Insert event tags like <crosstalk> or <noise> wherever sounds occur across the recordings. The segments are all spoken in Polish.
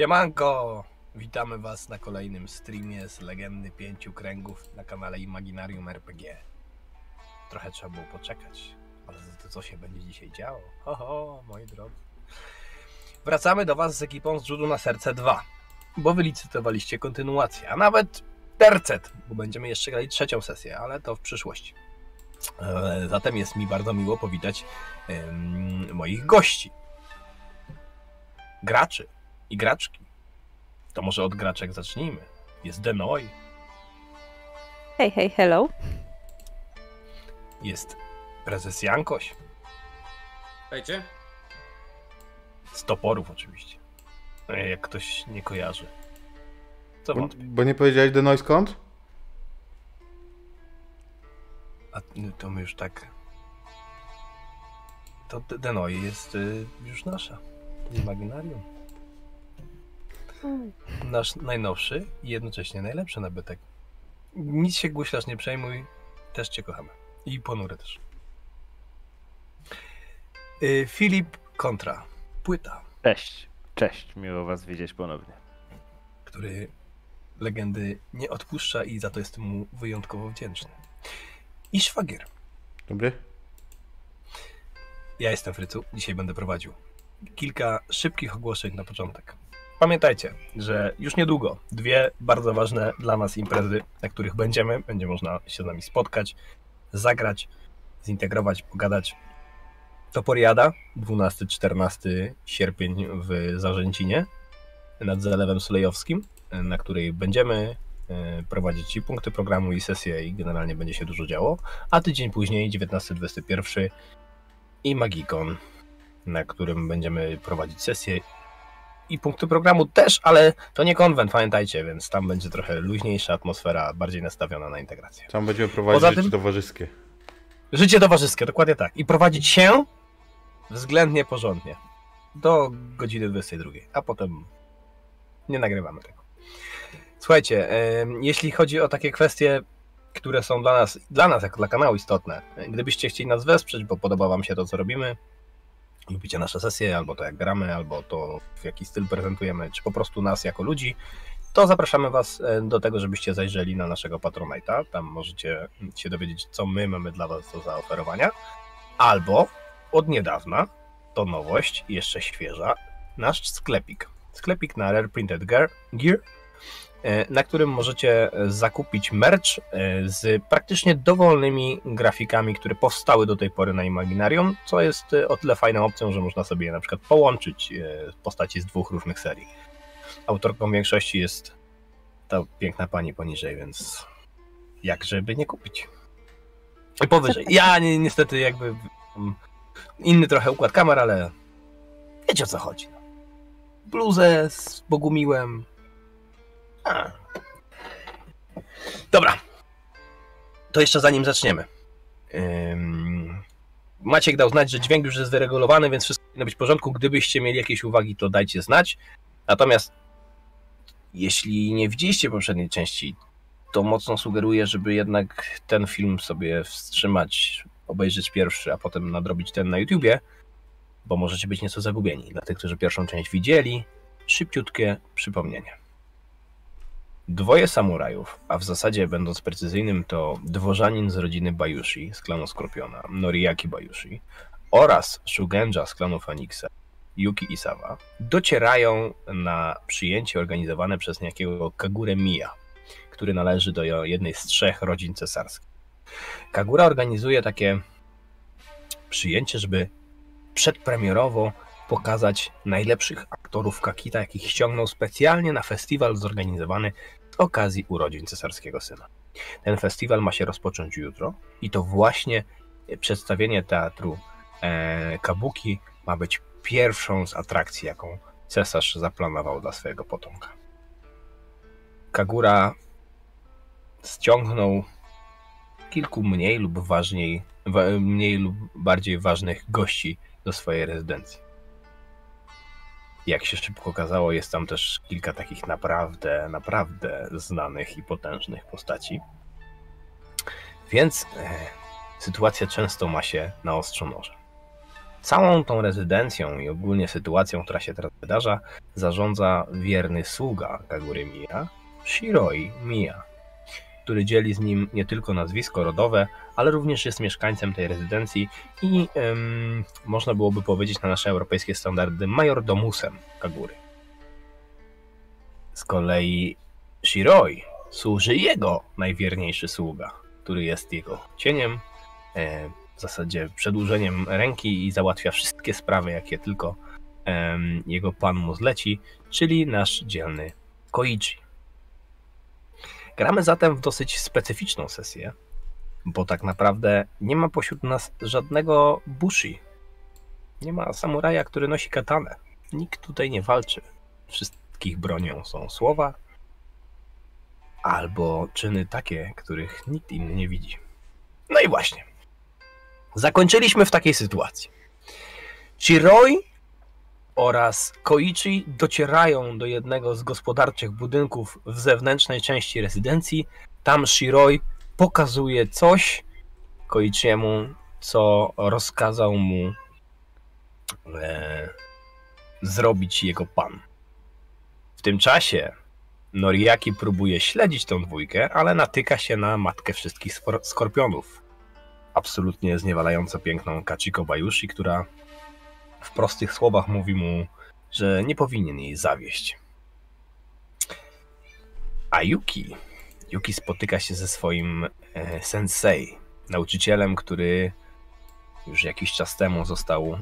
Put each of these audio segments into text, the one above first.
Siemanko! Witamy Was na kolejnym streamie z Legendy Pięciu Kręgów na kanale Imaginarium RPG. Trochę trzeba było poczekać, ale to co się będzie dzisiaj działo? Ho, ho, moi drodzy. Wracamy do Was z ekipą z Rzutu na Serce 2, bo wylicytowaliście kontynuację, a nawet tercet, bo będziemy jeszcze grali trzecią sesję, ale to w przyszłości. E, Zatem jest mi bardzo miło powitać moich gości. Graczy i graczki. To może od graczek zacznijmy. Jest Denoi, Hej, hej, hello. jest prezes Jankoś, Dajcie. z toporów oczywiście. E, Jak ktoś nie kojarzy. Co Bo, wątpię. bo nie powiedziałeś Denoi skąd? A no, to my już tak... To Denoi jest y, już nasza. Z Imaginarium. Nasz najnowszy i jednocześnie najlepszy nabytek. Nic się guślarz nie przejmuj, też cię kochamy. I ponury też. Y, Filip Kontra. Płyta, Cześć, cześć, miło was widzieć ponownie. który legendy nie odpuszcza i za to jestem mu wyjątkowo wdzięczny. I szwagier. Dobry? Ja jestem Frycu, dzisiaj będę prowadził. Kilka szybkich ogłoszeń na początek. Pamiętajcie, że już niedługo dwie bardzo ważne dla nas imprezy, na których będziemy, będzie można się z nami spotkać, zagrać, zintegrować, pogadać. Toporiada, 12-14 sierpień w Zarzęcinie nad Zalewem Sulejowskim, na której będziemy e, prowadzić i punkty programu, i sesje, i generalnie będzie się dużo działo. A tydzień później, 19-21 i Magikon, na którym będziemy prowadzić sesję i punkty programu też, ale to nie konwent, pamiętajcie, więc tam będzie trochę luźniejsza atmosfera, bardziej nastawiona na integrację. Tam będziemy prowadzić Poza rzeczy tym- towarzyskie. Życie towarzyskie, dokładnie tak. I prowadzić się względnie porządnie. Do godziny 22, a potem nie nagrywamy tego. Słuchajcie, jeśli chodzi o takie kwestie, które są dla nas, dla nas jako dla kanału istotne, gdybyście chcieli nas wesprzeć, bo podoba wam się to, co robimy, lubicie nasze sesje, albo to jak gramy, albo to w jaki styl prezentujemy, czy po prostu nas jako ludzi, to zapraszamy Was e, do tego, żebyście zajrzeli na naszego Patronite'a. Tam możecie się dowiedzieć, co my mamy dla Was do zaoferowania. Albo od niedawna, to nowość, jeszcze świeża, nasz sklepik. Sklepik na Rare Printed Gear, Gear na którym możecie e, zakupić merch e, z praktycznie dowolnymi grafikami, które powstały do tej pory na Imaginarium, co jest e, o tyle fajną opcją, że można sobie je na przykład połączyć e, w postaci z dwóch różnych serii. Autorką większości jest ta piękna pani poniżej, więc jak żeby nie kupić. I powyżej. Ja ni- niestety jakby mm, inny trochę układ kamer, ale wiecie o co chodzi. Bluzę z Bogumiłem. Dobra. To jeszcze zanim zaczniemy. Ym, Maciek dał znać, że dźwięk już jest wyregulowany, więc wszystko powinno być w porządku. Gdybyście mieli jakieś uwagi, to dajcie znać. Natomiast jeśli nie widzieliście poprzedniej części, to mocno sugeruję, żeby jednak ten film sobie wstrzymać, obejrzeć pierwszy, a potem nadrobić ten na YouTubie, bo możecie być nieco zagubieni. Dla tych, którzy pierwszą część widzieli, szybciutkie przypomnienie. Dwoje samurajów, a w zasadzie będąc precyzyjnym to dworzanin z rodziny Bayushi z klanu Skorpiona, Noriaki Bayushi oraz Shugenja z klanu Fenixa, Yuki Isawa, docierają na przyjęcie organizowane przez niejakiego Kagure Miya, który należy do jednej z trzech rodzin cesarskich. Kagura organizuje takie przyjęcie, żeby przedpremierowo pokazać najlepszych aktorów Kakita, jakich ściągnął specjalnie na festiwal zorganizowany okazji urodzin cesarskiego syna. Ten festiwal ma się rozpocząć jutro i to właśnie przedstawienie teatru e, Kabuki ma być pierwszą z atrakcji, jaką cesarz zaplanował dla swojego potomka. Kagura ściągnął kilku mniej lub ważniej, wa, mniej lub bardziej ważnych gości do swojej rezydencji. Jak się szybko okazało, jest tam też kilka takich naprawdę, naprawdę znanych i potężnych postaci. Więc e, sytuacja często ma się na ostrzu noża. Całą tą rezydencją i ogólnie sytuacją, która się teraz wydarza, zarządza wierny sługa Kagury Mia, Shiroi Mia, który dzieli z nim nie tylko nazwisko rodowe, ale również jest mieszkańcem tej rezydencji i em, można byłoby powiedzieć na nasze europejskie standardy majordomusem Kagury. Z kolei Shiroi służy jego najwierniejszy sługa, który jest jego cieniem, e, w zasadzie przedłużeniem ręki i załatwia wszystkie sprawy, jakie tylko em, jego pan mu zleci, czyli nasz dzielny Koichi. Gramy zatem w dosyć specyficzną sesję, bo tak naprawdę nie ma pośród nas żadnego bushi. Nie ma samuraja, który nosi katanę. Nikt tutaj nie walczy. Wszystkich bronią są słowa albo czyny takie, których nikt inny nie widzi. No i właśnie. Zakończyliśmy w takiej sytuacji. Shiroi oraz Koichi docierają do jednego z gospodarczych budynków w zewnętrznej części rezydencji. Tam Shiroi pokazuje coś Koichiemu, co rozkazał mu e, zrobić jego pan. W tym czasie Noriaki próbuje śledzić tą dwójkę, ale natyka się na matkę wszystkich skorpionów. Absolutnie zniewalająco piękną Kachiko Bayushi, która w prostych słowach mówi mu, że nie powinien jej zawieść. A Yuki, spotyka się ze swoim e, sensei, nauczycielem, który już jakiś czas temu został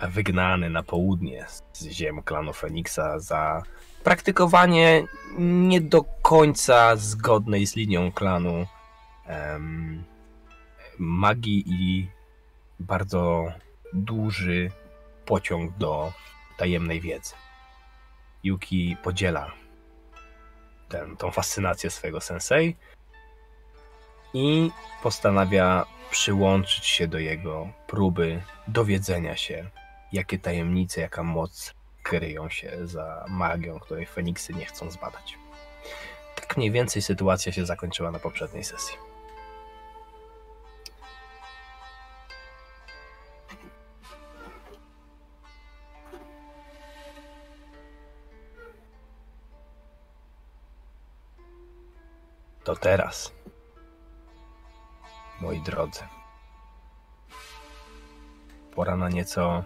wygnany na południe z ziem klanu Feniksa za praktykowanie nie do końca zgodnej z linią klanu em, magii i bardzo duży pociąg do tajemnej wiedzy. Yuki podziela ten, tą fascynację swojego sensei i postanawia przyłączyć się do jego próby dowiedzenia się, jakie tajemnice, jaka moc kryją się za magią, której Feniksy nie chcą zbadać. Tak mniej więcej sytuacja się zakończyła na poprzedniej sesji. To teraz, moi drodzy, pora na nieco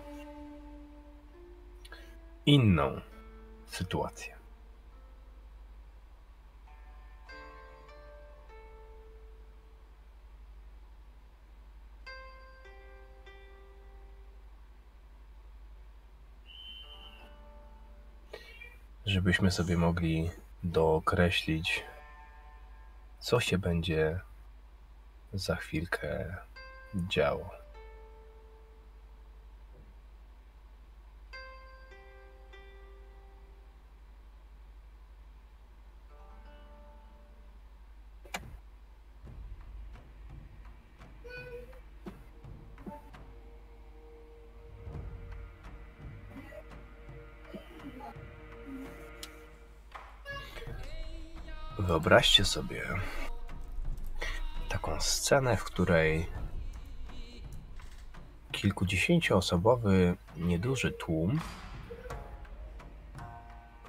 inną sytuację. Żebyśmy sobie mogli dookreślić, co się będzie za chwilkę działo. Wyobraźcie sobie taką scenę, w której kilkudziesięcioosobowy, nieduży tłum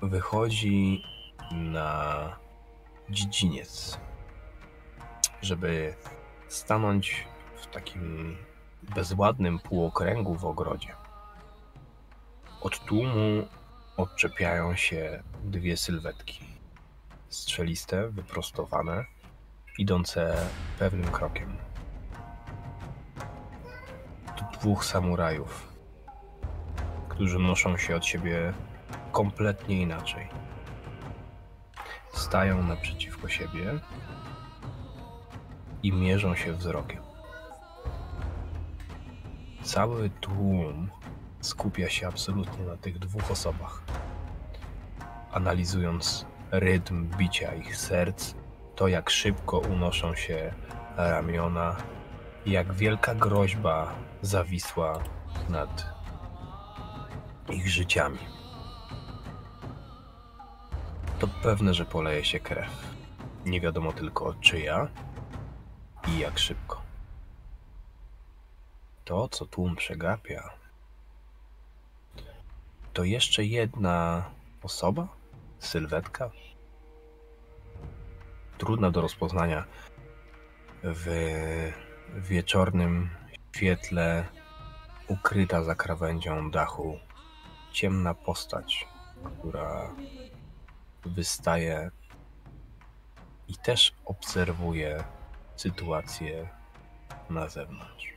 wychodzi na dziedziniec, żeby stanąć w takim bezładnym półokręgu w ogrodzie. Od tłumu odczepiają się dwie sylwetki strzeliste, wyprostowane, idące pewnym krokiem. To dwóch samurajów, którzy noszą się od siebie kompletnie inaczej. Stają naprzeciwko siebie i mierzą się wzrokiem. Cały tłum skupia się absolutnie na tych dwóch osobach, analizując rytm bicia ich serc, to jak szybko unoszą się ramiona, jak wielka groźba zawisła nad ich życiami. To pewne, że poleje się krew. Nie wiadomo tylko czyja i jak szybko. To, co tłum przegapia, to jeszcze jedna osoba? Sylwetka? Trudna do rozpoznania w wieczornym świetle, ukryta za krawędzią dachu, ciemna postać, która wystaje i też obserwuje sytuację na zewnątrz.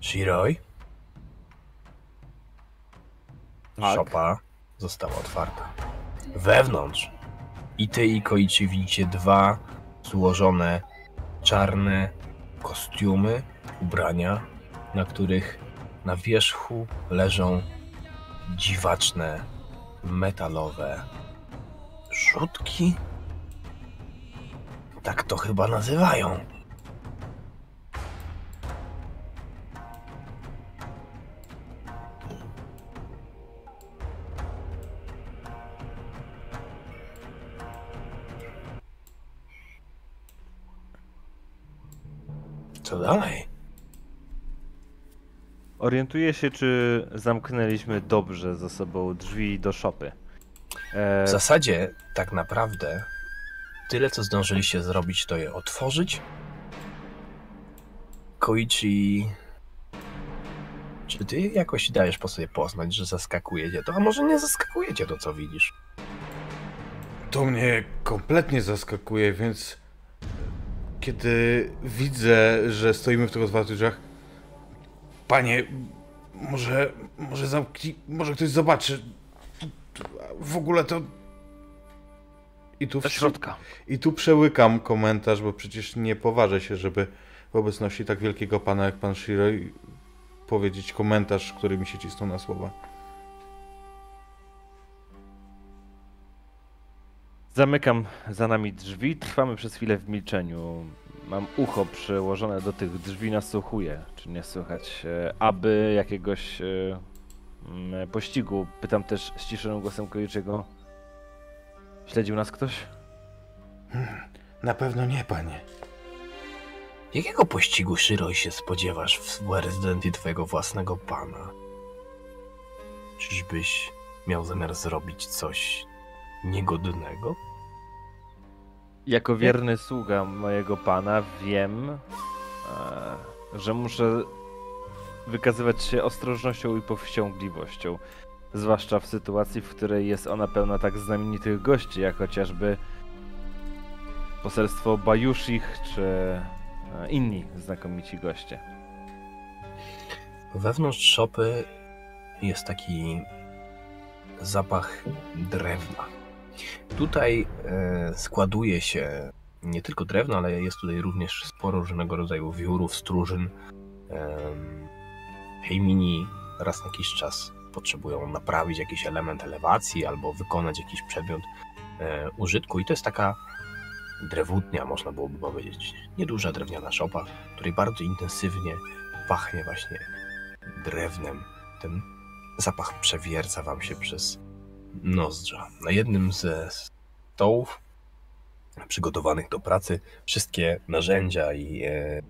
Shiroi? Tak. Szopa została otwarta. Wewnątrz i ty i Koichi widzicie dwa złożone czarne kostiumy, ubrania, na których na wierzchu leżą dziwaczne, metalowe rzutki. Tak to chyba nazywają. Co dalej? Orientuję się, czy zamknęliśmy dobrze za sobą drzwi do szopy. E, W zasadzie, tak naprawdę, tyle co zdążyliście zrobić, to je otworzyć. Koichi. Czy ty jakoś dajesz po sobie poznać, że zaskakujecie to? A może nie zaskakujecie to, co widzisz? To mnie kompletnie zaskakuje, więc kiedy widzę, że stoimy w tych otwartych drzwiach, panie, może, może zamknij, może ktoś zobaczy. W ogóle to... I tu, w środka. I tu przełykam komentarz, bo przecież nie poważę się, żeby w obecności tak wielkiego pana jak pan Shiroi powiedzieć komentarz, który mi się cisnął na słowa. Zamykam za nami drzwi, trwamy przez chwilę w milczeniu. Mam ucho przyłożone do tych drzwi, nasłuchuję, czy nie słychać, e, aby jakiegoś e, pościgu. Pytam też ściszonym głosem Koichiego. Śledził nas ktoś? Na pewno nie, panie. Jakiego pościgu Shiroi się spodziewasz w rezydencji twojego własnego pana? Czyżbyś miał zamiar zrobić coś niegodnego? Jako wierny sługa mojego pana wiem, e, że muszę wykazywać się ostrożnością i powściągliwością. Zwłaszcza w sytuacji, w której jest ona pełna tak znamienitych gości, jak chociażby poselstwo Bajushich czy e, inni znakomici goście. Wewnątrz szopy jest taki zapach drewna. Tutaj e, składuje się nie tylko drewno, ale jest tutaj również sporo różnego rodzaju wiórów, stróżyn. Hejmini raz na jakiś czas potrzebują naprawić jakiś element elewacji albo wykonać jakiś przedmiot e, użytku i to jest taka drewutnia, można byłoby powiedzieć. Nieduża drewniana szopa, której bardzo intensywnie pachnie właśnie drewnem. Ten zapach przewierca wam się przez nozdrza. Na jednym ze stołów przygotowanych do pracy wszystkie narzędzia i e,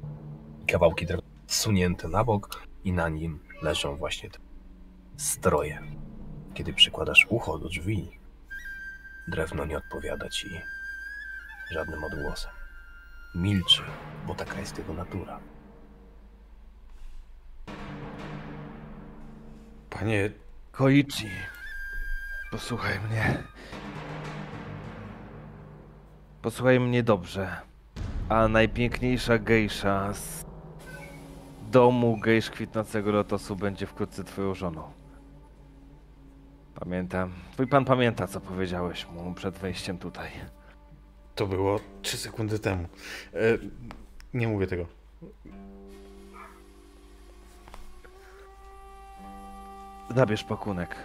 kawałki drewna zsunięte na bok i na nim leżą właśnie te stroje. Kiedy przykładasz ucho do drzwi, drewno nie odpowiada ci żadnym odgłosem. Milczy, bo taka jest jego natura. Panie, Koichi, posłuchaj mnie. Posłuchaj mnie dobrze. A najpiękniejsza gejsza z domu gejsz kwitnącego lotosu będzie wkrótce twoją żoną. Pamiętam. Twój pan pamięta, co powiedziałeś mu przed wejściem tutaj. to było 3 sekundy temu. E, nie mówię tego. Zabierz pakunek.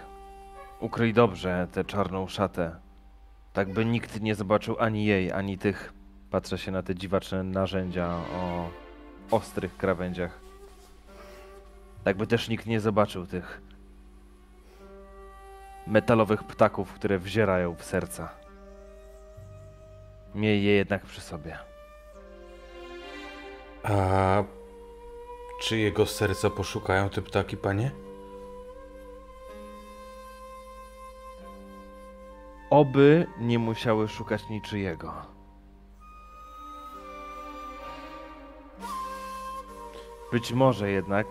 Ukryj dobrze tę czarną szatę. Tak by nikt nie zobaczył ani jej, ani tych. Patrzę się na te dziwaczne narzędzia o ostrych krawędziach. Tak by też nikt nie zobaczył tych metalowych ptaków, które wzierają w serca. Miej je jednak przy sobie. A czy jego serca poszukają te ptaki, panie? Oby nie musiały szukać niczyjego. Być może jednak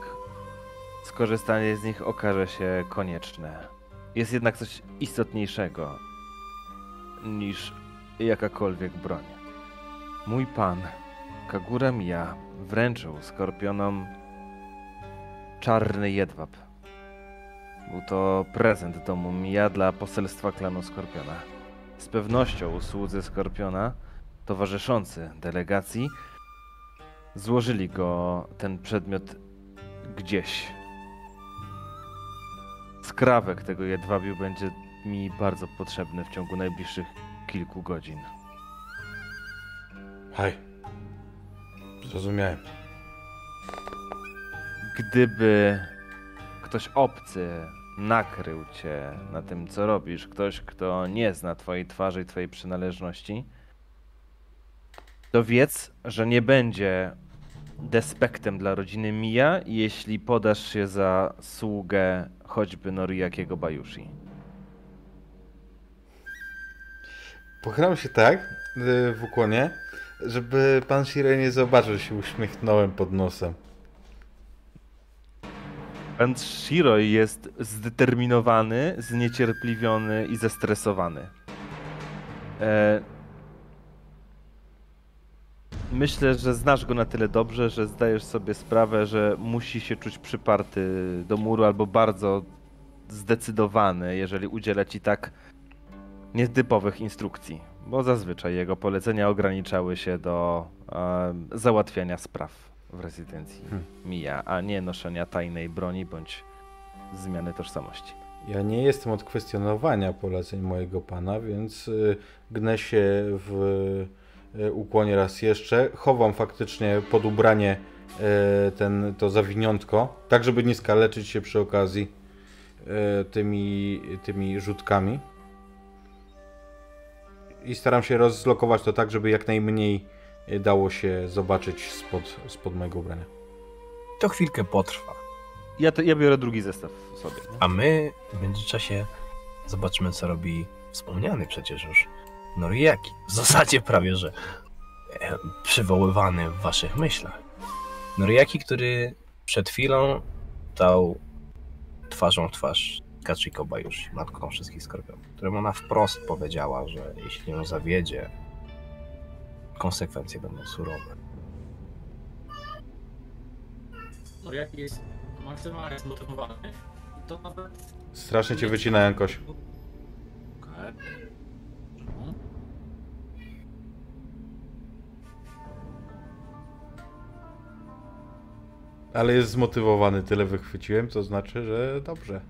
skorzystanie z nich okaże się konieczne. Jest jednak coś istotniejszego niż jakakolwiek broń. Mój pan, Kagura Mia, wręczył skorpionom czarny jedwab. Był to prezent domu Mia dla poselstwa klanu Skorpiona. Z pewnością usłudzy Skorpiona, towarzyszący delegacji, złożyli go ten przedmiot gdzieś. Skrawek tego jedwabiu będzie mi bardzo potrzebny w ciągu najbliższych kilku godzin. Haj. Zrozumiałem. Gdyby ktoś obcy nakrył cię na tym, co robisz, ktoś, kto nie zna twojej twarzy i twojej przynależności, to wiedz, że nie będzie despektem dla rodziny Mija, jeśli podasz się za sługę choćby Noriakiego Bajushi. Pochylam się tak y, w ukłonie, żeby pan Shire nie zobaczył, że się uśmiechnąłem pod nosem. Pan Shiro jest zdeterminowany, zniecierpliwiony i zestresowany. E... Myślę, że znasz go na tyle dobrze, że zdajesz sobie sprawę, że musi się czuć przyparty do muru albo bardzo zdecydowany, jeżeli udziela ci tak nietypowych instrukcji. Bo zazwyczaj jego polecenia ograniczały się do e, załatwiania spraw w rezydencji Hmm. Mija, a nie noszenia tajnej broni bądź zmiany tożsamości. Ja nie jestem od kwestionowania poleceń mojego pana, więc y, gnę się w y, ukłonie raz jeszcze. Chowam faktycznie pod ubranie y, ten, to zawiniątko, tak żeby nie skaleczyć się przy okazji tymi, tymi rzutkami. I staram się rozlokować to tak, żeby jak najmniej dało się zobaczyć spod, spod mojego ubrania. To chwilkę potrwa. Ja, to, ja biorę drugi zestaw sobie. nie? A my w międzyczasie zobaczymy, co robi wspomniany przecież już Noriaki. W zasadzie prawie, że e, przywoływany w waszych myślach. Noriaki, który przed chwilą stał twarzą w twarz Kachiko Bajushi, matką wszystkich skorpionów, któremu ona wprost powiedziała, że jeśli ją zawiedzie, konsekwencje będą surowe. No jaki jest maksymalnie zmotywowany. To nawet... Strasznie cię wycinają, Koś. Okej. No. Ale jest zmotywowany, tyle wychwyciłem, to znaczy, że dobrze.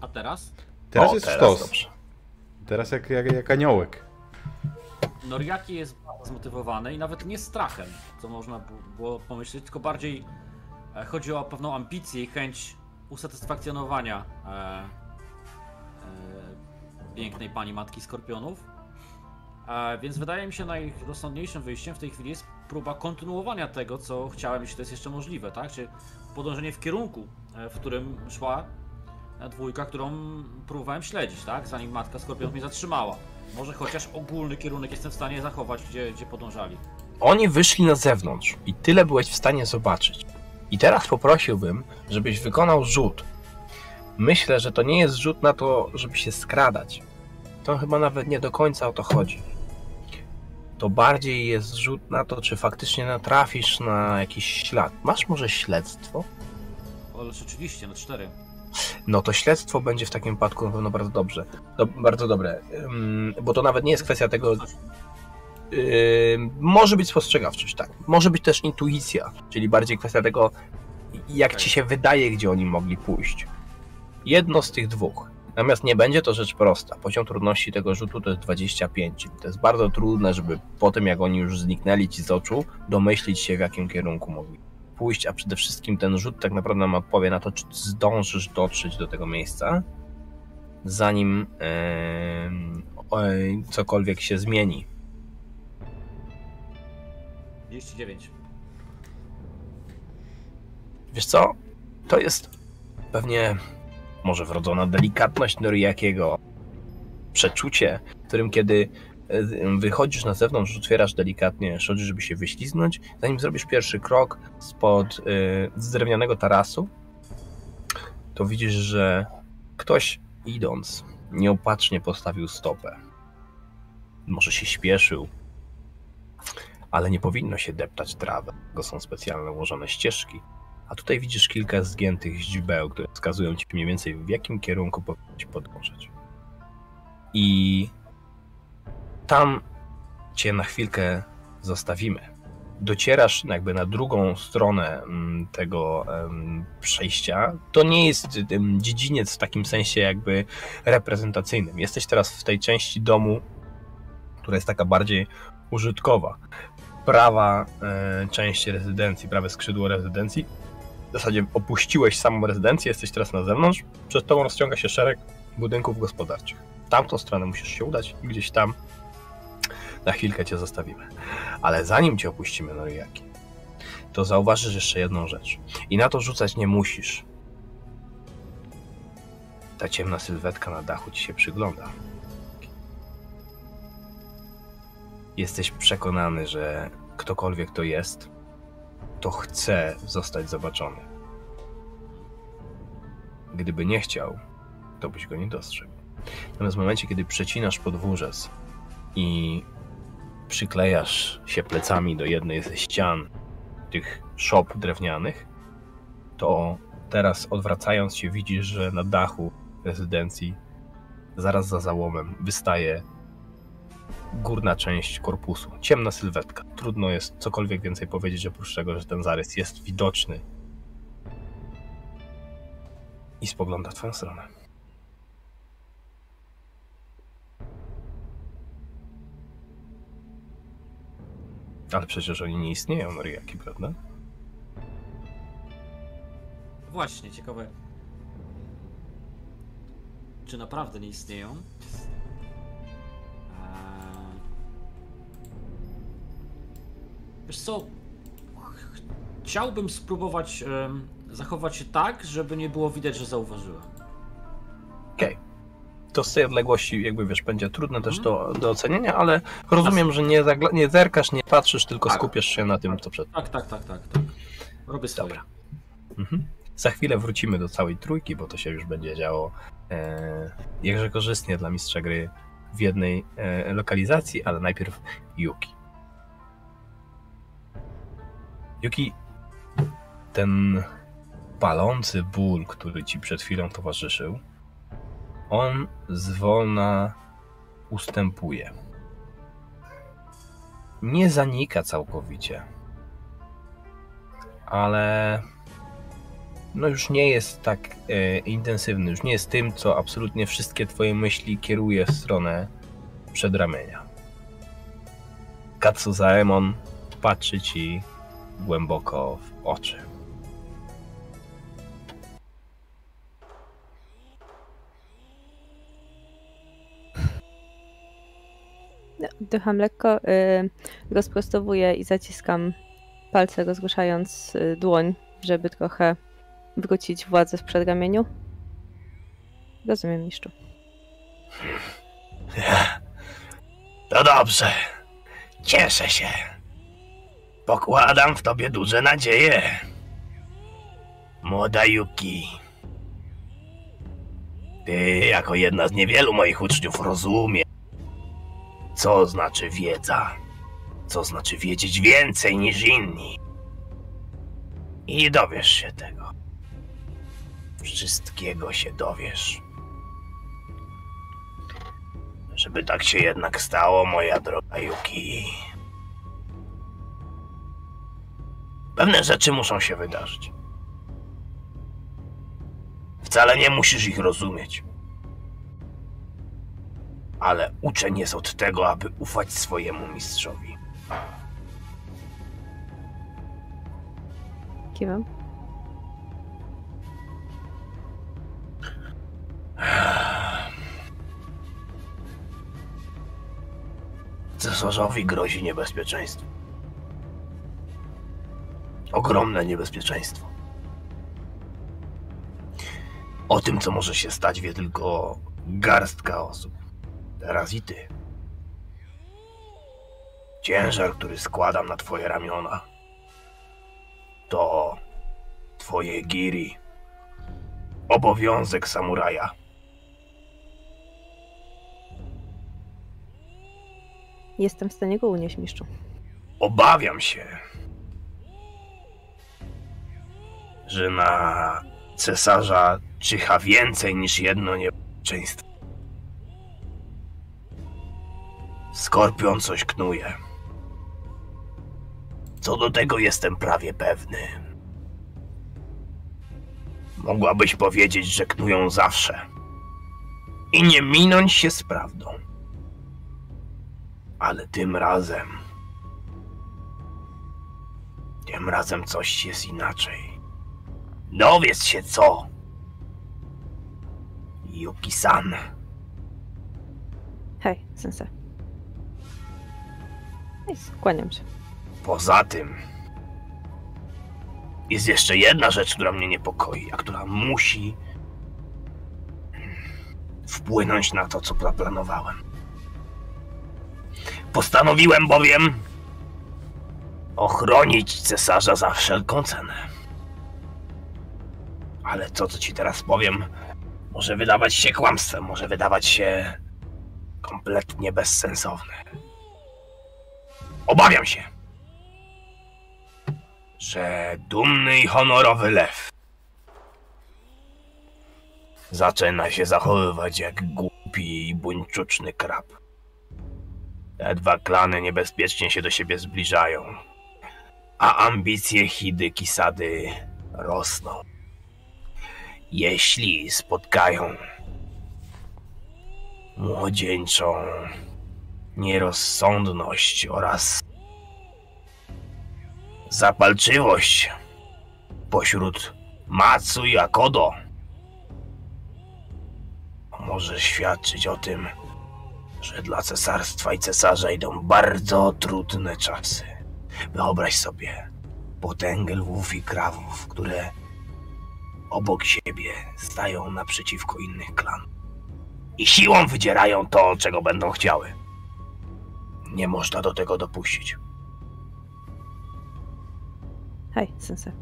A teraz? Teraz O, jest teraz sztos. dobrze. Teraz jak, jak, jak aniołek. Noriaki jest bardzo zmotywowany i nawet nie strachem, co można było pomyśleć, tylko bardziej e, chodzi o pewną ambicję i chęć usatysfakcjonowania e, e, pięknej pani matki skorpionów. E, więc wydaje mi się najrozsądniejszym wyjściem w tej chwili jest próba kontynuowania tego, co chciałem, jeśli to jest jeszcze możliwe, tak? Czy podążenie w kierunku, e, w którym szła dwójka, którą próbowałem śledzić, tak? Zanim matka skorpionów mnie zatrzymała. Może chociaż ogólny kierunek jestem w stanie zachować, gdzie, gdzie podążali. Oni wyszli na zewnątrz i tyle byłeś w stanie zobaczyć. I teraz poprosiłbym, żebyś wykonał rzut. Myślę, że to nie jest rzut na to, żeby się skradać. To chyba nawet nie do końca o to chodzi. To bardziej jest rzut na to, czy faktycznie natrafisz na jakiś ślad. Masz może śledztwo? Ale rzeczywiście, na cztery. No to śledztwo będzie w takim wypadku na pewno bardzo dobrze. Do, bardzo dobre. Bo to nawet nie jest kwestia tego. Ym, może być spostrzegawczość, tak. Może być też intuicja, czyli bardziej kwestia tego, jak ci się wydaje, gdzie oni mogli pójść. Jedno z tych dwóch. Natomiast nie będzie to rzecz prosta. Poziom trudności tego rzutu to jest 25. To jest bardzo trudne, żeby po tym, jak oni już zniknęli ci z oczu, domyślić się, w jakim kierunku mogli. Pójść, a przede wszystkim ten rzut tak naprawdę nam odpowie na to, czy zdążysz dotrzeć do tego miejsca, zanim oj, cokolwiek się zmieni. 39. Wiesz co? To jest pewnie może wrodzona delikatność Noriakiego, przeczucie, którym kiedy wychodzisz na zewnątrz, otwierasz delikatnie szoty, żeby się wyśliznąć, zanim zrobisz pierwszy krok spod y, z drewnianego tarasu, to widzisz, że ktoś idąc nieopatrznie postawił stopę. Może się śpieszył, ale nie powinno się deptać trawy, bo są specjalne ułożone ścieżki. A tutaj widzisz kilka zgiętych źdźbeł, które wskazują ci mniej więcej w jakim kierunku powinieneś podążać. I tam cię na chwilkę zostawimy. Docierasz jakby na drugą stronę mm, tego przejścia. To nie jest dziedziniec w takim sensie jakby reprezentacyjnym. Jesteś teraz w tej części domu, która jest taka bardziej użytkowa. Prawa e, część rezydencji, prawe skrzydło rezydencji. W zasadzie opuściłeś samą rezydencję, jesteś teraz na zewnątrz. Przed tobą rozciąga się szereg budynków gospodarczych. W tamtą stronę musisz się udać gdzieś tam na chwilkę cię zostawimy. Ale zanim cię opuścimy, Noriaki, to zauważysz jeszcze jedną rzecz. I na to rzucać nie musisz. Ta ciemna sylwetka na dachu ci się przygląda. Jesteś przekonany, że ktokolwiek to jest, to chce zostać zobaczony. Gdyby nie chciał, to byś go nie dostrzegł. Natomiast w momencie, kiedy przecinasz podwórzec i przyklejasz się plecami do jednej ze ścian tych szop drewnianych, to teraz odwracając się widzisz, że na dachu rezydencji zaraz za załomem wystaje górna część korpusu. Ciemna sylwetka. Trudno jest cokolwiek więcej powiedzieć oprócz tego, że ten zarys jest widoczny i spogląda w twoją stronę. Ale przecież oni nie istnieją, Noriaki, prawda? Właśnie, ciekawe. Czy naprawdę nie istnieją? Eee, Wiesz co? Ch- Chciałbym spróbować em, zachować się tak, żeby nie było widać, że zauważyłem. Okej. To z tej odległości, jakby wiesz, będzie trudne też do, do ocenienia, ale rozumiem, że nie, zagla- nie zerkasz, nie patrzysz, tylko Tak. skupiasz się na tym, co przed. Tak, tak, tak, tak. tak. Robię swoje. Dobra. Mhm. Za chwilę wrócimy do całej trójki, bo to się już będzie działo e, jakże korzystnie dla mistrza gry w jednej e, lokalizacji, ale najpierw Yuki. Yuki, ten palący ból, który ci przed chwilą towarzyszył, on zwolna ustępuje. Nie zanika całkowicie, ale no już nie jest tak e, intensywny, już nie jest tym, co absolutnie wszystkie twoje myśli kieruje w stronę przedramienia. Katsuzaemon patrzy ci głęboko w oczy. Dycham lekko, y, rozprostowuję i zaciskam palce, rozruszając y, dłoń, żeby trochę wrócić władzę w przedramieniu. Rozumiem, mistrzu. To dobrze. Cieszę się. Pokładam w tobie duże nadzieje. Młoda Yuki. Ty, jako jedna z niewielu moich uczniów, rozumiesz, co znaczy wiedza. Co znaczy wiedzieć więcej niż inni. I dowiesz się tego. Wszystkiego się dowiesz. Żeby tak się jednak stało, moja droga Yuki. Pewne rzeczy muszą się wydarzyć. Wcale nie musisz ich rozumieć. Ale uczeń jest od tego, aby ufać swojemu mistrzowi. Kiwam. Cesarzowi grozi niebezpieczeństwo. Ogromne niebezpieczeństwo. O tym, co może się stać, wie tylko garstka osób. Teraz i ty. Ciężar, który składam na twoje ramiona, to twoje giri. Obowiązek samuraja. Jestem w stanie go unieść, mistrzu. Obawiam się, że na cesarza czyha więcej niż jedno niebezpieczeństwo. Skorpion coś knuje. Co do tego jestem prawie pewny. Mogłabyś powiedzieć, że knują zawsze. I nie minąć się z prawdą. Ale tym razem. Tym razem coś jest inaczej. Dowiedz się co. Yuki-san. Hej, sensei. I skłaniam się. Poza tym. Jest jeszcze jedna rzecz, która mnie niepokoi, a która musi wpłynąć na to, co zaplanowałem. Postanowiłem bowiem ochronić cesarza za wszelką cenę. Ale to, co ci teraz powiem, może wydawać się kłamstwem, może wydawać się kompletnie bezsensowne. Obawiam się, że dumny i honorowy lew zaczyna się zachowywać jak głupi i buńczuczny krab. Te dwa klany niebezpiecznie się do siebie zbliżają, a ambicje Hidy Kisady rosną. Jeśli spotkają młodzieńczą nierozsądność oraz zapalczywość pośród Matsu i Akodo może świadczyć o tym, że dla cesarstwa i cesarza idą bardzo trudne czasy. Wyobraź sobie potęgę lwów i krawów, które obok siebie stają naprzeciwko innych klanów i siłą wydzierają to, czego będą chciały. Nie można do tego dopuścić. Hej, sensei.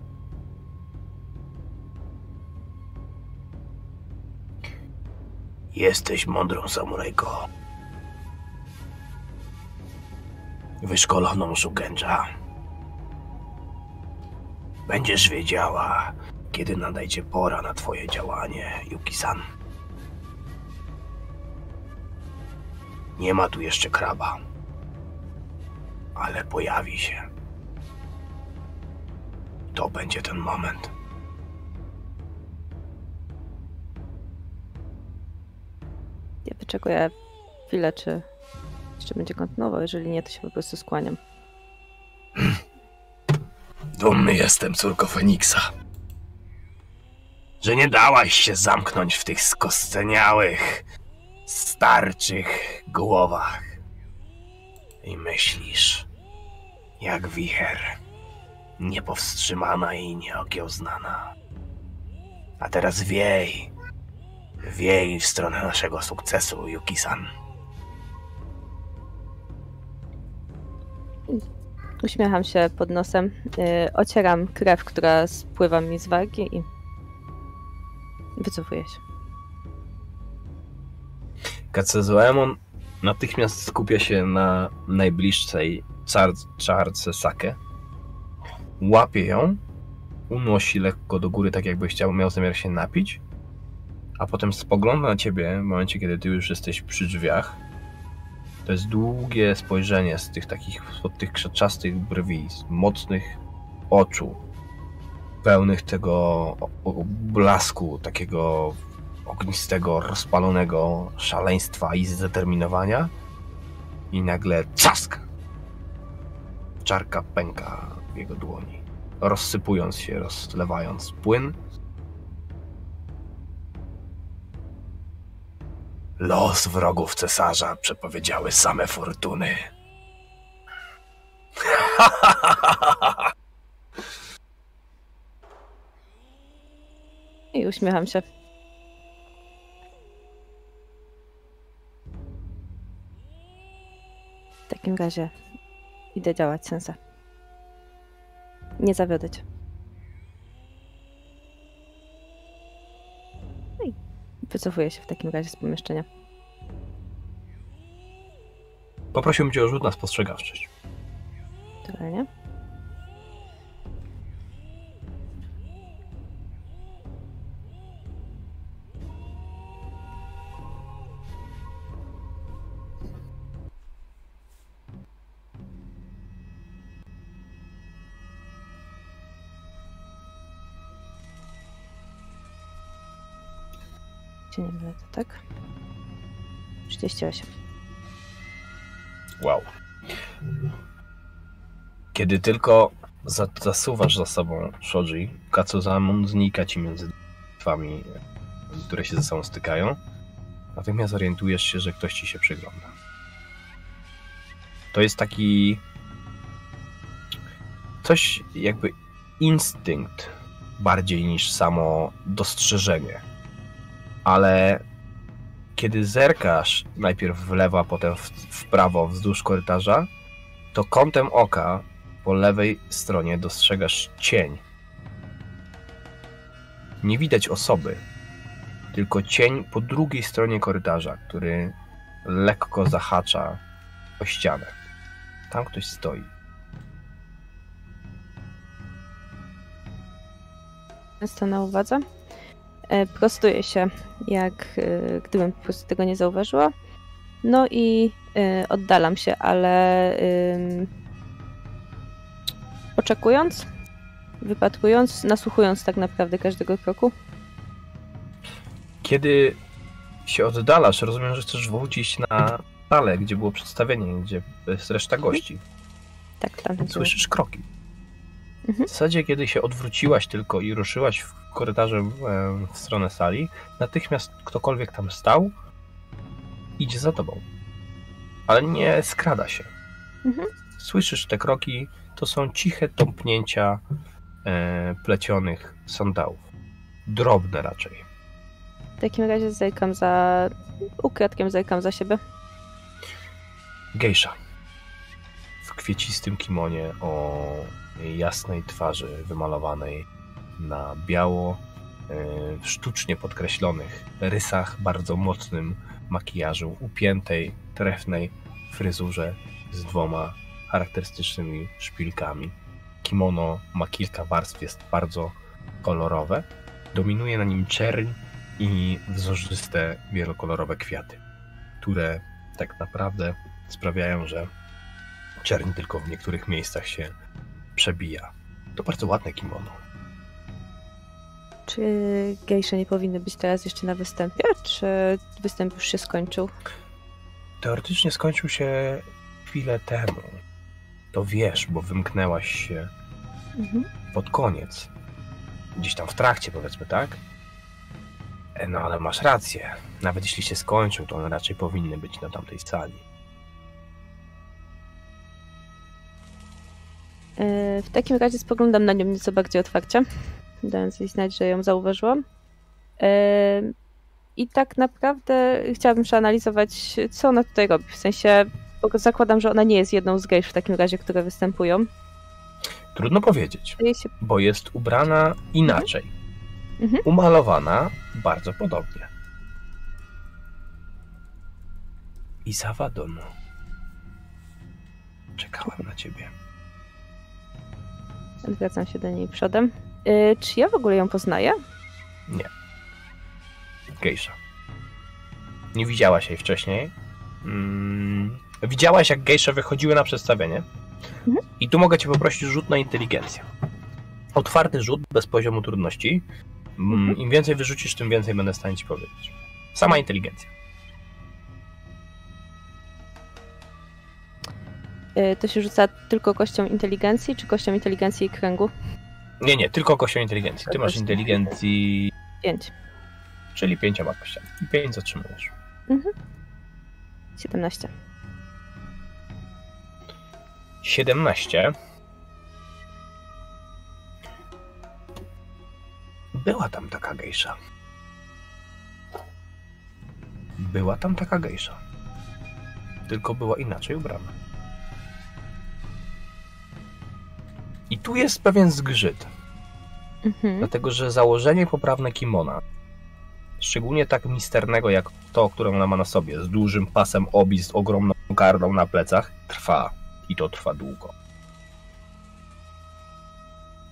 Jesteś mądrą samurajko. Wyszkoloną Shugenja. Będziesz wiedziała, kiedy nadejdzie pora na twoje działanie, Yuki-san. Nie ma tu jeszcze kraba. Ale pojawi się. To będzie ten moment. Ja wyczekuję chwilę, czy jeszcze będzie kontynuował. Jeżeli nie, to się po prostu skłaniam. Dumny jestem, córko Feniksa. Że nie dałaś się zamknąć w tych skosteniałych, starczych głowach. I myślisz, jak wicher, niepowstrzymana i nieokiełznana. A teraz wiej, wiej w stronę naszego sukcesu, Yuki-san. Uśmiecham się pod nosem, yy, ocieram krew, która spływa mi z wargi i wycofuję się. Kacezoemon natychmiast skupia się na najbliższej czar- czarce Sake. Łapie ją, unosi lekko do góry, tak jakby chciał, miał zamiar się napić, a potem spogląda na ciebie w momencie, kiedy ty już jesteś przy drzwiach. To jest długie spojrzenie z tych takich, od tych krzaczastych brwi, z mocnych oczu, pełnych tego blasku, takiego ognistego, rozpalonego szaleństwa i zdeterminowania. I nagle czask! Czarka pęka w jego dłoni. rozsypując się, rozlewając płyn. Los wrogów cesarza przepowiedziały same fortuny. I uśmiecham się. Takim razie idę działać sensa. Nie zawiodę cię. No i wycofuję się w takim razie z pomieszczenia. Poprosiłbym cię o rzut na spostrzegawczość. Tyle, nie? Nie mylę, tak? 38. Wow. Kiedy tylko za- zasuwasz za sobą Shoji, Katsuzamun znika ci między drzwiami, które się ze sobą stykają. Natychmiast orientujesz się, że ktoś ci się przygląda. To jest taki coś jakby instynkt bardziej niż samo dostrzeżenie. Ale kiedy zerkasz najpierw w lewo, a potem w, w prawo wzdłuż korytarza, to kątem oka po lewej stronie dostrzegasz cień. Nie widać osoby, tylko cień po drugiej stronie korytarza, który lekko zahacza o ścianę. Tam ktoś stoi. Jest to na uwadze. E, Prostuję się, jak e, gdybym po prostu tego nie zauważyła. No i e, oddalam się, ale oczekując, wypatrując, nasłuchując tak naprawdę każdego kroku. Kiedy się oddalasz, rozumiem, że chcesz wrócić na salę, gdzie było przedstawienie, gdzie jest reszta gości. Tak, tam Słyszysz kroki. Mhm. W zasadzie, kiedy się odwróciłaś tylko i ruszyłaś w korytarze e, w stronę sali, natychmiast ktokolwiek tam stał, idzie za tobą. Ale nie skrada się. Mhm. Słyszysz te kroki, to są ciche tąpnięcia e, plecionych sandałów. Drobne raczej. W takim razie zerkam za... ukradkiem zerkam za siebie. Gejsza. W kwiecistym kimonie o jasnej twarzy wymalowanej na biało, e, w sztucznie podkreślonych rysach, bardzo mocnym makijażu, upiętej, trefnej fryzurze z dwoma charakterystycznymi szpilkami. Kimono ma kilka warstw, jest bardzo kolorowe. Dominuje na nim czerń i wzorzyste, wielokolorowe kwiaty, które tak naprawdę sprawiają, że czerń tylko w niektórych miejscach się przebija. To bardzo ładne kimono. Czy gejsze nie powinny być teraz jeszcze na występie? Czy występ już się skończył? Teoretycznie skończył się chwilę temu. To wiesz, bo wymknęłaś się Mhm. pod koniec. Gdzieś tam w trakcie, powiedzmy, tak? E, No ale masz rację. Nawet jeśli się skończył, to one raczej powinny być na tamtej sali. W takim razie spoglądam na nią nieco bardziej otwarcie, dając jej znać, że ją zauważyłam. I tak naprawdę chciałabym przeanalizować, co ona tutaj robi. W sensie, zakładam, że ona nie jest jedną z gejsz w takim razie, które występują. Trudno powiedzieć, bo jest ubrana inaczej. Mhm. Umalowana bardzo podobnie. I Zawadon. Czekałam na ciebie. Odwracam się do niej przodem. E, Czy ja w ogóle ją poznaję? Gejsza. Nie widziałaś jej wcześniej. Mm, widziałaś, jak gejsze wychodziły na przedstawienie. Mhm. I tu mogę cię poprosić o rzut na inteligencję. Otwarty rzut, bez poziomu trudności. Mm, Mhm. Im więcej wyrzucisz, tym więcej będę w stanie ci powiedzieć. Sama inteligencja. To się rzuca tylko kością inteligencji, czy kością inteligencji i kręgu? Nie, nie, tylko kością inteligencji. Ty masz inteligencji, 5. czyli pięcioma kościami. I pięć zatrzymujesz. 17. 17. Była tam taka gejsza. Była tam taka gejsza. Tylko była inaczej ubrana. I tu jest pewien zgrzyt, Mhm. dlatego że założenie poprawne kimona, szczególnie tak misternego jak to, które ona ma na sobie, z dużym pasem obi, z ogromną gardą na plecach, trwa. I to trwa długo.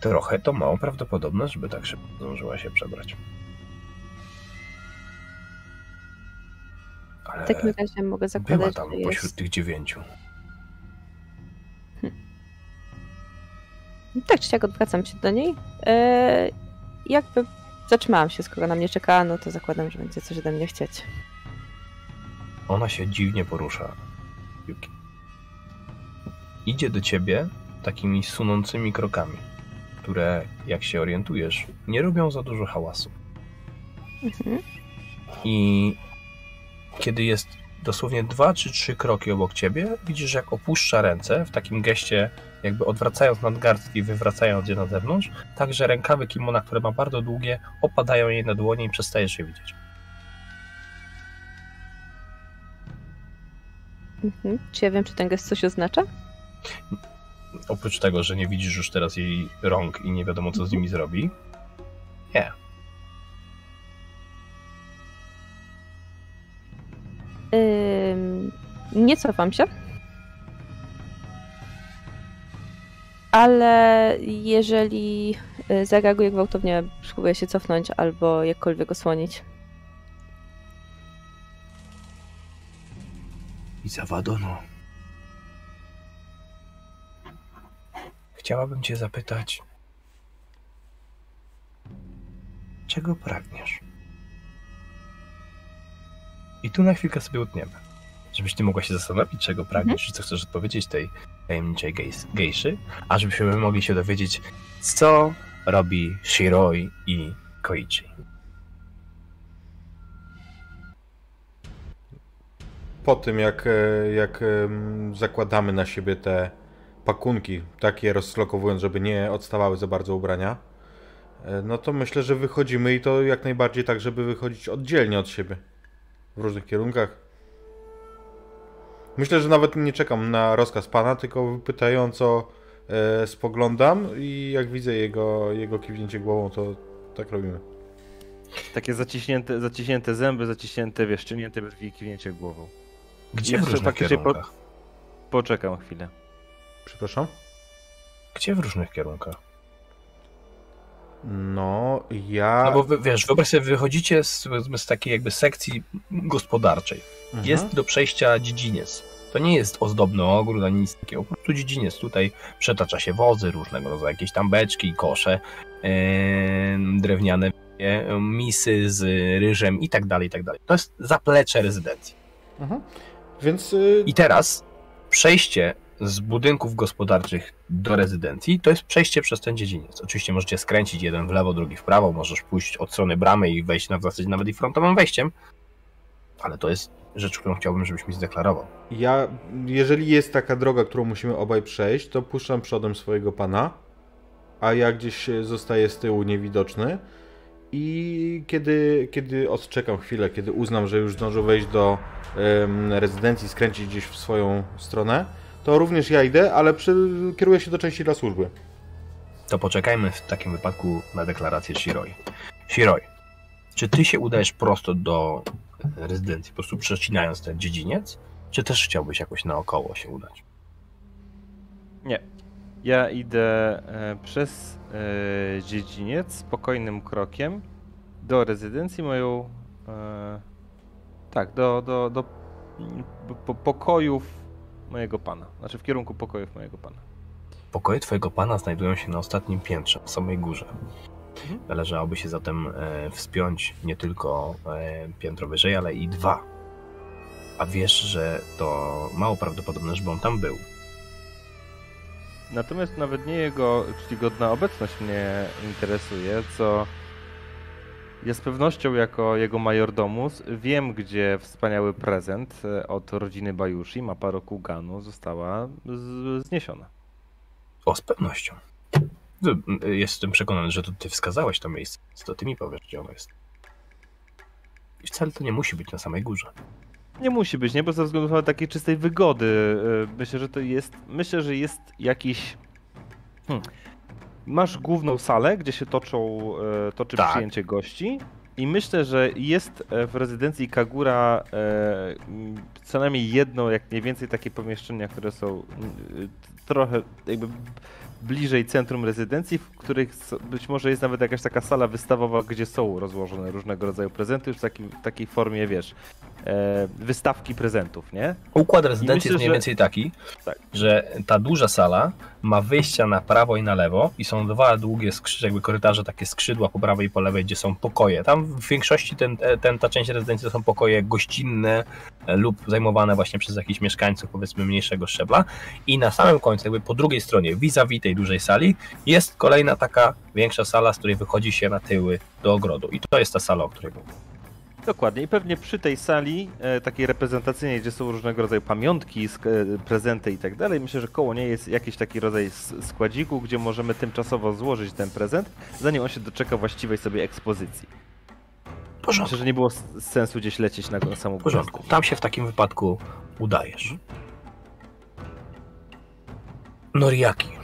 Trochę to mało prawdopodobne, żeby tak szybko zdążyła się przebrać. Ale W takim razie mogę była zakładać, tam że pośród jest... tych dziewięciu. Tak czy siak odwracam się do niej. E, jakby zatrzymałam się, skoro na mnie czekała, no to zakładam, że będzie coś ode mnie chcieć. Ona się dziwnie porusza. Yuki. Idzie do ciebie takimi sunącymi krokami, które, jak się orientujesz, nie robią za dużo hałasu. Mhm. I kiedy jest dosłownie dwa czy trzy kroki obok ciebie, widzisz, jak opuszcza ręce w takim geście, jakby odwracając nadgarstki i wywracając je na zewnątrz, tak że rękawy kimona, które ma bardzo długie, opadają jej na dłonie i przestajesz je widzieć. Mhm. Czy ja wiem, czy ten gest coś oznacza? Oprócz tego, że nie widzisz już teraz jej rąk i nie wiadomo, co z nimi zrobi. Nie. Ym, nie cofam się. Ale jeżeli y, zareaguję gwałtownie, spróbuję się cofnąć albo jakkolwiek osłonić. I zawadono. Chciałabym cię zapytać, czego pragniesz? I tu na chwilkę sobie utniemy, żebyś ty mogła się zastanowić, czego pragniesz i co chcesz odpowiedzieć tej tajemniczej gejs- gejszy, a żebyśmy mogli się dowiedzieć, co robi Shiroi i Koichi. Po tym, jak, e, jak em, zakładamy na siebie te pakunki, takie rozlokowując, żeby nie odstawały za bardzo ubrania, e, no to myślę, że wychodzimy i to jak najbardziej tak, żeby wychodzić oddzielnie od siebie. W różnych kierunkach. Myślę, że nawet nie czekam na rozkaz pana, tylko pytająco e, spoglądam i jak widzę jego, jego kiwnięcie głową, to tak robimy. Takie zaciśnięte, zaciśnięte zęby, zaciśnięte, wiesz, czynięte brwi i kiwnięcie głową. Gdzie w różnych faktycznie po- kierunkach? Poczekam chwilę. Przepraszam? Gdzie w różnych kierunkach? No, ja... No bo wy, wiesz, wyobraź sobie, wychodzicie z, z takiej jakby sekcji gospodarczej. Mhm. Jest do przejścia dziedziniec. To nie jest ozdobny ogród ani nic takiego. Po prostu dziedziniec. Tutaj przetacza się wozy różnego rodzaju, jakieś tam beczki, kosze, drewniane e, misy z ryżem i tak dalej, i tak dalej. To jest zaplecze rezydencji. Mhm. Więc y, I teraz przejście z budynków gospodarczych do rezydencji to jest przejście przez ten dziedziniec. Oczywiście możecie skręcić jeden w lewo, drugi w prawo, możesz pójść od strony bramy i wejść na w zasadzie nawet i frontowym wejściem, ale to jest rzecz, którą chciałbym, żebyś mi zdeklarował. ja, jeżeli jest taka droga, którą musimy obaj przejść, to puszczam przodem swojego pana, a ja gdzieś zostaję z tyłu niewidoczny i kiedy, kiedy odczekam chwilę, kiedy uznam, że już zdążę wejść do rezydencji, skręcić gdzieś w swoją stronę, to również ja idę, ale przy, kieruję się do części dla służby. To poczekajmy w takim wypadku na deklarację Shiroi. Shiroi, czy ty się udajesz prosto do rezydencji, po prostu przecinając ten dziedziniec, czy też chciałbyś jakoś naokoło się udać? Nie. Ja idę e, przez e, dziedziniec spokojnym krokiem do rezydencji moją. E, tak, do, do, do po, pokojów mojego pana. Znaczy w kierunku pokojów mojego pana. Pokoje twojego pana znajdują się na ostatnim piętrze, na samej górze. Mhm. Należałoby się zatem e, wspiąć nie tylko e, piętro wyżej, ale i dwa. A wiesz, że to mało prawdopodobne, żeby on tam był. Natomiast nawet nie jego czcigodna obecność mnie interesuje, co ja z pewnością jako jego majordomus wiem, gdzie wspaniały prezent e, od rodziny Bajushi, mapa Rokuganu, została zniesiona. O, z pewnością. Ty- Jestem przekonany, że to ty wskazałeś to miejsce, to ty mi powiesz, gdzie ono jest. I wcale to nie musi być na samej górze. Nie musi być, nie? Bo ze względu na takiej czystej wygody. e, Myślę, że to jest. Myślę, że jest jakiś. Hmm. Masz główną salę, gdzie się toczą, e, toczy Tak. przyjęcie gości. I myślę, że jest e, w rezydencji Kagura e, co najmniej jedno, jak nie więcej, takie pomieszczenia, które są trochę jakby bliżej centrum rezydencji, w których być może jest nawet jakaś taka sala wystawowa, gdzie są rozłożone różnego rodzaju prezenty, już w takim, w takiej formie, wiesz, e, wystawki prezentów, nie? Układ rezydencji myślę, jest mniej że- więcej taki, Tak. że ta duża sala ma wyjścia na prawo i na lewo i są dwa długie skrzy, jakby korytarze, takie skrzydła po prawej i po lewej, gdzie są pokoje. Tam w większości ten, ten, ta część rezydencji to są pokoje gościnne e, lub zajmowane właśnie przez jakichś mieszkańców powiedzmy mniejszego szczebla i na samym końcu, jakby po drugiej stronie, vis-a-vis tej dużej sali, jest kolejna taka większa sala, z której wychodzi się na tyły do ogrodu i to jest ta sala, o której mówię. Dokładnie. I pewnie przy tej sali, e, takiej reprezentacyjnej, gdzie są różnego rodzaju pamiątki, e, prezenty i tak dalej, myślę, że koło niej jest jakiś taki rodzaj składziku, gdzie możemy tymczasowo złożyć ten prezent, zanim on się doczeka właściwej sobie ekspozycji. Porządku. Myślę, że nie było sensu gdzieś lecieć na samą porządku. Tam się w takim wypadku udajesz. Noriaki.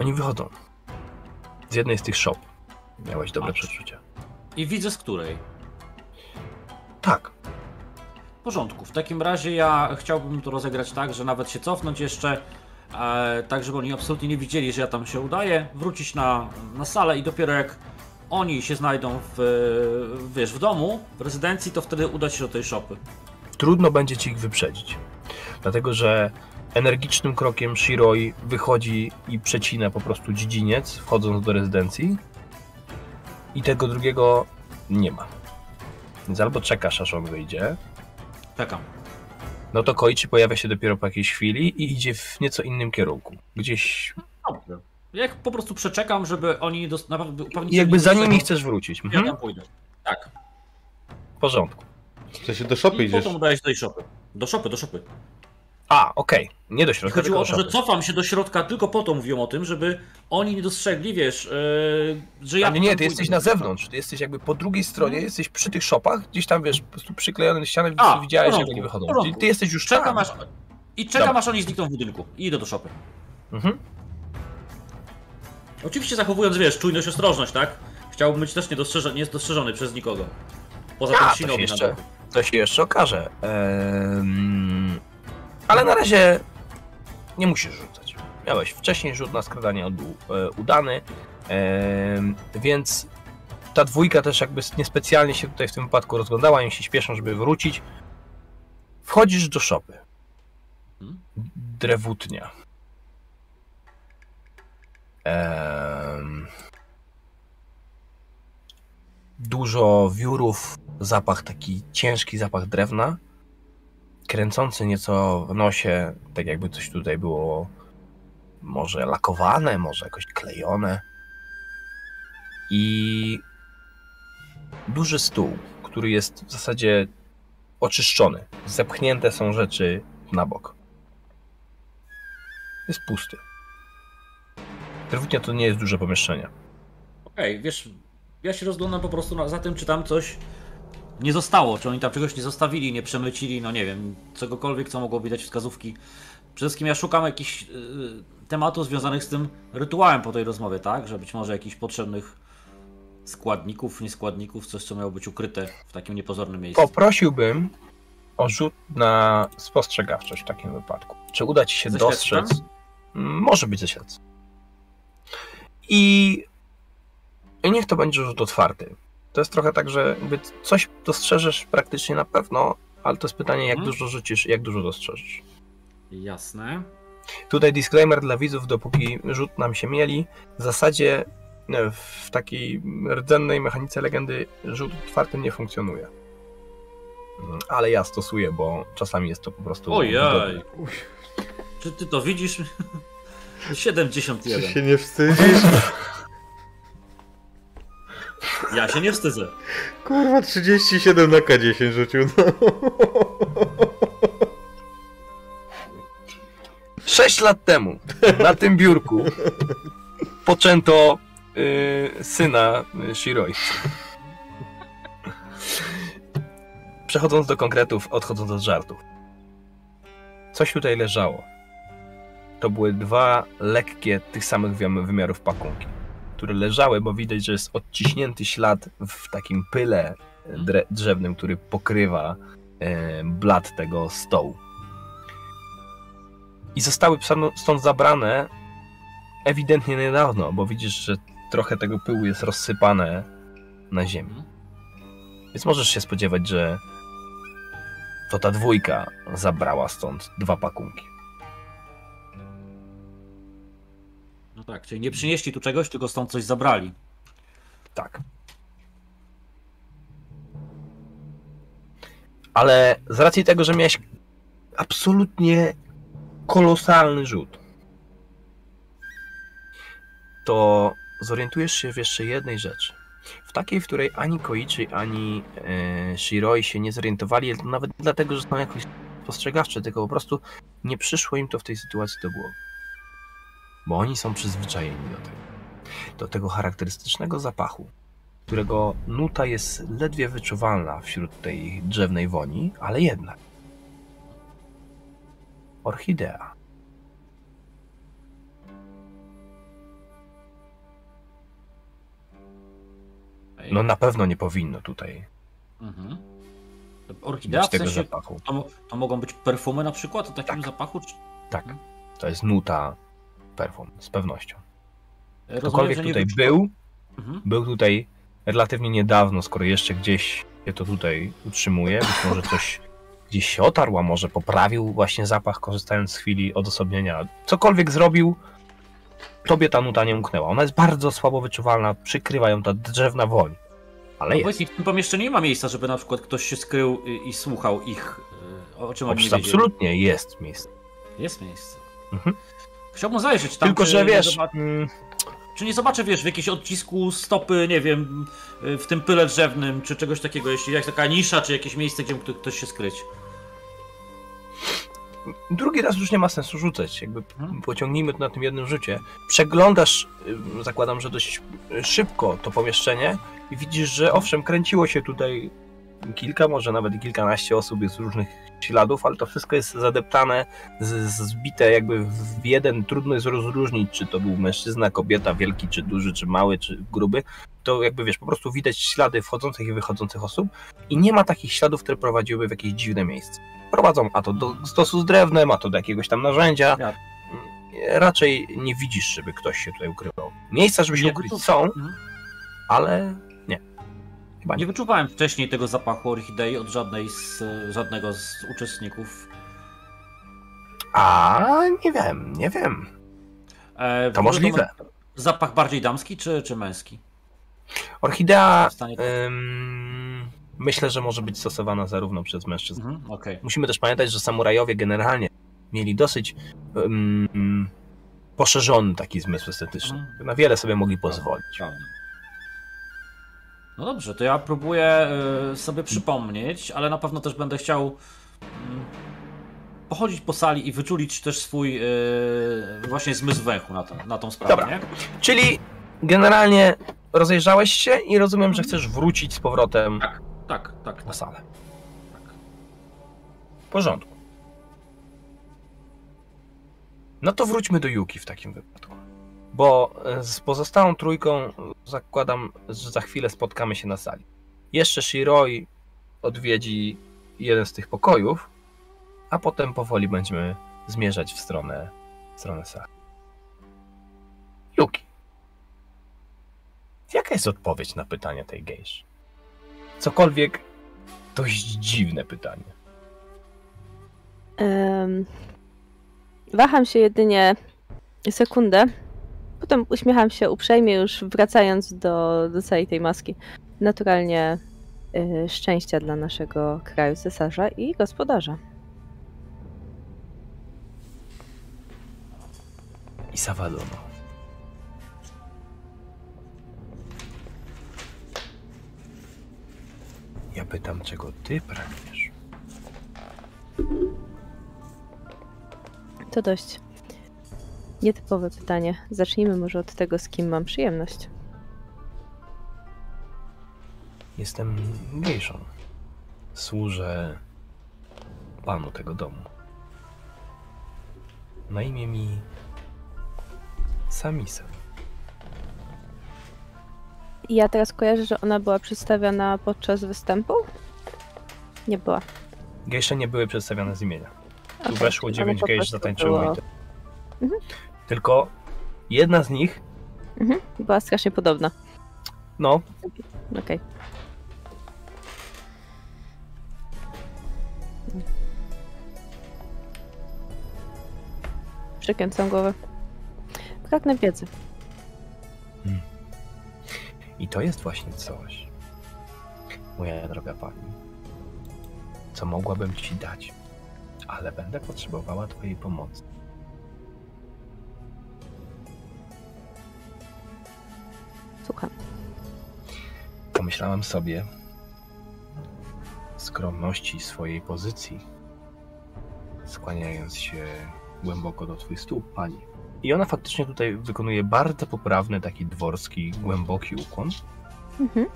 Oni wychodzą z jednej z tych shop. Miałeś dobre Patrz. przeczucie. I widzę z której. Tak. W porządku. W takim razie ja chciałbym to rozegrać tak, że nawet się cofnąć jeszcze, e, tak żeby oni absolutnie nie widzieli, że ja tam się udaję, wrócić na, na salę i dopiero jak oni się znajdą w, wiesz, w domu, w rezydencji, to wtedy udać się do tej szopy. Trudno będzie ci ich wyprzedzić. Dlatego, że energicznym krokiem Shiroi wychodzi i przecina po prostu dziedziniec, wchodząc do rezydencji. I tego drugiego nie ma. Więc albo czekasz, aż on wyjdzie, Czekam. no to Koichi pojawia się dopiero po jakiejś chwili i idzie w nieco innym kierunku. Gdzieś. Dobrze. Jak po prostu przeczekam, żeby oni dos- naprawdę upewnić jakby za nimi chcesz wrócić. Ja Mhm. tam pójdę. Tak. W porządku. W sensie do szopy I idziesz. potem udaję się do tej szopy. Do szopy, do szopy. A, okej. Nie do środka, Chodziło o to, że cofam się do środka tylko po to mówią o tym, żeby oni nie dostrzegli, wiesz, yy, że ja... A nie, nie, ty jesteś na zewnątrz. Ty jesteś jakby po drugiej stronie, jesteś przy tych shopach, gdzieś tam wiesz, po prostu przyklejony do ściany, A, widziałeś, jak oni wychodzą. Czyli ty jesteś już Czekam tam. aż... I czekam Dobra. aż oni znikną w budynku. I idę do szopy. Mhm. Oczywiście zachowując, wiesz, czujność, ostrożność, tak? Chciałbym być też niedostrzeżony, niedostrzeżony przez nikogo. Poza A, tym to się Shinobi na jeszcze-. To się jeszcze okaże. Ehm, ale na razie nie musisz rzucać. Miałeś wcześniej rzut na skradanie od, e, udany, więc ta dwójka też jakby niespecjalnie się tutaj w tym wypadku rozglądała, im się śpieszą, żeby wrócić. Wchodzisz do szopy. Hmm? Drewutnia. Dużo wiórów, zapach taki ciężki zapach drewna, kręcący nieco w nosie, tak jakby coś tutaj było może lakowane, może jakoś klejone. I duży stół, który jest w zasadzie oczyszczony. Zepchnięte są rzeczy na bok. Jest pusty. Drewutnia to nie jest duże pomieszczenie. Okej, wiesz, ja się rozglądam po prostu na, za tym, czy tam coś nie zostało, czy oni tam czegoś nie zostawili, nie przemycili, no nie wiem, czegokolwiek, co mogłoby dać wskazówki. Przede wszystkim ja szukam jakichś y, tematów związanych z tym rytuałem po tej rozmowie, tak? Że być może jakichś potrzebnych składników, nieskładników, coś, co miało być ukryte w takim niepozornym miejscu. Poprosiłbym o rzut na spostrzegawczość w takim wypadku. Czy uda ci się Ze dostrzec? Może być ze śledztwem. I... I niech to będzie rzut otwarty. To jest trochę tak, że jakby coś dostrzeżesz praktycznie na pewno, ale to jest pytanie, jak Mhm. dużo rzucisz, jak dużo dostrzeżysz. Jasne. Tutaj disclaimer dla widzów, dopóki rzut nam się mieli. W zasadzie e, w takiej rdzennej mechanice legendy rzut otwarty nie funkcjonuje. Mm, Ale ja stosuję, bo czasami jest to po prostu. Ojej. Czy ty to widzisz? <laughs> Czy 71. się nie wstydzisz? Ja się nie wstydzę. Kurwa, 37 na K10 rzucił. No. Sześć lat temu na tym biurku poczęto y, syna y, Shiroi. Przechodząc do konkretów, odchodząc od żartów. Coś tutaj leżało. To były dwa lekkie, tych samych wymiarów pakunki, które leżały, bo widać, że jest odciśnięty ślad w takim pyle dre- drzewnym, który pokrywa e, blat tego stołu. I zostały stąd zabrane ewidentnie niedawno, bo widzisz, że trochę tego pyłu jest rozsypane na ziemi. Więc możesz się spodziewać, że to ta dwójka zabrała stąd dwa pakunki. Tak, czyli nie przynieśli tu czegoś, tylko stąd coś zabrali. Tak. Ale z racji tego, że miałeś absolutnie kolosalny rzut, to zorientujesz się w jeszcze jednej rzeczy. W takiej, w której ani Koichi, ani e, Shiroi się nie zorientowali, nawet dlatego, że są jakoś spostrzegawcze, tylko po prostu nie przyszło im to w tej sytuacji do głowy. Bo oni są przyzwyczajeni do tego. Do tego charakterystycznego zapachu, którego nuta jest ledwie wyczuwalna wśród tej drzewnej woni, ale jednak. Orchidea. No na pewno nie powinno tutaj Mhm. Orchidea w tego sensie, zapachu. to, to mogą być perfumy na przykład o takim Tak. zapachu? Czy... Tak, to jest nuta perfum, z pewnością. Rozumiem, Ktokolwiek tutaj wyczuwa- był, Mhm. był tutaj relatywnie niedawno, skoro jeszcze gdzieś się to tutaj utrzymuje. Być może coś gdzieś się otarł, a może poprawił właśnie zapach, korzystając z chwili odosobnienia. Cokolwiek zrobił, tobie ta nuta nie umknęła. Ona jest bardzo słabo wyczuwalna, przykrywa ją ta drzewna woń. Ale No jest. w tym pomieszczeniu nie ma miejsca, żeby na przykład ktoś się skrył i, i słuchał ich, y, o czym oni Otóż wiedzieli. absolutnie jest miejsce. Jest miejsce. Mhm. Chciałbym zajrzeć tam, Tylko, że wiesz, mm, Czy nie zobaczę, wiesz, w jakimś odcisku stopy, nie wiem, w tym pyle drzewnym, czy czegoś takiego, jeśli jak taka nisza, czy jakieś miejsce, gdzie mógł ktoś się skryć. drugi raz już nie ma sensu rzucać. Jakby Mhm. pociągnijmy to na tym jednym rzucie. Przeglądasz, y, zakładam, że dość szybko to pomieszczenie i widzisz, że owszem, kręciło się tutaj kilka, może nawet kilkanaście osób jest różnych śladów, ale to wszystko jest zadeptane, z, z- zbite jakby w jeden. Trudno jest rozróżnić, czy to był mężczyzna, kobieta, wielki, czy duży, czy mały, czy gruby. To jakby wiesz, po prostu widać ślady wchodzących i wychodzących osób i nie ma takich śladów, które prowadziłyby w jakieś dziwne miejsce. Prowadzą a to do stosu z drewnem, a to do jakiegoś tam narzędzia. Ja- Raczej nie widzisz, żeby ktoś się tutaj ukrywał. Miejsca, żeby się ukryć są, Mhm. ale. Chyba Nie nie. wyczuwałem wcześniej tego zapachu orchidei od żadnej z, żadnego z uczestników. A nie wiem, nie wiem. E, To możliwe. Zapach bardziej damski czy, czy męski? Orchidea stanie- ym, myślę, że może być stosowana zarówno przez mężczyzn. Mhm, Okej. Musimy też pamiętać, że samurajowie generalnie mieli dosyć ym, poszerzony taki zmysł estetyczny. Mhm. Na wiele sobie mogli pozwolić. No dobrze, to ja próbuję y, sobie przypomnieć, ale na pewno też będę chciał mm, pochodzić po sali i wyczulić też swój y, właśnie zmysł węchu na, to, na tą sprawę, Dobra. nie? Czyli generalnie rozejrzałeś się i rozumiem, że chcesz wrócić z powrotem Tak, tak, tak. na salę. W porządku. No to wróćmy do Yuki w takim wypadku. Bo e, z pozostałą trójką zakładam, że za chwilę spotkamy się na sali. Jeszcze Shiroi odwiedzi jeden z tych pokojów, a potem powoli będziemy zmierzać w stronę, w stronę sali. Yuki. Jaka jest odpowiedź na pytanie tej gejszy? Cokolwiek dość dziwne pytanie. Em, waham się jedynie sekundę. Potem uśmiecham się uprzejmie, już wracając do, do całej tej maski. Naturalnie y, szczęścia dla naszego kraju, cesarza i gospodarza. I Sawadono. Ja pytam, czego ty pragniesz? To dość nietypowe pytanie. Zacznijmy może od tego, z kim mam przyjemność. Jestem gejszą. Służę panu tego domu. Na imię mi Samisem. I ja teraz kojarzę, że ona była przedstawiona podczas występu? Nie była. Gejsze nie były przedstawione z imienia. Tu Okej, weszło dziewięć gejsz, zatańczyło było- i to. Mhm. Tylko jedna z nich, Mhm, była strasznie podobna. no, Okej. Przekręcam głowę. Pragnę wiedzy. I to jest właśnie coś, moja droga pani, co mogłabym ci dać, ale będę potrzebowała twojej pomocy. Słucham. Pomyślałam sobie, skromności swojej pozycji, skłaniając się głęboko do twych stóp, pani. I ona faktycznie tutaj wykonuje bardzo poprawny, taki dworski, głęboki ukłon, Mhm.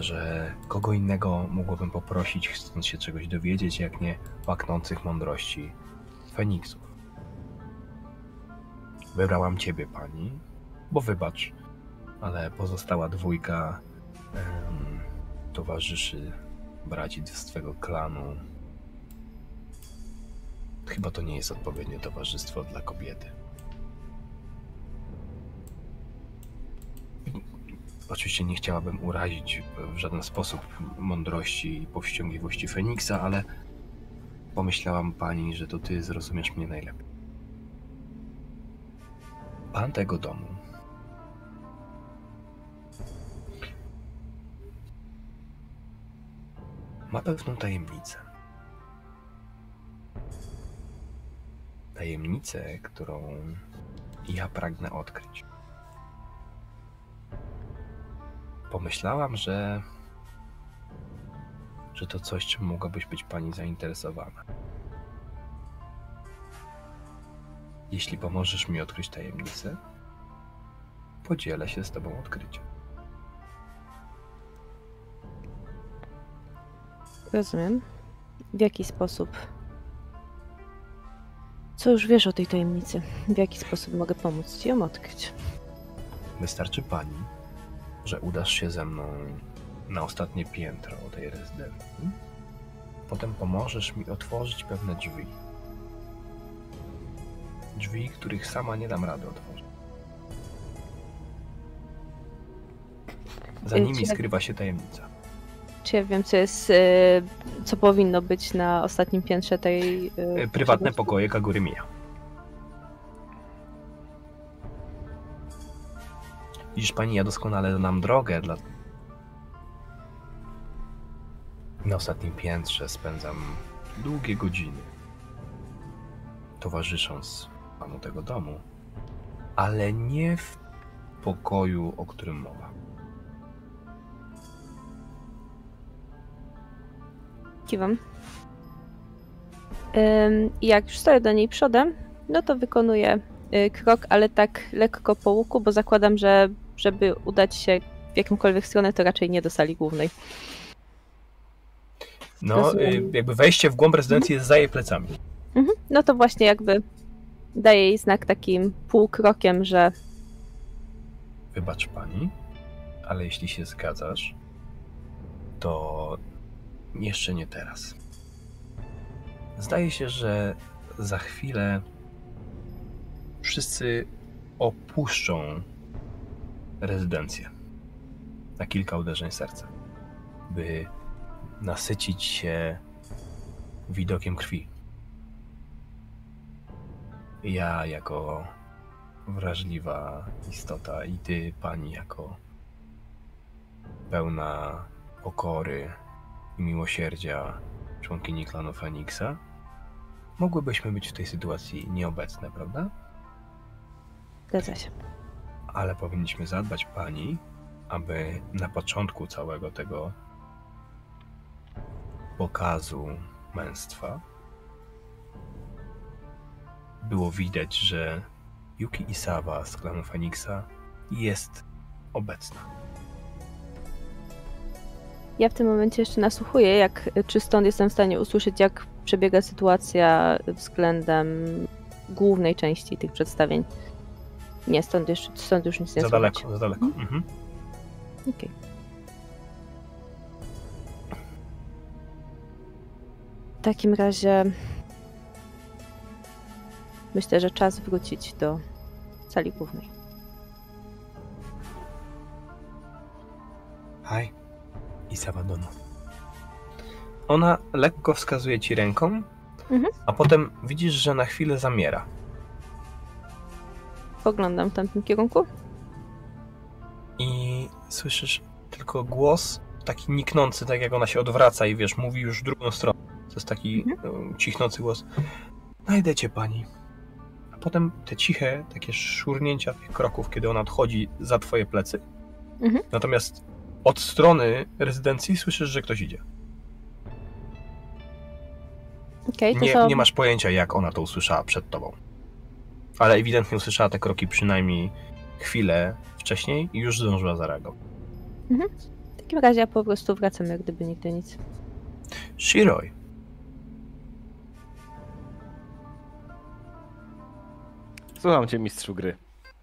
że kogo innego mogłabym poprosić, chcąc się czegoś dowiedzieć, jak nie łaknących mądrości Feniksów. Wybrałam ciebie, pani, bo wybacz, ale pozostała dwójka em, towarzyszy, braci z twego klanu. Chyba to nie jest odpowiednie towarzystwo dla kobiety. Oczywiście nie chciałabym urazić w żaden sposób mądrości i powściągliwości Feniksa, ale pomyślałam pani, że to ty zrozumiesz mnie najlepiej. Pan tego domu ma pewną tajemnicę. Tajemnicę, którą ja pragnę odkryć. Pomyślałam, że. że to coś, czym mogłabyś być pani zainteresowana. Jeśli pomożesz mi odkryć tajemnicę, podzielę się z tobą odkryciem. Rozumiem. W jaki sposób? Co już wiesz o tej tajemnicy? W jaki sposób mogę pomóc ci ją odkryć? Wystarczy pani, że udasz się ze mną na ostatnie piętro tej rezydencji. Potem pomożesz mi otworzyć pewne drzwi. Drzwi, których sama nie dam rady otworzyć. Za Y, nimi skrywa się tajemnica. Czy ja wiem, co jest, e, co powinno być na ostatnim piętrze tej... e, Y, Prywatne posiadłości? pokoje Kagurymia. Widzisz pani, ja doskonale znam drogę dla... Na ostatnim piętrze spędzam długie godziny towarzysząc panu tego domu, ale nie w pokoju, o którym mowa. Kiwam. I jak już stoję do niej przodem, no to wykonuję y, krok, ale tak lekko po łuku, bo zakładam, że żeby udać się w jakąkolwiek stronę, to raczej nie do sali głównej. No, y, jakby wejście w głąb rezydencji jest za jej plecami. Mhm. No to właśnie jakby daję jej znak takim półkrokiem, że Wybacz pani, ale jeśli się zgadzasz, to jeszcze nie teraz. Zdaje się, że za chwilę wszyscy opuszczą rezydencję na kilka uderzeń serca, by nasycić się widokiem krwi. Ja jako wrażliwa istota i ty, pani, jako pełna pokory i miłosierdzia członkini klanu Feniksa, mogłybyśmy być w tej sytuacji nieobecne, prawda? Zgadza się. Ale powinniśmy zadbać pani, aby na początku całego tego pokazu męstwa było widać, że Yuki Isawa z klanu Feniksa jest obecna. Ja w tym momencie jeszcze nasłuchuję, jak czy stąd jestem w stanie usłyszeć, jak przebiega sytuacja względem głównej części tych przedstawień. Nie, stąd już, stąd już nic nie Za słychać. daleko, za daleko. Mhm. Okej. W takim razie myślę, że czas wrócić do sali głównej. Isawa Dono. Ona lekko wskazuje ci ręką, Mhm. a potem widzisz, że na chwilę zamiera. Poglądam w tamtym kierunku. I słyszysz tylko głos taki niknący, tak jak ona się odwraca i wiesz, mówi już w drugą stronę. To jest taki e, cichnący głos. Znajdę cię pani. A potem te ciche, takie szurnięcia tych kroków, kiedy ona odchodzi za twoje plecy. Mhm. Natomiast od strony rezydencji słyszysz, że ktoś idzie. Okej, to Nie, co? nie masz pojęcia, jak ona to usłyszała przed tobą. Ale ewidentnie usłyszała te kroki przynajmniej chwilę wcześniej i już zdążyła zareagować. W takim razie ja po prostu wracam, jak gdyby nigdy nic. Shiroi, Słucham cię, mistrzu gry.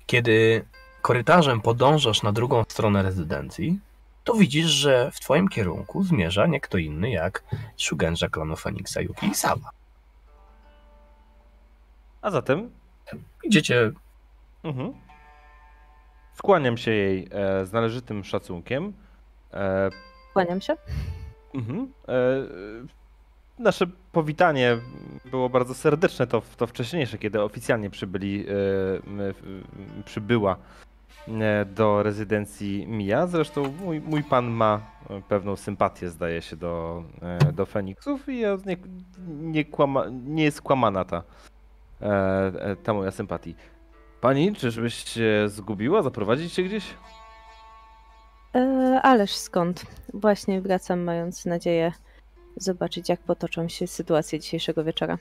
kiedy korytarzem podążasz na drugą stronę rezydencji, to widzisz, że w twoim kierunku zmierza nie kto inny jak Shugenja klanu Feniksa Yuki Isawa. A zatem Idziecie mhm. skłaniam się jej e, z należytym szacunkiem. E, Kłaniam się. Mhm. E, nasze powitanie było bardzo serdeczne, to, to wcześniejsze, kiedy oficjalnie przybyli, e, przybyła do rezydencji Mia. Zresztą mój, mój pan ma e, pewną sympatię, zdaje się, do, e, do Feniksów i ja nie, nie, kłama, nie jest kłamana ta, e, e, ta moja sympatii. Pani, czyżbyś się zgubiła? Zaprowadzić się gdzieś? E, ależ skąd? Właśnie wracam, mając nadzieję zobaczyć, jak potoczą się sytuacje dzisiejszego wieczora.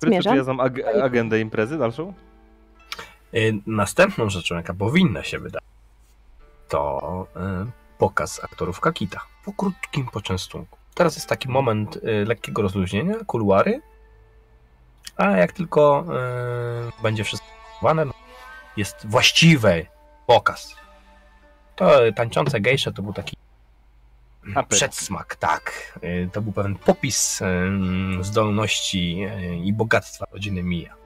Zmierzam. Czy ja znam ag- agendę imprezy dalszą? Y, Następną rzeczą, jaka powinna się wydać, to y, pokaz aktorów Kakita po krótkim poczęstunku. Teraz jest taki moment y, lekkiego rozluźnienia, kuluary, a jak tylko będzie wszystko no, jest właściwy pokaz. To tańczące gejsze to był taki przedsmak, tak. To był pewien popis zdolności i bogactwa rodziny Mija.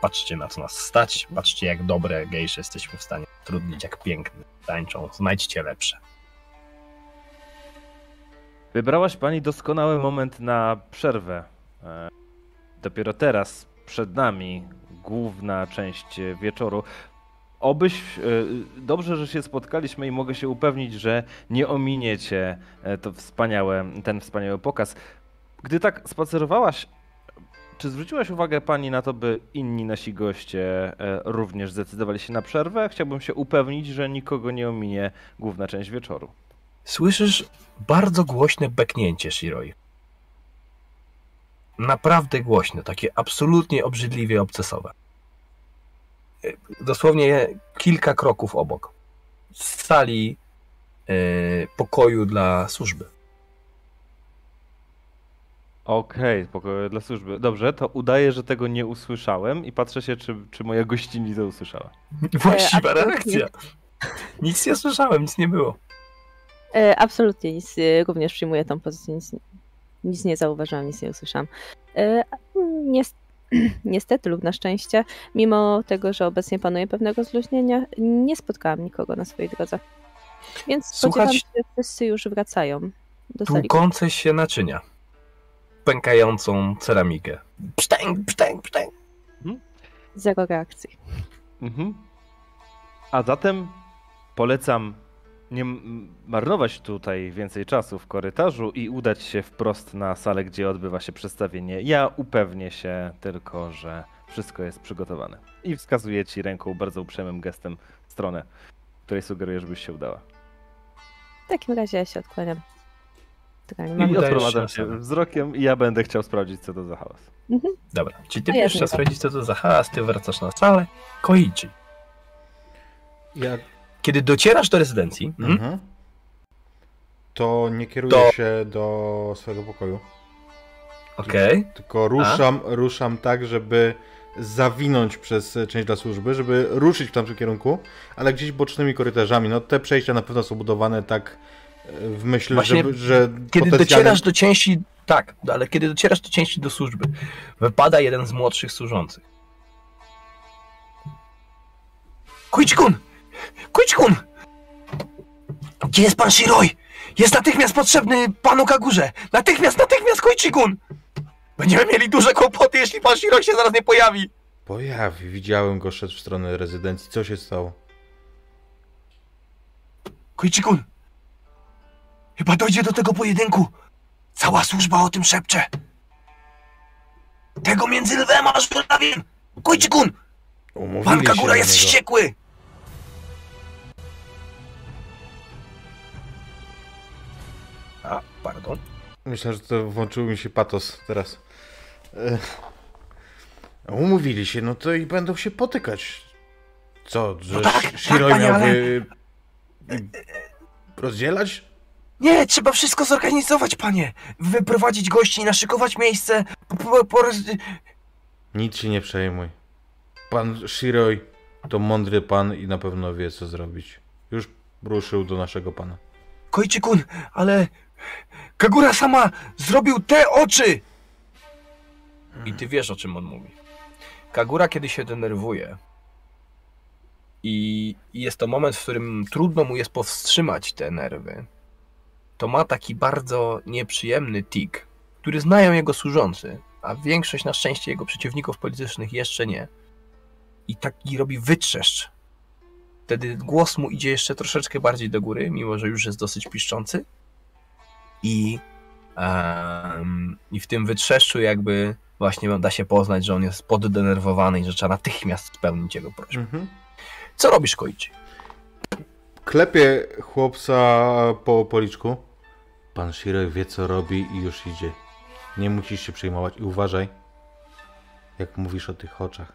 Patrzcie na co nas stać, patrzcie jak dobre gejsze jesteśmy w stanie trudnić, jak piękne tańczą, znajdźcie lepsze. Wybrałaś pani doskonały moment na przerwę. E, Dopiero teraz przed nami główna część wieczoru. Obyś, e, dobrze, że się spotkaliśmy i mogę się upewnić, że nie ominiecie e, to wspaniałe, ten wspaniały pokaz. Gdy tak spacerowałaś, czy zwróciłaś uwagę pani na to, by inni nasi goście e, również zdecydowali się na przerwę? Chciałbym się upewnić, że nikogo nie ominie główna część wieczoru. Słyszysz bardzo głośne beknięcie Shiroi. Naprawdę głośne, takie absolutnie obrzydliwie obcesowe. Y, Dosłownie kilka kroków obok. Z sali y, pokoju dla służby. Okej, pokoju dla służby. Dobrze, to udaję, że tego nie usłyszałem i patrzę się, czy, czy moja gościni to usłyszała. <laughs> Właściwa absolutnie. reakcja. Nic nie słyszałem, nic nie było. E, absolutnie nic, e, również przyjmuję tą pozycję, nic, nic nie zauważyłam, nic nie usłyszałam. E, nies- <clears throat> niestety lub na szczęście, mimo tego, że obecnie panuje pewne rozluźnienie, nie spotkałam nikogo na swojej drodze. Więc spodziewam Słuchać- się, że wszyscy już wracają do sali. Tłukące się naczynia. Pękającą ceramikę. Psztęk, psztęk, psztęk. Zero reakcji. Mhm. A zatem polecam nie marnować tutaj więcej czasu w korytarzu i udać się wprost na salę, gdzie odbywa się przedstawienie. Ja upewnię się tylko, że wszystko jest przygotowane. I wskazuję ci ręką bardzo uprzejmym gestem w stronę, której sugeruję, żebyś się udała. W takim razie ja się odkłaniam. Tylko nie I mam. udajesz odprowadzam się wzrokiem i ja będę chciał sprawdzić, co to za hałas. Dobra, czyli ty pierwszy czas zgadzam. sprawdzić, co to za hałas, ty wracasz na salę. Koichi. Ja, Kiedy docierasz do rezydencji, mhm. mhm. To nie kieruję To- się do swojego pokoju. okej, Tylko ruszam, ruszam tak, żeby zawinąć przez część dla służby, żeby ruszyć w tamtym kierunku, ale gdzieś bocznymi korytarzami. No te przejścia na pewno są budowane tak w myśl, Właśnie, żeby, że kiedy potencjalnie- docierasz do części, tak, ale kiedy docierasz do części do służby, wypada jeden z młodszych służących. Kuichikun! Kuichikun! Gdzie jest pan Shiroi? Jest natychmiast potrzebny panu Kagurze! Natychmiast, natychmiast, Koichikun! Będziemy mieli duże kłopoty, jeśli pan Shiroi się zaraz nie pojawi! Pojawi, widziałem go, szedł w stronę rezydencji. Co się stało? Koichikun! Chyba dojdzie do tego pojedynku. Cała służba o tym szepcze. Tego między lwem a szprawiem! Umówili Pan Kagura jest wściekły! A, pardon. Myślę, że to włączył mi się patos teraz. E, Umówili się, no to i będą się potykać. Co, że No tak, tak, miałby rozdzielać? Nie, trzeba wszystko zorganizować, panie. Wyprowadzić gości, naszykować miejsce. Po, po, po, Nic się nie przejmuj. Pan Shiroi to mądry pan i na pewno wie, co zrobić. Już ruszył do naszego pana. Koichikun, ale Kagura sama zrobił te oczy! I ty wiesz, o czym on mówi. Kagura, kiedy się denerwuje i jest to moment, w którym trudno mu jest powstrzymać te nerwy, to ma taki bardzo nieprzyjemny tik, który znają jego służący, a większość na szczęście jego przeciwników politycznych jeszcze nie. I taki robi wytrzeszcz Wtedy głos mu idzie jeszcze troszeczkę bardziej do góry, mimo że już jest dosyć piszczący. I, em, i w tym wytrzeszczu jakby właśnie da się poznać, że on jest poddenerwowany i że trzeba natychmiast spełnić jego prośbę. Mhm. Co robisz, Koichi? Klepie chłopca po policzku. Pan Shiroi wie, co robi i już idzie. Nie musisz się przejmować i uważaj, jak mówisz o tych oczach.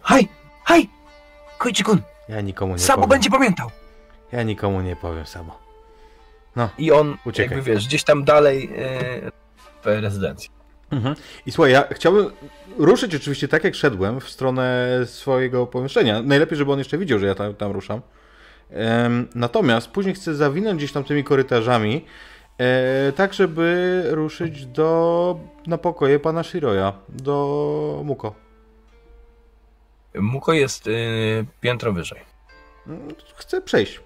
Haj! Haj! Koichi-kun! Ja nikomu nie Sabo powiem. będzie pamiętał! Ja nikomu nie powiem, Sabo. I on, Uciekaj. jakby wiesz, gdzieś tam dalej e, w rezydencji. Mhm. I słuchaj, ja chciałbym ruszyć oczywiście tak, jak szedłem w stronę swojego pomieszczenia. Najlepiej, żeby on jeszcze widział, że ja tam, tam ruszam. Natomiast później chcę zawinąć gdzieś tam tymi korytarzami, e, tak żeby ruszyć do na pokoje pana Shiroya, do Muko. Muko jest e, piętro wyżej. Chcę przejść.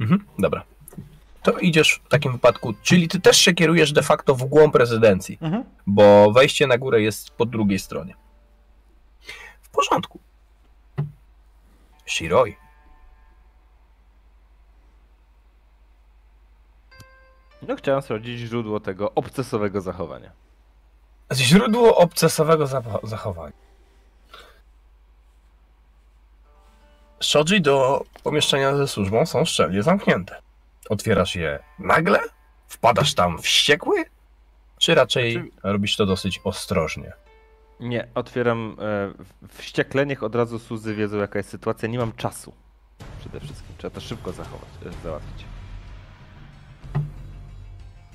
Mhm, dobra. To idziesz w takim wypadku, czyli ty też się kierujesz de facto w głąb rezydencji, Mhm. bo wejście na górę jest po drugiej stronie. W porządku. Shiroi. No chciałem sprawdzić źródło tego obcesowego zachowania. Źródło obcesowego zapo- zachowania. Shoji do pomieszczenia ze służbą są szczelnie zamknięte. Otwierasz je nagle? Wpadasz tam wściekły? Czy raczej Znaczy- robisz to dosyć ostrożnie? Nie, otwieram e, wściekle, niech od razu Suzy wiedzą jaka jest sytuacja. Nie mam czasu. Przede wszystkim. Trzeba to szybko zachować, e, załatwić.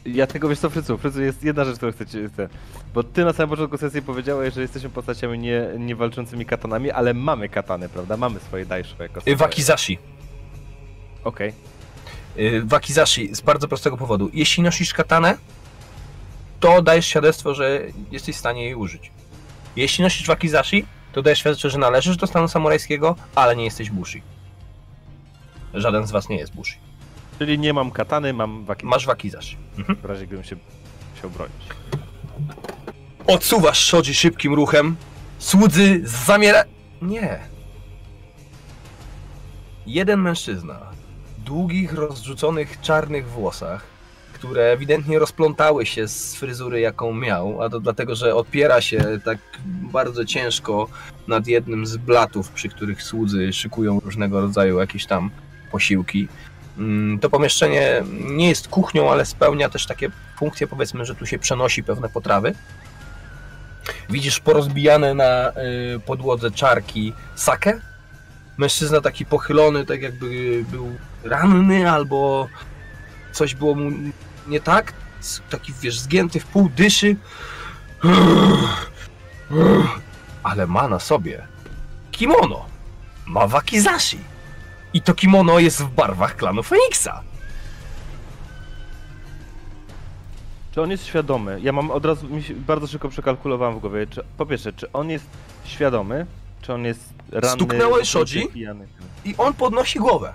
Ja tego wiesz co, Frycu, Frycu, jest jedna rzecz, którą chcę ci... Chcę. Bo ty na samym początku sesji powiedziałeś, że jesteśmy postaciami nie, nie walczącymi katanami, ale mamy katany, prawda? Mamy swoje daisho jako Y. Wakizashi. Okej. Y, Wakizashi z bardzo prostego powodu. Jeśli nosisz katanę, to dajesz świadectwo, że jesteś w stanie jej użyć. Jeśli nosisz wakizashi, to dajesz świadectwo, że należysz do stanu samurajskiego, ale nie jesteś bushi. Żaden z was nie jest bushi. Czyli nie mam katany, mam waki. Masz wakizashi. Mhm. W razie gdybym się chciał bronić. Odsuwasz Shoji szybkim ruchem. Słudzy zamiera... Nie. jeden mężczyzna w długich, rozrzuconych czarnych włosach, które ewidentnie rozplątały się z fryzury, jaką miał, a to dlatego, że opiera się tak bardzo ciężko nad jednym z blatów, przy których słudzy szykują różnego rodzaju jakieś tam posiłki. Mm, To pomieszczenie nie jest kuchnią, ale spełnia też takie funkcje, powiedzmy, że tu się przenosi pewne potrawy. Widzisz porozbijane na y, podłodze czarki sake. Mężczyzna taki pochylony, tak jakby był ranny albo coś było mu nie tak. Taki, wiesz, zgięty w pół dyszy. Ale ma na sobie kimono. Ma wakizashi. I to kimono jest w barwach klanu Feniksa. Czy on jest świadomy? Ja mam od razu, bardzo szybko przekalkulowałem w głowie. Czy, po pierwsze, czy on jest świadomy? Czy on jest ranny? Stuknęłeś Shoji? pijany? I on podnosi głowę.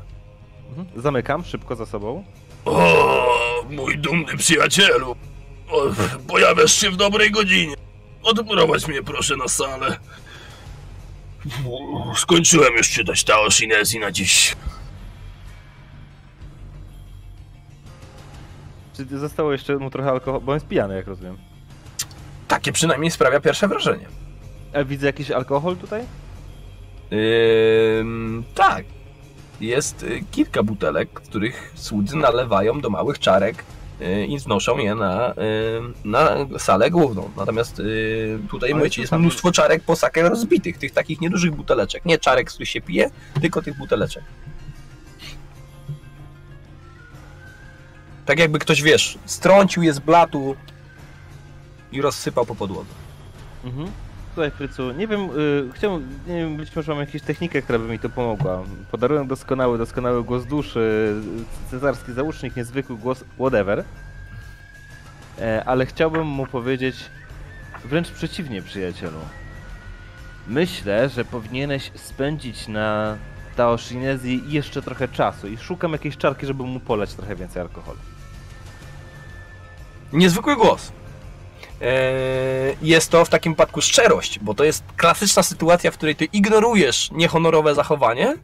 Mhm. Zamykam szybko za sobą. O, mój dumny przyjacielu. O, pojawiasz się w dobrej godzinie. Odprowadź mnie proszę na salę. Skończyłem już czytać Tao Shinezi na dziś. Czy zostało jeszcze mu trochę alkoholu? Bo on jest pijany, jak rozumiem. Takie przynajmniej sprawia pierwsze wrażenie. A widzę jakiś alkohol tutaj? Ym, tak. Jest y, kilka butelek, których słudzy nalewają do małych czarek i znoszą je na, y, na salę główną. Natomiast y, tutaj Ale mówię ci, to jest mnóstwo czarek po rozbitych, tych takich niedużych buteleczek. Nie czarek, z których się pije, tylko tych buteleczek. Tak jakby ktoś, wiesz, strącił je z blatu i rozsypał po podłodze. Mhm. Słuchaj, Frycu, nie wiem, y, chciałbym, nie wiem, być może mam jakąś technikę, która by mi to pomogła. Podaruję doskonały, doskonały głos duszy, cesarski załóżnik, niezwykły głos, whatever. E, ale chciałbym mu powiedzieć wręcz przeciwnie, przyjacielu. Myślę, że powinieneś spędzić na Tao Shinezi jeszcze trochę czasu i szukam jakiejś czarki, żeby mu polać trochę więcej alkoholu. Niezwykły głos. Eee, Jest to w takim wypadku szczerość, bo to jest klasyczna sytuacja, w której ty ignorujesz niehonorowe zachowanie,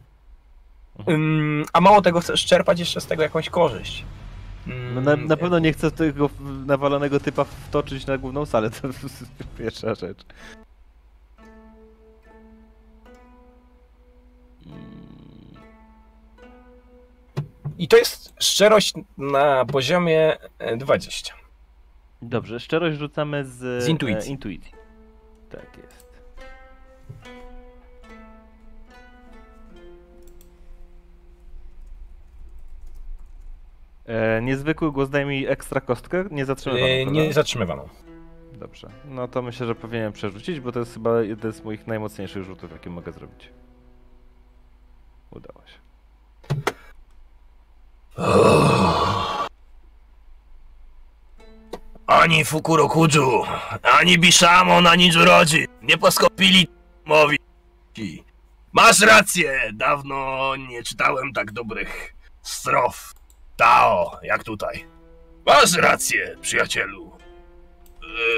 a mało tego chcesz czerpać jeszcze z tego jakąś korzyść. No na, na pewno nie chcę tego nawalonego typa wtoczyć na główną salę, to jest <laughs> pierwsza rzecz. I to jest szczerość na poziomie e, 20. Dobrze, szczerość rzucamy z, Z intuicji. E, intuicji. Tak jest. E, niezwykły głos daj mi ekstra kostkę, nie zatrzymywaną, E? Nie zatrzymywano. Dobrze, no to myślę, że powinienem przerzucić, bo to jest chyba jeden z moich najmocniejszych rzutów, jakie mogę zrobić. Udało się. <laughs> Ani Fukurokudzu, ani Bishamon, ani Jurodzi nie poskopili mowi. Masz rację, dawno nie czytałem tak dobrych strof. Tao, jak tutaj. Masz rację, przyjacielu.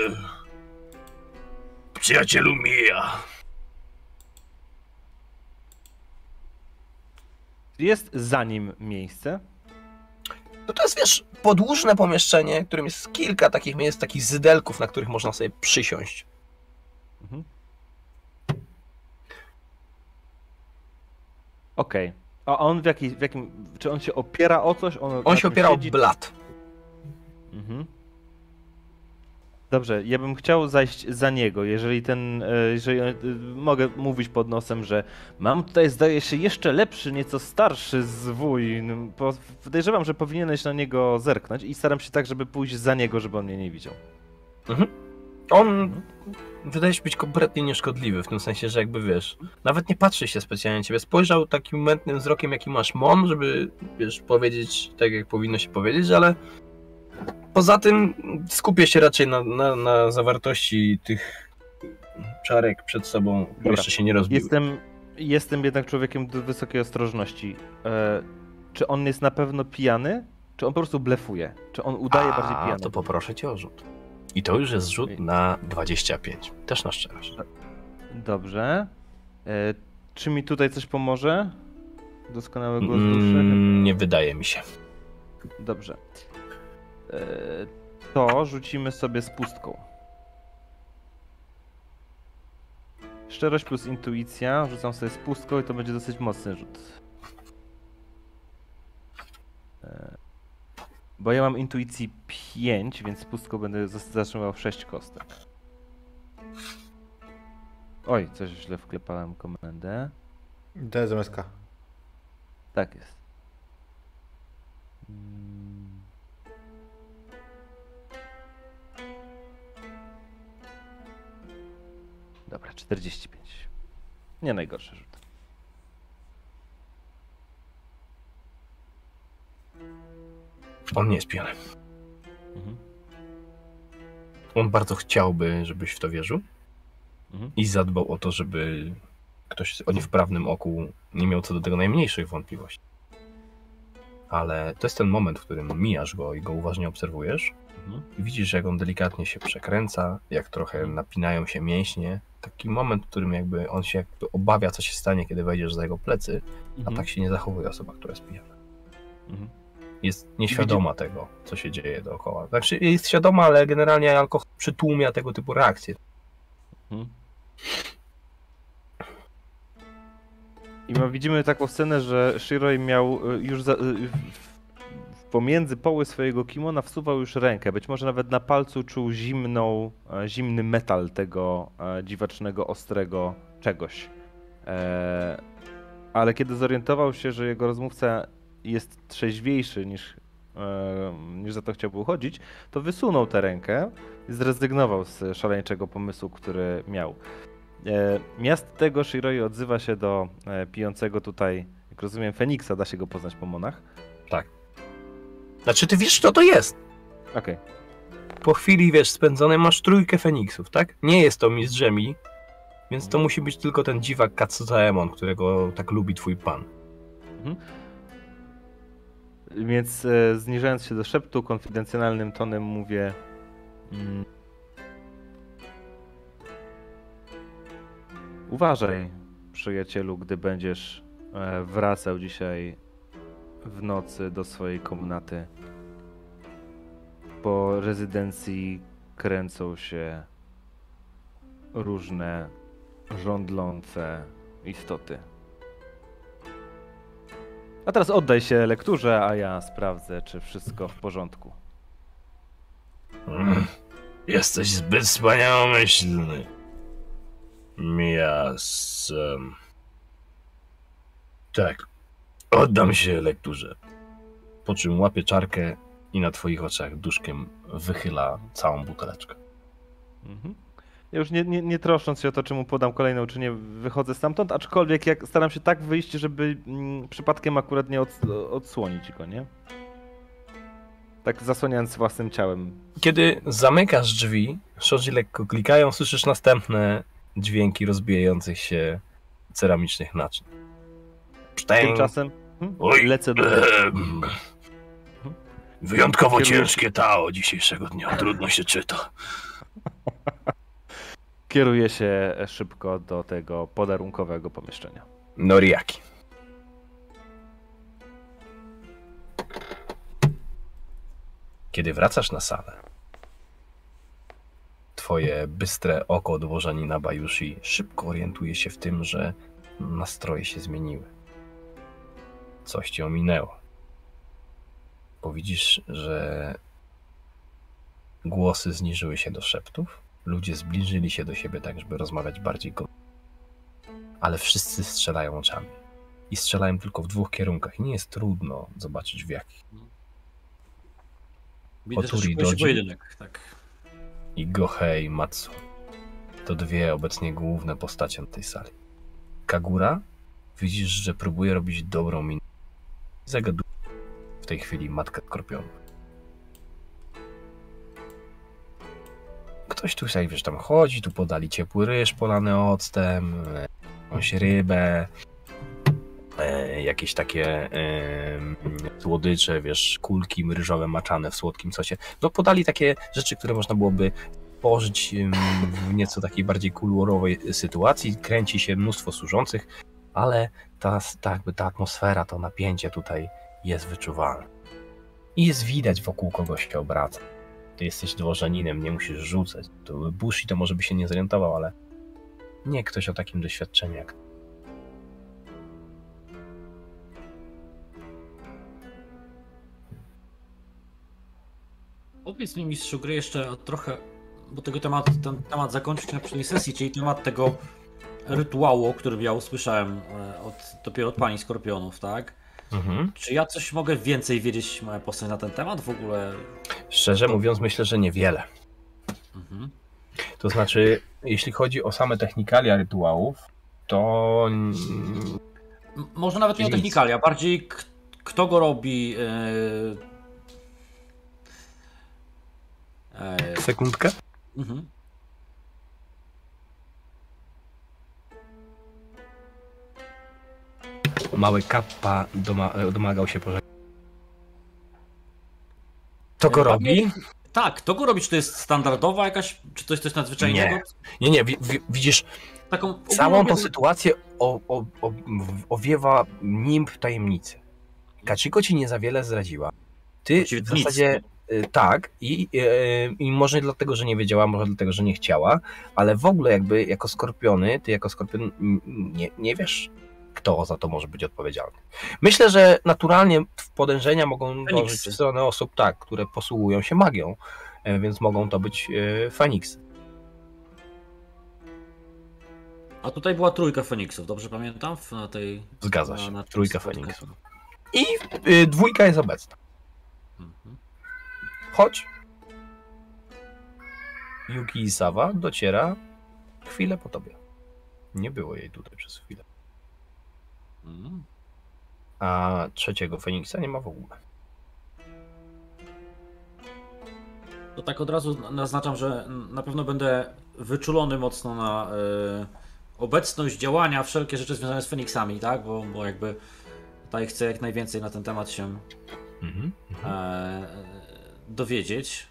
Ech. Przyjacielu Mija. Jest za nim miejsce. No to jest, wiesz, podłużne pomieszczenie, w którym jest kilka takich miejsc, takich zydelków, na których można sobie przysiąść. Mhm. Okej. A on w, jaki, w jakim. Czy on się opiera o coś? On, On się opiera o siedzi? blat. Mhm. Dobrze, ja bym chciał zajść za niego, jeżeli ten, e, jeżeli e, mogę mówić pod nosem, że mam tutaj, zdaje się, jeszcze lepszy, nieco starszy zwój. Po- Podejrzewam, że powinieneś na niego zerknąć i staram się tak, żeby pójść za niego, żeby on mnie nie widział. On wydaje się być kompletnie nieszkodliwy, w tym sensie, że jakby wiesz, nawet nie patrzy się specjalnie na ciebie. Spojrzał takim mętnym wzrokiem, jaki masz mon, żeby wiesz, powiedzieć tak, jak powinno się powiedzieć, ale poza tym skupię się raczej na, na, na zawartości tych czarek przed sobą, bo Dobra. jeszcze się nie rozbiły. Jestem, jestem jednak człowiekiem do wysokiej ostrożności. E, czy on jest na pewno pijany? Czy on po prostu blefuje? Czy on udaje bardziej A, pijany? to poproszę cię o rzut. I to już jest rzut na 25. Też na szczerość. Dobrze. E, czy mi tutaj coś pomoże? doskonałego z duszy? Mm, nie wydaje mi się. Dobrze. E, To rzucimy sobie z pustką. Szczerość plus intuicja. Rzucam sobie z pustką i to będzie dosyć mocny rzut. E, Bo ja mam intuicji 5, więc z pustką będę zatrzymywał 6 kostek. Oj, coś źle wklepałem komendę. D zamiast K. Tak jest. Mm. Dobra, 45. Nie najgorszy rzut. On nie jest pijany. Mhm. On bardzo chciałby, żebyś w to wierzył Mhm. i zadbał o to, żeby ktoś o niewprawnym oku nie miał co do tego najmniejszych wątpliwości. Ale to jest ten moment, w którym mijasz go i go uważnie obserwujesz Mhm. i widzisz, jak on delikatnie się przekręca, jak trochę napinają się mięśnie. Taki moment, w którym jakby on się jakby obawia, co się stanie, kiedy wejdziesz za jego plecy, a Mhm. tak się nie zachowuje osoba, która jest pijana. Mhm. Jest nieświadoma tego, co się dzieje dookoła. Znaczy jest świadoma, ale generalnie alkohol przytłumia tego typu reakcje. Mhm. I widzimy taką scenę, że Shiroi miał y, już za, y, pomiędzy poły swojego kimona wsuwał już rękę. Być może nawet na palcu czuł zimną, e, zimny metal tego e, dziwacznego, ostrego czegoś. E, ale kiedy zorientował się, że jego rozmówca jest trzeźwiejszy niż, niż za to chciałby uchodzić, to wysunął tę rękę i zrezygnował z szaleńczego pomysłu, który miał. E, miast tego Shiroi odzywa się do e, pijącego tutaj, jak rozumiem, Feniksa, da się go poznać po monach. Znaczy ty wiesz, co to jest. Okej. Po chwili, wiesz, spędzonej masz trójkę Feniksów, tak? Nie jest to mistrz więc to musi być tylko ten dziwak Katsuzaemon, którego tak lubi twój pan. Więc e, zniżając się do szeptu, konfidencjonalnym tonem mówię. Mm, uważaj, przyjacielu, gdy będziesz e, wracał dzisiaj w nocy do swojej komnaty. Po rezydencji kręcą się różne żądlące istoty. A teraz oddaj się lekturze, a ja sprawdzę, czy wszystko w porządku. Mm. Jesteś zbyt wspaniałomyślny. Mias. Tak. Oddam się lekturze. Po czym łapie czarkę i na twoich oczach duszkiem wychyla całą buteleczkę. Mhm. Ja już nie, nie, nie troszcząc się o to, czy mu podam kolejną, czy nie, wychodzę stamtąd, aczkolwiek jak staram się tak wyjść, żeby mm, przypadkiem akurat nie od, odsłonić go, nie? Tak zasłaniając własnym ciałem. Kiedy zamykasz drzwi, Shoji lekko klikają, słyszysz następne dźwięki rozbijających się ceramicznych naczyń. Psztęk. Tymczasem hmm, Oj, lecę do... Em, Wyjątkowo Kieruję- ciężkie Tao dzisiejszego dnia. Trudno się czyta. <laughs> Kieruję się szybko do tego podarunkowego pomieszczenia. Noriaki. Kiedy wracasz na salę, twoje bystre oko dworzanina Bajushi szybko orientuje się w tym, że nastroje się zmieniły. Coś cię ominęło. Bo widzisz, że głosy zniżyły się do szeptów, ludzie zbliżyli się do siebie tak, żeby rozmawiać bardziej go ale wszyscy strzelają oczami. I strzelają tylko w dwóch kierunkach. I nie jest trudno zobaczyć w jakich. Widzę, Oturi Doji. pojedynek, tak. I Gohei Matsu. To dwie obecnie główne postacie tej sali. Kagura widzisz, że próbuje robić dobrą minę. Zagaduje w tej chwili matkę skorpionu. Ktoś tu sobie, wiesz, tam chodzi, tu podali ciepły ryż polany octem, e, jakąś rybę, e, jakieś takie e, słodycze, wiesz, kulki ryżowe maczane w słodkim sosie. No podali takie rzeczy, które można byłoby em, w nieco takiej bardziej kolorowej sytuacji. Kręci się mnóstwo służących. ale ta, ta, jakby ta atmosfera, to napięcie tutaj jest wyczuwalne. I jest widać wokół kogoś się obraca. Ty jesteś dworzaninem, nie musisz rzucać. To Bushi to może by się nie zorientował, ale nie ktoś o takim doświadczeniu jak Powiedz mi, mistrzu gry, jeszcze trochę, bo tego temat, ten temat zakończyć na poprzedniej sesji, czyli temat tego rytuału, o którym ja usłyszałem e, od, dopiero od pani Skorpionów, tak? Mhm. Czy ja coś mogę więcej wiedzieć, moja postać, na ten temat w ogóle? Szczerze mówiąc, myślę, że niewiele. Mhm. To znaczy, jeśli chodzi o same technikalia rytuałów, to Może nawet nie o technikalia, bardziej kto go robi. E, e, sekundkę. mhm. Mały kappa doma, domagał się pożegnania. To go E, robi? Tak, kto go robi? Czy to jest standardowa jakaś, czy to jest coś nadzwyczajnego? Nie. Nie, nie, wi, wi, widzisz, Taką całą tą sytuację o, o, o, w- owiewa nimb tajemnicy. Kachiko ci nie za wiele zdradziła. Ty w zasadzie tak i, y, i może dlatego, że nie wiedziała, może dlatego, że nie chciała, ale w ogóle jakby jako skorpiony, ty jako skorpion nie, nie wiesz, kto za to może być odpowiedzialny. Myślę, że naturalnie w podejrzenia mogą dążyć w stronę osób, tak, które posługują się magią, e, więc mogą to być e, Feniksy. A tutaj była trójka Feniksów, dobrze pamiętam? Na tej. Zgadza na- się, na tym trójka. Feniksów. I y, dwójka jest obecna. Mhm. Chodź. Yuki Isawa dociera chwilę po tobie. Nie było jej tutaj przez chwilę. Mhm. A trzeciego Feniksa nie ma w ogóle. To tak od razu naznaczam, że na pewno będę wyczulony mocno na e, obecność, działania, wszelkie rzeczy związane z Feniksami, tak? Bo, bo jakby tutaj chcę jak najwięcej na ten temat się Mhm. e, dowiedzieć.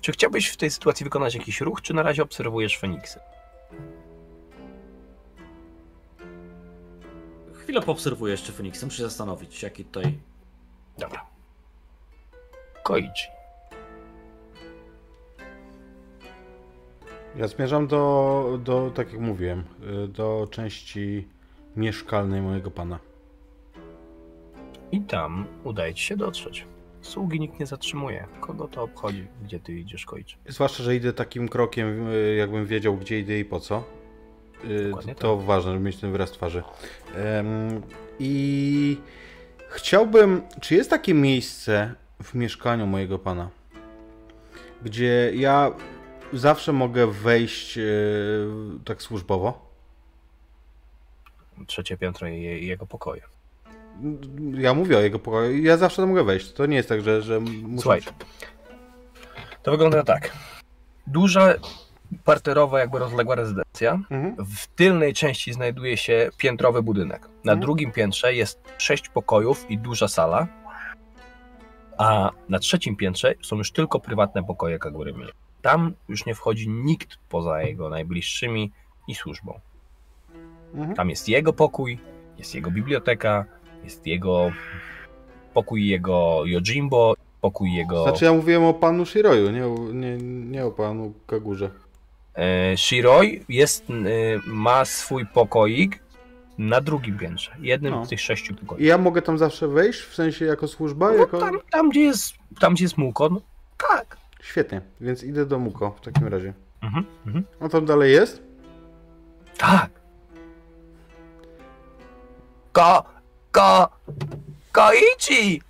Czy chciałbyś w tej sytuacji wykonać jakiś ruch, czy na razie obserwujesz Feniksy? Chwilę poobserwuję jeszcze Feniksy, muszę się zastanowić, jaki tutaj. Dobra. Koichi. Ja zmierzam do, do, tak jak mówiłem, y, do części mieszkalnej mojego pana. I tam udaje ci się dotrzeć. Sługi nikt nie zatrzymuje. Kogo to obchodzi, gdzie ty idziesz, Koichi? Zwłaszcza, że idę takim krokiem, y, jakbym wiedział, gdzie idę i po co. Y, Dokładnie To ważne, żeby mieć ten wyraz twarzy. Em, I chciałbym, czy jest takie miejsce w mieszkaniu mojego pana, gdzie ja zawsze mogę wejść y, tak służbowo? Trzecie piętro i je- jego pokoje. Ja mówię o jego pokoju. Ja zawsze tam mogę wejść. To nie jest tak, że, że muszę... Słuchaj, to wygląda tak. Duża, parterowa, jakby rozległa rezydencja. Mhm. W tylnej części znajduje się piętrowy budynek. Na Mhm. drugim piętrze jest sześć pokojów i duża sala. A na trzecim piętrze są już tylko prywatne pokoje Kagurumi. Tam już nie wchodzi nikt poza jego najbliższymi i służbą. Mhm. Tam jest jego pokój, jest jego biblioteka, jest jego pokój jego Yojimbo, pokój jego Znaczy ja mówiłem o panu Shiroju, nie, o- nie, nie o panu Kagurze. e, Shiroi jest, e, ma swój pokoik na drugim piętrze, jednym No. z tych sześciu I pokoi. ja mogę tam zawsze wejść, w sensie jako służba? No, jako... tam, tam, gdzie jest, tam, gdzie jest Mukon, tak. Świetnie, więc idę do Muko w takim razie. Mhm, mhm. On tam dalej jest? Tak. Ko, ko, Koichi!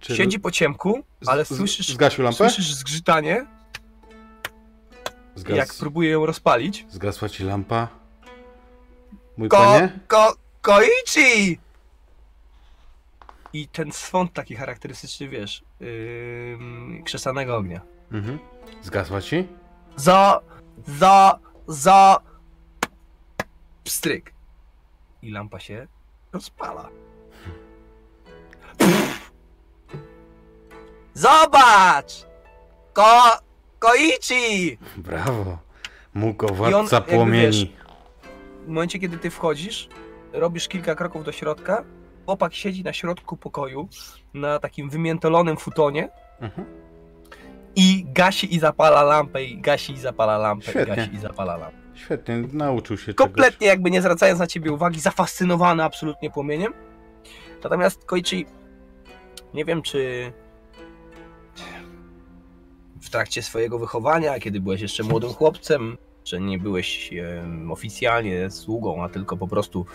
Czy Siedzi po ciemku, ale z- słyszysz, Zgasił lampę? słyszysz zgrzytanie, Zgas... jak próbuje ją rozpalić. Zgasła ci lampa? Mój Ko, panie? ko, Koichi! I ten swąd taki charakterystyczny, wiesz, yy, krzesanego ognia. Mhm. Zgasła ci? Za, za, za, pstryk. I lampa się rozpala. Zobacz! Ko... Koichi! Brawo. Muko, on władca płomieni. W momencie, kiedy ty wchodzisz, robisz kilka kroków do środka, chłopak siedzi na środku pokoju, na takim wymiętolonym futonie Mhm. i gasi i zapala lampę, i gasi i zapala lampę, Świetnie. i gasi i zapala lampę. Świetnie, nauczył się czegoś. Kompletnie jakby nie zwracając na ciebie uwagi, zafascynowany absolutnie płomieniem. Natomiast Koichi, nie wiem czy w trakcie swojego wychowania, kiedy byłeś jeszcze młodym chłopcem, że nie byłeś oficjalnie sługą, a tylko po prostu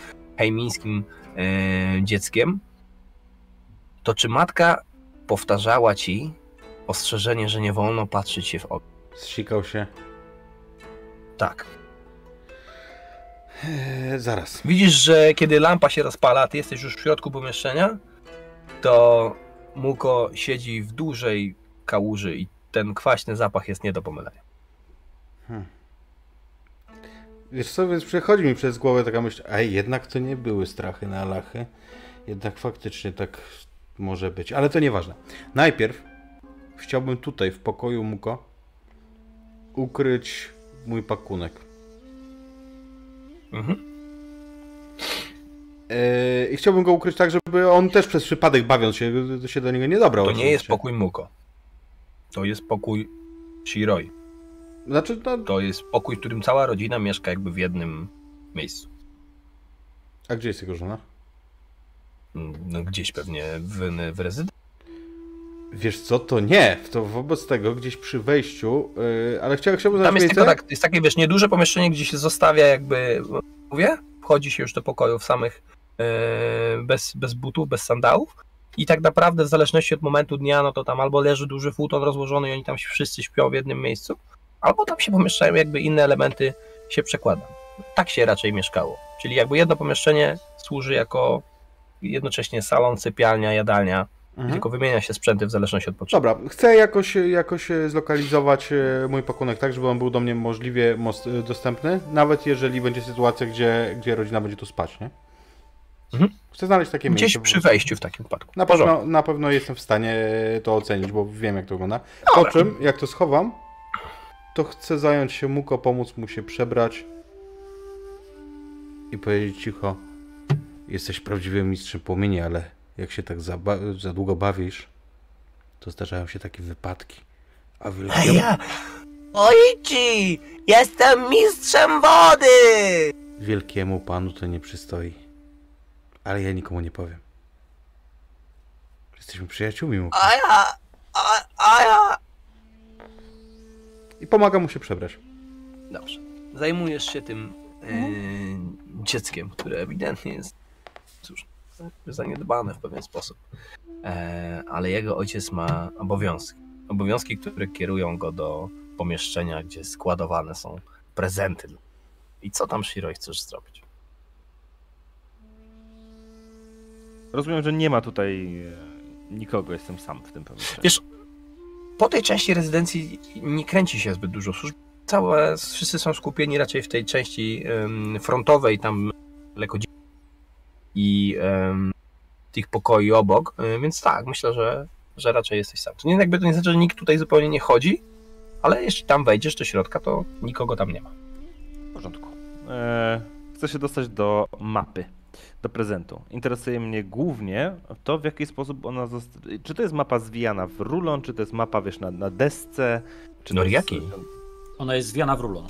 hejmińskim e, dzieckiem, to czy matka powtarzała ci ostrzeżenie, że nie wolno patrzeć się w oczy? Zsikał się. Tak. Eee, zaraz. Widzisz, że kiedy lampa się rozpala, ty jesteś już w środku pomieszczenia, to Muko siedzi w dużej kałuży i ten kwaśny zapach jest nie do pomylenia. Wiesz co, więc przechodzi mi przez głowę taka myśl, a jednak to nie były strachy na lachy. Jednak faktycznie tak może być, ale to nieważne. Najpierw chciałbym tutaj w pokoju Muko ukryć mój pakunek. Mhm. Eee, I chciałbym go ukryć tak, żeby on też przez przypadek bawiąc się, się do niego nie dobrał. To nie jest pokój Muko. To jest pokój Shiroi. Znaczy, no, To jest pokój, w którym cała rodzina mieszka jakby w jednym miejscu. a gdzie jest jego żona? No, gdzieś pewnie w, w rezydencji. Wiesz co, to nie. To wobec tego gdzieś przy wejściu, yy, ale chciałbym, chciałbym Tam jest miejsce. tylko tak, jest takie, wiesz, nieduże pomieszczenie, gdzie się zostawia jakby, mówię, wchodzi się już do pokojów samych e, bez, bez butów, bez sandałów i tak naprawdę w zależności od momentu dnia, no to tam albo leży duży futon rozłożony i oni tam się wszyscy śpią w jednym miejscu, albo tam się pomieszczają jakby inne elementy się przekłada. Tak się raczej mieszkało. Czyli jakby jedno pomieszczenie służy jako jednocześnie salon, sypialnia, jadalnia, Mhm. tylko wymienia się sprzęty w zależności od potrzeb. Dobra, chcę jakoś, jakoś zlokalizować e, mój pakunek tak, żeby on był do mnie możliwie e, dostępny, nawet jeżeli będzie sytuacja, gdzie, gdzie rodzina będzie tu spać, nie? Mhm. Chcę znaleźć takie Gdzieś miejsce. po przy wejściu w takim wypadku. Na pewno, na pewno jestem w stanie to ocenić, bo wiem jak to wygląda. Po czym, jak to schowam, to chcę zająć się Muko, pomóc mu się przebrać i powiedzieć cicho, jesteś prawdziwym mistrzem płomieni, ale jak się tak za, za długo bawisz, to zdarzają się takie wypadki. A wielkiemu, ja! Oichi! Jestem mistrzem wody! wielkiemu panu to nie przystoi. Ale ja nikomu nie powiem. Jesteśmy przyjaciółmi, Muko. A ja... A, a ja... I pomagam mu się przebrać. Dobrze. Zajmujesz się tym e, dzieckiem, które ewidentnie jest cóż, zaniedbane w pewien sposób. E, ale jego ojciec ma obowiązki. Obowiązki, które kierują go do pomieszczenia, gdzie składowane są prezenty. I co tam, Shiroi, chcesz zrobić? Rozumiem, że nie ma tutaj e, nikogo, jestem sam w tym pomieszczeniu. Wiesz, po tej części rezydencji nie kręci się zbyt dużo służb. Całe, wszyscy są skupieni raczej w tej części em, frontowej, tam lekko i em, tych pokoi obok, e, więc tak, myślę, że, że raczej jesteś sam. To nie, jakby to nie znaczy, że nikt tutaj zupełnie nie chodzi, ale jeśli tam wejdziesz do środka, to nikogo tam nie ma. W porządku. E, chcę się dostać do mapy, do prezentu. Interesuje mnie głównie to, w jaki sposób ona została. Czy to jest mapa zwijana w rulon, czy to jest mapa, wiesz, na, na desce? Czy Noriaki. jest- Ona jest zwiana w rulon.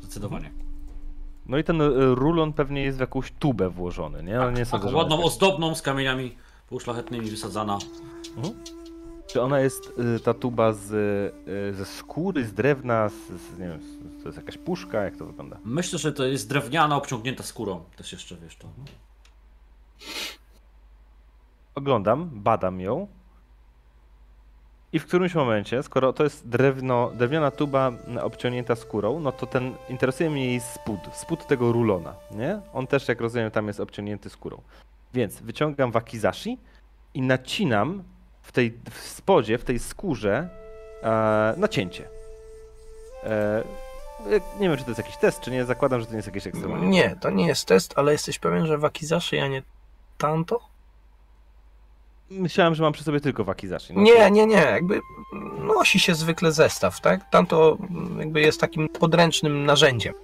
Zdecydowanie. No i ten e, rulon pewnie jest w jakąś tubę włożony, nie? On nie że ładną, ozdobną, z kamieniami półszlachetnymi wysadzana. Czy ona jest y, ta tuba z, y, ze skóry, z drewna, z, z, nie wiem, to jest jakaś puszka, jak to wygląda? Myślę, że to jest drewniana, obciągnięta skórą. Też jeszcze, wiesz, to. Oglądam, badam ją. I w którymś momencie, skoro to jest drewno, drewniana tuba obciągnięta skórą, no to ten interesuje mnie jej spód, spód tego rulona, nie? On też, jak rozumiem, tam jest obciągnięty skórą. Więc wyciągam wakizashi i nacinam w tej w spodzie, w tej skórze e, nacięcie. E, nie wiem, czy to jest jakiś test, czy nie. Zakładam, że to nie jest jakieś ekstremalnie. Nie, to nie jest test, ale jesteś pewien, że Wakizashi, a nie Tanto? Myślałem, że mam przy sobie tylko wakizashi. No Nie, nie, nie, jakby nosi się zwykle zestaw, tak? Tamto jakby jest takim podręcznym narzędziem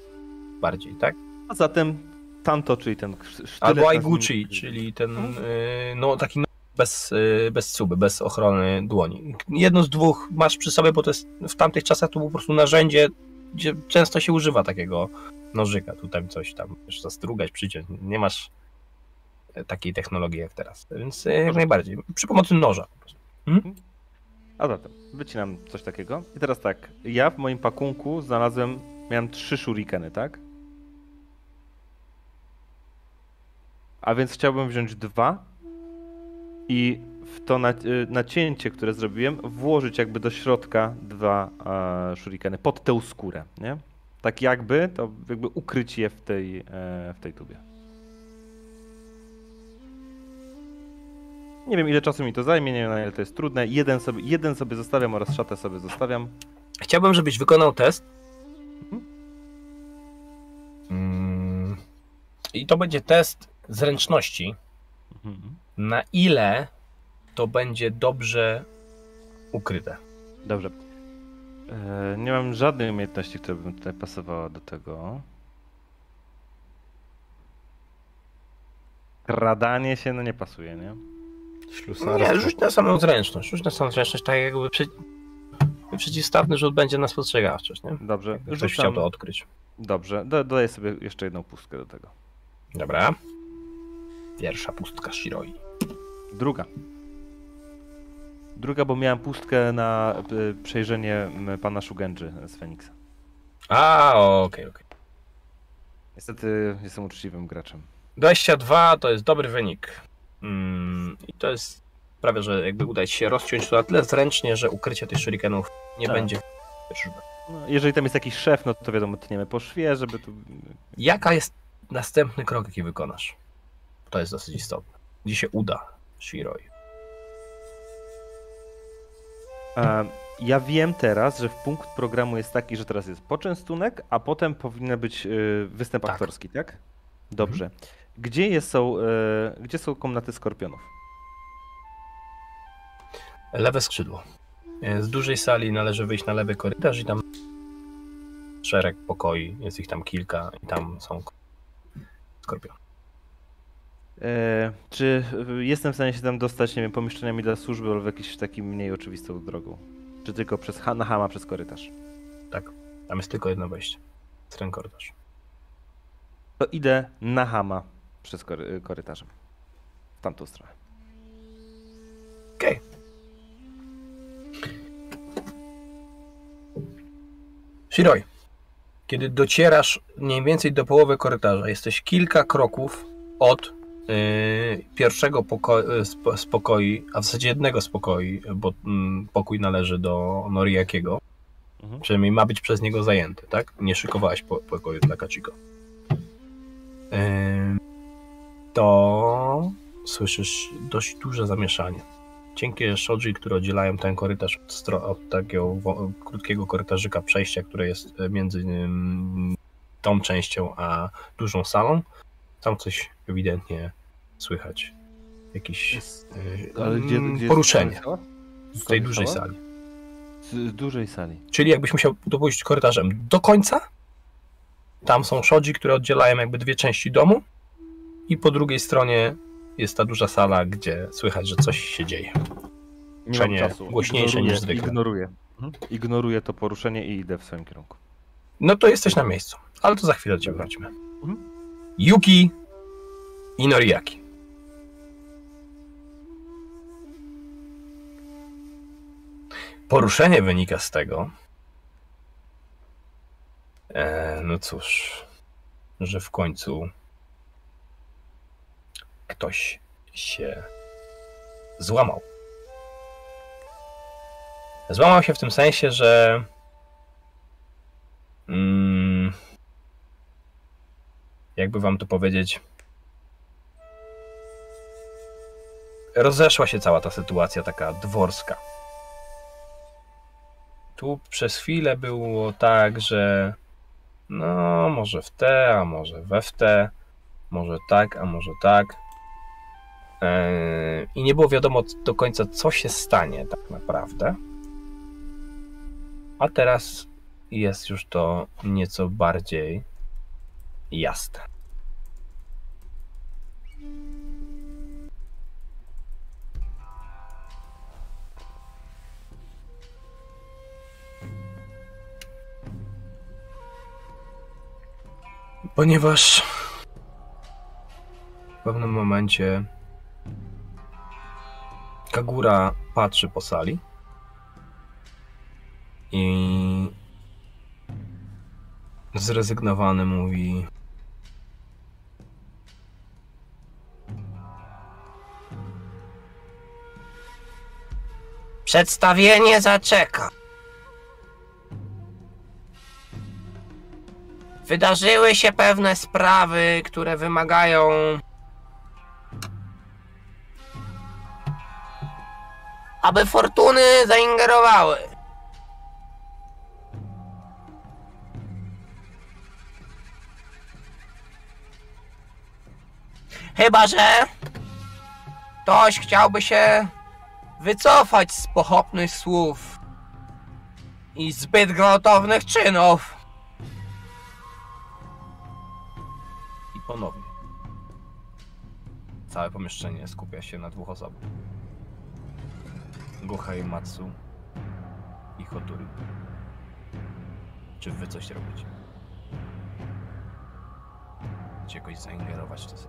bardziej, tak? A zatem tanto, czyli ten sztylet... Albo Aiguchi, czyli ten, y, no taki bez, y, bez cuby, bez ochrony dłoni. Jedno z dwóch masz przy sobie, bo to jest w tamtych czasach to po prostu narzędzie, gdzie często się używa takiego nożyka, tu tam coś tam, wiesz, zastrugać, przyciąć. Nie masz takiej technologii jak teraz, więc y, jak najbardziej. Przy pomocy noża po prostu. A zatem, wycinam coś takiego. I teraz tak, ja w moim pakunku znalazłem, miałem trzy shurikeny, tak? A więc chciałbym wziąć dwa i w to y, nacięcie, które zrobiłem, włożyć jakby do środka dwa e, shurikeny pod tę skórę, nie? Tak jakby, to jakby ukryć je w tej, e, w tej tubie. Nie wiem ile czasu mi to zajmie, nie wiem na ile to jest trudne. Jeden sobie, jeden sobie zostawiam oraz szatę sobie zostawiam. Chciałbym, żebyś wykonał test. Mm. I to będzie test zręczności. Mhm. Na ile to będzie dobrze ukryte. Dobrze. E, nie mam żadnej umiejętności, która by tutaj pasowała do tego. Kradanie się, no nie pasuje, nie? Ślusarstwo. Nie, rzuć na samą zręczność. Rzuć na samą zręczność, tak jakby przy... przeciwstawny rzut będzie na spostrzegawczość, nie? Dobrze, Jakby ktoś rzucam. chciał to odkryć. Dobrze, do, dodaję sobie jeszcze jedną pustkę do tego. Dobra. Pierwsza pustka Shiroi. Druga. Druga, bo miałem pustkę na y, przejrzenie pana Shugenji z Feniksa. A, okej, okej. Niestety jestem uczciwym graczem. 22 to jest dobry wynik. Mm, I to jest prawie, że jakby uda się rozciąć to na tyle zręcznie, że ukrycie tych shurikenów nie Tak. będzie. No, jeżeli tam jest jakiś szef, no to wiadomo, tniemy po szwie, żeby tu... Jaka jest następny krok, jaki wykonasz? To jest dosyć istotne. Gdzie się uda Shiroi? Ja wiem teraz, że w punkt programu jest taki, że teraz jest poczęstunek, a potem powinien być y, występ Tak. aktorski, tak? Dobrze. Gdzie, jest, są, e, gdzie są komnaty skorpionów? Lewe skrzydło. E, Z dużej sali należy wyjść na lewy korytarz i tam szereg pokoi, jest ich tam kilka i tam są skorpiony. E, czy jestem w stanie się tam dostać, nie wiem, pomieszczeniami dla służby albo w jakiś taki mniej oczywistą drogą? Czy tylko przez na hama przez korytarz? Tam jest tylko jedno wejście. Ten korytarz. To idę na hama przez kory- korytarzem. W tamtą stronę. Okej. Shiroi, kiedy docierasz mniej więcej do połowy korytarza, jesteś kilka kroków od yy, pierwszego poko- y, pokoi, a w zasadzie jednego z pokoi, bo mm, pokój należy do Noriakiego. Mhm. Przynajmniej ma być przez niego zajęty, tak? Nie szykowałeś po- pokoju dla Kachiko. Yy, to słyszysz dość duże zamieszanie. Cienkie shoji, które oddzielają ten korytarz od, od takiego krótkiego korytarzyka przejścia, które jest e, między tą częścią a dużą salą. Tam coś ewidentnie słychać. Jakieś e, Ale gdzie, mm, gdzie jest poruszenie w tej dużej sali. Z dużej sali. Czyli jakbyś musiał to pójść korytarzem do końca. Tam są schodzi, które oddzielają jakby dwie części domu. I po drugiej stronie jest ta duża sala, gdzie słychać, że coś się dzieje. Nie mam czasu. głośniejsze ignoruję, niż zwykle. Ignoruję. Mhm. Ignoruję to poruszenie i idę w swoim kierunku. No to jesteś na miejscu, ale to za chwilę do ciebie wrócimy. Mhm. Yuki i Noriaki. Poruszenie wynika z tego, e, no cóż, że w końcu ktoś się złamał. Złamał się w tym sensie, że mm, jakby wam to powiedzieć, rozeszła się cała ta sytuacja taka dworska. Tu przez chwilę było tak, że no może w te, a może we w te, może tak, a może tak. E, i nie było wiadomo do końca, co się stanie tak naprawdę. A teraz jest już to nieco bardziej jasne. Ponieważ w pewnym momencie Kagura patrzy po sali i zrezygnowany mówi Przedstawienie zaczeka. Wydarzyły się pewne sprawy, które wymagają aby fortuny zaingerowały. Chyba, że ktoś chciałby się wycofać z pochopnych słów i zbyt gwałtownych czynów. I ponownie. Całe pomieszczenie skupia się na dwóch osobach. Gohei Matsu i Hoturi. Czy wy coś robicie? Chcecie jakoś zaingerować w to?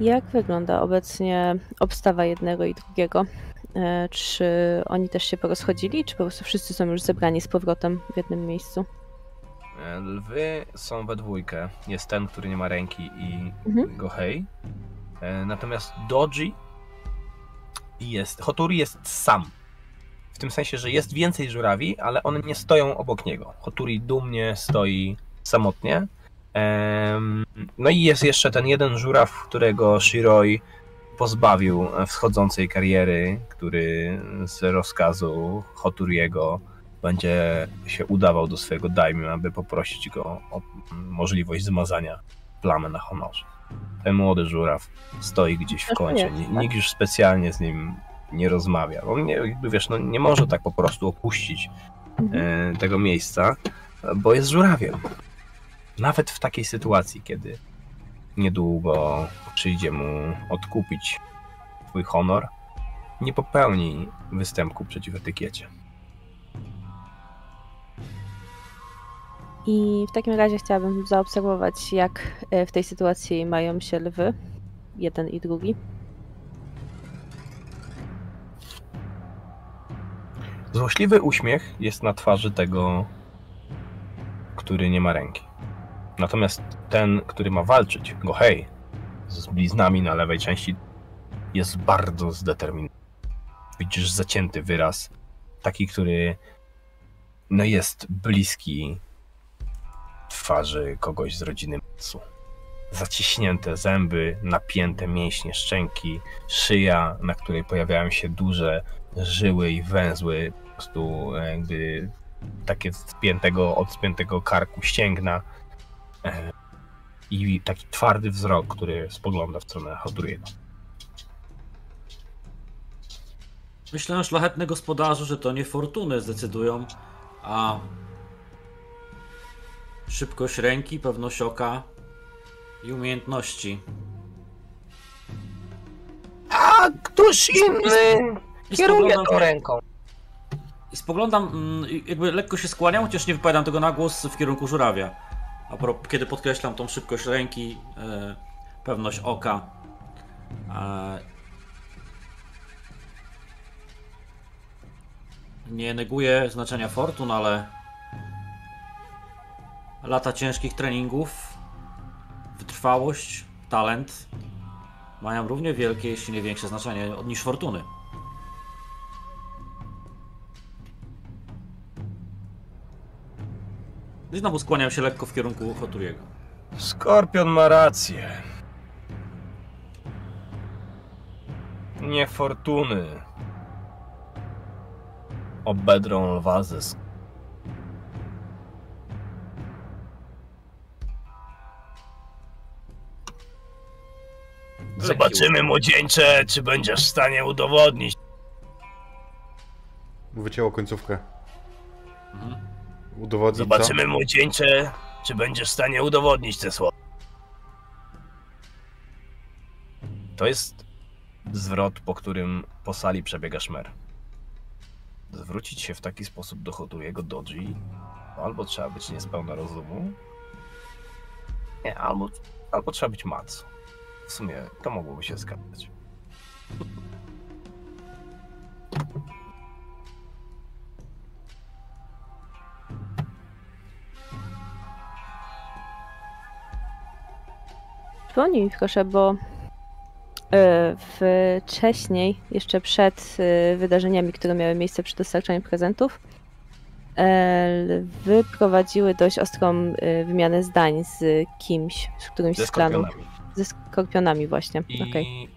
Jak wygląda obecnie obstawa jednego i drugiego? E, Czy oni też się porozchodzili, czy po prostu wszyscy są już zebrani z powrotem w jednym miejscu? E, Lwy są we dwójkę. Jest ten, który nie ma ręki i Mhm. Gohei. E, Natomiast Doji jest. Hoturi jest sam. W tym sensie, że jest więcej żurawi, ale one nie stoją obok niego. Hoturi dumnie stoi samotnie. No i jest jeszcze ten jeden żuraw, którego Shiroi pozbawił wschodzącej kariery, który z rozkazu Hoturiego będzie się udawał do swojego daimyo, aby poprosić go o możliwość zmazania plamy na honorze. Ten młody żuraw stoi gdzieś w kącie. tak. Nikt już specjalnie z nim nie rozmawia. On nie, wiesz, no, nie może tak po prostu opuścić Mhm. e, tego miejsca, bo jest żurawiem. Nawet w takiej sytuacji, kiedy niedługo przyjdzie mu odkupić twój honor, nie popełni występku przeciw etykiecie. I w takim razie chciałabym zaobserwować, jak e, w tej sytuacji mają się lwy, jeden i drugi. Złośliwy uśmiech jest na twarzy tego, który nie ma ręki. Natomiast ten, który ma walczyć, go hej, z bliznami na lewej części, jest bardzo zdeterminowany. Widzisz zacięty wyraz, taki, który no jest bliski twarzy kogoś z rodziny Matsu. Zaciśnięte zęby, napięte mięśnie szczęki, szyja, na której pojawiają się duże żyły i węzły, po prostu jakby takie spiętego, od spiętego karku ścięgna e, i taki twardy wzrok, który spogląda w stronę Hoturiego. Myślę, szlachetny gospodarzu, że to nie fortuny zdecydują, a szybkość ręki, pewność oka i umiejętności. A któż inny I kieruje tą ręką? I spoglądam, mm, jakby lekko się skłaniam, chociaż nie wypowiadam tego na głos w kierunku żurawia. A pro, kiedy podkreślam tą szybkość ręki, e, pewność oka. E, nie neguję znaczenia fortun, ale lata ciężkich treningów, wytrwałość, talent mają równie wielkie, jeśli nie większe znaczenie niż fortuny. I znowu skłaniam się lekko w kierunku Hoturiego. Skorpion ma rację. Nie fortuny. Obedrą lwa ze Zobaczymy, młodzieńcze, czy będziesz w stanie udowodnić. Wycięło końcówkę. Mhm. Udowodnić Zobaczymy, młodzieńcze, czy będziesz w stanie udowodnić te słowa. To jest zwrot, po którym po sali przebiega szmer. Zwrócić się w taki sposób do Hodujego Doji, albo trzeba być niespełna rozumu, nie, albo, albo trzeba być Matsu. W sumie to mogłoby się zgadzać. Przypomnij mi proszę, bo e, wcześniej, jeszcze przed e, wydarzeniami, które miały miejsce przy dostarczaniu prezentów, e, wyprowadziły dość ostrą wymianę zdań z kimś, z którymś Ze z klanów. skorpionami. Ze skorpionami właśnie. I, Okej.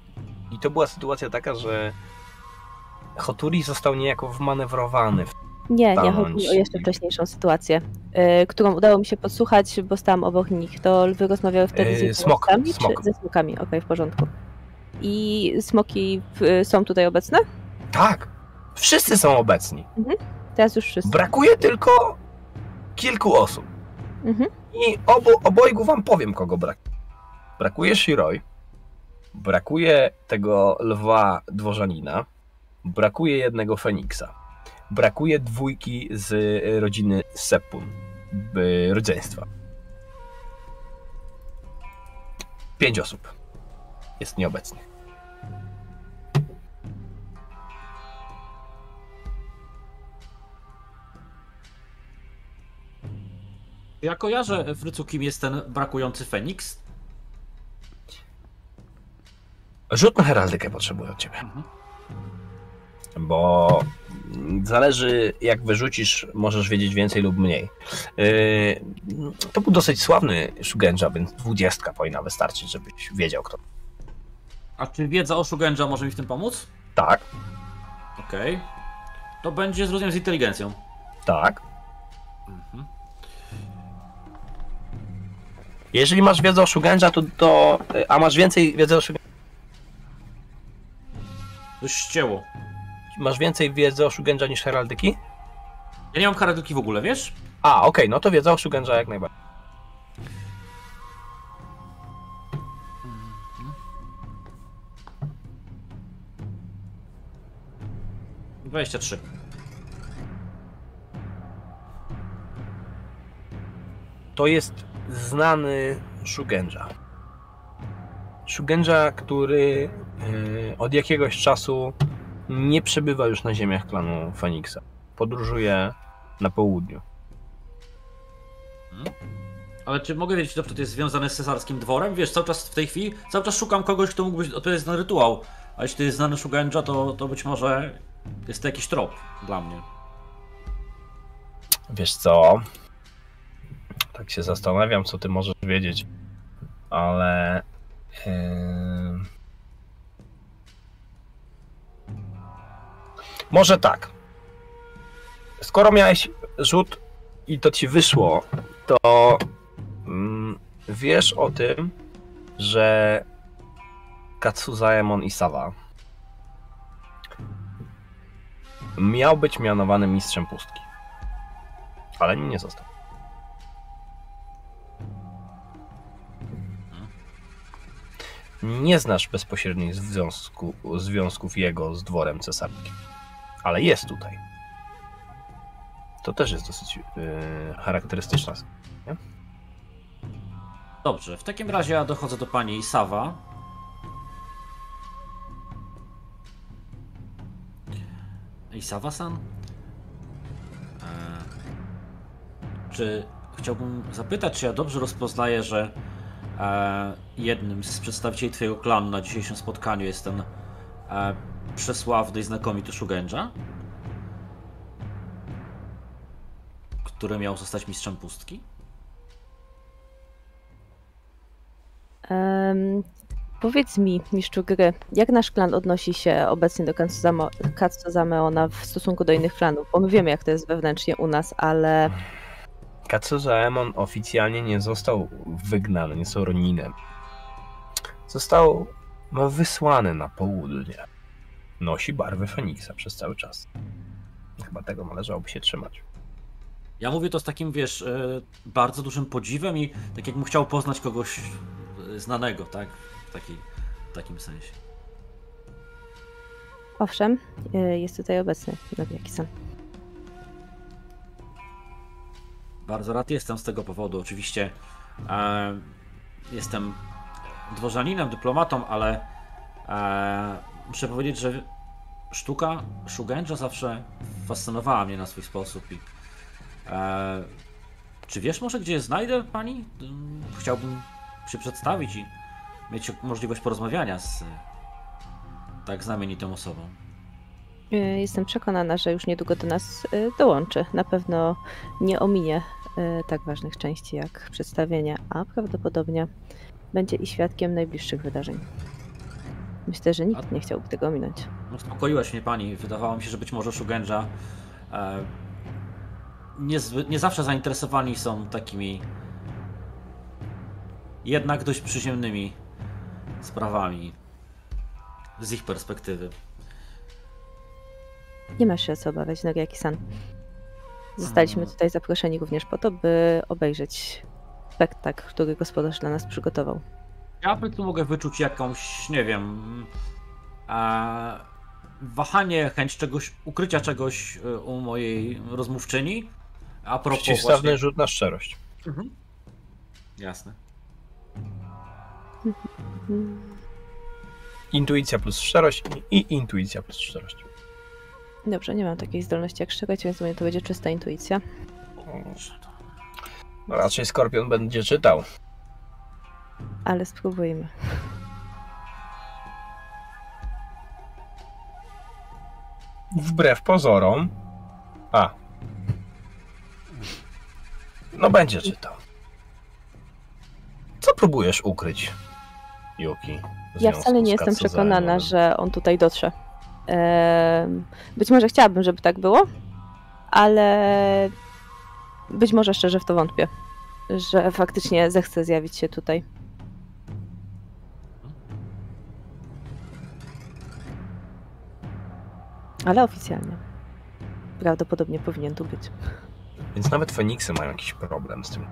I to była sytuacja taka, że Hoturi został niejako wmanewrowany w Nie, nie chodzi o jeszcze wcześniejszą sytuację, e, którą udało mi się podsłuchać, bo stałam obok nich. To lwy rozmawiały wtedy z E, ich smok, smok. czy ze smokami? Okej, w porządku. I smoki są tutaj obecne? Tak, wszyscy są obecni. Teraz już wszyscy. Brakuje tylko kilku osób. Mhm. I obu, obojgu wam powiem, kogo brak. Brakuje Shiroi, brakuje tego lwa dworzanina, brakuje jednego Feniksa, brakuje dwójki z rodziny Seppun, by rodzeństwa. Pięć osób jest nieobecnych. Ja kojarzę, Frycu, kim jest ten brakujący Feniks. Rzut na heraldykę potrzebuję od ciebie. Mhm. Bo zależy, jak wyrzucisz, możesz wiedzieć więcej lub mniej. Yy, To był dosyć sławny Shugenja, więc dwudziestka powinna wystarczyć, żebyś wiedział, kto. A czy wiedza o Shugenja może mi w tym pomóc? Tak, Okej. To będzie z rozumiem z inteligencją. tak. Mhm. Jeżeli masz wiedzę o Shugenja, to, to. A masz więcej wiedzy o Shugenja. To ścięło. Masz więcej wiedzy o Shugenja niż heraldyki? Ja nie mam karadyki w ogóle, wiesz? A, okej, no to wiedza o Shugenja jak najbardziej. Dwadzieścia trzy. to jest znany Shugenja. Shugenja, który od jakiegoś czasu nie przebywa już na ziemiach klanu Feniksa. Podróżuje na południu. Ale czy mogę wiedzieć, czy to jest związane z cesarskim dworem? Wiesz, cały czas w tej chwili, cały czas szukam kogoś, kto mógłby odpowiedzieć na rytuał. A jeśli to jest znany Shugenja, to, to być może jest to jakiś trop dla mnie. Wiesz co? Tak się zastanawiam, co ty możesz wiedzieć, ale. e, Może tak. Skoro miałeś rzut i to ci wyszło, to mm, wiesz o tym, że Katsuzaemon Isawa miał być mianowany mistrzem pustki. Ale nim nie został. Nie znasz bezpośrednich związku, związków jego z dworem cesarskim, ale jest tutaj. To też jest dosyć yy, charakterystyczna. Nie? Dobrze, w takim razie ja dochodzę do pani Isawa. Isawa-san? Eee, czy chciałbym zapytać, czy ja dobrze rozpoznaję, że e, jednym z przedstawicieli twojego klanu na dzisiejszym spotkaniu jest ten e, przesławny i znakomity Shugenja? Który miał zostać mistrzem pustki? Em, powiedz mi, mistrzu gry, jak nasz klan odnosi się obecnie do Katsuzameona w stosunku do innych klanów? Bo my wiemy, jak to jest wewnętrznie u nas, ale Katsuzaemon oficjalnie nie został wygnany, nie został Roninem. Został ma wysłany na południe. Nosi barwy Feniksa przez cały czas. Chyba tego należałoby się trzymać. Ja mówię to z takim, wiesz, e, bardzo dużym podziwem i tak jakbym chciał poznać kogoś e, znanego, tak? W, takiej, w takim sensie. Owszem, y, jest tutaj obecny Nowiaki-san. Bardzo rad jestem z tego powodu. Oczywiście e, jestem dworzaninem, dyplomatą, ale e, muszę powiedzieć, że sztuka Shugenja zawsze fascynowała mnie na swój sposób. I, e, czy wiesz może, gdzie je znajdę, pani? Chciałbym się przedstawić i mieć możliwość porozmawiania z e, tak znamienitą osobą. Y, Jestem przekonana, że już niedługo do nas y, dołączy. Na pewno nie ominie tak ważnych części jak przedstawienia, a prawdopodobnie będzie i świadkiem najbliższych wydarzeń. Myślę, że nikt nie chciałby tego ominąć. No, Uspokoiłaś mnie pani. Wydawało mi się, że być może Shugenja e, nie, nie zawsze zainteresowani są takimi jednak dość przyziemnymi sprawami z ich perspektywy. Nie masz się o co obawiać, Nogiaki-san. Zostaliśmy tutaj zaproszeni również po to, by obejrzeć spektakl, który gospodarz dla nas przygotował. Ja by tu mogę wyczuć jakąś, nie wiem, e, wahanie, chęć czegoś, ukrycia czegoś e, u mojej rozmówczyni. A propos Przeciwstawny właśnie... rzut na szczerość. Mhm. Jasne. Intuicja plus szczerość i, i intuicja plus szczerość. Dobrze, nie mam takiej zdolności jak szczegać, więc u mnie to będzie czysta intuicja. No, raczej Skorpion będzie czytał. Ale spróbujmy. Wbrew pozorom. A. No będzie czytał. Co próbujesz ukryć, Yuki? Ja wcale nie jestem przekonana, że on tutaj dotrze. Być może chciałabym, żeby tak było, ale być może szczerze w to wątpię, że faktycznie zechce zjawić się tutaj. Ale oficjalnie. Prawdopodobnie powinien tu być. Więc nawet Feniksy mają jakiś problem z tym.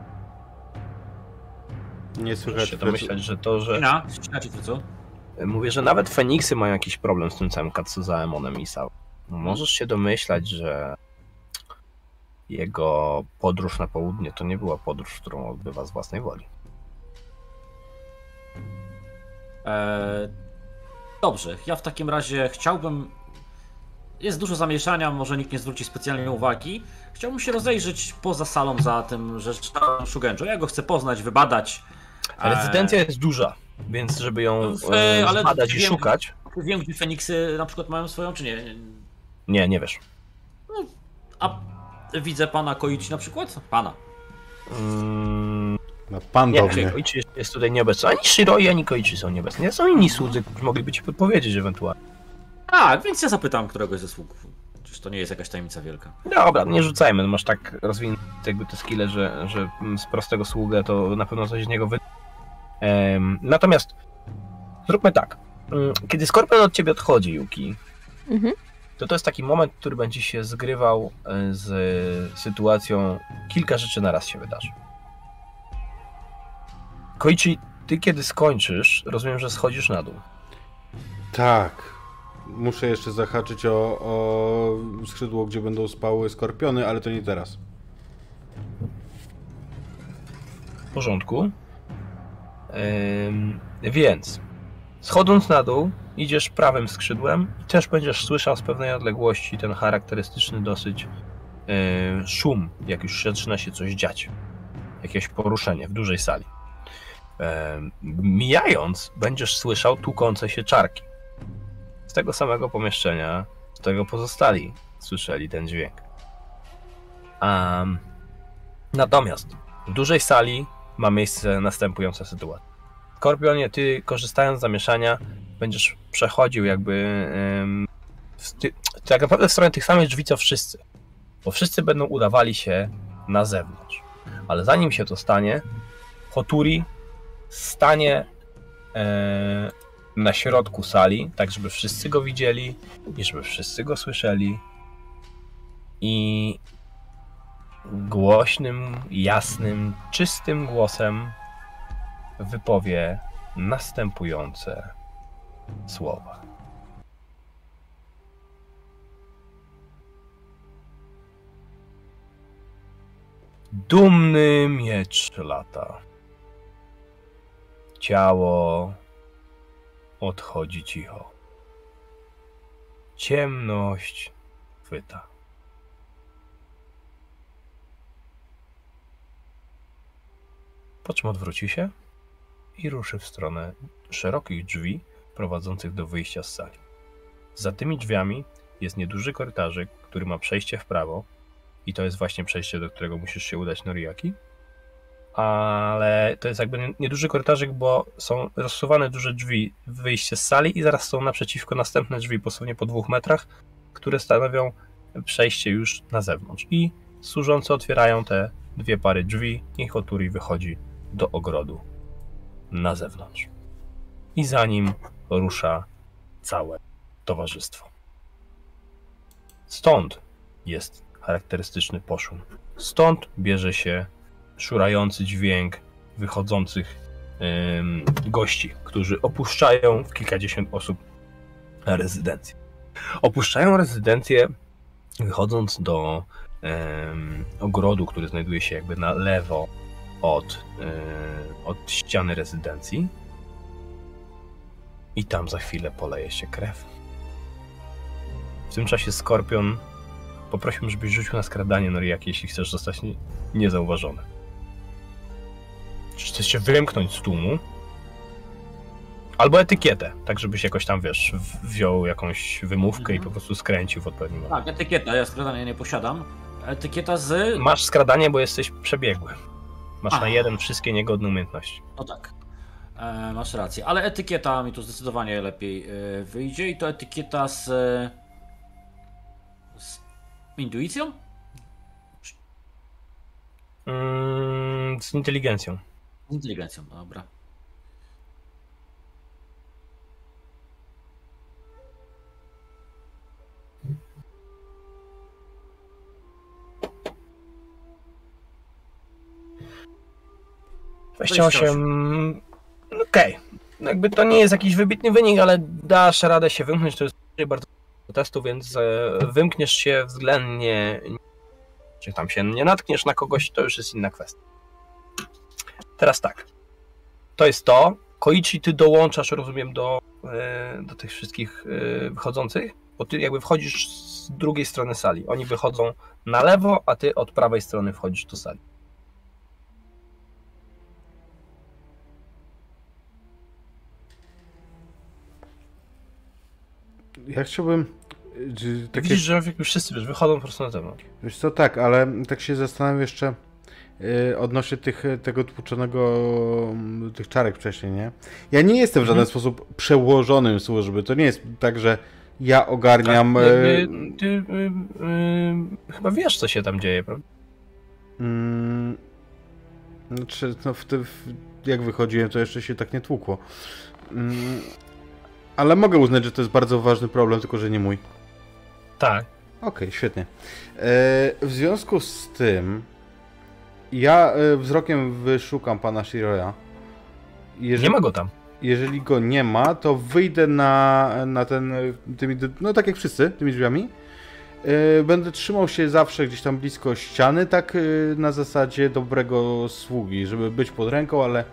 Nie Możesz słychać się domyślać, że to, że... To co? Mówię, że nawet Feniksy mają jakiś problem z tym całym Katsuzaemonem i Sao. Możesz się domyślać, że jego podróż na południe to nie była podróż, którą odbywa z własnej woli. Eee, dobrze, ja w takim razie chciałbym. Jest dużo zamieszania, może nikt nie zwróci specjalnie uwagi. Chciałbym się rozejrzeć poza salą za tym rzeczą Shugenjo. Ja go chcę poznać, wybadać. A rezydencja jest duża, więc żeby ją e, ale zbadać i wiem- szukać... Wiem, gdzie Feniksy na przykład mają swoją, czy nie. Nie, nie wiesz. A widzę pana Koichi na przykład? Pana. Mm, No, pan nie, mnie. Koichi jest, jest tutaj nieobecny. Ani Shiroi, ani Koichi są nieobecni. Nie są inni słudzy, którzy mogliby ci podpowiedzieć ewentualnie. A, więc ja zapytam któregoś ze sług. Czyż to nie jest jakaś tajemnica wielka? Dobra, nie rzucajmy, masz tak rozwinięte jakby te skille, że, że z prostego sługę to na pewno coś z niego wy... Natomiast zróbmy tak. Mm, Kiedy Skorpion od ciebie odchodzi, Yuki, Mhm. to to jest taki moment, który będzie się zgrywał e, z sytuacją, kilka rzeczy naraz się wydarzy. Koichi, ty kiedy skończysz, rozumiem, że schodzisz na dół. Tak. Muszę jeszcze zahaczyć o, o skrzydło, gdzie będą spały skorpiony, ale to nie teraz. W porządku. Więc schodząc na dół, idziesz prawym skrzydłem i też będziesz słyszał z pewnej odległości ten charakterystyczny dosyć yy, szum, jak już zaczyna się coś dziać. Jakieś poruszenie w dużej sali. Mijając, będziesz słyszał tłukące się czarki. Tego samego pomieszczenia, z tego pozostali słyszeli ten dźwięk. Um, natomiast w dużej sali ma miejsce następująca sytuacja. Skorpionie, ty korzystając z zamieszania, będziesz przechodził jakby em, w ty, tak naprawdę w stronę tych samych drzwi co wszyscy. Bo wszyscy będą udawali się na zewnątrz. Ale zanim się to stanie, Hoturi stanie e, na środku sali, tak żeby wszyscy go widzieli i żeby wszyscy go słyszeli. I głośnym, jasnym, czystym głosem wypowie następujące słowa. Dumny miecz lata. Ciało odchodzi cicho. Ciemność chwyta. Po czym odwróci się i ruszy w stronę szerokich drzwi prowadzących do wyjścia z sali. Za tymi drzwiami jest nieduży korytarzyk, który ma przejście w prawo i to jest właśnie przejście, do którego musisz się udać Noriaki. Ale to jest jakby nieduży korytarzyk, bo są rozsuwane duże drzwi wyjście z sali i zaraz są naprzeciwko następne drzwi, posłunie po dwóch metrach, które stanowią przejście już na zewnątrz. I służące otwierają te dwie pary drzwi i Hoturi wychodzi do ogrodu na zewnątrz. I za nim rusza całe towarzystwo. Stąd jest charakterystyczny poszum. Stąd bierze się szurający dźwięk wychodzących gości, którzy opuszczają w kilkadziesiąt osób rezydencję. Opuszczają rezydencję wychodząc do ym, ogrodu, który znajduje się jakby na lewo od, yy, od ściany rezydencji. I tam za chwilę poleje się krew. W tym czasie Skorpion poprosił, żebyś rzucił na skradanie Noriaki, jeśli chcesz zostać nie, niezauważony. Czy chcesz się wymknąć z tłumu? Albo etykietę, tak żebyś jakoś tam, wiesz, wziął jakąś wymówkę i Mhm. po prostu skręcił w odpowiednim momencie. Tak, etykieta, ja skradania nie posiadam. Etykieta z... Masz skradanie, bo jesteś przebiegły. Masz na A. jeden wszystkie niegodne umiejętności. No tak. E, masz rację, ale etykieta mi tu zdecydowanie lepiej e, wyjdzie i to etykieta z... z intuicją? Mm, z inteligencją. Inteligencją, dobra. Dwadzieścia osiem. Okej. No Jakby to nie jest jakiś wybitny wynik, ale dasz radę się wymknąć. To jest bardzo do testu, więc e, wymkniesz się względnie. Czy tam się nie natkniesz na kogoś, to już jest inna kwestia. Teraz tak. To jest to. Koichi, ty dołączasz, rozumiem, do, e, do tych wszystkich e, wychodzących, bo ty jakby wchodzisz z drugiej strony sali. Oni wychodzą na lewo, a ty od prawej strony wchodzisz do sali. Ja chciałbym. Tak Takie, Widzisz, że wszyscy wiesz, wychodzą po prostu na zewnątrz. wiesz co, tak, ale tak się zastanawiam jeszcze odnośnie tych, tego tłuczonego, mm, tych czarek wcześniej, nie? Ja nie jestem w żaden Mhm. sposób przełożonym służby. To nie jest tak, że ja ogarniam. Tak, y, jakby ty y, y, chyba wiesz, co się tam dzieje, prawda? Mm, znaczy, no w tym, jak wychodziłem, to jeszcze się tak nie tłukło. Mm, ale mogę uznać, że to jest bardzo ważny problem, tylko że nie mój. Tak. Okej, świetnie. E, w związku z tym, ja e, wzrokiem wyszukam pana Shiroya. Jeżeli, Nie ma go tam. jeżeli go nie ma, to wyjdę na, na ten, e, tymi, no tak jak wszyscy, tymi drzwiami. E, Będę trzymał się zawsze gdzieś tam blisko ściany, tak e, na zasadzie dobrego sługi, żeby być pod ręką, ale,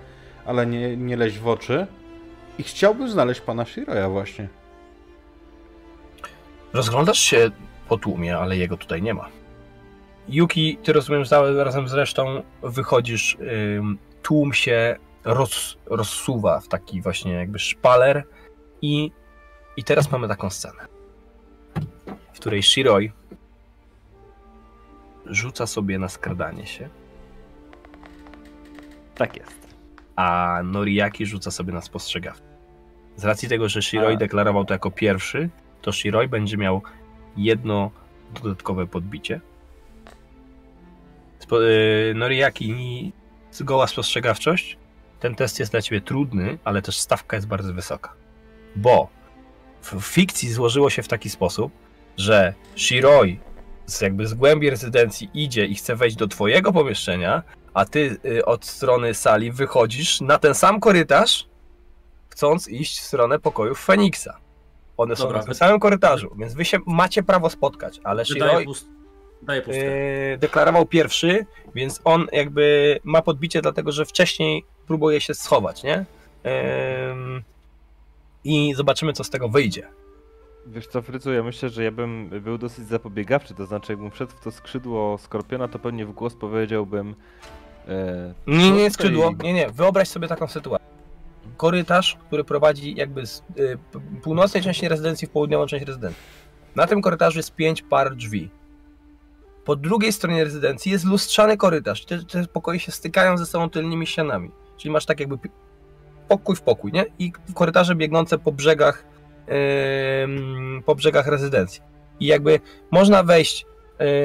ale nie, nie leźć w oczy. I chciałbym znaleźć pana Shiroya właśnie. Rozglądasz się po tłumie, ale jego tutaj nie ma. Yuki, ty rozumiem, razem z resztą wychodzisz, tłum się roz, rozsuwa w taki właśnie jakby szpaler i, i teraz mamy taką scenę, w której Shiroi rzuca sobie na skradanie się, Tak jest. a Noriaki rzuca sobie na spostrzegawczość. Z racji tego, że Shiroi A. deklarował to jako pierwszy, to Shiroi będzie miał jedno dodatkowe podbicie. Yy, Noriaki zgoła spostrzegawczość. Ten test jest dla ciebie trudny, ale też stawka jest bardzo wysoka. bo w fikcji złożyło się w taki sposób, że Shiroi z jakby z głębi rezydencji idzie i chce wejść do twojego pomieszczenia, a ty y, od strony sali wychodzisz na ten sam korytarz, chcąc iść w stronę pokojów Feniksa. One są Dobra, na tym samym korytarzu, więc wy się macie prawo spotkać, ale Shiroi pust... Daję pustkę. yy, deklarował pierwszy, więc on jakby ma podbicie, dlatego że wcześniej próbuje się schować, nie? I zobaczymy, co z tego wyjdzie. Wiesz co, Frycu, ja myślę, że ja bym był dosyć zapobiegawczy, to znaczy jakbym wszedł w to skrzydło Skorpiona, to pewnie w głos powiedziałbym... E, Nie, nie, tutaj- skrzydło, nie, nie. Wyobraź sobie taką sytuację. Korytarz, który prowadzi jakby z y, północnej części rezydencji w południową część rezydencji. Na tym korytarzu jest pięć par drzwi. Po drugiej stronie rezydencji jest lustrzany korytarz. Te, te pokoje się stykają ze sobą tylnymi ścianami. Czyli masz tak jakby pokój w pokój, nie? I korytarze biegnące po brzegach ym, po brzegach rezydencji. I jakby można wejść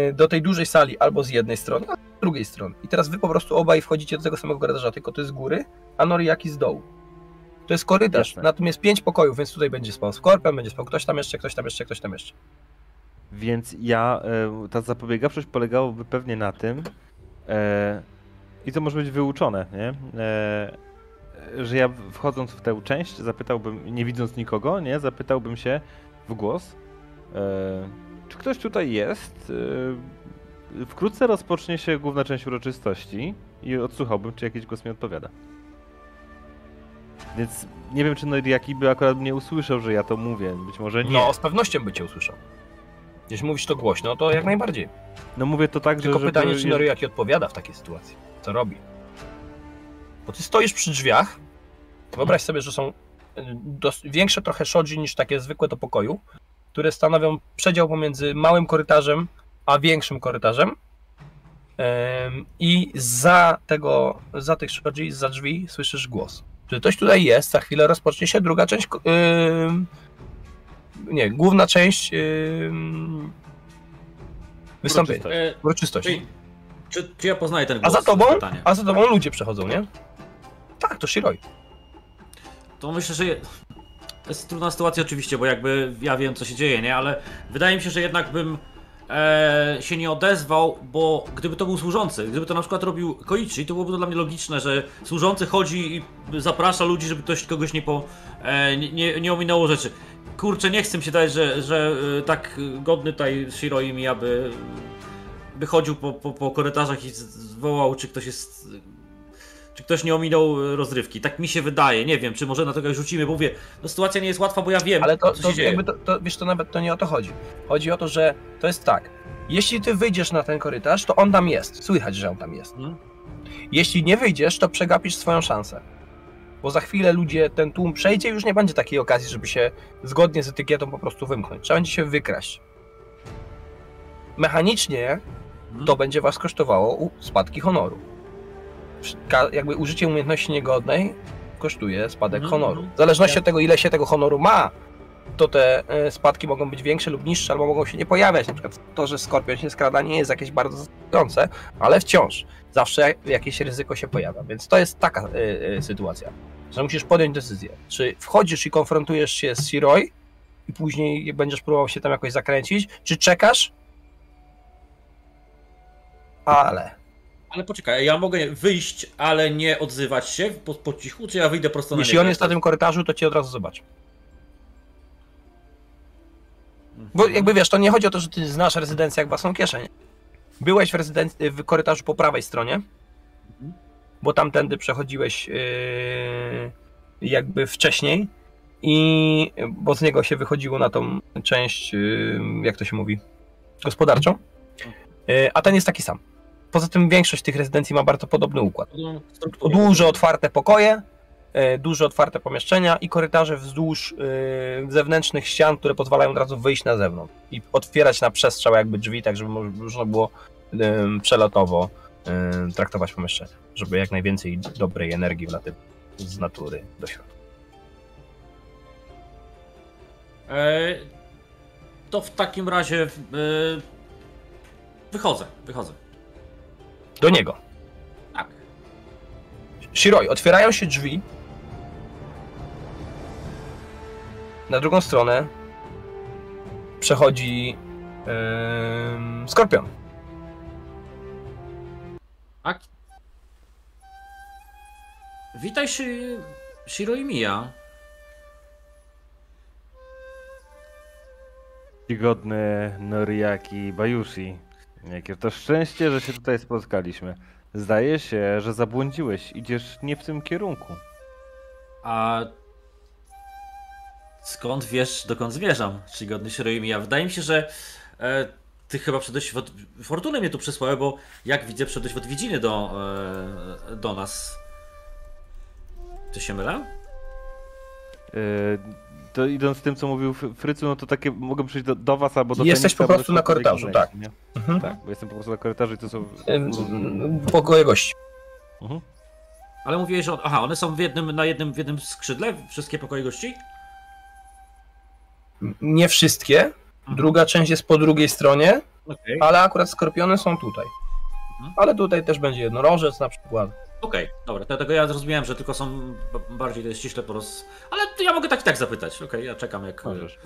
y, do tej dużej sali albo z jednej strony, albo z drugiej strony. I teraz wy po prostu obaj wchodzicie do tego samego korytarza, tylko to jest z góry, a Noriaki z dołu. To jest korytarz, Jasne. na tym jest pięć pokojów, więc tutaj będzie spał Skorpion, będzie spał ktoś tam jeszcze, ktoś tam jeszcze, ktoś tam jeszcze. Więc ja, e, ta zapobiegawczość polegałaby pewnie na tym, e, i to może być wyuczone, nie? E, że ja wchodząc w tę część zapytałbym, nie widząc nikogo, nie? Zapytałbym się w głos, czy ktoś tutaj jest? Wkrótce rozpocznie się główna część uroczystości i odsłuchałbym, czy jakiś głos mi odpowiada. Więc nie wiem, czy Noriaki by akurat mnie usłyszał, że ja to mówię. Być może nie. No, z pewnością by cię usłyszał. Jeśli mówisz to głośno, to jak najbardziej. No mówię to tak, Tylko że... pytanie, żeby- czy Noriaki odpowiada w takiej sytuacji. Co robi? Bo ty stoisz przy drzwiach, wyobraź sobie, że są dos- większe trochę shoji niż takie zwykłe do pokoju, które stanowią przedział pomiędzy małym korytarzem a większym korytarzem. Em, I za tego, za tych shoji, za drzwi słyszysz głos. Że ktoś tutaj jest, za chwilę rozpocznie się druga część. Nie, główna część ym, wystąpienia. Uroczystość. E, Uroczystości. Czyli, czy, czy ja poznaję ten A głos? za tobą, a za tobą ludzie przechodzą, nie? Tak, to Shiroi. To myślę, że je- to jest trudna sytuacja oczywiście, bo jakby ja wiem co się dzieje, nie? Ale wydaje mi się, że jednak bym e, się nie odezwał, bo gdyby to był służący, gdyby to na przykład robił Koichi, to byłoby to dla mnie logiczne, że służący chodzi i zaprasza ludzi, żeby ktoś kogoś nie po e, nie, nie, nie ominęło rzeczy. Kurczę, nie chcę mi się dać, że, że e, tak godny tutaj Shiroi mi, aby by chodził po, po, po korytarzach i zwołał, czy ktoś jest czy ktoś nie ominął rozrywki. Tak mi się wydaje. Nie wiem, czy może na to jak rzucimy, bo mówię, no sytuacja nie jest łatwa, bo ja wiem, Ale to, co to się dzieje. jakby to, to, wiesz, to nawet to nie o to chodzi. Chodzi o to, że to jest tak. Jeśli ty wyjdziesz na ten korytarz, to on tam jest. Słychać, że on tam jest. Mhm. Jeśli nie wyjdziesz, to przegapisz swoją szansę. Bo za chwilę ludzie, ten tłum przejdzie i już nie będzie takiej okazji, żeby się zgodnie z etykietą po prostu wymknąć. Trzeba będzie się wykraść. Mechanicznie Mhm. to będzie was kosztowało spadki honoru. Jakby użycie umiejętności niegodnej kosztuje spadek Mhm, honoru. mhm. W zależności od tego, ile się tego honoru ma, to te e, spadki mogą być większe lub niższe, albo mogą się nie pojawiać. Na przykład to, że skorpion się skrada, nie jest jakieś bardzo zaskakujące, ale wciąż zawsze jakieś ryzyko się pojawia. Więc to jest taka e, e, sytuacja, że musisz podjąć decyzję. Czy wchodzisz i konfrontujesz się z Siroi i później będziesz próbował się tam jakoś zakręcić, czy czekasz? Ale. Ale poczekaj, ja mogę wyjść, ale nie odzywać się po, po cichu, czy ja wyjdę prosto na Jeśli niego? on jest na tym korytarzu, to cię od razu zobaczy. Bo jakby wiesz, to nie chodzi o to, że ty znasz rezydencję jak własną kieszeń. Byłeś w, rezydenc- w korytarzu po prawej stronie, bo tamtędy przechodziłeś yy, jakby wcześniej i bo z niego się wychodziło na tą część, yy, jak to się mówi, gospodarczą. Yy, a ten jest taki sam. Poza tym większość tych rezydencji ma bardzo podobny układ. Strukturę. Duże otwarte pokoje, e, duże otwarte pomieszczenia i korytarze wzdłuż e, zewnętrznych ścian, które pozwalają od razu wyjść na zewnątrz i otwierać na przestrzał jakby drzwi, tak żeby mo- można było przelotowo traktować pomieszczenia, żeby jak najwięcej dobrej energii wlatywać z natury do środka. E, to w takim razie e, wychodzę, wychodzę. Do niego. Tak. Shiroi, otwierają się drzwi na drugą stronę przechodzi em, Skorpion. Witaj, Shi... Shiro i Mia. Czcigodny Noriaki Bajushi. Jakie to szczęście, że się tutaj spotkaliśmy. Zdaje się, że zabłądziłeś. Idziesz nie w tym kierunku. A skąd wiesz, dokąd zmierzam? Czcigodny Shiro i Mia. Wydaje mi się, że e, ty chyba przyszedłeś w od... Fortuny mnie tu przysłała, bo jak widzę, przyszedłeś w odwiedziny do, e, do nas. Czy się mylę? Yy, to idąc tym, co mówił Fry- Frycu, no to takie mogę przyjść do, do was albo do Jesteś po prostu na korytarzu, tak. Nie? Mhm. Tak, bo jestem po prostu na korytarzu i to są... Pokoje gości. Mhm. Ale mówiłeś, że. Aha, one są w jednym, na jednym, w jednym skrzydle, wszystkie pokoje gości? Nie wszystkie. Druga część jest po drugiej stronie, Okej. ale akurat skorpiony są tutaj. Mhm. Ale tutaj też będzie jednorożec na przykład. Okej, dobra, dlatego ja zrozumiałem, że tylko są bardziej to jest ściśle poroz... Ale to ja mogę tak i tak zapytać. Okej, ja czekam jak... Możesz.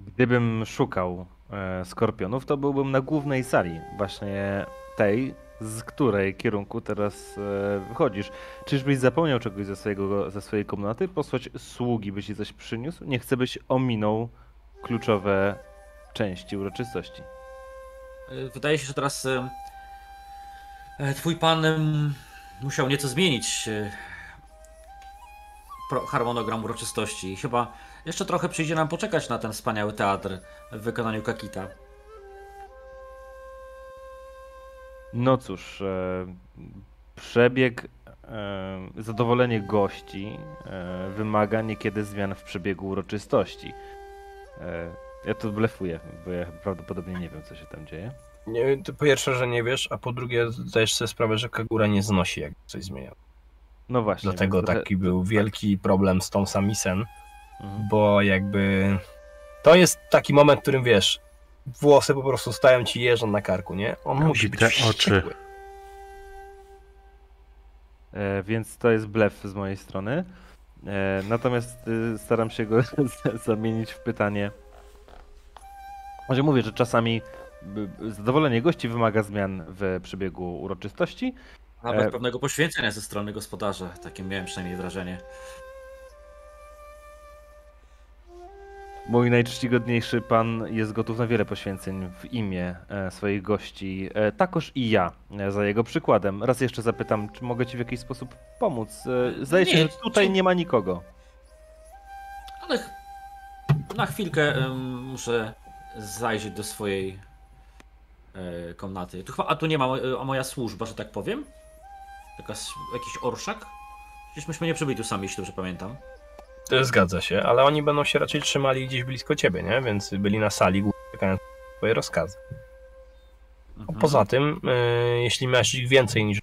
Gdybym szukał e, skorpionów, to byłbym na głównej sali, właśnie tej, z której kierunku teraz e, wychodzisz. Czyżbyś zapomniał czegoś ze, swojego, ze swojej komnaty? Posłać sługi, by ci coś przyniósł? Nie chcę, byś ominął kluczowe części uroczystości. Y, Wydaje się, że teraz e, twój pan musiał nieco zmienić pro- harmonogram uroczystości. Chyba jeszcze trochę przyjdzie nam poczekać na ten wspaniały teatr w wykonaniu Kakita. No cóż, e, przebieg, e, zadowolenie gości e, wymaga niekiedy zmian w przebiegu uroczystości. E, ja tu blefuję, bo ja prawdopodobnie nie wiem, co się tam dzieje. Nie, to po pierwsze, że nie wiesz, a po drugie zdajesz sobie sprawę, że Kagura nie znosi, jak coś zmienia. No właśnie. Dlatego więc taki był wielki problem z tą Samisen, Mhm. bo jakby to jest taki moment, w którym wiesz, włosy po prostu stają ci jeżą na karku, nie? On musi być oczy. E, więc to jest blef z mojej strony. E, natomiast y, staram się go <laughs> zamienić w pytanie. Może mówię, że czasami zadowolenie gości wymaga zmian w przebiegu uroczystości. Nawet E, pewnego poświęcenia ze strony gospodarza. Takie miałem przynajmniej wrażenie. Mój najczcigodniejszy pan jest gotów na wiele poświęceń w imię e, swoich gości. E, takoż i ja, e, za jego przykładem. Raz jeszcze zapytam, czy mogę ci w jakiś sposób pomóc? Zdaje się, Nie, że tutaj czy- nie ma nikogo. Ale na chwilkę muszę zajrzeć do swojej komnaty. Tu chyba, a tu nie ma e, a moja służba, że tak powiem? Taka, s- jakiś orszak? Przecież myśmy nie przybyli tu sami, jeśli dobrze pamiętam. To Zgadza się, ale oni będą się raczej trzymali gdzieś blisko ciebie, nie? Więc byli na sali, czekając na twoje rozkazy. Mhm. Poza tym, y, jeśli masz ich więcej niż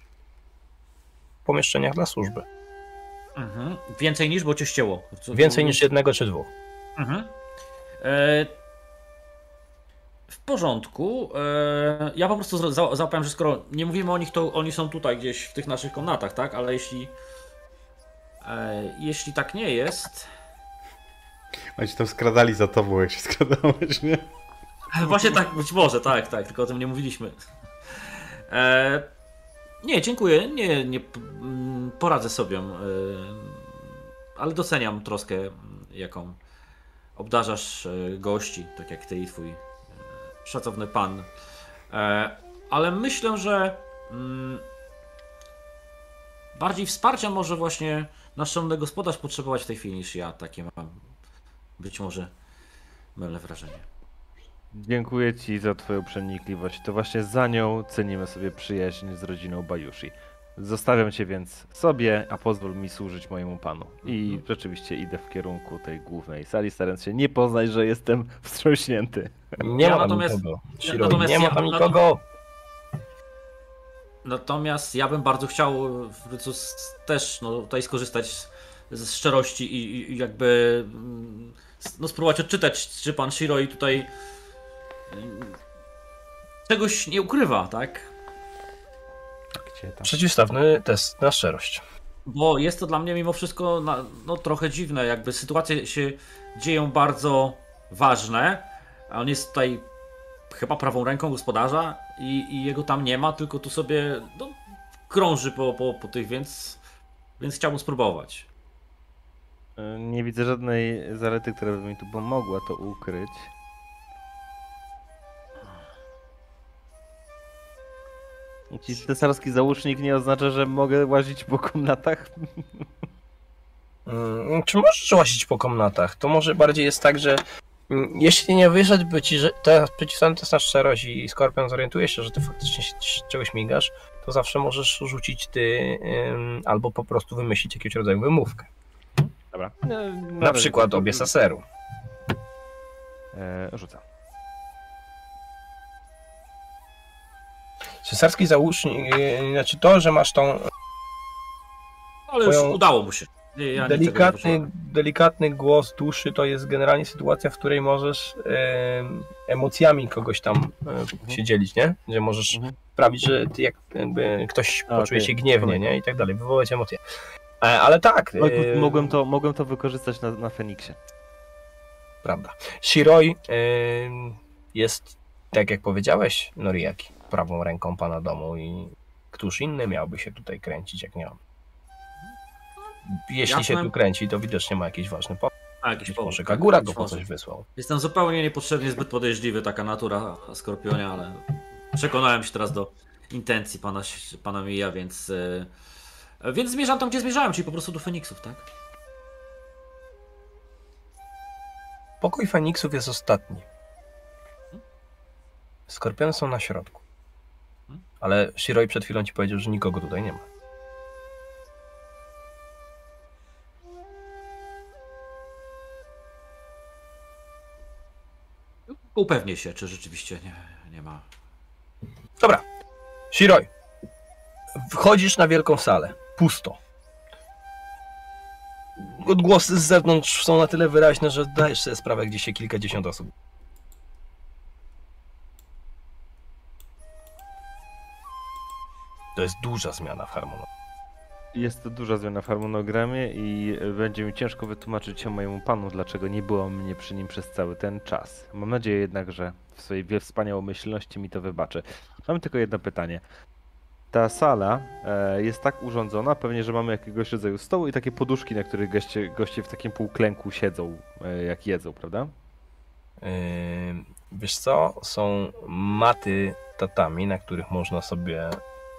w pomieszczeniach dla służby. Mhm. Więcej niż, bo cię ścięło. Co- Więcej niż jednego czy dwóch. Mhm. E, porządku. E, ja po prostu załapałem, że skoro nie mówimy o nich, to oni są tutaj gdzieś w tych naszych komnatach, tak? Ale jeśli. E, jeśli tak nie jest. Oni się tam skradali za tobą, jak się skradałeś, nie? Właśnie tak, być może, tak, tak, tylko o tym nie mówiliśmy. E, nie, dziękuję. Nie, nie poradzę sobie. E, ale doceniam troskę, jaką obdarzasz e, gości, tak jak ty i twój szacowny pan. E, ale myślę, że mm, bardziej wsparcia może właśnie nasz szanowny gospodarz potrzebować w tej chwili niż ja. Takie mam być może mylne wrażenie. Dziękuję ci za twoją przenikliwość. To właśnie za nią cenimy sobie przyjaźń z rodziną Bajushi. Zostawiam cię więc sobie, a pozwól mi służyć mojemu panu. I rzeczywiście idę w kierunku tej głównej sali, starając się nie poznać, że jestem <laughs> wstrząśnięty. Nie Ja ma tam natomiast- nikogo. ja natomiast nie ma ja- tam nikogo. Natomiast ja bym bardzo chciał w końcu s- też no, tutaj skorzystać z, z szczerości i, i jakby mm, no, spróbować odczytać, czy pan Shiroi tutaj mm, czegoś nie ukrywa, tak? Gdzie tam? Przeciwstawny test na szczerość. Bo jest to dla mnie mimo wszystko na, no, trochę dziwne, jakby sytuacje się dzieją bardzo ważne, a on jest tutaj chyba prawą ręką gospodarza i, i jego tam nie ma, tylko tu sobie no, krąży po, po, po tych, więc, więc chciałbym spróbować. E, Nie widzę żadnej zalety, która by mi tu pomogła to ukryć. Jakiś cesarski załóżnik nie oznacza, że mogę łazić po komnatach? Mm, Czy możesz łazić po komnatach? To może bardziej jest tak, że mm, jeśli nie wyszedł by ci, że teraz test na szczerość i Skorpion zorientuje się, że ty faktycznie się czegoś migasz, to zawsze możesz rzucić ty ym, albo po prostu wymyślić jakiegoś rodzaju wymówkę. Dobra. Na przykład obie saseru. E, rzucam. Cesarski załóżnik, yy, znaczy to, że masz tą Ale już udało mu się. Nie, ja delikatny, delikatny głos duszy to jest generalnie sytuacja, w której możesz em, emocjami kogoś tam e, się dzielić, nie? Że możesz Mhm. sprawić, że ty jak jakby ktoś A, poczuje się gniewnie, nie? I tak dalej, wywołać emocje. E, Ale tak, No, e, mogłem, to, mogłem to wykorzystać na, na Feniksie. prawda. Shiroi em, jest, tak jak powiedziałeś, Noriaki, prawą ręką pana domu i któż inny miałby się tutaj kręcić, jak nie on. Jeśli się Jasne. tu kręci, to widocznie ma jakiś ważny powód. A, jakiś Być powód. może tak, Kagura go po coś wysłał. Jestem zupełnie niepotrzebnie zbyt podejrzliwy, taka natura Skorpionia, ale przekonałem się teraz do intencji pana, pana Mija, więc, e, więc zmierzam tam, gdzie zmierzałem, czyli po prostu do Feniksów, tak? Pokój Feniksów jest ostatni. Skorpiony są na środku. Ale Shiroi przed chwilą ci powiedział, że nikogo tutaj nie ma. Upewnię się, czy rzeczywiście nie, nie ma. Dobra. Shiroi. Wchodzisz na wielką salę. Pusto. Odgłosy z zewnątrz są na tyle wyraźne, że zdajesz sobie sprawę, gdzie się kilkadziesiąt osób. To jest duża zmiana w harmonii. Jest to duża zmiana w harmonogramie i będzie mi ciężko wytłumaczyć się mojemu panu, dlaczego nie było mnie przy nim przez cały ten czas. Mam nadzieję jednak, że w swojej wspaniałomyślności mi to wybaczy. Mam tylko jedno pytanie. Ta sala e, jest tak urządzona, pewnie, że mamy jakiegoś rodzaju stołu i takie poduszki, na których goście, goście w takim półklęku siedzą, e, jak jedzą, prawda? Yy, Wiesz co? Są maty tatami, na których można sobie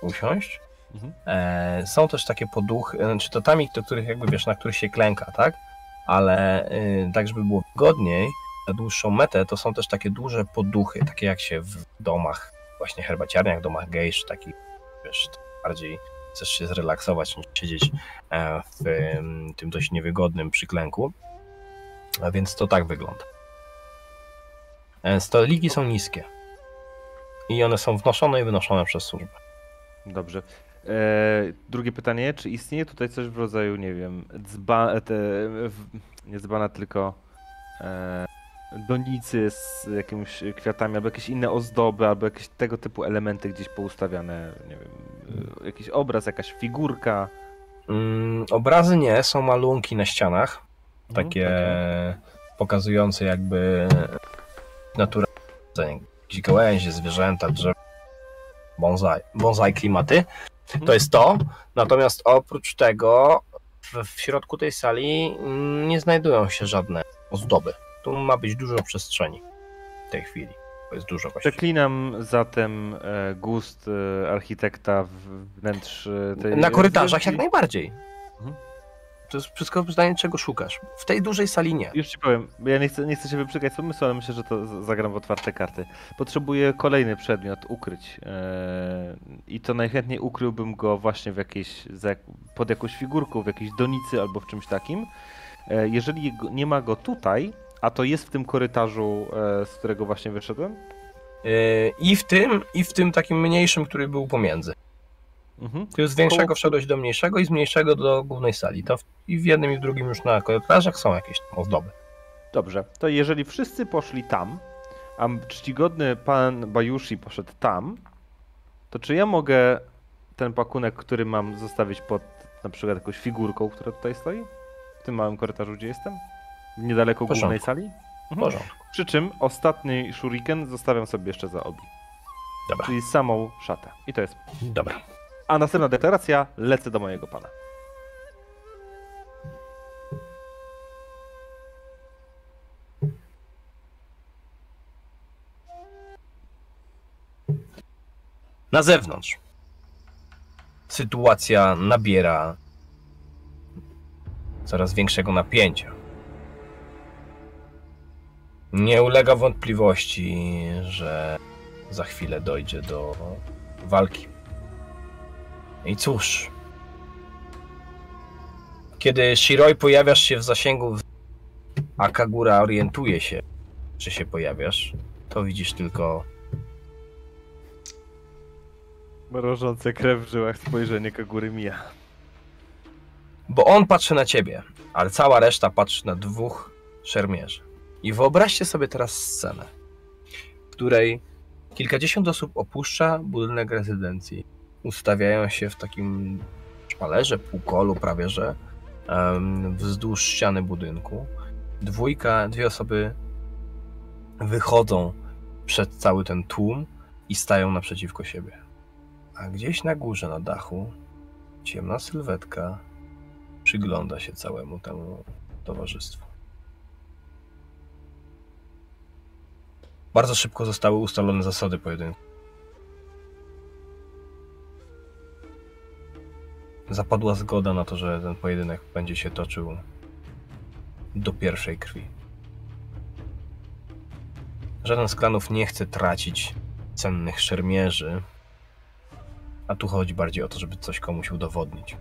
usiąść. Mhm. E, są też takie poduchy, znaczy tatami, do których jakby wiesz, na których się klęka, tak? Ale y, tak, żeby było wygodniej, na dłuższą metę, to są też takie duże poduchy, takie jak się w domach, właśnie herbaciarniach, domach gejsz, takich, wiesz, bardziej chcesz się zrelaksować niż siedzieć e, w em, tym dość niewygodnym przyklęku. A więc to tak wygląda. E, Stoliki są niskie. I one są wnoszone i wynoszone przez służbę. Dobrze. E, drugie pytanie, czy istnieje tutaj coś w rodzaju, nie wiem, dzba, te, w, nie dzbana, tylko e, donicy z jakimiś kwiatami, albo jakieś inne ozdoby, albo jakieś tego typu elementy gdzieś poustawiane, nie wiem, e, jakiś obraz, jakaś figurka. Mm, obrazy nie, są malunki na ścianach, Mhm, takie pokazujące jakby naturę, jakieś gałęzie, zwierzęta, drzewa, bonsai, bonsai klimaty. To jest to. Natomiast oprócz tego w, środku tej sali nie znajdują się żadne ozdoby. Tu ma być dużo przestrzeni w tej chwili. To jest dużo właściwie. Przeklinam zatem e, gust e, architekta wnętrz e, tej... Na korytarzach jak najbardziej. Mhm. To jest wszystko pytanie, czego szukasz. W tej dużej sali nie. Już ci powiem, ja nie chcę, nie chcę się wyprzykać z pomysłu, ale myślę, że to zagram w otwarte karty. Potrzebuję kolejny przedmiot ukryć. Eee, I to najchętniej ukryłbym go właśnie w jakiejś, pod jakąś figurką, w jakiejś donicy albo w czymś takim. E, jeżeli nie ma go tutaj, a to jest w tym korytarzu, e, z którego właśnie wyszedłem, Yy, I w tym, i w tym takim mniejszym, który był pomiędzy. Mhm. Z większego wszedłeś do mniejszego i z mniejszego do głównej sali. To w, I w jednym i w drugim już na korytarzach są jakieś tam ozdoby. Dobrze, to jeżeli wszyscy poszli tam, a czcigodny pan Bajushi poszedł tam, to czy ja mogę ten pakunek, który mam zostawić pod na przykład jakąś figurką, która tutaj stoi? W tym małym korytarzu, gdzie jestem? Niedaleko porządku. głównej sali? Mhm. porządku. Przy czym ostatni shuriken zostawiam sobie jeszcze za obi. Dobra, Czyli samą szatę. I to jest. dobra. A następna deklaracja, lecę do mojego pana. Na zewnątrz sytuacja nabiera coraz większego napięcia. Nie ulega wątpliwości, że za chwilę dojdzie do walki. I cóż, kiedy Shiroi pojawiasz się w zasięgu, a Kagura orientuje się, czy się pojawiasz, to widzisz tylko Mrożące krew w żyłach spojrzenie Kagury mija. Bo on patrzy na ciebie, ale cała reszta patrzy na dwóch szermierzy. I wyobraźcie sobie teraz scenę, w której kilkadziesiąt osób opuszcza budynek rezydencji. Ustawiają się w takim szpalerze, półkolu prawie że, wzdłuż ściany budynku. Dwójka, dwie osoby wychodzą przed cały ten tłum i stają naprzeciwko siebie. A gdzieś na górze, na dachu, ciemna sylwetka przygląda się całemu temu towarzystwu. Bardzo szybko zostały ustalone zasady pojedynku. Zapadła zgoda na to, że ten pojedynek będzie się toczył do pierwszej krwi. Żaden z klanów nie chce tracić cennych szermierzy, a tu chodzi bardziej o to, żeby coś komuś udowodnić.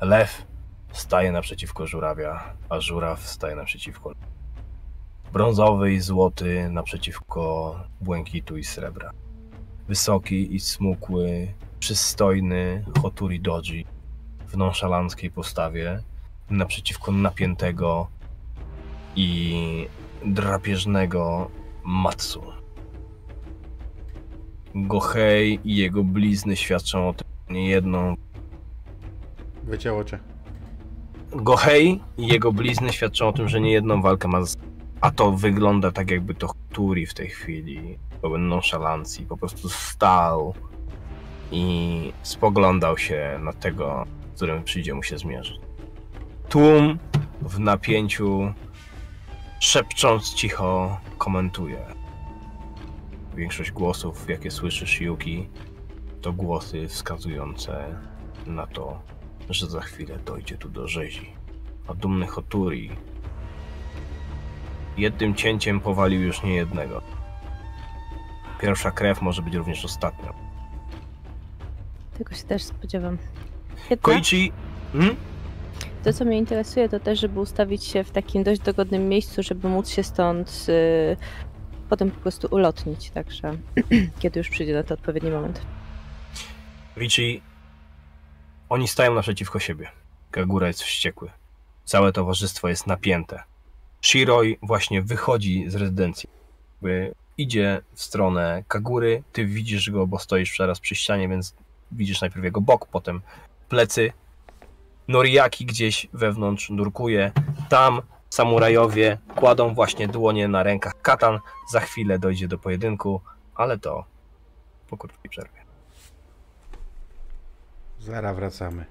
Lew staje naprzeciwko żurawia, a żuraw staje naprzeciwko. Brązowy i złoty naprzeciwko błękitu i srebra. Wysoki i smukły, przystojny Hoturi Doji w nonszalanckiej postawie naprzeciwko napiętego i drapieżnego Matsu. Gohei i jego blizny świadczą o tym, że nie jedną Wycięło cię. Gohei i jego blizny świadczą o tym, że nie jedną walkę ma. Z... A to wygląda tak, jakby to Turi w tej chwili, pełen nonszalancji, po prostu stał i spoglądał się na tego, z którym przyjdzie mu się zmierzyć. Tłum w napięciu, szepcząc cicho, komentuje. Większość głosów, jakie słyszysz, Yuki, to głosy wskazujące na to, że za chwilę dojdzie tu do rzezi. A dumny Hoturi jednym cięciem powalił już nie jednego. Pierwsza krew może być również ostatnią. Tego się też spodziewam. Jedna, Koichi... Hmm? to, co mnie interesuje, to też, żeby ustawić się w takim dość dogodnym miejscu, żeby móc się stąd y, potem po prostu ulotnić. Także <clears throat> kiedy już przyjdzie na to odpowiedni moment. Richie... Oni stają naprzeciwko siebie. Kagura jest wściekły. Całe towarzystwo jest napięte. Shiroi właśnie wychodzi z rezydencji. Idzie w stronę Kagury. Ty widzisz go, bo stoisz teraz przy ścianie, więc widzisz najpierw jego bok, potem plecy. Noriaki gdzieś wewnątrz nurkuje. Tam samurajowie kładą właśnie dłonie na rękach katan. Za chwilę dojdzie do pojedynku, ale to po krótkiej przerwie. Zara wracamy.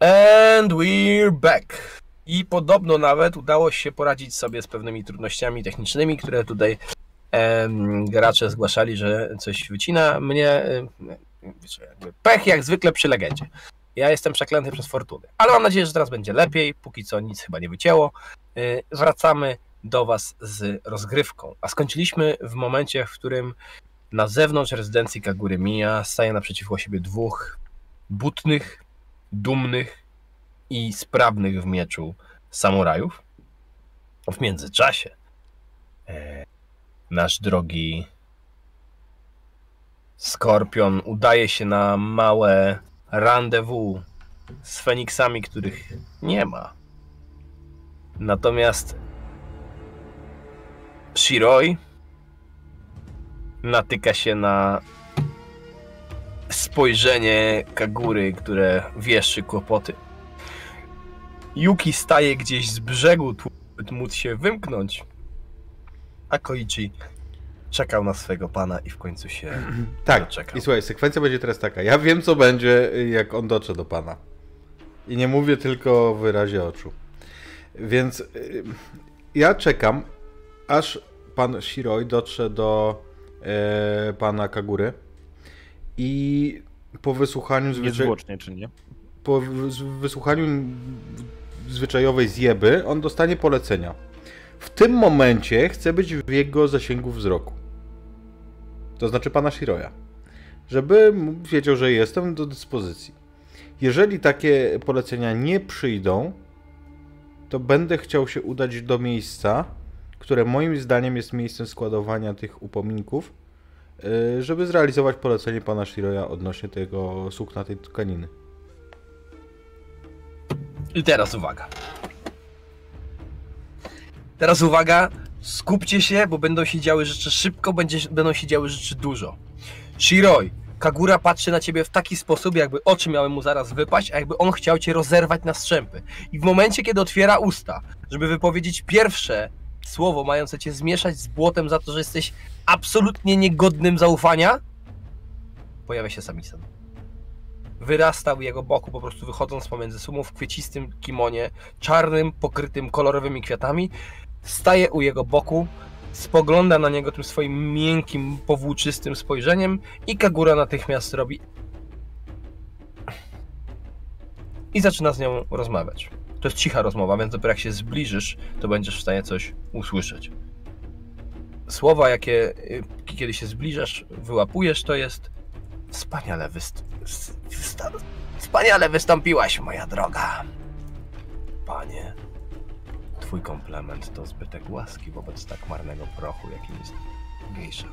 And we're back. I podobno nawet udało się poradzić sobie z pewnymi trudnościami technicznymi, które tutaj gracze zgłaszali, że coś wycina. Mnie wiecie, pech jak zwykle przy legendzie. Ja jestem przeklęty przez fortunę. Ale mam nadzieję, że teraz będzie lepiej. Póki co nic chyba nie wycięło. Y, Wracamy do Was z rozgrywką. A skończyliśmy w momencie, w którym na zewnątrz rezydencji Kagury Mija staje naprzeciwko siebie dwóch butnych, dumnych i sprawnych w mieczu samurajów. W międzyczasie e, nasz drogi Skorpion udaje się na małe rendezvous z Feniksami, których nie ma. Natomiast Shiroi natyka się na spojrzenie Kagury, które wieszczy kłopoty. Yuki staje gdzieś z brzegu, móc się wymknąć. A Koichi czekał na swego pana i w końcu się <clears throat> Tak, doczekał. i słuchaj, sekwencja będzie teraz taka. Ja wiem, co będzie, jak on dotrze do pana. I nie mówię tylko o wyrazie oczu. Więc y, ja czekam, aż pan Shiroi dotrze do e, pana Kagury i po wysłuchaniu. Niezwłocznie, czy nie? po wysłuchaniu zwyczajowej zjeby, on dostanie polecenia. W tym momencie chcę być w jego zasięgu wzroku. To znaczy pana Shiroya. Żeby wiedział, że jestem do dyspozycji. Jeżeli takie polecenia nie przyjdą, to będę chciał się udać do miejsca, które moim zdaniem jest miejscem składowania tych upominków, y, żeby zrealizować polecenie pana Shiroya odnośnie tego sukna tej tkaniny. I teraz uwaga. Teraz uwaga, skupcie się, bo będą się działy rzeczy szybko, będzie, będą się działy rzeczy dużo. Shiroi, Kagura patrzy na ciebie w taki sposób, jakby oczy miały mu zaraz wypaść, a jakby on chciał cię rozerwać na strzępy. I w momencie, kiedy otwiera usta, żeby wypowiedzieć pierwsze słowo mające cię zmieszać z błotem za to, że jesteś absolutnie niegodnym zaufania, pojawia się Samisen wyrastał jego boku, po prostu wychodząc pomiędzy sumów w kwiecistym kimonie, czarnym, pokrytym kolorowymi kwiatami, staje u jego boku, spogląda na niego tym swoim miękkim, powłóczystym spojrzeniem i Kagura natychmiast robi i zaczyna z nią rozmawiać. To jest cicha rozmowa, więc dopiero jak się zbliżysz, to będziesz w stanie coś usłyszeć. Słowa, jakie y, kiedy się zbliżasz, wyłapujesz, to jest Wspaniale wyst... Wspaniale wystąpiłaś, moja droga. Panie, twój komplement to zbytek łaski wobec tak marnego prochu, jakim jest gejsza.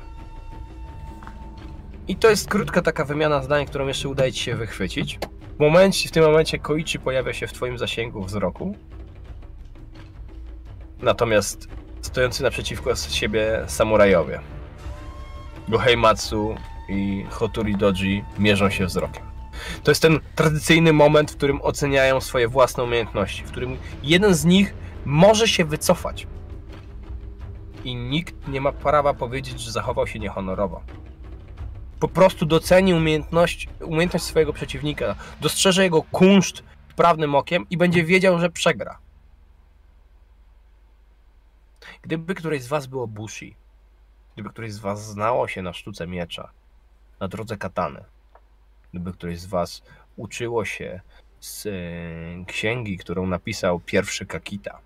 I to jest krótka taka wymiana zdań, którą jeszcze udaje ci się wychwycić. W, momencie, w tym momencie Koichi pojawia się w twoim zasięgu wzroku. Natomiast stojący naprzeciwko siebie samurajowie. Gohei Matsu i Hoturi Doji mierzą się wzrokiem. To jest ten tradycyjny moment, w którym oceniają swoje własne umiejętności, w którym jeden z nich może się wycofać. I nikt nie ma prawa powiedzieć, że zachował się niehonorowo. Po prostu doceni umiejętność, umiejętność swojego przeciwnika, dostrzeże jego kunszt prawnym okiem i będzie wiedział, że przegra. Gdyby któreś z was było Bushi, gdyby któreś z was znało się na sztuce miecza, na drodze katany, gdyby któreś z was uczyło się z e, księgi, którą napisał pierwszy Kakita,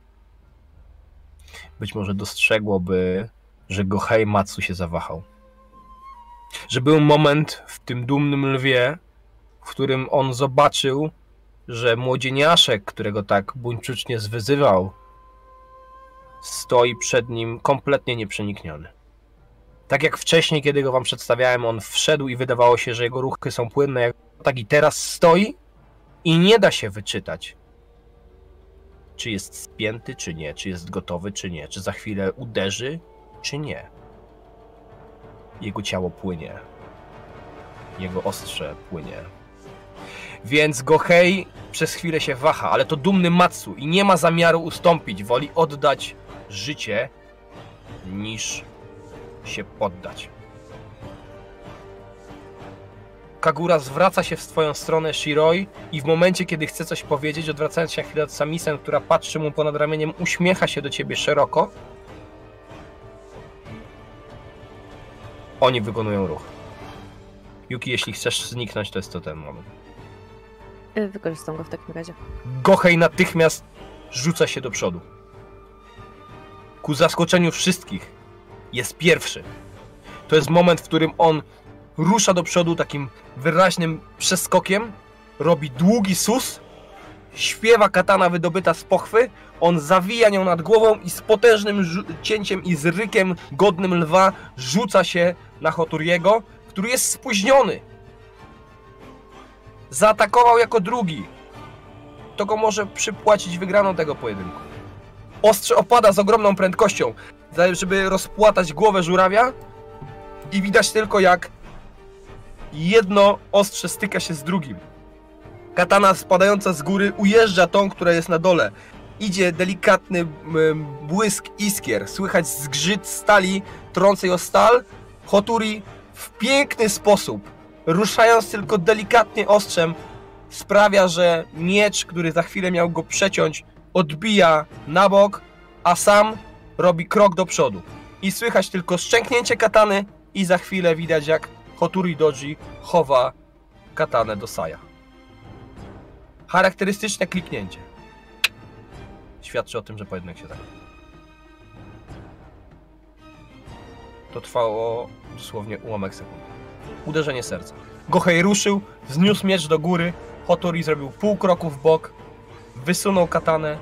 być może dostrzegłoby, że Gohei Matsu się zawahał. Że był moment w tym dumnym lwie, w którym on zobaczył, że młodzieniaszek, którego tak buńczucznie zwyzywał, stoi przed nim kompletnie nieprzenikniony. Tak jak wcześniej, kiedy go wam przedstawiałem, on wszedł i wydawało się, że jego ruchy są płynne, tak i teraz stoi i nie da się wyczytać, czy jest spięty, czy nie, czy jest gotowy, czy nie, czy za chwilę uderzy, czy nie. Jego ciało płynie. Jego ostrze płynie. Więc Gohei przez chwilę się waha, ale to dumny Matsu i nie ma zamiaru ustąpić, woli oddać życie niż się poddać. Kagura zwraca się w twoją stronę Shiroi i w momencie, kiedy chce coś powiedzieć, odwracając się na chwilę od Samisen, która patrzy mu ponad ramieniem, uśmiecha się do ciebie szeroko. Oni wykonują ruch. Yuki, jeśli chcesz zniknąć, to jest to ten moment. Y, Wykorzystam go w takim razie. Gohei natychmiast rzuca się do przodu. Ku zaskoczeniu wszystkich jest pierwszy. To jest moment, w którym on rusza do przodu takim wyraźnym przeskokiem, robi długi sus, śpiewa katana wydobyta z pochwy, on zawija nią nad głową i z potężnym cięciem i z rykiem godnym lwa rzuca się na Hoturiego, który jest spóźniony. Zaatakował jako drugi to go może przypłacić wygraną tego pojedynku. Ostrze opada z ogromną prędkością, żeby rozpłatać głowę żurawia i widać tylko jak jedno ostrze styka się z drugim. Katana spadająca z góry ujeżdża tą, która jest na dole. Idzie delikatny błysk iskier, słychać zgrzyt stali trącej o stal. Hoturi w piękny sposób, ruszając tylko delikatnie ostrzem, sprawia, że miecz, który za chwilę miał go przeciąć, odbija na bok, a sam robi krok do przodu. I słychać tylko szczęknięcie katany i za chwilę widać jak Hoturi Doji chowa katanę do Saja. Charakterystyczne kliknięcie. Świadczy o tym, że pojedynek się zakończy. To trwało dosłownie ułamek sekundy. Uderzenie serca. Gohei ruszył, wzniósł miecz do góry, Hotori zrobił pół kroku w bok, wysunął katanę,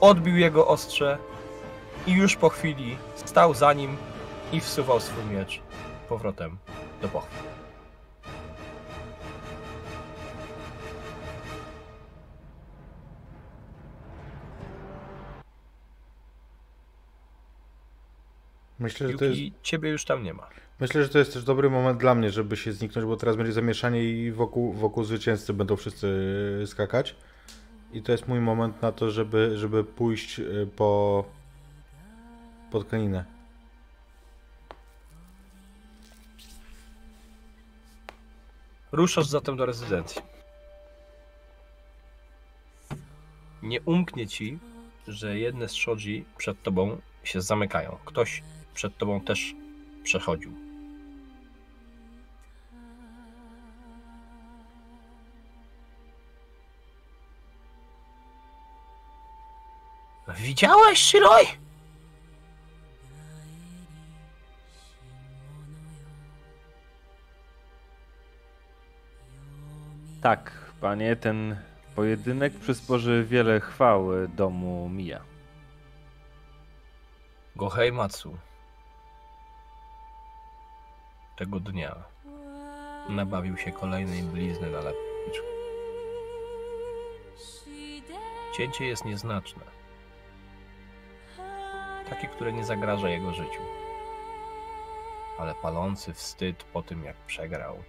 odbił jego ostrze i już po chwili stał za nim i wsuwał swój miecz powrotem do pochwy. Myślę, że to jest, ciebie już tam nie ma. myślę, że to jest też dobry moment dla mnie, żeby się zniknąć, bo teraz będzie zamieszanie i wokół, wokół zwycięzcy będą wszyscy skakać. I to jest mój moment na to, żeby, żeby pójść y, po pod Ruszasz zatem do rezydencji. Nie umknie ci, że jedne z shoji przed tobą się zamykają. Ktoś przed tobą też przechodził. Widziałeś, Shiroi? Tak, panie, ten pojedynek przysporzy wiele chwały domu Mija. Gohei Matsu tego dnia nabawił się kolejnej blizny na lepiczu. Cięcie jest nieznaczne. Takie, które nie zagraża jego życiu. Ale palący wstyd po tym, jak przegrał,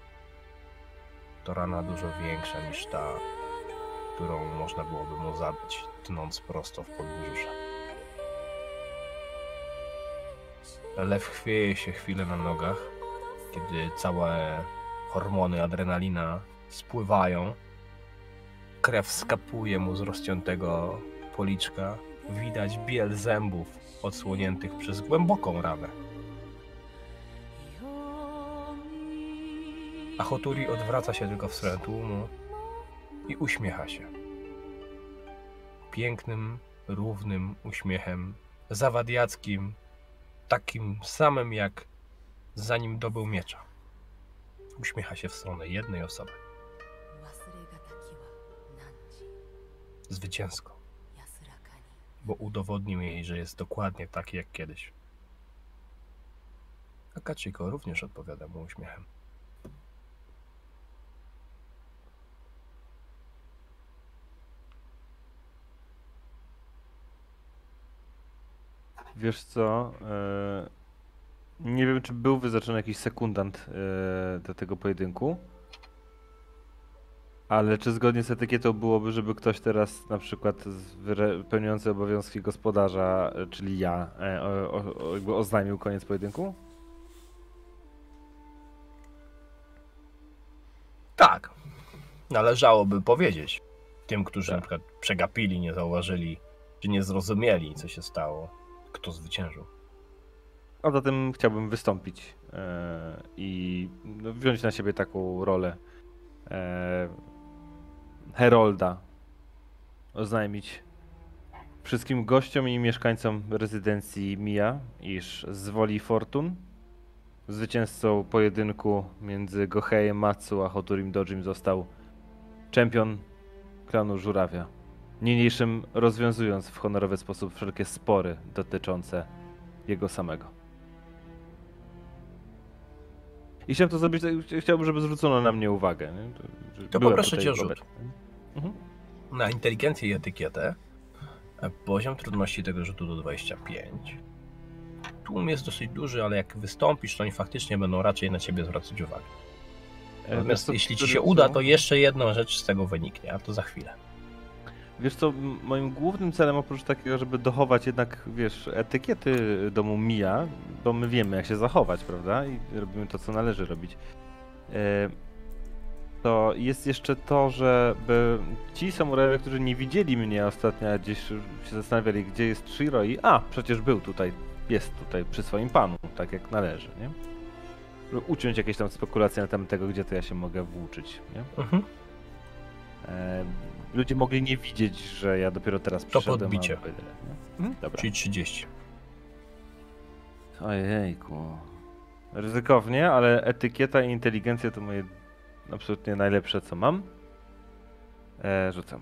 to rana dużo większa niż ta, którą można byłoby mu zadać, tnąc prosto w podbrzusze. Lew chwieje się chwilę na nogach, kiedy całe hormony, adrenalina spływają. Krew skapuje mu z rozciętego policzka. Widać biel zębów odsłoniętych przez głęboką ranę. A Hoturi odwraca się tylko w stronę tłumu i uśmiecha się. Pięknym, równym uśmiechem, zawadiackim, takim samym jak zanim dobył miecza. Uśmiecha się w stronę jednej osoby. Zwycięsko. Bo udowodnił jej, że jest dokładnie taki jak kiedyś. A Kachiko również odpowiada mu uśmiechem. Wiesz co? e, Nie wiem, czy był wyznaczony jakiś sekundant e, do tego pojedynku. Ale czy zgodnie z etykietą byłoby, żeby ktoś teraz na przykład pełniący obowiązki gospodarza, czyli ja, e, o, o, o, jakby oznajmił koniec pojedynku? Tak. Należałoby powiedzieć tym, którzy Tak. na przykład przegapili, nie zauważyli, czy nie zrozumieli, co się stało, kto zwyciężył. A zatem chciałbym wystąpić e, i no, wziąć na siebie taką rolę e, Herolda. Oznajmić wszystkim gościom i mieszkańcom rezydencji Mia, iż z woli Fortun zwycięzcą pojedynku między Gohejem Matsu a Hoturim Dojim został czempion klanu Żurawia. Niniejszym rozwiązując w honorowy sposób wszelkie spory dotyczące jego samego. I chciałem to zrobić, chciałbym, żeby zwrócono na mnie uwagę. Nie? To byłem poproszę cię o rzut. Mhm. Na inteligencję i etykietę e, poziom trudności tego rzutu do 25. Tłum jest dosyć duży, ale jak wystąpisz, to oni faktycznie będą raczej na ciebie zwracać uwagę. E, Natomiast co, jeśli ci się uda, to jeszcze jedna rzecz z tego wyniknie, a to za chwilę. Wiesz co, moim głównym celem oprócz takiego, żeby dochować jednak, wiesz, etykiety domu Mija, bo my wiemy jak się zachować, prawda? I robimy to, co należy robić. E, To jest jeszcze to, żeby ci samurajowie, którzy nie widzieli mnie ostatnio, gdzieś się zastanawiali, gdzie jest Shiroi, a przecież był tutaj, jest tutaj przy swoim panu, tak jak należy, nie? Żeby Uciąć jakieś tam spekulacje na temat tego, gdzie to ja się mogę włóczyć, nie? Mhm. E, ludzie mogli nie widzieć, że ja dopiero teraz To przyszedłem. podbicie. a nie? Dobra. Czyli 30. Ojejku. Ryzykownie, ale etykieta i inteligencja to moje absolutnie najlepsze, co mam. E, rzucam.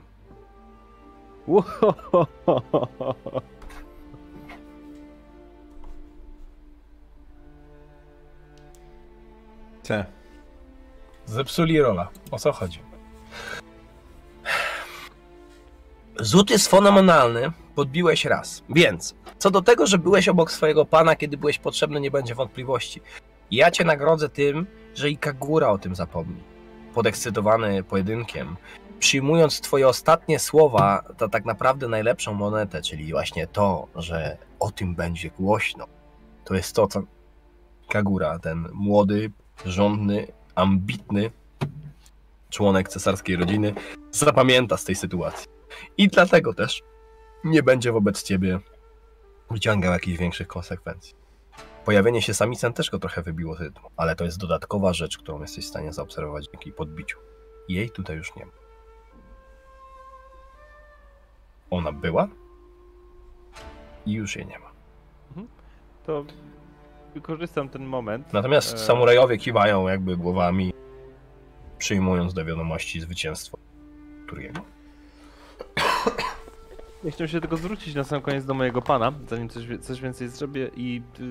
C. Zepsuli rola. O co chodzi? Zut jest fenomenalny, podbiłeś raz. Więc, co do tego, że byłeś obok swojego pana, kiedy byłeś potrzebny, nie będzie wątpliwości. Ja cię nagrodzę tym, że i Kagura o tym zapomni. Podekscytowany pojedynkiem, przyjmując twoje ostatnie słowa, to tak naprawdę najlepszą monetę, czyli właśnie to, że o tym będzie głośno. To jest to, co Kagura, ten młody, żądny, ambitny członek cesarskiej rodziny zapamięta z tej sytuacji. I dlatego też nie będzie wobec ciebie wyciągał jakichś większych konsekwencji. Pojawienie się samicen też go trochę wybiło z rytmu, ale to jest dodatkowa rzecz, którą jesteś w stanie zaobserwować dzięki podbiciu. Jej tutaj już nie ma. Ona była i już jej nie ma. To wykorzystam ten moment. Natomiast E, samurajowie kiwają jakby głowami, przyjmując do wiadomości zwycięstwo Turiego. Ja chciałem się tylko zwrócić na sam koniec do mojego pana, zanim coś, coś więcej zrobię i y,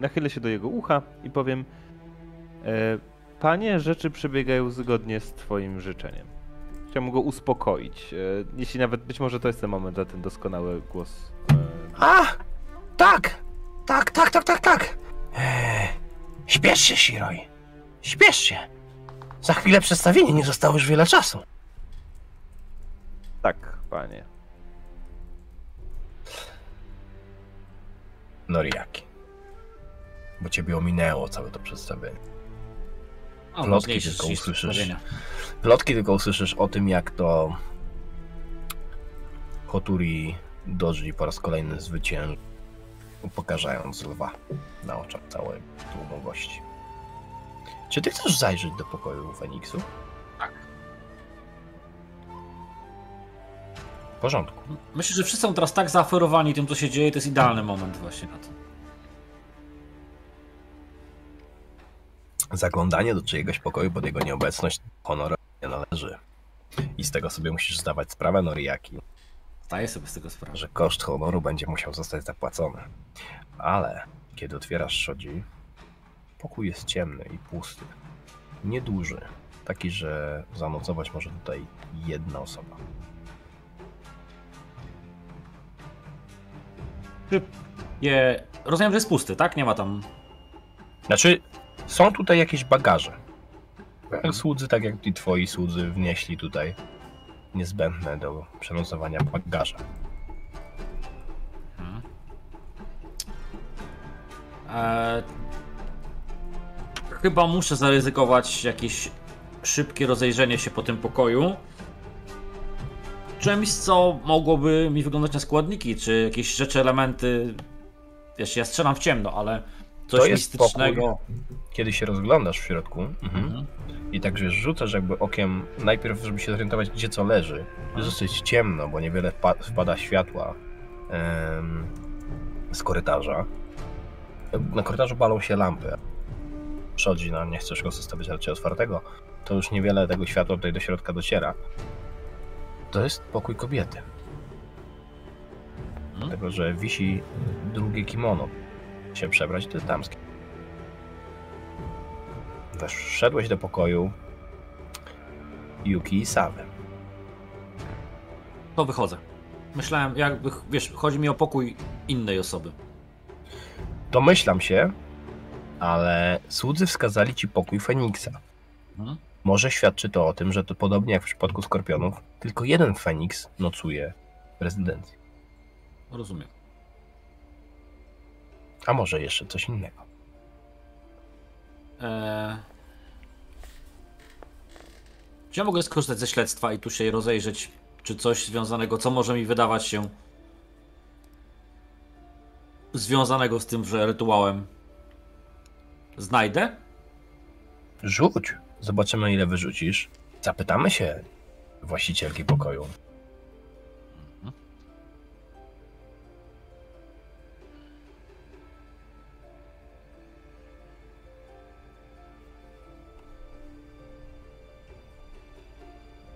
nachylę się do jego ucha i powiem e, Panie, rzeczy przebiegają zgodnie z twoim życzeniem. Chciałbym go uspokoić. E, jeśli nawet, być może to jest ten moment na ten doskonały głos. E, A! Tak! Tak, tak, tak, tak, tak! Eee, śpiesz się, Shiroi. Śpiesz się. Za chwilę przedstawienie, nie zostało już wiele czasu. tak, panie. Noriaki. Bo ciebie ominęło całe to przedstawienie. A, Plotki tylko usłyszysz. Plotki tylko usłyszysz o tym, jak to Hoturi Doji po raz kolejny zwycięży, upokarzając lwa na oczach całej tłumu gości. Czy ty chcesz zajrzeć do pokoju Feniksu? Porządku. Myślę, że wszyscy są teraz tak zaaferowani tym, co się dzieje, to jest idealny moment właśnie na to. Zaglądanie do czyjegoś pokoju pod jego nieobecność honor nie należy. I z tego sobie musisz zdawać sprawę, Noriaki, Zdaję sobie z tego sprawę. że koszt honoru będzie musiał zostać zapłacony. Ale kiedy otwierasz szodzi, pokój jest ciemny i pusty. Nieduży. Taki, że zanocować może tutaj jedna osoba. Je, rozumiem, że jest pusty, tak? Nie ma tam... Znaczy, są tutaj jakieś bagaże. Słudzy, tak jak i twoi słudzy, wnieśli tutaj niezbędne do przenocowania bagaże. E, chyba muszę zaryzykować jakieś szybkie rozejrzenie się po tym pokoju. Czymś, co mogłoby mi wyglądać na składniki, czy jakieś rzeczy, elementy. Wiesz, ja strzelam w ciemno, ale coś to jest mistycznego. pokój, kiedy się rozglądasz w środku mhm. Mhm. i także rzucasz jakby okiem, najpierw żeby się zorientować gdzie co leży. Jest dosyć ciemno, bo niewiele wpa- wpada światła em, z korytarza. Na korytarzu balą się lampy. Szodzi, no nie chcesz go zostawić raczej otwartego, to już niewiele tego światła tutaj do środka dociera. To jest pokój kobiety. Mhm. Dlatego, że wisi drugie kimono. Się przebrać, to jest damskie. Wszedłeś do pokoju Yuki i Sawy. To wychodzę. Myślałem, jakby, wiesz, chodzi mi o pokój innej osoby. Domyślam się, ale słudzy wskazali ci pokój Feniksa. Mhm. Może świadczy to o tym, że to podobnie jak w przypadku skorpionów, tylko jeden Feniks nocuje w rezydencji. Rozumiem. A może jeszcze coś innego. Eee... Czy ja mogę skorzystać ze śledztwa i tu się rozejrzeć, czy coś związanego, co może mi wydawać się związanego z tymże rytuałem znajdę? Rzuć. Zobaczymy, ile wyrzucisz. Zapytamy się właścicielki pokoju.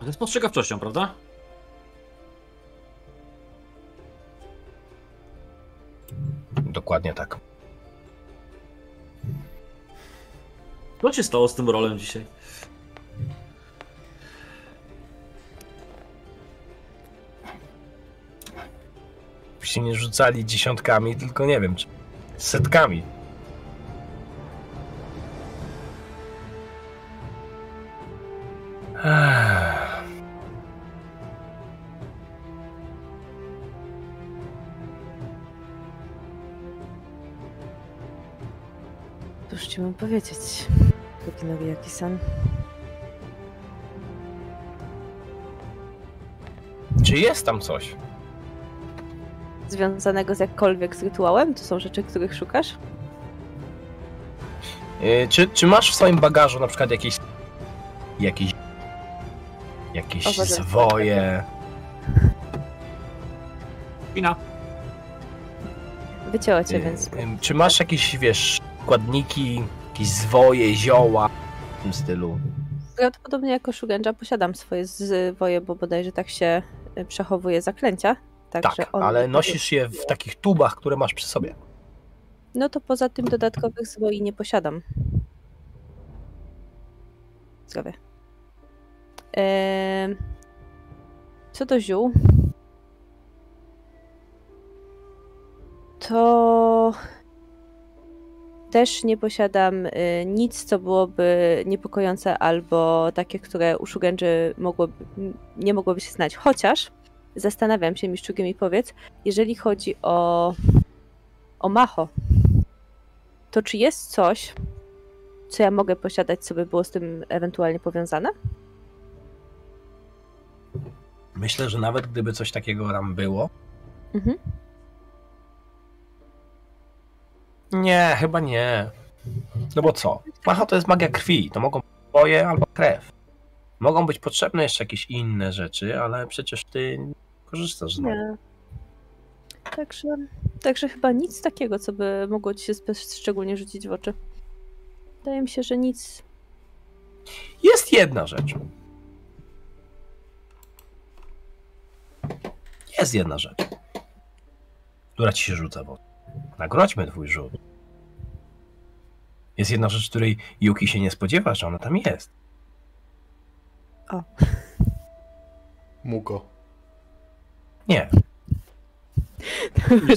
Ale z postrzegawczością, prawda? Dokładnie tak. Co się stało z tym rolem dzisiaj? Się nie rzucali dziesiątkami, tylko nie wiem, czy setkami. Cóż ci mam powiedzieć, Kokinowi Jaki-san. Czy jest tam coś? Związanego z jakkolwiek z rytuałem? To są rzeczy, których szukasz? Yy, czy, czy masz w swoim bagażu na przykład jakieś jakieś jakieś O, zwoje? Wina. Wycięła cię, Yy, więc... yy, Czy masz jakieś, wiesz, składniki, jakieś zwoje, zioła w tym stylu? Prawdopodobnie jako Shugenja posiadam swoje zwoje, bo bodajże tak się y, przechowuje zaklęcia. Tak, on- ale nosisz je w takich tubach, które masz przy sobie. No to poza tym dodatkowych zwoi nie posiadam. Zdrowie. Em, Co do ziół, to też nie posiadam y, nic, co byłoby niepokojące albo takie, które u Shugenji mogłoby, nie mogłoby się znać. Chociaż zastanawiam się, Miszczugi mi powiedz, jeżeli chodzi o, o Macho, to czy jest coś, co ja mogę posiadać, co by było z tym ewentualnie powiązane? Myślę, że nawet gdyby coś takiego tam było. Mhm. Nie, chyba nie. No bo co? Macha to jest magia krwi. To mogą być boje albo krew. Mogą być potrzebne jeszcze jakieś inne rzeczy, ale przecież ty korzystasz z nich. Także, także chyba nic takiego, co by mogło ci się szczególnie rzucić w oczy. Wydaje mi się, że nic. Jest jedna rzecz. Jest jedna rzecz, która ci się rzuca w oczy. Nagrodźmy twój rzut. Jest jedna rzecz, której Yuki się nie spodziewa, że ona tam jest. Muko. Nie,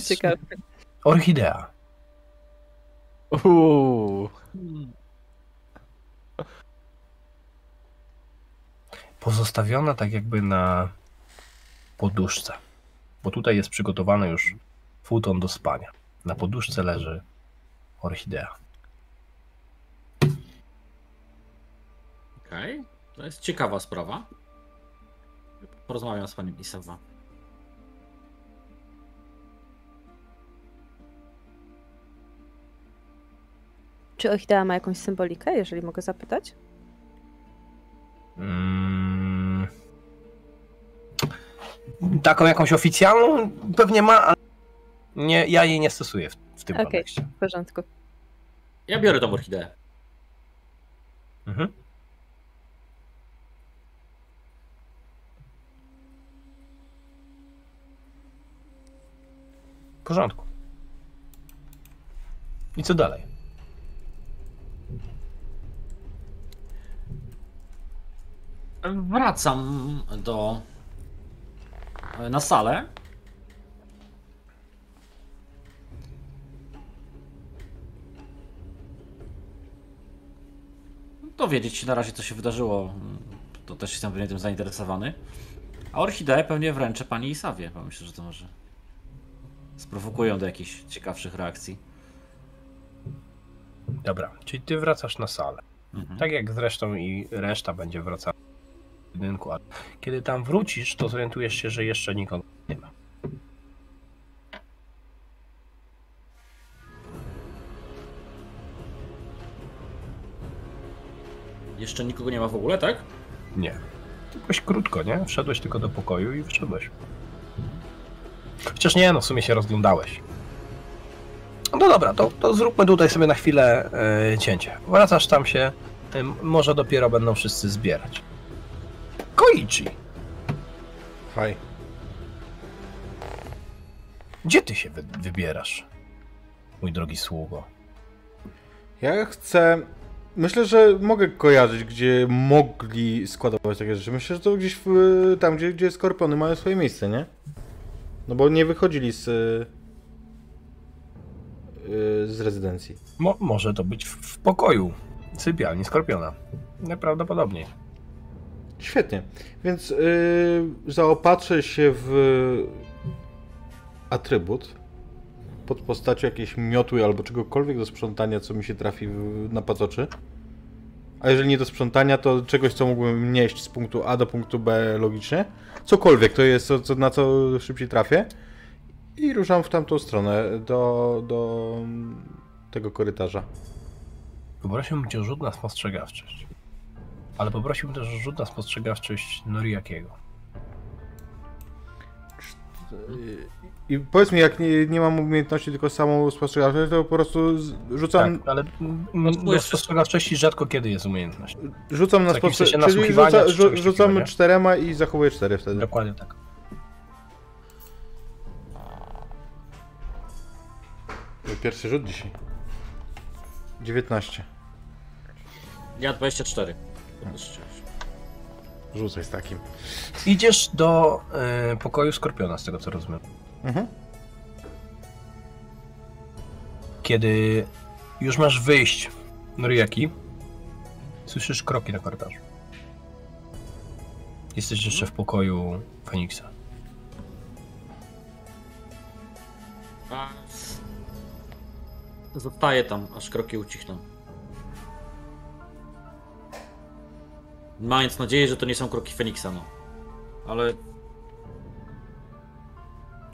Ciekawe. orchidea. Uuu. Pozostawiona tak jakby na poduszce. Bo tutaj jest przygotowany już futon do spania. Na poduszce leży orchidea. Okej, to jest ciekawa sprawa. Porozmawiam z panią Isawa. Czy orchidea ma jakąś symbolikę, jeżeli mogę zapytać? Mm. Taką jakąś oficjalną pewnie ma, ale nie, ja jej nie stosuję w, w tym Okej. kontekście. W porządku. Ja biorę tą orchideę. Mhm. W porządku. I co dalej? Wracam do. na salę. Dowiedzieć się na razie, co się wydarzyło. To też jestem pewnie tym zainteresowany. A orchideę pewnie wręczę pani Isawie, bo myślę, że to może sprowokują do jakichś ciekawszych reakcji. Dobra, czyli ty wracasz na salę. Mhm. Tak jak zresztą i reszta będzie wracała do budynku. Kiedy tam wrócisz, to zorientujesz się, że jeszcze nikogo nie ma. Jeszcze nikogo nie ma w ogóle, tak? Nie. Jakoś krótko, nie? Wszedłeś tylko do pokoju i wyszedłeś. Chociaż nie, no w sumie się rozglądałeś. No dobra, to, to zróbmy tutaj sobie na chwilę e, cięcie. Wracasz tam się, e, może dopiero będą wszyscy zbierać. Koichi, Faj. gdzie ty się wy, wybierasz, mój drogi sługo? Ja chcę. Myślę, że mogę kojarzyć, gdzie mogli składować takie rzeczy. Myślę, że to gdzieś w, tam, gdzie, gdzie skorpiony mają swoje miejsce, nie? No bo nie wychodzili z. yy, z rezydencji. Mo, może to być w, w pokoju, sypialni Skorpiona. Najprawdopodobniej. Świetnie. Więc yy, zaopatrzę się w atrybut pod postacią jakiejś miotły albo czegokolwiek do sprzątania, co mi się trafi na pacoczy. A jeżeli nie do sprzątania, to czegoś, co mógłbym nieść z punktu A do punktu B logicznie. Cokolwiek to jest, co, na co szybciej trafię. I ruszam w tamtą stronę, do, do tego korytarza. Poprosiłbym cię o rzut na spostrzegawczość. Ale poprosiłbym też o rzut na spostrzegawczość Noriakiego. I powiedz mi, jak nie, nie mam umiejętności, tylko samą spostrzegawczość, to po prostu rzucam, Tak, ale spójrz- spostrzegawczości rzadko kiedy jest umiejętność. rzucam na spostrzegawczość, czyli rzuca, rzu, rzucam czterema i zachowuję cztery wtedy. Dokładnie tak. Pierwszy rzut dzisiaj. 19. Ja 24. Rzucaj z takim. Idziesz do e, pokoju Skorpiona, z tego co rozumiem. Mhm. Kiedy już masz wyjść Noriaki, słyszysz kroki na korytarzu. Jesteś jeszcze w pokoju Feniksa. Zostaję tam, aż kroki ucichną. Mając nadzieję, że to nie są kroki Feniksa, no. Ale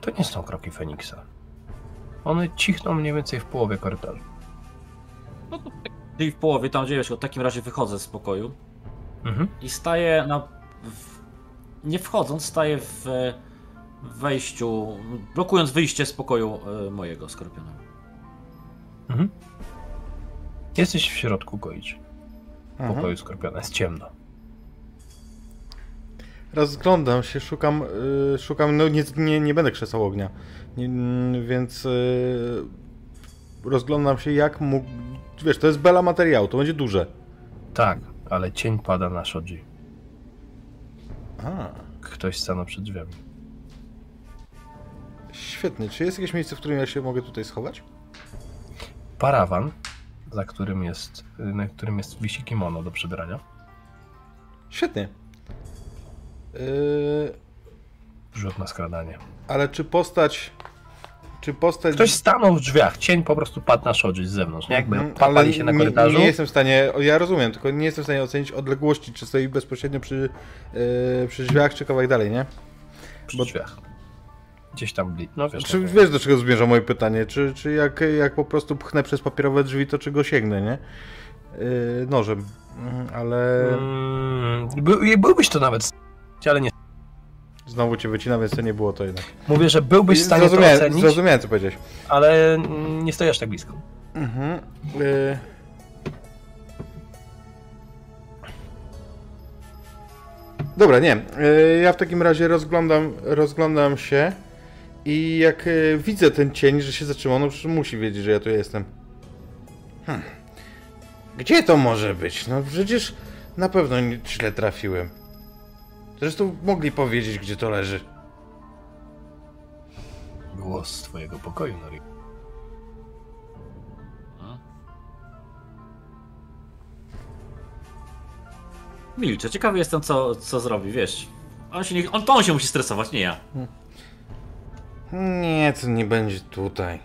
To nie są kroki Feniksa. One cichną mniej więcej w połowie korytarza. Czyli w połowie, tam gdzie jest, w takim razie wychodzę z pokoju Mhm. i staję na. W, nie wchodząc, staję w wejściu, blokując wyjście z pokoju e, mojego skorpiona. Mhm. Jesteś w środku Koichi. W Mhm. pokoju Skorpiona. Jest ciemno. Rozglądam się, szukam, y, szukam, no nie, nie, nie będę krzesał ognia, nie, mm, więc y, rozglądam się jak mógł, wiesz, to jest bela materiału, to będzie duże. Tak, ale cień pada na Shoji. A, Ktoś stanął przed drzwiami. świetnie, czy jest jakieś miejsce, w którym ja się mogę tutaj schować? Parawan, za którym jest, na którym jest wisi kimono do przebrania. Świetnie. Y, Rzut na skradanie. ale czy postać, czy postać... Ktoś stanął w drzwiach, cień po prostu padł na Shoji z zewnątrz, nie? Jakby papali się na korytarzu. Nie, nie jestem w stanie, ja rozumiem, tylko nie jestem w stanie ocenić odległości, czy stoi bezpośrednio przy, yy, przy drzwiach, czy kawałek dalej, nie? przy bo- drzwiach. Gdzieś tam bli. No wiesz. Czy no, wiesz, do czego zmierza moje pytanie? Czy, czy jak, jak po prostu pchnę przez papierowe drzwi, to czego sięgnę, nie? Yy, nożem, Mhm, ale Mm, by, byłbyś to nawet, ale nie. znowu cię wycina, więc to nie było to jednak. Mówię, że byłbyś w stanie to zrozumiałem, ocenić, zrozumiałem, co powiedziałeś. ale nie stoisz tak blisko. Mhm. Yy. Dobra, nie. Yy, Ja w takim razie rozglądam, rozglądam się i jak yy, widzę ten cień, że się zatrzymał, no przecież musi wiedzieć, że ja tu jestem. Hmm. Gdzie to może być? No przecież na pewno źle trafiłem. Zresztą mogli powiedzieć, gdzie to leży. Głos z twojego pokoju, Nori. Milczę. Ciekawy jestem, co, co zrobi, wiesz. On się nie, on, to on się musi stresować, nie ja. Nie, to nie będzie tutaj.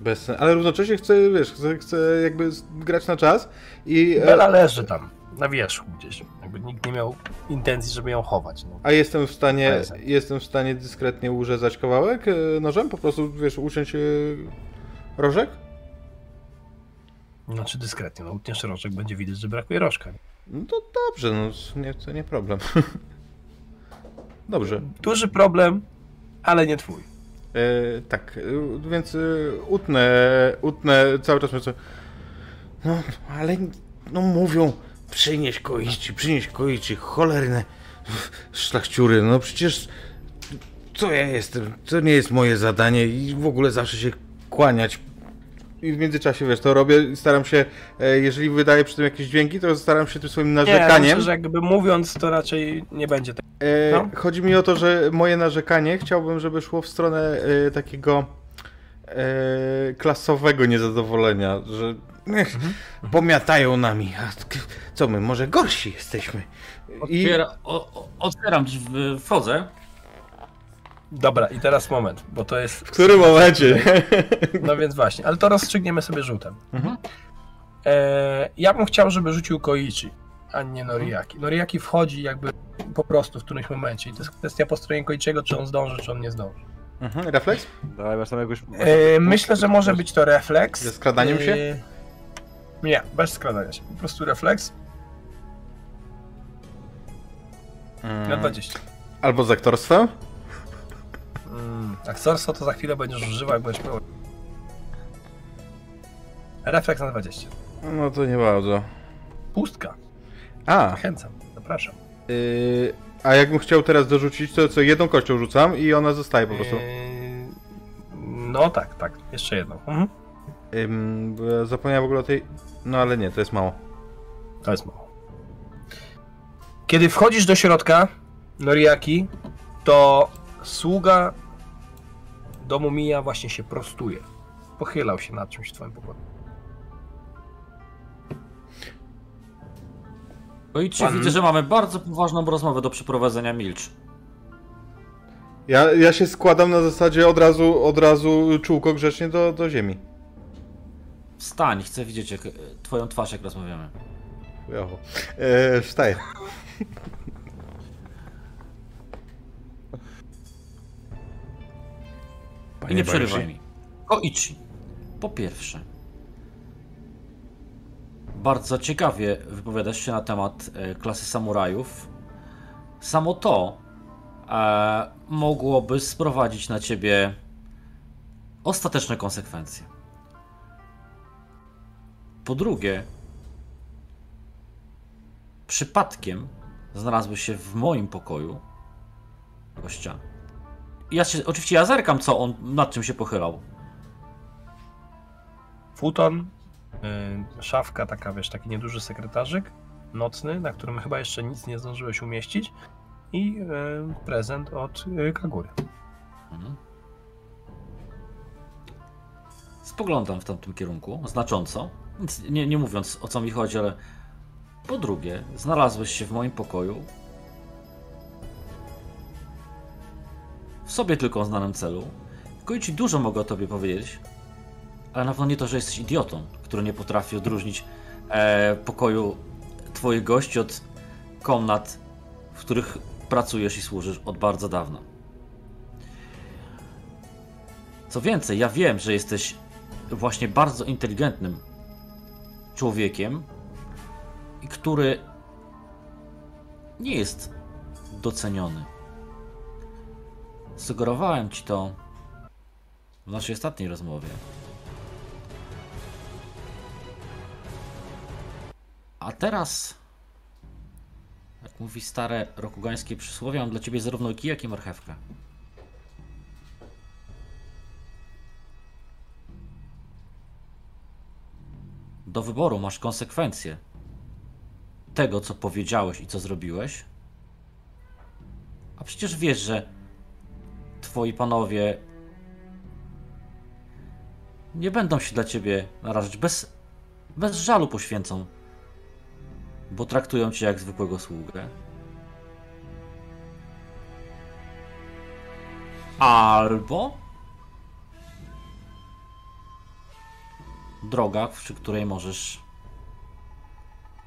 Bez sen- Ale równocześnie chcę, wiesz, chcę, chcę jakby grać na czas i... e, Bela leży tam, na wierzchu gdzieś. Jakby nikt nie miał intencji, żeby ją chować. No. A jestem w stanie, jest. jestem w stanie dyskretnie urzezać kawałek e, nożem? Po prostu, wiesz, uciąć e, rożek? Znaczy dyskretnie, no utniesz rożek, będzie widać, że brakuje rożka. No to dobrze, no nie, to nie problem. <laughs> dobrze. Duży problem, ale nie twój. E, tak, więc utnę, utnę cały czas myślę, no ale no mówią, przynieś koiści, przynieś koiści, cholerne <laughs> szlachciury, no przecież co ja jestem, to nie jest moje zadanie i w ogóle zawsze się kłaniać. I w międzyczasie, wiesz, to robię i staram się, e, jeżeli wydaję przy tym jakieś dźwięki, to staram się tym swoim Nie, narzekaniem... myślę, że jakby mówiąc, to raczej nie będzie tak. E, No. Chodzi mi o to, że moje narzekanie chciałbym, żeby szło w stronę e, takiego e, klasowego niezadowolenia, że ech, pomiatają nami. A co my, może gorsi jesteśmy? I Otwiera, o, o, otwieram drzwi, wchodzę. Dobra, i teraz moment, bo to jest. w którym momencie? <laughs> No więc właśnie, ale to rozstrzygniemy sobie rzutem. Mhm. E, ja bym chciał, żeby rzucił Koichi, a nie Noriaki. Noriaki wchodzi jakby po prostu w którymś momencie i to jest kwestia po stronie Koichiego, czy on zdąży, czy on nie zdąży. Mhm, refleks? Dawaj, masz tam jakoś... E, myślę, że może być to refleks. Ze skradaniem się? Nie, bez skradania się. Po prostu refleks Mm. na 20. Albo z aktorstwem? Mm, aktorstwo to za chwilę będziesz używał, jak będziesz miał. Refleks na 20. No to nie bardzo. Pustka. A, Zachęcam. Zapraszam. y, a jakbym chciał teraz dorzucić, to co jedną kością rzucam i ona zostaje po prostu. Eee, No tak, tak. Jeszcze jedną. Mhm. Ym, ja zapomniałem w ogóle o tej... No ale nie, to jest mało. To jest mało. Kiedy wchodzisz do środka, Noriaki, to sługa domu Mija właśnie się prostuje. Pochylał się nad czymś w twoim pokoju. Ojcze, Pan- widzę, że mamy bardzo poważną rozmowę do przeprowadzenia. Milcz. Ja, ja się składam na zasadzie od razu, od razu czółko grzecznie do, do ziemi. Wstań, chcę widzieć jak, e, twoją twarz, jak rozmawiamy. Chujowo. E, wstaję. I nie przerywaj mi. Koichi. Po pierwsze, bardzo ciekawie wypowiadasz się na temat e, klasy samurajów. Samo to e, mogłoby sprowadzić na ciebie ostateczne konsekwencje. Po drugie, przypadkiem znalazłeś się w moim pokoju gościa. Ja się, oczywiście ja zerkam, co on, nad czym się pochylał. Futon, yy, szafka taka, wiesz, taki nieduży sekretarzyk nocny, na którym chyba jeszcze nic nie zdążyłeś umieścić i yy, prezent od yy, Kagury. Mhm. Spoglądam w tamtym kierunku, znacząco, nic nie, nie mówiąc o co mi chodzi, ale po drugie, znalazłeś się w moim pokoju w sobie tylko znanym celu. Koichi dużo mogę o tobie powiedzieć, ale na pewno nie to, że jesteś idiotą, który nie potrafi odróżnić e, pokoju twoich gości od komnat, w których pracujesz i służysz od bardzo dawna. Co więcej, ja wiem, że jesteś właśnie bardzo inteligentnym człowiekiem, który nie jest doceniony. Sugerowałem ci to w naszej ostatniej rozmowie. A teraz, jak mówi stare rokugańskie przysłowie, mam dla ciebie zarówno kij, jak i marchewkę. Do wyboru masz konsekwencje tego, co powiedziałeś i co zrobiłeś. A przecież wiesz, że twoi panowie nie będą się dla ciebie narażać. Bez, bez żalu poświęcą bo traktują cię jak zwykłego sługę. Albo droga, przy której możesz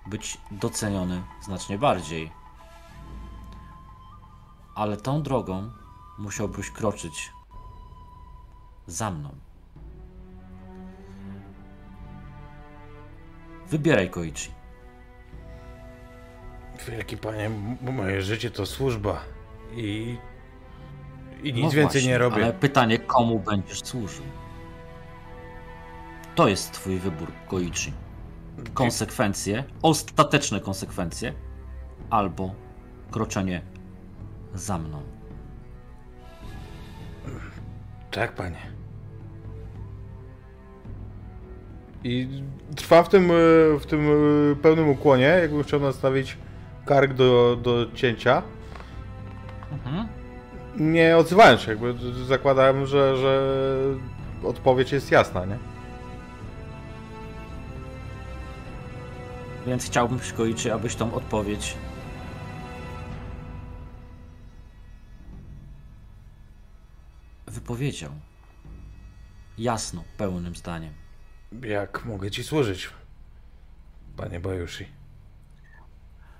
być doceniony znacznie bardziej. Ale tą drogą musiałbyś kroczyć za mną. Wybieraj Koichi. Wielki panie, moje życie to służba i, i nic No więcej właśnie, nie robię. Ale pytanie, komu będziesz służył? To jest twój wybór, Koichi. Konsekwencje, ostateczne konsekwencje, albo kroczenie za mną. Tak, panie. I trwa w tym, e, w tym e, pełnym ukłonie, jakbym chciał nastawić kark do, do cięcia. Mhm. Nie odzywając się, jakby zakładałem, że, że odpowiedź jest jasna, nie? Więc chciałbym, Koichi, abyś tą odpowiedź wypowiedział. Jasno, pełnym zdaniem. Jak mogę ci służyć, panie Bajushi?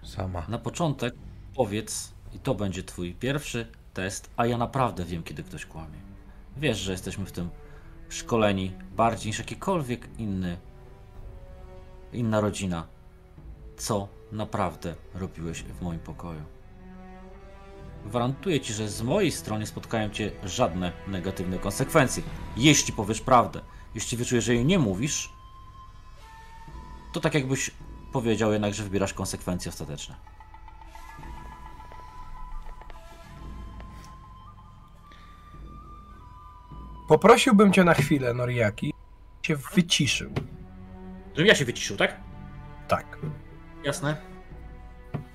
Sama. Na początek powiedz, i to będzie twój pierwszy test, a ja naprawdę wiem, kiedy ktoś kłamie. Wiesz, że jesteśmy w tym szkoleni bardziej niż jakikolwiek inny, inna rodzina. Co naprawdę robiłeś w moim pokoju? Gwarantuję ci, że z mojej strony spotkają cię żadne negatywne konsekwencje. Jeśli powiesz prawdę, jeśli wyczujesz, że jej nie mówisz, to tak jakbyś powiedział jednak, że wybierasz konsekwencje ostateczne. Poprosiłbym cię na chwilę, Noriaki, się wyciszył. Żebym ja się wyciszył, tak? Tak. Jasne.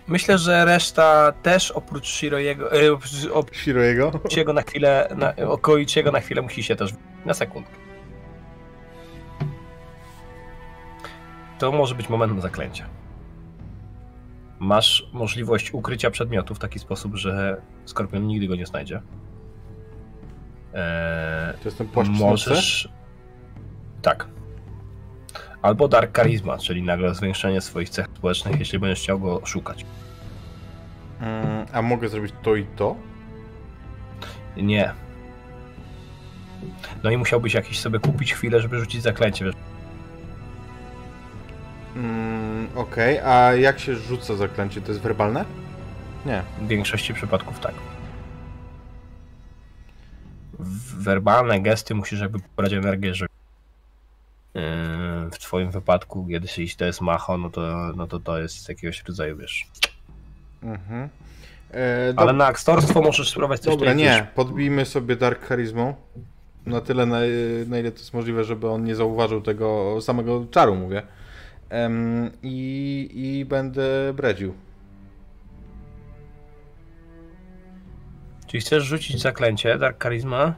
Myślę, że reszta też oprócz Shirojego, e, oprócz- Shirojego? jego na chwilę, na, Koichiego na chwilę musi się też na sekundkę. To może być moment na zaklęcie. Masz możliwość ukrycia przedmiotu w taki sposób, że Skorpion nigdy go nie znajdzie. Eee, To jest ten płaszcz możesz. Tak. Albo Dark Charisma, czyli nagle zwiększenie swoich cech społecznych, jeśli będziesz chciał go szukać. Mm, a mogę zrobić to i to? Nie. No i musiałbyś jakiś sobie kupić chwilę, żeby rzucić zaklęcie. Wiesz? Mm, Okej, a jak się rzuca zaklęcie? To jest werbalne? Nie. W większości przypadków tak. W- Werbalne gesty musisz jakby pobrać energię, żeby w twoim wypadku, kiedy jeśli to jest macho, no to, no to to jest jakiegoś rodzaju, wiesz. Mhm. E, Ale na aktorstwo możesz spróbować coś Dobra, nie. wiesz, Podbijmy sobie Dark Charizmą. Na tyle, na, na ile to jest możliwe, żeby on nie zauważył tego samego czaru, mówię. I, I będę bredził. Czyli chcesz rzucić zaklęcie, Dark Charisma,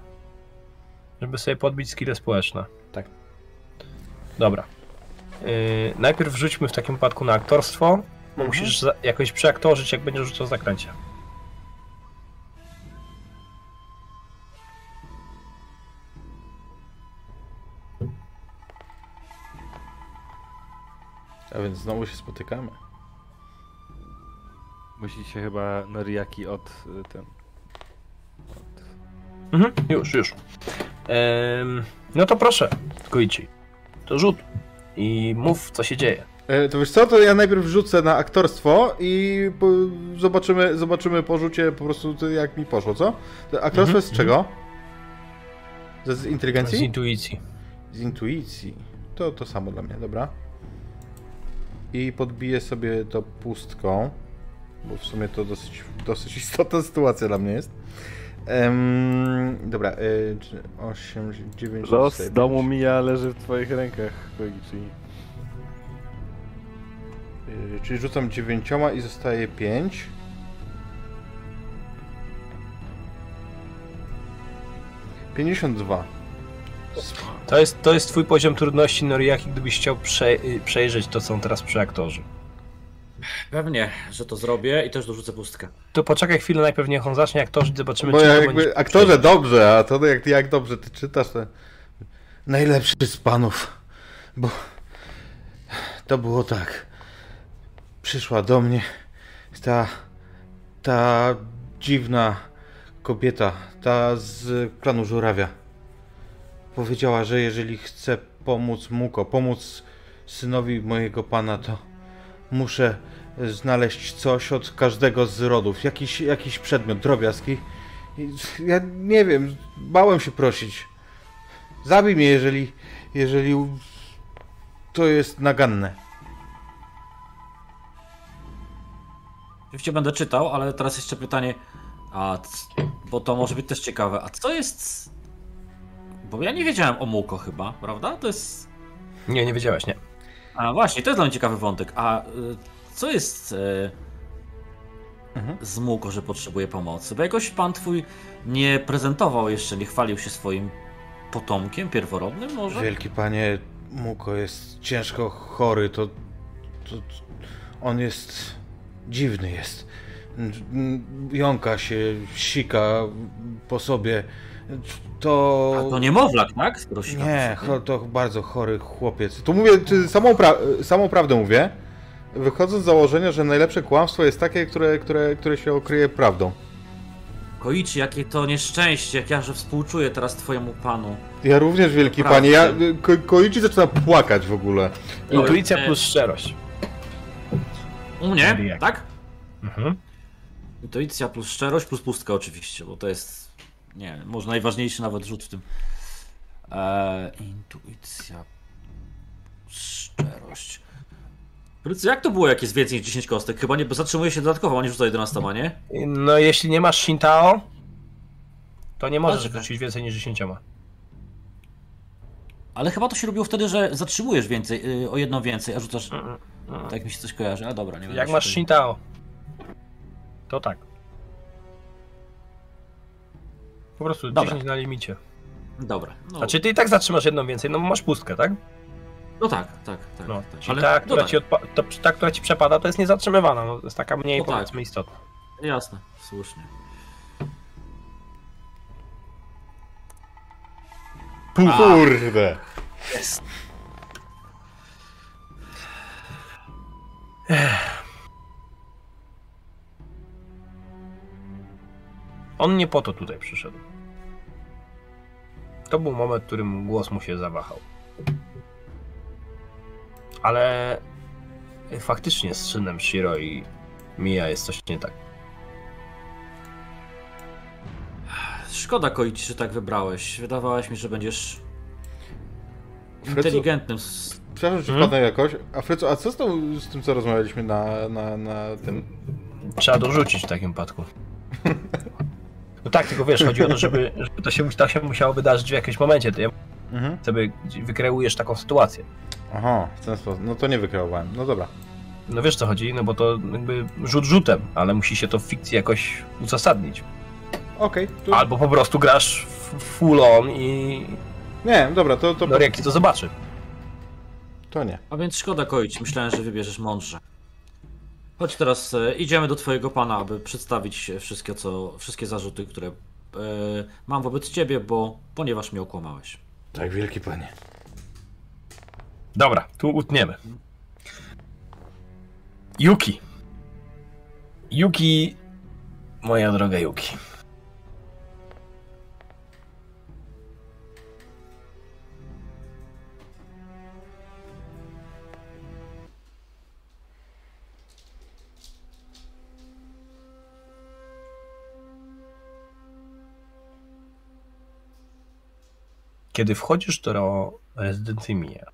żeby sobie podbić skille społeczne. Dobra. Yy, najpierw rzućmy w takim wypadku na aktorstwo, bo musisz za, jakoś przeaktorzyć, jak będziesz rzucał zaklęcie. A więc znowu się spotykamy. Musi się chyba Noriaki od y, ten. Mhm, już, już. Em, no to proszę, Koichi. To rzut. I mów, co się dzieje. E, to wiesz co, to ja najpierw rzucę na aktorstwo i zobaczymy, zobaczymy po rzucie po prostu jak mi poszło, co? To aktorstwo Mhm, z czego? Z, z inteligencji? Z intuicji. Z intuicji. To to samo dla mnie, dobra. I podbiję sobie to pustką, bo w sumie to dosyć, dosyć <laughs> istotna sytuacja dla mnie jest. Em, dobra, y, 8, 9, Los domu Mija leży w twoich rękach, Koichi. Y, czyli rzucam dziewięcioma i zostaje 5. Pięćdziesiąt dwa. To jest, to jest twój poziom trudności, Noriaki, gdybyś chciał prze, y, przejrzeć to, co są teraz przy aktorze. Pewnie, że to zrobię i też dorzucę pustkę. To poczekaj chwilę, najpierw niech on zacznie, jak to zobaczymy, Bo czy ja jakby, będzie- aktorze dobrze, a to jak, jak dobrze ty czytasz, to najlepszy z panów, bo to było tak. Przyszła do mnie ta, ta dziwna kobieta, ta z klanu Żurawia. Powiedziała, że jeżeli chcę pomóc Muko, pomóc synowi mojego pana, to muszę znaleźć coś od każdego z rodów, jakiś, jakiś przedmiot, drobiazg i i Ja nie wiem, bałem się prosić. Zabij mnie, jeżeli, jeżeli to jest naganne. Oczywiście będę czytał, ale teraz jeszcze pytanie, a bo to może być też ciekawe, a co jest... Bo ja nie wiedziałem o Muko chyba, prawda? To jest... Nie, nie wiedziałeś, nie. A właśnie, to jest dla mnie ciekawy wątek. A y, co jest Mhm. z Muko, że potrzebuje pomocy? Bo jakoś pan twój nie prezentował jeszcze, nie chwalił się swoim potomkiem pierworodnym może? Wielki panie, Muko jest ciężko chory, to, to, to on jest dziwny jest. Jąka się, sika po sobie. To... A to niemowlak, tak? Skoro Nie, to bardzo chory chłopiec. Tu mówię, samą, pra- samą prawdę mówię, wychodząc z założenia, że najlepsze kłamstwo jest takie, które, które, które się okryje prawdą. Koichi, jakie to nieszczęście, jak ja że współczuję teraz twojemu panu. Ja również, wielki Naprawdę. panie, ja ko, Koichi zaczyna płakać w ogóle. Intuicja e, plus szczerość. U mnie, tak? Mhm. Intuicja plus szczerość plus pustka oczywiście, bo to jest, nie wiem, może najważniejszy nawet rzut w tym. Eee, intuicja, szczerość. Jak to było, jak jest więcej niż 10 kostek? Chyba nie, bo zatrzymuje się dodatkowo, a nie rzuca 11, nie? No jeśli nie masz Shintao, to nie możesz Dobrze. wrócić więcej niż 10. Ale chyba to się robiło wtedy, że zatrzymujesz więcej, y, o jedną więcej, a rzucasz... Tak mi się coś kojarzy, a dobra, nie wiem. Jak masz Shintao, to tak. Po prostu Dobra. 10 na limicie. Dobra, no, Znaczy ty i tak zatrzymasz jedną więcej, no bo masz pustkę, tak? No tak, tak, tak. No, tak. czyli ta, która no ci odpa- to, ta, która ci przepada, to jest niezatrzymywana, no, to jest taka mniej No tak. powiedzmy istotna. Jasne, słusznie. Kurde. On nie po to tutaj przyszedł. To był moment, w którym głos mu się zawahał. Ale faktycznie z synem Shiro i Mia jest coś nie tak. Szkoda Koichi, że tak wybrałeś. Wydawałeś mi, że będziesz inteligentnym. Przepraszam, czy Hmm? wpadnę jakoś. A Frecu, a co z, tą, z tym, co rozmawialiśmy na, na, na tym... Trzeba dorzucić w takim wypadku. <laughs> No tak, tylko wiesz, chodzi o to, żeby, żeby to, się, to się musiało wydarzyć w jakimś momencie. Ty Mhm. sobie wykreujesz taką sytuację. Aha, w ten sposób. No to nie wykreowałem. No dobra. No wiesz co chodzi, no bo to jakby rzut rzutem, ale musi się to w fikcji jakoś uzasadnić. Okej. to- Albo po prostu grasz w- full on i Nie, dobra, to, to, Noriaki to zobaczy. to nie. A więc szkoda Koichi, myślałem, że wybierzesz mądrze. Chodź teraz, e, idziemy do twojego pana, aby przedstawić wszystkie, co, wszystkie zarzuty, które e, mam wobec ciebie, bo ponieważ mnie okłamałeś. Tak, wielki panie. Dobra, tu utniemy. Yuki. Yuki, moja droga Yuki. Kiedy wchodzisz do rezydencji Mia,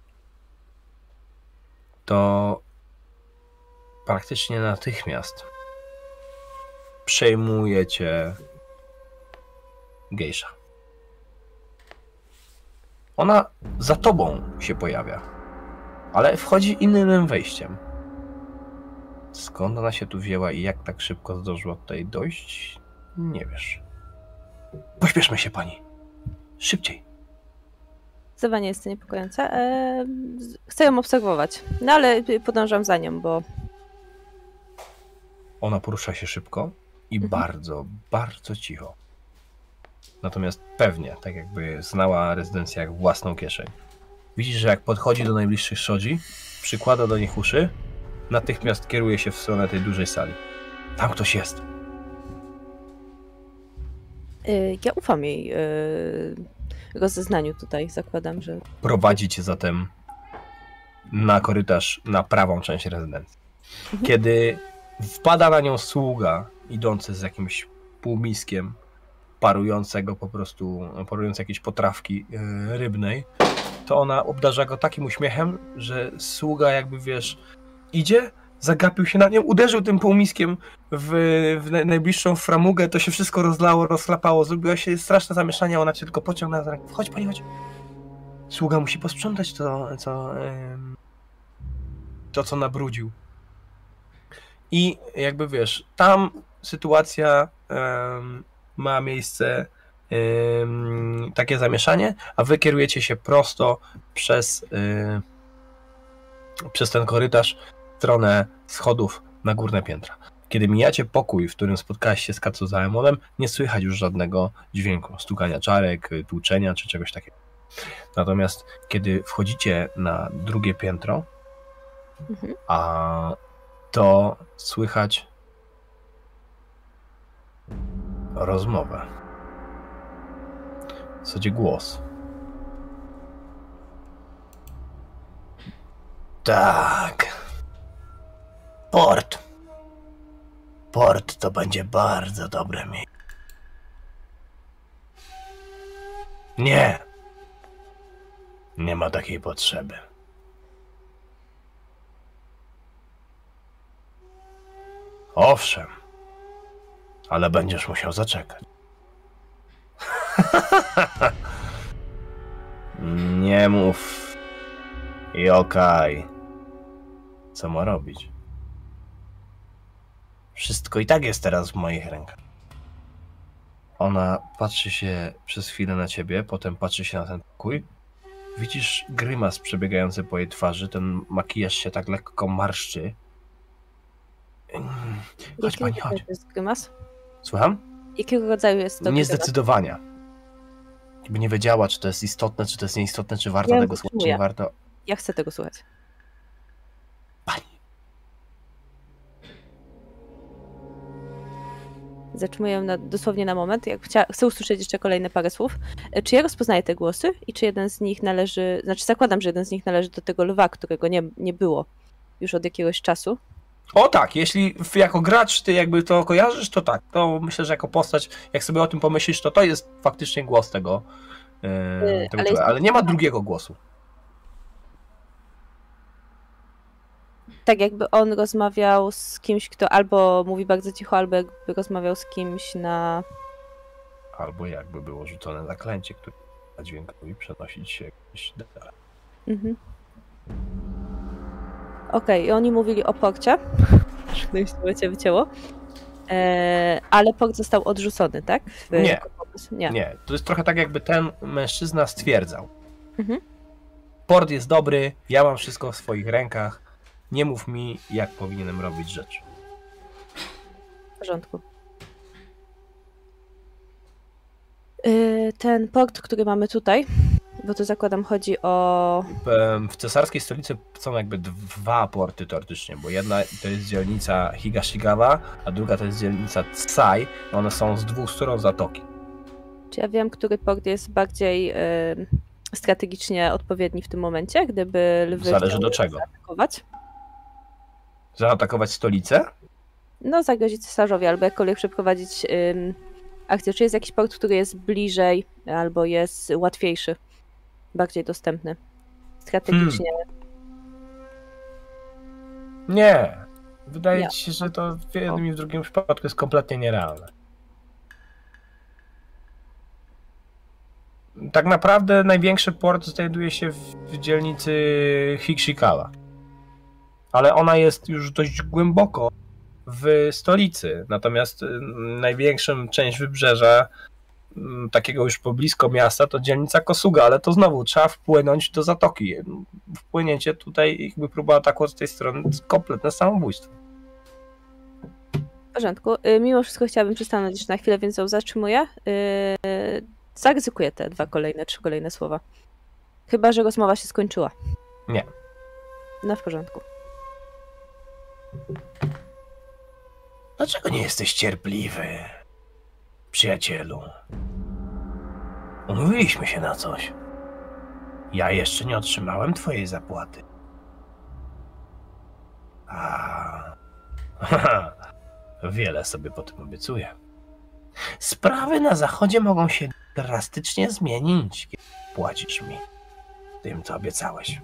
to praktycznie natychmiast przejmuje cię gejsza. Ona za tobą się pojawia, ale wchodzi innym wejściem. Skąd ona się tu wzięła i jak tak szybko zdążyła tutaj dojść, nie wiesz. Pośpieszmy się, pani. Szybciej. Zdecydowanie jest to niepokojące. E, chcę ją obserwować, no ale podążam za nią, bo Ona porusza się szybko i Mhm. bardzo, bardzo cicho. Natomiast pewnie, tak jakby znała rezydencję jak własną kieszeń. Widzisz, że jak podchodzi do najbliższych szodzi, przykłada do nich uszy, natychmiast kieruje się w stronę tej dużej sali. Tam ktoś jest. Y, Ja ufam jej y, rozeznaniu tutaj. Zakładam, że. prowadzi cię zatem na korytarz, na prawą część rezydencji. Kiedy wpada na nią sługa idący z jakimś półmiskiem parującego po prostu, parując jakieś potrawki e, rybnej, to ona obdarza go takim uśmiechem, że sługa jakby wiesz, idzie, zagapił się na nią, uderzył tym półmiskiem w, w naj- najbliższą framugę, to się wszystko rozlało, rozlapało, zrobiło się straszne zamieszanie, ona cię tylko pociągnęła za rękę. Chodź pani, chodź. Sługa musi posprzątać to, co, to, co nabrudził. I jakby wiesz, tam sytuacja em, ma miejsce em, takie zamieszanie, a wy kierujecie się prosto przez, y, przez ten korytarz stronę schodów na górne piętra. Kiedy mijacie pokój, w którym spotkałeś się z Katsuzaemonem, nie słychać już żadnego dźwięku, stukania czarek, tłuczenia czy czegoś takiego. Natomiast kiedy wchodzicie na drugie piętro, Mhm. a to słychać rozmowę. W zasadzie głos. Tak. Port. Port to będzie bardzo dobre miejsce. Nie. Nie ma takiej potrzeby. Owszem, ale będziesz musiał zaczekać. <laughs> Nie mów. Jokaj. Co ma robić? Wszystko i tak jest teraz w moich rękach. Ona patrzy się przez chwilę na ciebie, potem patrzy się na ten pokój. Widzisz grymas przebiegający po jej twarzy, ten makijaż się tak lekko marszczy. Chodź Jakiego pani, chodź. jest grymas? Słucham? Jakiego rodzaju jest to grymas? Niezdecydowania. Jakby nie wiedziała, czy to jest istotne, czy to jest nieistotne, czy warto Ja tego słuchać, czy nie warto. Ja chcę tego słuchać. Pani. Zatrzymuję na, dosłownie na moment. Jak chcia, chcę usłyszeć jeszcze kolejne parę słów. E, Czy ja rozpoznaję te głosy i czy jeden z nich należy, znaczy zakładam, że jeden z nich należy do tego lwa, którego nie, nie było już od jakiegoś czasu. O tak, jeśli jako gracz ty jakby to kojarzysz, to tak. To myślę, że jako postać, jak sobie o tym pomyślisz, to to jest faktycznie głos tego. Yy, tego ale ale, jest- ale nie ma drugiego głosu. Tak jakby on rozmawiał z kimś, kto albo mówi bardzo cicho, albo jakby rozmawiał z kimś na... Albo jakby było rzucone zaklęcie, które dźwiękowi przenosić się gdzieś dalej. Mhm. Okej, i oni mówili o porcie. No już to cię wycięło. E, ale port został odrzucony, tak? W- Nie. Nie. Nie, to jest trochę tak, jakby ten mężczyzna stwierdzał. Mhm. Port jest dobry, ja mam wszystko w swoich rękach. Nie mów mi, jak powinienem robić rzeczy. W porządku. Y, Ten port, który mamy tutaj, bo to zakładam chodzi o. W cesarskiej stolicy są jakby dwa porty teoretycznie, bo jedna to jest dzielnica Higashigawa, a druga to jest dzielnica Tsai. One są z dwóch stron zatoki. Czy ja wiem, który port jest bardziej strategicznie odpowiedni w tym momencie, gdyby lwy Zależy do czego. zaatakować? Zaatakować stolicę? No, zagrozić cesarzowi, albo jakkolwiek przeprowadzić ym, akcję. Czy jest jakiś port, który jest bliżej, albo jest łatwiejszy, bardziej dostępny strategicznie? Nie. Wydaje Nie. ci się, że to w jednym i w drugim przypadku jest kompletnie nierealne. Tak naprawdę największy port znajduje się w, w dzielnicy Hikshikawa. Ale ona jest już dość głęboko w stolicy. Natomiast y, największą część wybrzeża, mm, takiego już poblisko miasta, to dzielnica Kosuga, ale to znowu trzeba wpłynąć do zatoki. Wpłynięcie tutaj, jakby próba ataku z tej strony, to kompletne samobójstwo. porządku. Y, Mimo wszystko chciałabym przystanąć jeszcze na chwilę, więc ją zatrzymuję. Y, Zaryzykuję te dwa kolejne, trzy kolejne słowa. Chyba, że rozmowa się skończyła. Nie. No w porządku. Dlaczego nie jesteś cierpliwy, przyjacielu? Umówiliśmy się na coś. Ja jeszcze nie otrzymałem twojej zapłaty. A. <laughs> Wiele sobie po tym obiecuję. Sprawy na zachodzie mogą się drastycznie zmienić, kiedy płacisz mi tym, co obiecałeś.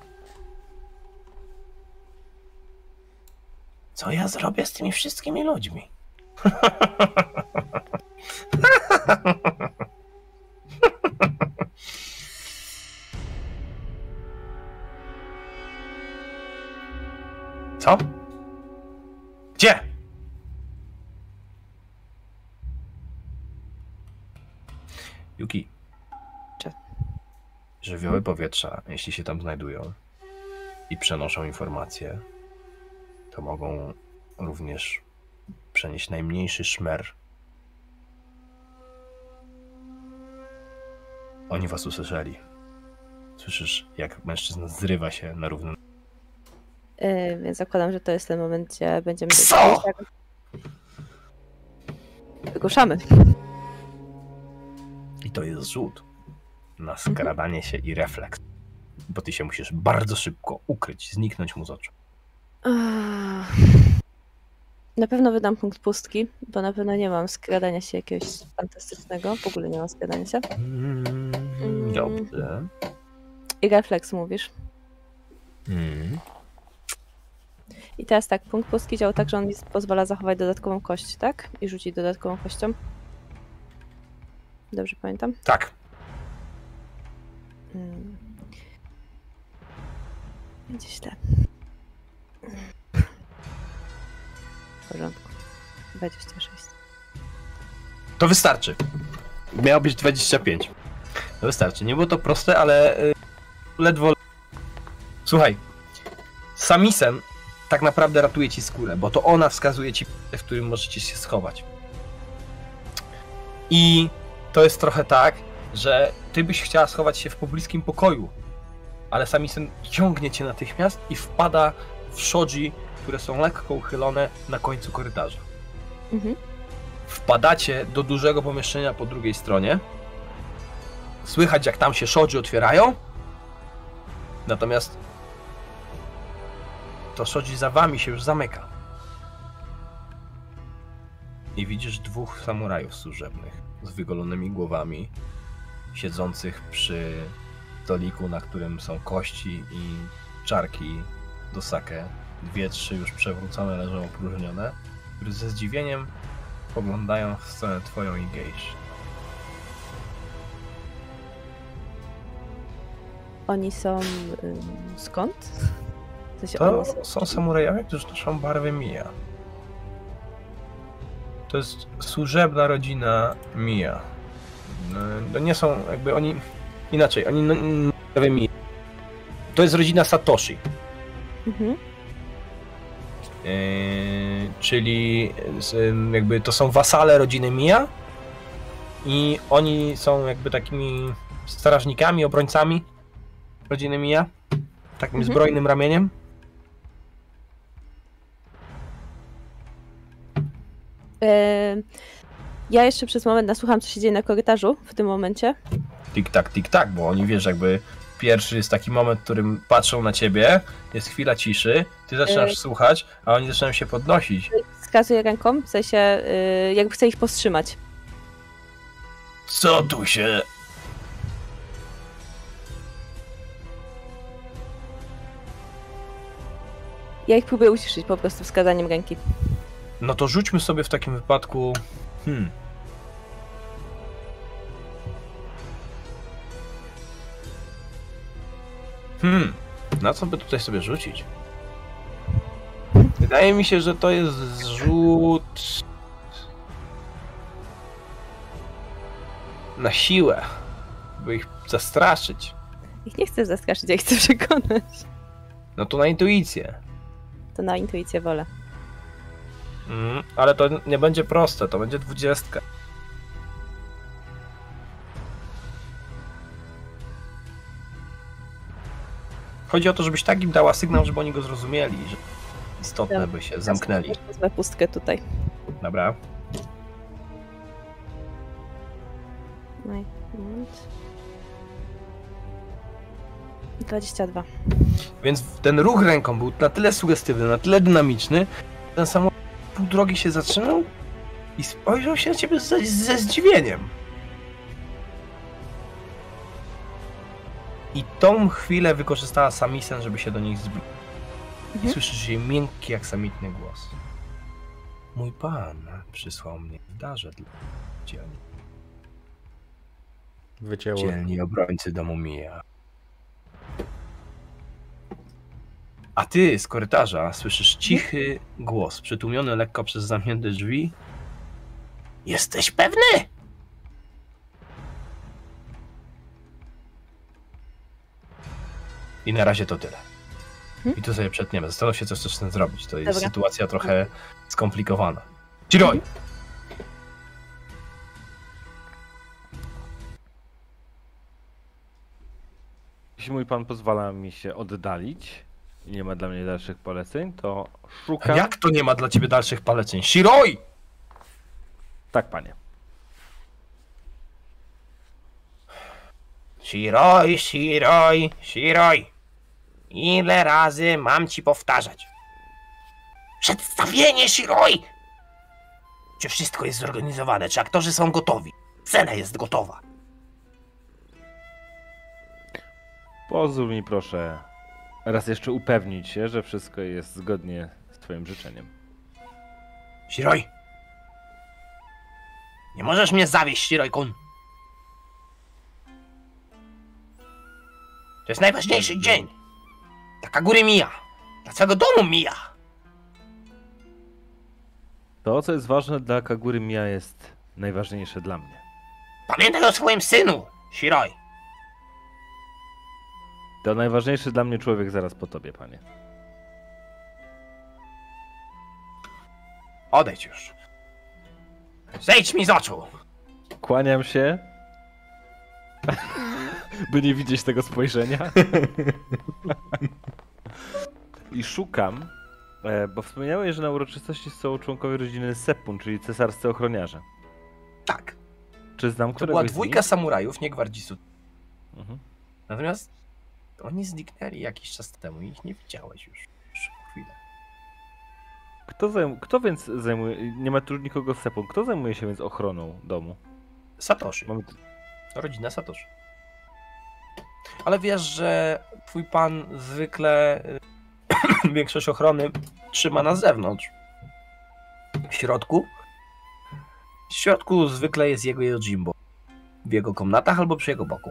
Co ja zrobię z tymi wszystkimi ludźmi? Co? Gdzie? Yuki. Cze- Żywioły powietrza, jeśli się tam znajdują i przenoszą informacje, to mogą również przenieść najmniejszy szmer. Oni was usłyszeli. Słyszysz, jak mężczyzna zrywa się na równym. Y, Więc zakładam, że to jest ten moment, gdzie będziemy... Co? Ruszamy. I to jest rzut na skradanie się i refleks. Bo ty się musisz bardzo szybko ukryć, zniknąć mu z oczu. Na pewno wydam punkt pustki, bo na pewno nie mam skradania się jakiegoś fantastycznego. W ogóle nie mam skradania się. Mm, Dobrze. I refleks mówisz. Mm. I teraz tak, punkt pustki działa tak, że on mi pozwala zachować dodatkową kość, tak? I rzucić dodatkową kością. Dobrze pamiętam? Tak. Mm. Będzie źle. W porządku. 26. To wystarczy. Miało być 25. To wystarczy. Nie było to proste, ale y, ledwo. Słuchaj. Samisen tak naprawdę ratuje ci skórę, bo to ona wskazuje ci, w którym możecie się schować. I to jest trochę tak, że ty byś chciała schować się w pobliskim pokoju, ale Samisen ciągnie cię natychmiast i wpada w shoji, które są lekko uchylone na końcu korytarza Mhm. wpadacie do dużego pomieszczenia po drugiej stronie. Słychać, jak tam się szodzi otwierają. Natomiast to szodzi za wami się już zamyka. I widzisz dwóch samurajów służebnych z wygolonymi głowami, siedzących przy stoliku, na którym są kości i czarki do sake. Dwie, trzy już przewrócone leżą opróżnione, które ze zdziwieniem poglądają w stronę twoją i gejsz. Oni są. ym, skąd? W sensie To są- są samurajowie, którzy noszą barwy Mija. To jest służebna rodzina Mija. No, To nie są jakby oni... Inaczej, oni no, no. To jest rodzina Satoshi. Mhm. Yy, czyli jakby to są wasale rodziny Mija i oni są jakby takimi strażnikami, obrońcami rodziny Mija, takim Mhm. zbrojnym ramieniem. Ym, ja jeszcze przez moment nasłucham, co się dzieje na korytarzu w tym momencie. Tik tak, tik tak, bo oni wiesz, jakby pierwszy jest taki moment, w którym patrzą na ciebie, jest chwila ciszy, ty zaczynasz Yy. słuchać, a oni zaczynają się podnosić. Wskazuję ręką, w sensie y, jakby chcę ich powstrzymać. Co tu się... Ja ich próbuję uciszyć po prostu wskazaniem ręki. No to rzućmy sobie w takim wypadku. Hmm. Hmm. Na co by tutaj sobie rzucić? Wydaje mi się, że to jest rzut. Na siłę. By ich zastraszyć. Ich nie chcę zastraszyć, ja ich chcę przekonać. No to na intuicję. To na intuicję wolę. Mm, ale to nie będzie proste, to będzie dwudziestka. Chodzi o to, żebyś tak im dała sygnał, żeby oni go zrozumieli, że istotne Dobra. by się zamknęli. Wezmę pustkę tutaj. Dobra. Moment. 22. Więc ten ruch ręką był na tyle sugestywny, na tyle dynamiczny, ten samochód pół drogi się zatrzymał i spojrzał się na ciebie ze, ze zdziwieniem. I tą chwilę wykorzystała Samisen, żeby się do nich zbliżyć. Mhm. słyszysz jej miękki jak samitny głos. Mój pan przysłał mnie w darze dla dzielni, Wycięło. dzielni obrońcy domu Mija. A ty z korytarza słyszysz cichy głos, przytłumiony lekko przez zamknięte drzwi. Jesteś pewny? I na razie to tyle. Hmm? I tu sobie przetniemy. Zastanów się, co chcesz z tym zrobić. To jest Dobra. sytuacja trochę skomplikowana. Ciroj! Jeśli mój pan pozwala mi się oddalić i nie ma dla mnie dalszych poleceń, to szukam... Jak to nie ma dla ciebie dalszych paleceń? Shiroi! Tak, panie. Shiroi, Shiroi, Shiroi. Ile razy mam ci powtarzać? Przedstawienie, Shiroi! Czy wszystko jest zorganizowane? Czy aktorzy są gotowi? Scena jest gotowa. Pozwól mi proszę raz jeszcze upewnić się, że wszystko jest zgodnie z twoim życzeniem. Shiroi! Nie możesz mnie zawieść, Shiroi-kun. To jest najważniejszy dzień. Dla Kagury mija. Dla całego domu mija. To, co jest ważne dla Kagury Mia jest najważniejsze dla mnie. Pamiętaj o swoim synu, Shiroi. To najważniejszy dla mnie człowiek zaraz po tobie, panie. Odejdź już. Zejdź mi z oczu. Kłaniam się, <laughs> by nie widzieć tego spojrzenia. <laughs> I szukam, e, bo wspomniałeś, że na uroczystości są członkowie rodziny Sepun, czyli cesarscy ochroniarze. Tak. Czy znam To któregoś była dwójka samurajów, nie gwardzistów. Mhm. Natomiast oni zniknęli jakiś czas temu i ich nie widziałeś już. Już chwilę. Kto, zajm- kto więc zajmuje, nie ma tu nikogo z Sepun, kto zajmuje się więc ochroną domu? Satoshi. Mamy. Rodzina Satoshi. Ale wiesz, że twój pan zwykle <laughs> większość ochrony trzyma na zewnątrz. W środku? W środku zwykle jest jego Yojimbo. W jego komnatach albo przy jego boku.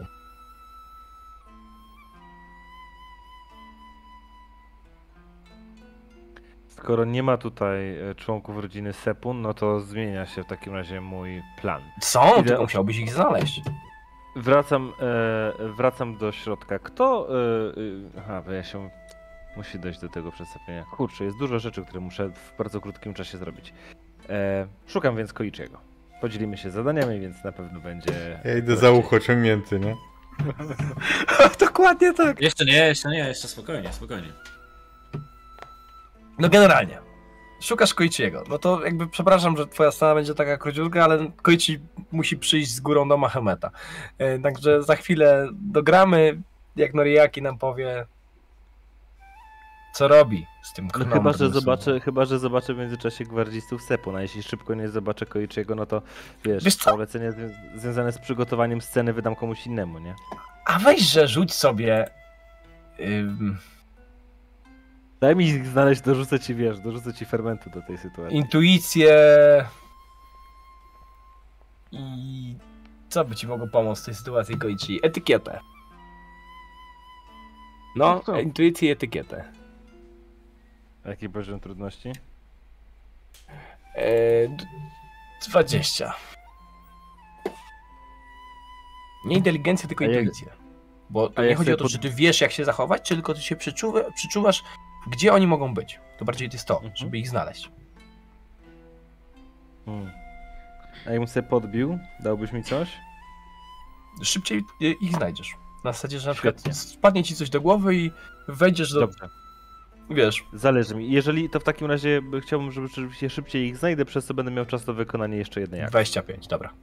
Skoro nie ma tutaj e, członków rodziny Sepun, no to zmienia się w takim razie mój plan. Są, Idę tylko musiałbyś ich znaleźć. Wracam, e, wracam do środka. Kto. E, e, aha, bo ja się. Musi dojść do tego przedstawienia. Kurczę, jest dużo rzeczy, które muszę w bardzo krótkim czasie zrobić. E, szukam więc Koichiego. Podzielimy się zadaniami, więc na pewno będzie. Ja idę za ucho ciągnięty, nie? <laughs> Dokładnie tak. Jeszcze nie, jeszcze nie, jeszcze spokojnie, spokojnie. No generalnie. Szukasz Koichiego. No to jakby przepraszam, że twoja scena będzie taka króciutka, ale Koichi musi przyjść z górą do Mahometa. E, Także za chwilę dogramy, jak Noriaki nam powie, co robi z tym No kronem. chyba, że zobaczę, chyba, że zobaczę w międzyczasie gwardzistów Sepun, a jeśli szybko nie zobaczę Koichiego, no to wiesz, Wiesz co? polecenie zwią- związane z przygotowaniem sceny wydam komuś innemu, nie? A weź, że rzuć sobie... ym, Daj mi znaleźć, dorzucę ci, wiesz, dorzucę ci fermentu do tej sytuacji. intuicję i co by ci mogło pomóc w tej sytuacji Koichi? Etykietę. No, No intuicję i etykietę. Jaki poziom trudności? Eee, d- 20. Nie inteligencja, tylko A jak- intuicja. Bo to a nie jak chodzi o sobie to, pod- że ty wiesz, jak się zachować, tylko ty się przeczuwa, przeczuwasz, gdzie oni mogą być. To bardziej to jest to, Mhm. żeby ich znaleźć. Hmm. A jakbym sobie podbił, dałbyś mi coś? Szybciej y, ich znajdziesz. Na zasadzie, że na przykład Świetnie. spadnie ci coś do głowy i wejdziesz do... Dobrze. Wiesz, Zależy mi. Jeżeli to w takim razie by- chciałbym, żeby rzeczywiście szybciej ich znajdę, przez co będę miał czas do wykonania jeszcze jednej akcji. 25, dobra.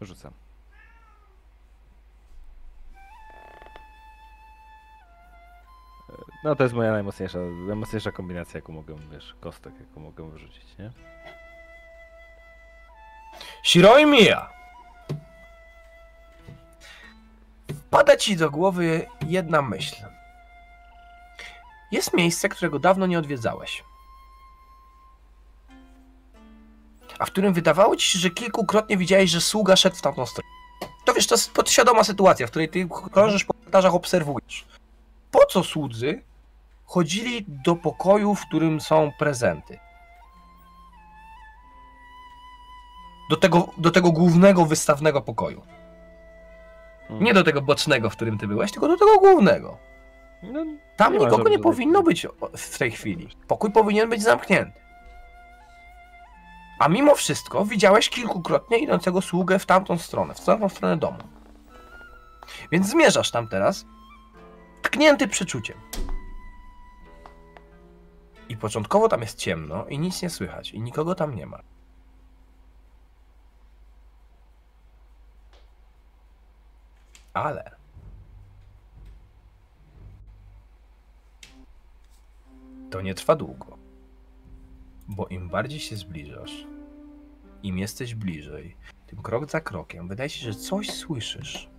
Rzucam. No to jest moja najmocniejsza, najmocniejsza kombinacja, jaką mogę, wiesz, kostek, jaką mogę wyrzucić, nie? Shiroi Mia! Wpada ci do głowy jedna myśl. Jest miejsce, którego dawno nie odwiedzałeś. A w którym wydawało ci się, że kilkukrotnie widziałeś, że sługa szedł w tamtą stronę. To wiesz, to jest podświadoma sytuacja, w której ty krążysz po korytarzach, obserwujesz. Po co słudzy chodzili do pokoju, w którym są prezenty? Do tego, do tego głównego wystawnego pokoju. Mm. Nie do tego bocznego, w którym ty byłeś, tylko do tego głównego. No, Tam Nie nikogo nie powinno być w tej chwili. Pokój powinien być zamknięty. A mimo wszystko widziałeś kilkukrotnie idącego sługę w tamtą stronę, w tamtą stronę domu. Więc zmierzasz tam teraz, tknięty przeczuciem. I początkowo tam jest ciemno i nic nie słychać i nikogo tam nie ma. Ale to nie trwa długo. Bo im bardziej się zbliżasz, im jesteś bliżej, tym krok za krokiem wydaje się, że coś słyszysz.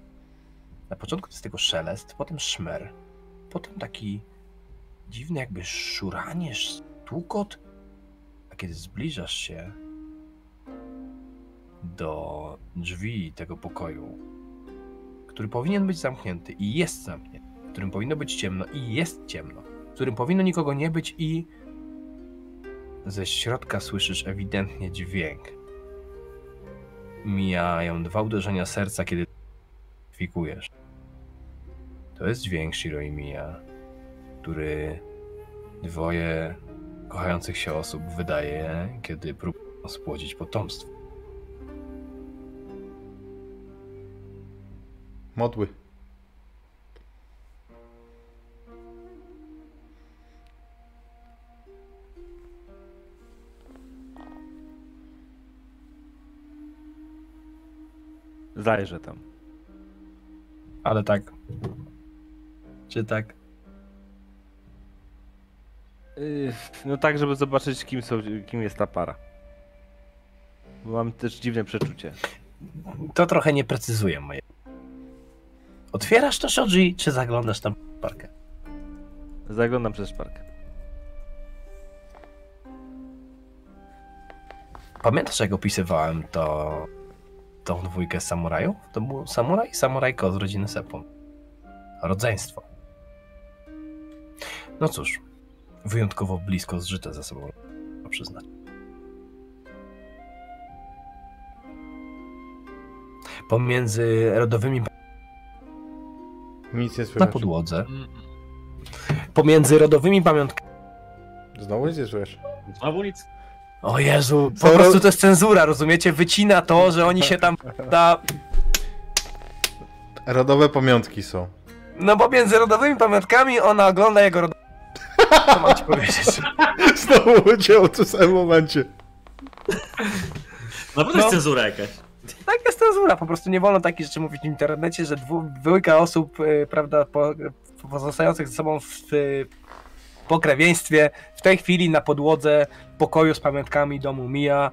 Na początku jest tylko szelest, potem szmer, potem taki dziwny jakby szuranie, stukot, a kiedy zbliżasz się do drzwi tego pokoju, który powinien być zamknięty i jest zamknięty, w którym powinno być ciemno i jest ciemno, w którym powinno nikogo nie być i ze środka słyszysz ewidentnie dźwięk. Mijają dwa uderzenia serca, kiedy fikujesz. To jest dźwięk Shiro i Mia, który dwoje kochających się osób wydaje, kiedy próbują spłodzić potomstwo. Modły. zajrzę tam. Ale tak. Czy tak? Yy, No tak, żeby zobaczyć, kim, są, kim jest ta para. Bo mam też dziwne przeczucie. To trochę nie precyzuje moje. Otwierasz to Shoji, czy zaglądasz tam w parkę? Zaglądam przez szparkę. Pamiętasz, jak opisywałem to tą dwójkę samurajów? To był samuraj i samurajko z rodziny Sepun. Rodzeństwo. No cóż, wyjątkowo blisko zżyte ze sobą, trzeba przyznać. Pomiędzy rodowymi Nic nie na słychać. podłodze, Mm, pomiędzy rodowymi pamiątkami. Znowu nic nie słychać. Znowu nic. O Jezu, po Co prostu ro- to jest cenzura, rozumiecie? Wycina to, że oni się tam. Ta, Rodowe pamiątki są. no bo między rodowymi pamiątkami ona ogląda jego rod... Co mam ci powiedzieć? <laughs> Znowu udział w tym samym momencie. Na pewno No. jest cenzura jakaś. Tak jest cenzura, po prostu nie wolno takich rzeczy mówić w internecie, że dwójka osób, y, prawda, po, pozostających ze sobą w y, pokrewieństwie w tej chwili na podłodze pokoju z pamiątkami domu Mija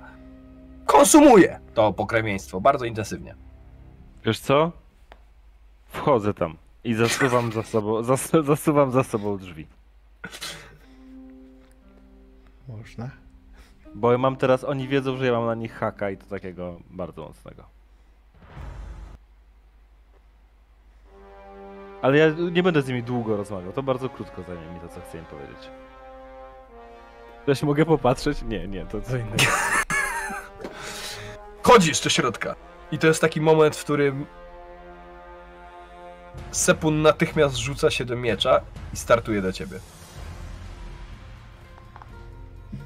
konsumuje to pokrewieństwo bardzo intensywnie. Wiesz co? Wchodzę tam i zasuwam za sobą, <laughs> zas, zasuwam za sobą drzwi. Można. Bo mam teraz, oni wiedzą, że ja mam na nich haka i to takiego bardzo mocnego. Ale ja nie będę z nimi długo rozmawiał, to bardzo krótko zajmie mi to, co chcę im powiedzieć. Też mogę popatrzeć? Nie, nie, to co innego. <laughs> Chodzisz do środka. I to jest taki moment, w którym Sepun natychmiast rzuca się do miecza i startuje do ciebie.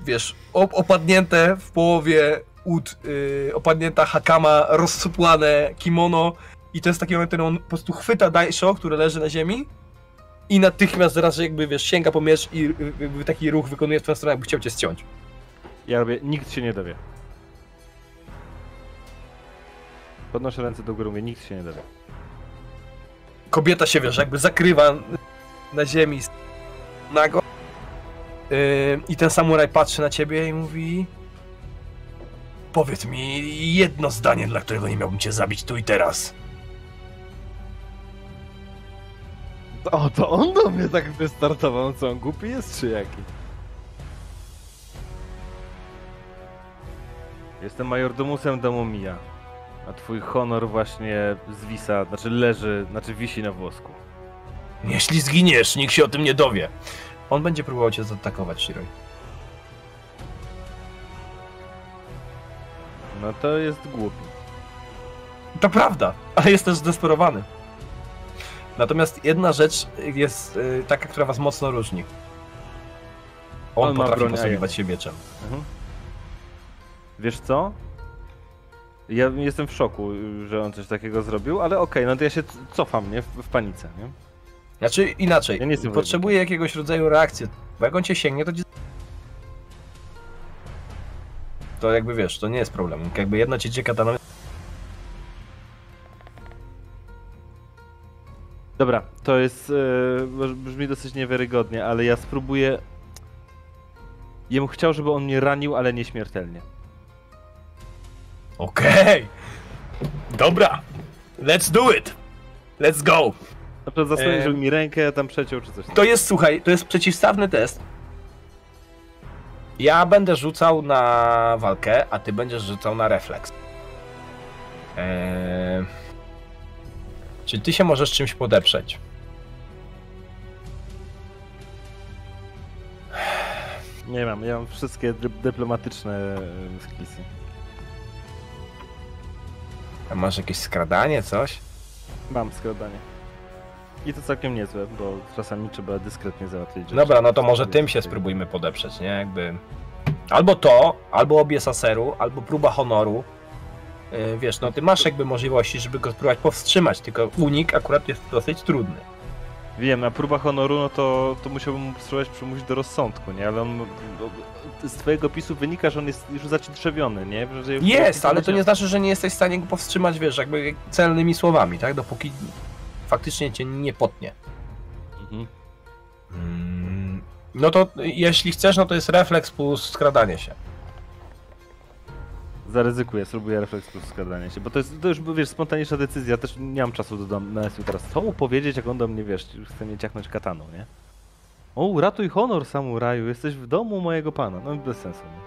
Wiesz, op opadnięte w połowie ud, yy, opadnięta hakama, rozsupłane kimono i to jest taki moment, kiedy on po prostu chwyta Daisho, który leży na ziemi i natychmiast zaraz jakby, wiesz, sięga po miecz i y, jakby taki ruch wykonuje w twoją stronę, jakby chciał cię ściąć. Ja robię, nikt się nie dowie. Podnoszę ręce do góry, mówię, nikt się nie dowie. kobieta się, wiesz, jakby zakrywa na ziemi nago. Yy, I ten samuraj patrzy na ciebie i mówi Powiedz mi jedno zdanie, dla którego nie miałbym cię zabić tu i teraz. O, to on do mnie tak wystartował, co on głupi jest, czy jaki? Jestem majordomusem domu Mija, a twój honor właśnie zwisa, znaczy leży, znaczy wisi na włosku. Jeśli zginiesz, nikt się o tym nie dowie. On będzie próbował cię zaatakować, Shiroi. No to jest głupi. To prawda, ale jest też zdesperowany. Natomiast jedna rzecz jest yy, taka, która was mocno różni. On, On ma potrafi posługiwać się mieczem. Mhm. Wiesz co? Ja jestem w szoku, że on coś takiego zrobił, ale okej, no to ja się cofam, nie? W, w panice, nie? Znaczy inaczej, Ja nie jestem potrzebuje jakiegoś rodzaju reakcji, bo jak on cię sięgnie, to ci... To jakby wiesz, to nie jest problem. Jakby jedno cię cieka kataną, Dobra, to jest. e, brzmi dosyć niewiarygodnie, ale ja spróbuję. Ja bym chciał, żeby on mnie ranił, ale nieśmiertelnie. Okej! Dobra! Let's do it! Let's go! Na przykład zastanowić, E. mi rękę tam przeciął, czy coś. To jest, słuchaj, to jest przeciwstawny test. Ja będę rzucał na walkę, a ty będziesz rzucał na refleks. Eee... Czy ty się możesz czymś podeprzeć? Nie mam, ja mam wszystkie dy- dyplomatyczne skillsy. A masz jakieś skradanie, coś? Mam skradanie. I to całkiem niezłe, bo czasami trzeba dyskretnie załatwić rzeczy. Dobra, no to może tym się spróbujmy podeprzeć, nie? Jakby... Albo to, albo obie saseru, albo próba honoru. Yy, wiesz, no ty masz jakby możliwości, żeby go spróbować powstrzymać, tylko unik akurat jest dosyć trudny. Wiem, a próba honoru, no to, to musiałbym mu spróbować przymusić do rozsądku, nie? Ale on, z twojego opisu wynika, że on jest już zatrzewiony, nie? Że Jest, ale to nie znaczy, że nie jesteś w stanie go powstrzymać, wiesz, jakby celnymi słowami, tak? Dopóki faktycznie cię nie potnie. Mhm. Mm, No to jeśli chcesz, no to jest refleks plus skradanie się. Zaryzykuję, spróbuję refleks plus skradanie się, bo to jest, to już, wiesz, spontaniczna decyzja, też nie mam czasu do namysłu teraz. Co mu powiedzieć, jak on do mnie, wiesz, już chce mnie ciachnąć kataną, nie? O, ratuj honor, samuraju, jesteś w domu mojego pana. No bez sensu, nie?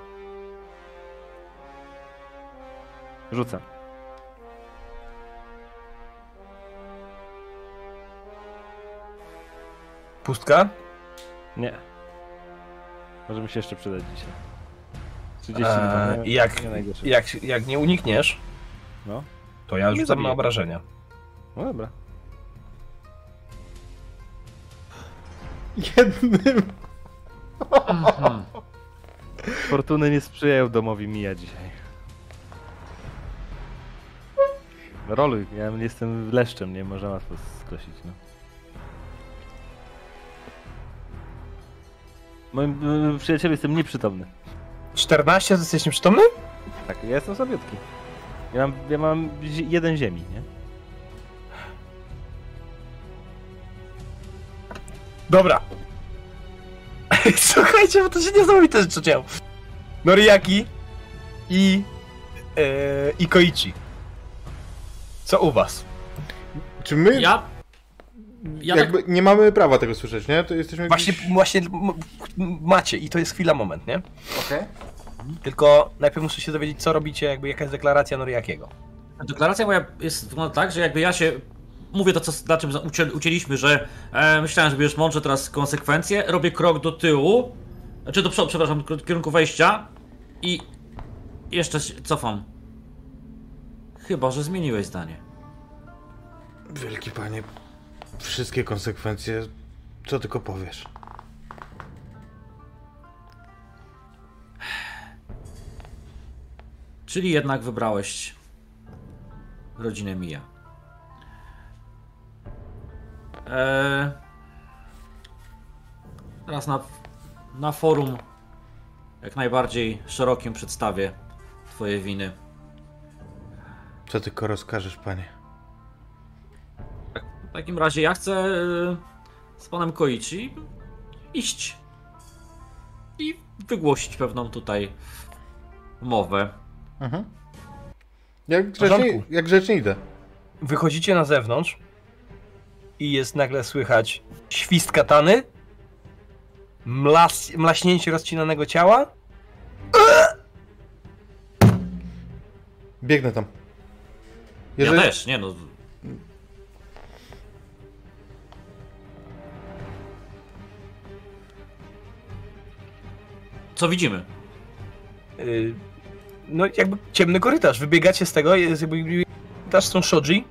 Rzucam. Pustka? Nie. Może mi się jeszcze przydać dzisiaj. 32, Eee, nie, i jak, nie jak, jak nie unikniesz, No. to ja rzucam na obrażenia. no dobra. Jednym. Mhm. Fortuny nie sprzyjają domowi Mija dzisiaj. Roluj, ja jestem leszczem, nie można łatwo skosić, no. Moim y, przyjacielu jestem nieprzytomny. 14, to jesteś nieprzytomny? Tak, ja jestem słabiutki. Ja mam, ja mam jeden ziemi, nie? Dobra. <laughs> Słuchajcie, bo to się niesamowite rzeczy dzieją. Noriaki i, e, i Koichi. Co u was? Czy my Ja. Ja tak, jakby nie mamy prawa tego słyszeć, nie? To jesteśmy Właśnie, gdzieś... właśnie macie i to jest chwila, moment, nie? Okej. Tylko najpierw muszę się dowiedzieć, co robicie, jakby jaka jest deklaracja Noriakiego. deklaracja moja jest wygląda tak, że jakby ja się. Mówię to, co, na czym ucięliśmy, że e, myślałem, że bierzesz mądrze teraz konsekwencje, robię krok do tyłu, czy do przodu, przepraszam, w kierunku wejścia i jeszcze się cofam. Chyba, że zmieniłeś zdanie. Wielki panie, wszystkie konsekwencje, co tylko powiesz. Czyli jednak wybrałeś rodzinę Mija. Eee, teraz na, na forum jak najbardziej szerokim przedstawię twoje winy. Co tylko rozkażesz, panie? W takim razie ja chcę e, z panem Koichi iść i wygłosić pewną tutaj mowę. Mhm. Jak grzecznie, jak grzecznie idę. Wychodzicie na zewnątrz i jest nagle słychać świst katany, mlas, mlaśnięcie rozcinanego ciała. Biegnę tam. Ja też, nie no. Co widzimy? y, No jakby ciemny korytarz. Wybiegacie z tego, jest jakby korytarz są shoji.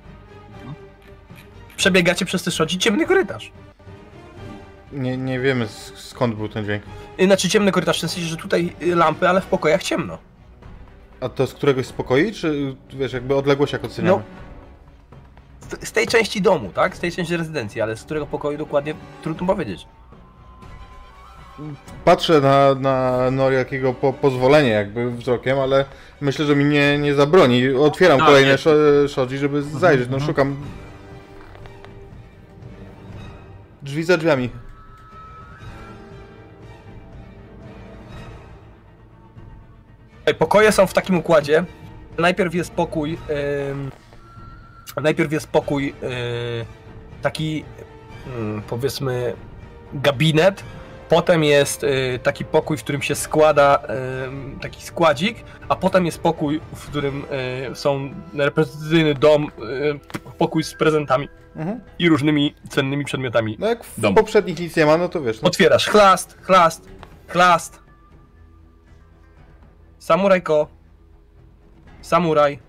Przebiegacie przez te shoji, ciemny korytarz. Nie, nie wiemy skąd był ten dźwięk. Y, Znaczy ciemny korytarz, w sensie, że tutaj lampy, ale w pokojach ciemno. A to z któregoś z pokoi, czy wiesz, jakby odległość jak oceniamy? No. Z- Z tej części domu, tak? Z tej części rezydencji, ale z którego pokoju dokładnie trudno powiedzieć. Patrzę na, na Noriakiego po pozwolenie jakby wzrokiem, ale myślę, że mi nie, nie zabroni. Otwieram A, kolejne nie. szo- shoji, żeby zajrzeć. No szukam. Drzwi za drzwiami. Pokoje są w takim układzie. Najpierw jest pokój. ym, najpierw jest pokój yy, taki ym, powiedzmy gabinet. Potem jest y, taki pokój, w którym się składa ym, taki składzik, a potem jest pokój, w którym y, są reprezentacyjny dom, y, pokój z prezentami Mhm. i różnymi cennymi przedmiotami. No jak w Dom. poprzednich nic nie ma, no to wiesz. No, Otwierasz chlast, chlast, chlast. Samurajko. Samuraj.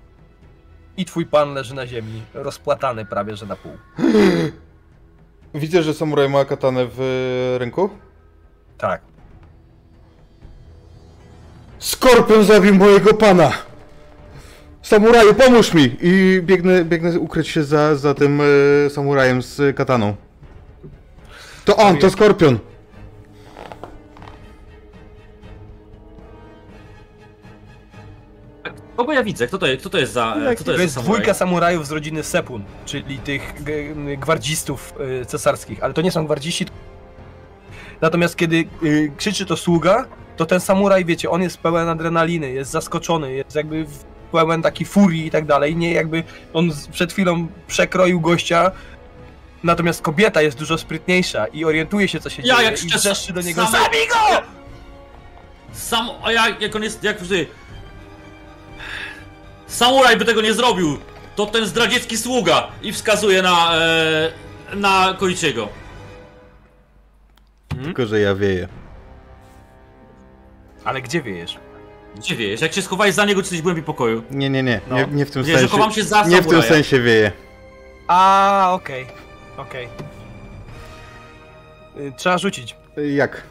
I twój pan leży na ziemi, rozpłatany prawie że na pół. <gasps> Widzę, że samuraj ma katanę w ręku. Tak. Skorpion zabił mojego pana! Samuraju, pomóż mi! I biegnę, biegnę ukryć się za, za tym e, samurajem z kataną. To on, to Skorpion! Kogo ja widzę? Kto to jest, kto to jest za. e, Kto to To jest, jest za samuraj? dwójka samurajów z rodziny Sepun, czyli tych g- gwardzistów y, cesarskich, ale to nie są gwardziści. To- Natomiast kiedy y, krzyczy to sługa, to ten samuraj, wiecie, on jest pełen adrenaliny, jest zaskoczony, jest jakby pełen taki furii i tak dalej. Nie jakby on przed chwilą przekroił gościa, natomiast kobieta jest dużo sprytniejsza i orientuje się, co się Ja dzieje jak i wrzeszczy do niego Zabij go! Sam. A ja, jak on jest. Jak wtedy. Samuraj by tego nie zrobił! To ten zdradziecki sługa! I wskazuje na. E, na Koichiego. Tylko, że ja wieję. Ale gdzie wiejesz? Gdzie wiesz? Jak się schowałeś za niego, czy coś w głębi pokoju? Nie, nie, nie, No. nie, nie w tym Nie, że sensie. chowam się za Nie w tym sensie wieję. A, okej, okej. Y, Trzeba rzucić. Jak?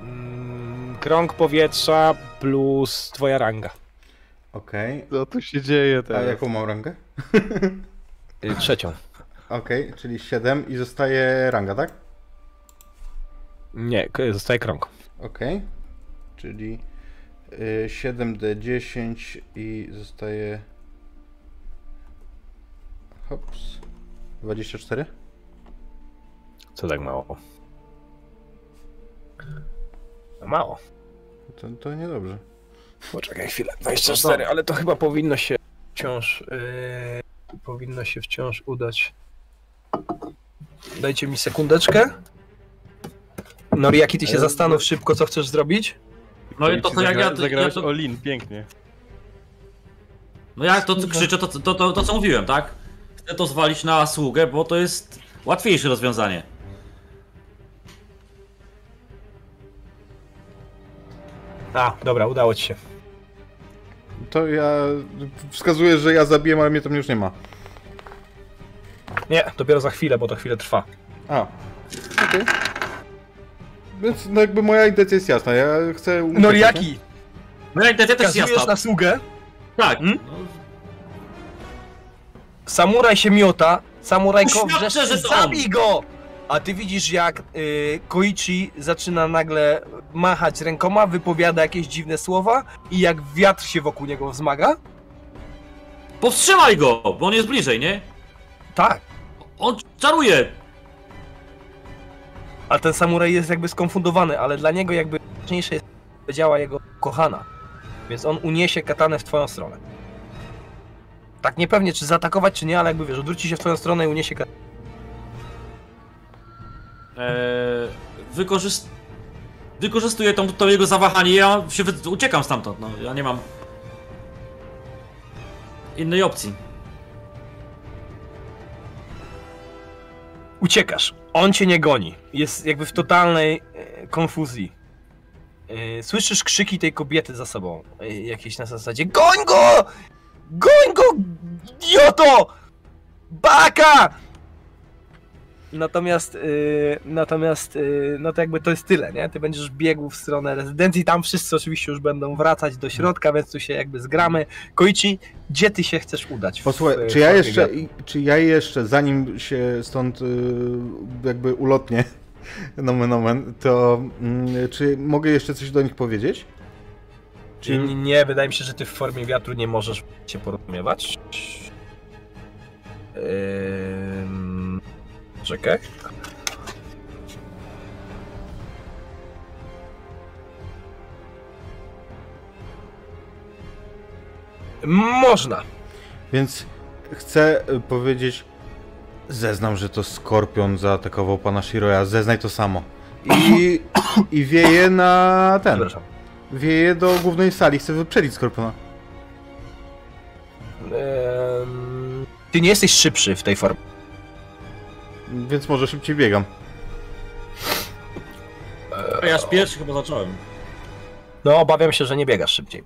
Mm, Krąg powietrza plus twoja ranga. Okej. Co tu się dzieje A teraz? jaką mam rangę? Y, Trzecią. Okej, czyli 7 i zostaje ranga, tak? Nie, zostaje krąg. Okej. Czyli y, 7D10 i zostaje. Hops. 24? Co tak mało? Mało. To, to niedobrze. Poczekaj chwilę. 24, ale to chyba powinno się wciąż. Yy, powinno się wciąż udać. Dajcie mi sekundeczkę. Noriaki, ty się Ale- zastanów szybko, co chcesz zrobić. No i to, to jak ja. ja Zagrałeś to, Olin, pięknie. no jak to, krzyczę, to, to, to, to co mówiłem, tak? Chcę to zwalić na sługę, bo to jest łatwiejsze rozwiązanie. A, dobra, udało ci się. To ja wskazuję, że ja zabiję, ale mnie tam już nie ma. Nie, dopiero za chwilę, bo to chwilę trwa. A. Okej. Więc no jakby moja intencja jest jasna. Ja chcę. Noriaki, No ja intencja też jest jasna. na sługę, Tak. Hmm? No, Samuraj się miota, samurajko wrzeszczy, że zabij go! A ty widzisz jak y, Koichi zaczyna nagle machać rękoma, wypowiada jakieś dziwne słowa i jak wiatr się wokół niego wzmaga. powstrzymaj go, bo on jest bliżej, nie? Tak, On czaruje. A ten samuraj jest jakby skonfundowany, ale dla niego jakby ważniejsze jest, działa jego kochana. Więc on uniesie katanę w twoją stronę. Tak niepewnie, czy zaatakować, czy nie, ale jakby wiesz, odwróci się w twoją stronę i uniesie katanę. Eee, wykorzyst... Wykorzystuję tą, to jego zawahanie, ja się wy... uciekam stamtąd, no ja nie mam innej opcji. Uciekasz. On cię nie goni. Jest jakby w totalnej e, konfuzji. E, słyszysz krzyki tej kobiety za sobą. E, jakieś na zasadzie GOń go! GOń go! Baka! Natomiast, e, natomiast, e, no to jakby to jest tyle, nie? Ty będziesz biegł w stronę rezydencji, tam wszyscy oczywiście już będą wracać do środka, więc tu się jakby zgramy. Koichi, gdzie ty się chcesz udać? Posłuchaj, czy ja jeszcze, czy ja jeszcze, zanim się stąd y, jakby ulotnie, <laughs> nomen omen, to mm, czy mogę jeszcze coś do nich powiedzieć? Czy nie, nie, wydaje mi się, że ty w formie wiatru nie możesz się porozumiewać. Ym... Czekaj. Można. Więc chcę y, powiedzieć, zeznam, że to Skorpion zaatakował pana Shiroya, zeznaj to samo. I, <coughs> i wieje na ten, wieje do głównej sali, chcę wyprzedzić Skorpiona. Ty nie jesteś szybszy w tej formie. Więc może szybciej biegam. A ja pierwszy chyba zacząłem. No, obawiam się, że nie biegasz szybciej.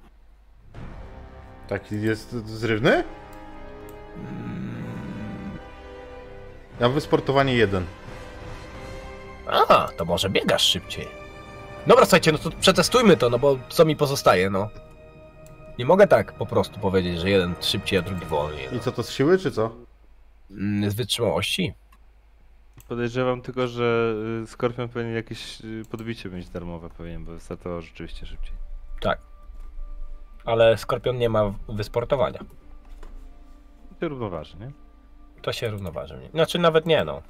Taki jest zrywny? Ja mam wysportowanie jeden. A, to może biegasz szybciej. Dobra, słuchajcie, no to przetestujmy to, no bo co mi pozostaje, no. Nie mogę tak po prostu powiedzieć, że jeden szybciej, a drugi wolniej. I co to z siły, czy co? No. Z wytrzymałości? Podejrzewam tylko, że y, Skorpion powinien jakieś y, podbicie mieć darmowe, powinien, bo startował rzeczywiście szybciej. Tak. Ale Skorpion nie ma wysportowania. To równoważy, nie? To się równoważy. Znaczy nawet nie, no.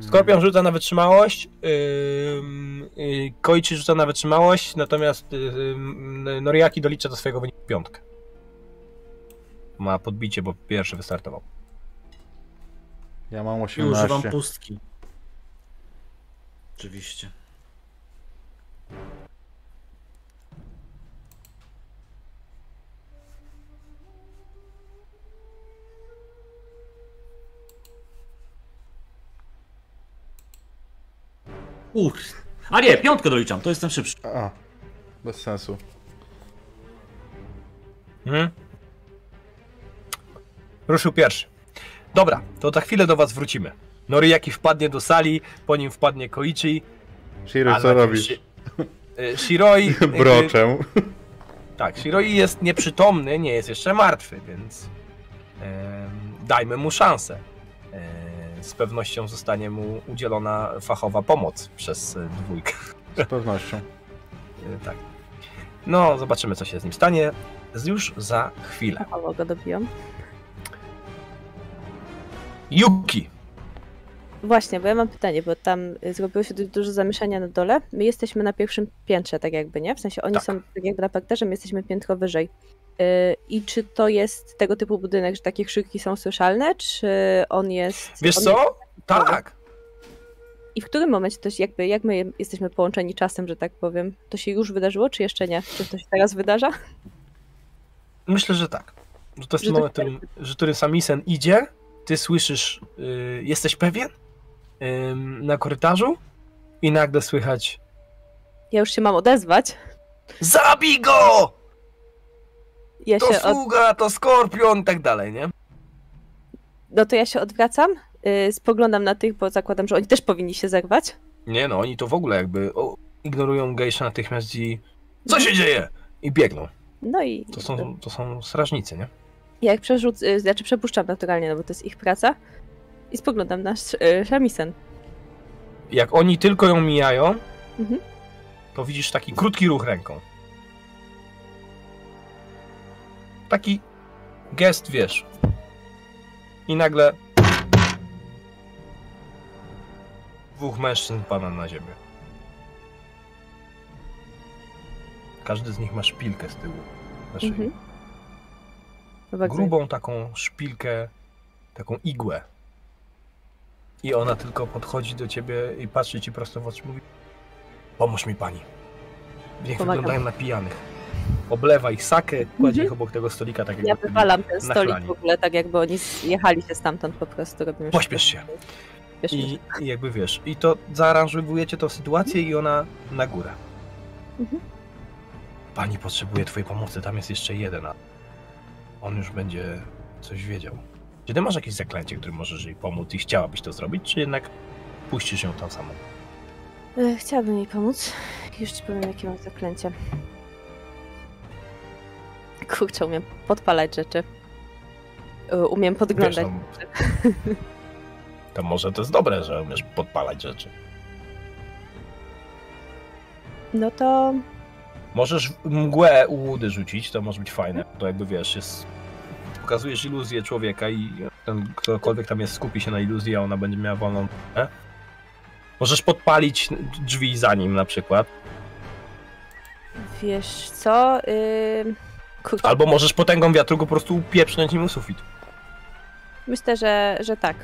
Skorpion rzuca na wytrzymałość, yy, yy, Koichi rzuca na wytrzymałość, natomiast yy, yy, Noriaki dolicza do swojego wyniku piątkę. Ma podbicie, bo pierwszy wystartował. Ja mam I używam 18. pustki. Oczywiście. Uch. A nie, piątkę doliczam, to jestem szybszy. A, bez sensu. Mhm. Ruszył pierwszy. Dobra, to za chwilę do was wrócimy. Noriaki wpadnie do sali, po nim wpadnie Koichi. Shiro, co robisz? Shi- y, Shiroi. jakby- <laughs> Broczę. Tak, Shiroi jest nieprzytomny, nie jest jeszcze martwy, więc dajmy mu szansę. E, z pewnością zostanie mu udzielona fachowa pomoc przez e, dwójkę. Z pewnością. <laughs> E, tak. No, zobaczymy, co się z nim stanie. Już za chwilę. Mało go dobiłam. Yuki! Właśnie, bo ja mam pytanie, bo tam y, zrobiło się dużo zamieszania na dole. My jesteśmy na pierwszym piętrze, tak jakby, nie? W sensie oni Tak. są tak jakby na parterze, my jesteśmy piętro wyżej. Y, I czy to jest tego typu budynek, że takie krzyki są słyszalne, czy on jest... Wiesz on co? Tak! I w którym momencie to się jakby, jak my jesteśmy połączeni czasem, że tak powiem, to się już wydarzyło, czy jeszcze nie? Czy to się teraz wydarza? Myślę, że tak. Że to jest Że ten to moment, w którym, że którym Samisen idzie, ty słyszysz, y, jesteś pewien? Na korytarzu i nagle słychać Ja już się mam odezwać. Zabij go! Ja To się od... sługa, to skorpion i tak dalej, nie? No to ja się odwracam, yy, spoglądam na tych, bo zakładam, że oni też powinni się zerwać. Nie no, oni to w ogóle jakby o, ignorują gejsza natychmiast i co się dzieje? I biegną. No i To są, to są strażnicy, nie? Ja jak przerzuc, y, znaczy przepuszczam naturalnie, no bo to jest ich praca i spoglądam na sz- y, Shamisen. Jak oni tylko ją mijają, Mhm. to widzisz taki krótki ruch ręką. Taki gest, wiesz. I nagle dwóch mężczyzn pada na ziemię. Każdy z nich ma szpilkę z tyłu. Na szyi. Mhm. No bardzo- grubą taką szpilkę, taką igłę. I ona tylko podchodzi do ciebie i patrzy ci prosto w oczy, mówi pomóż mi pani. Niech Pomagam. wyglądają na pijanych. Oblewa ich sakę, kładzie Mhm. ich obok tego stolika, tak Ja wywalam ten stolik chlani. w ogóle, tak jakby oni jechali się stamtąd po prostu. Robimy Pośpiesz się. Wiesz, I, I jakby wiesz, i to zaaranżowujecie tą sytuację i ona na górę. Mhm. Pani potrzebuje twojej pomocy, tam jest jeszcze jeden, on już będzie coś wiedział. Czy ty masz jakieś zaklęcie, którym możesz jej pomóc i chciałabyś to zrobić, czy jednak puścisz ją tam samą? E, Chciałabym jej pomóc. Już ci powiem, jakie mam zaklęcie. Kurczę, umiem podpalać rzeczy. E, Umiem Wiesz, podglądać. no, to może to jest dobre, że umiesz podpalać rzeczy. No to Możesz mgłę u łudy rzucić, to może być fajne. To jakby wiesz, jest. Pokazujesz iluzję człowieka i ten ktokolwiek tam jest skupi się na iluzji, a ona będzie miała wolną. Możesz podpalić drzwi za nim na przykład. wiesz co? Yy... Albo możesz potęgą wiatru go po prostu upieprznąć nim u sufit. Myślę, że, że tak.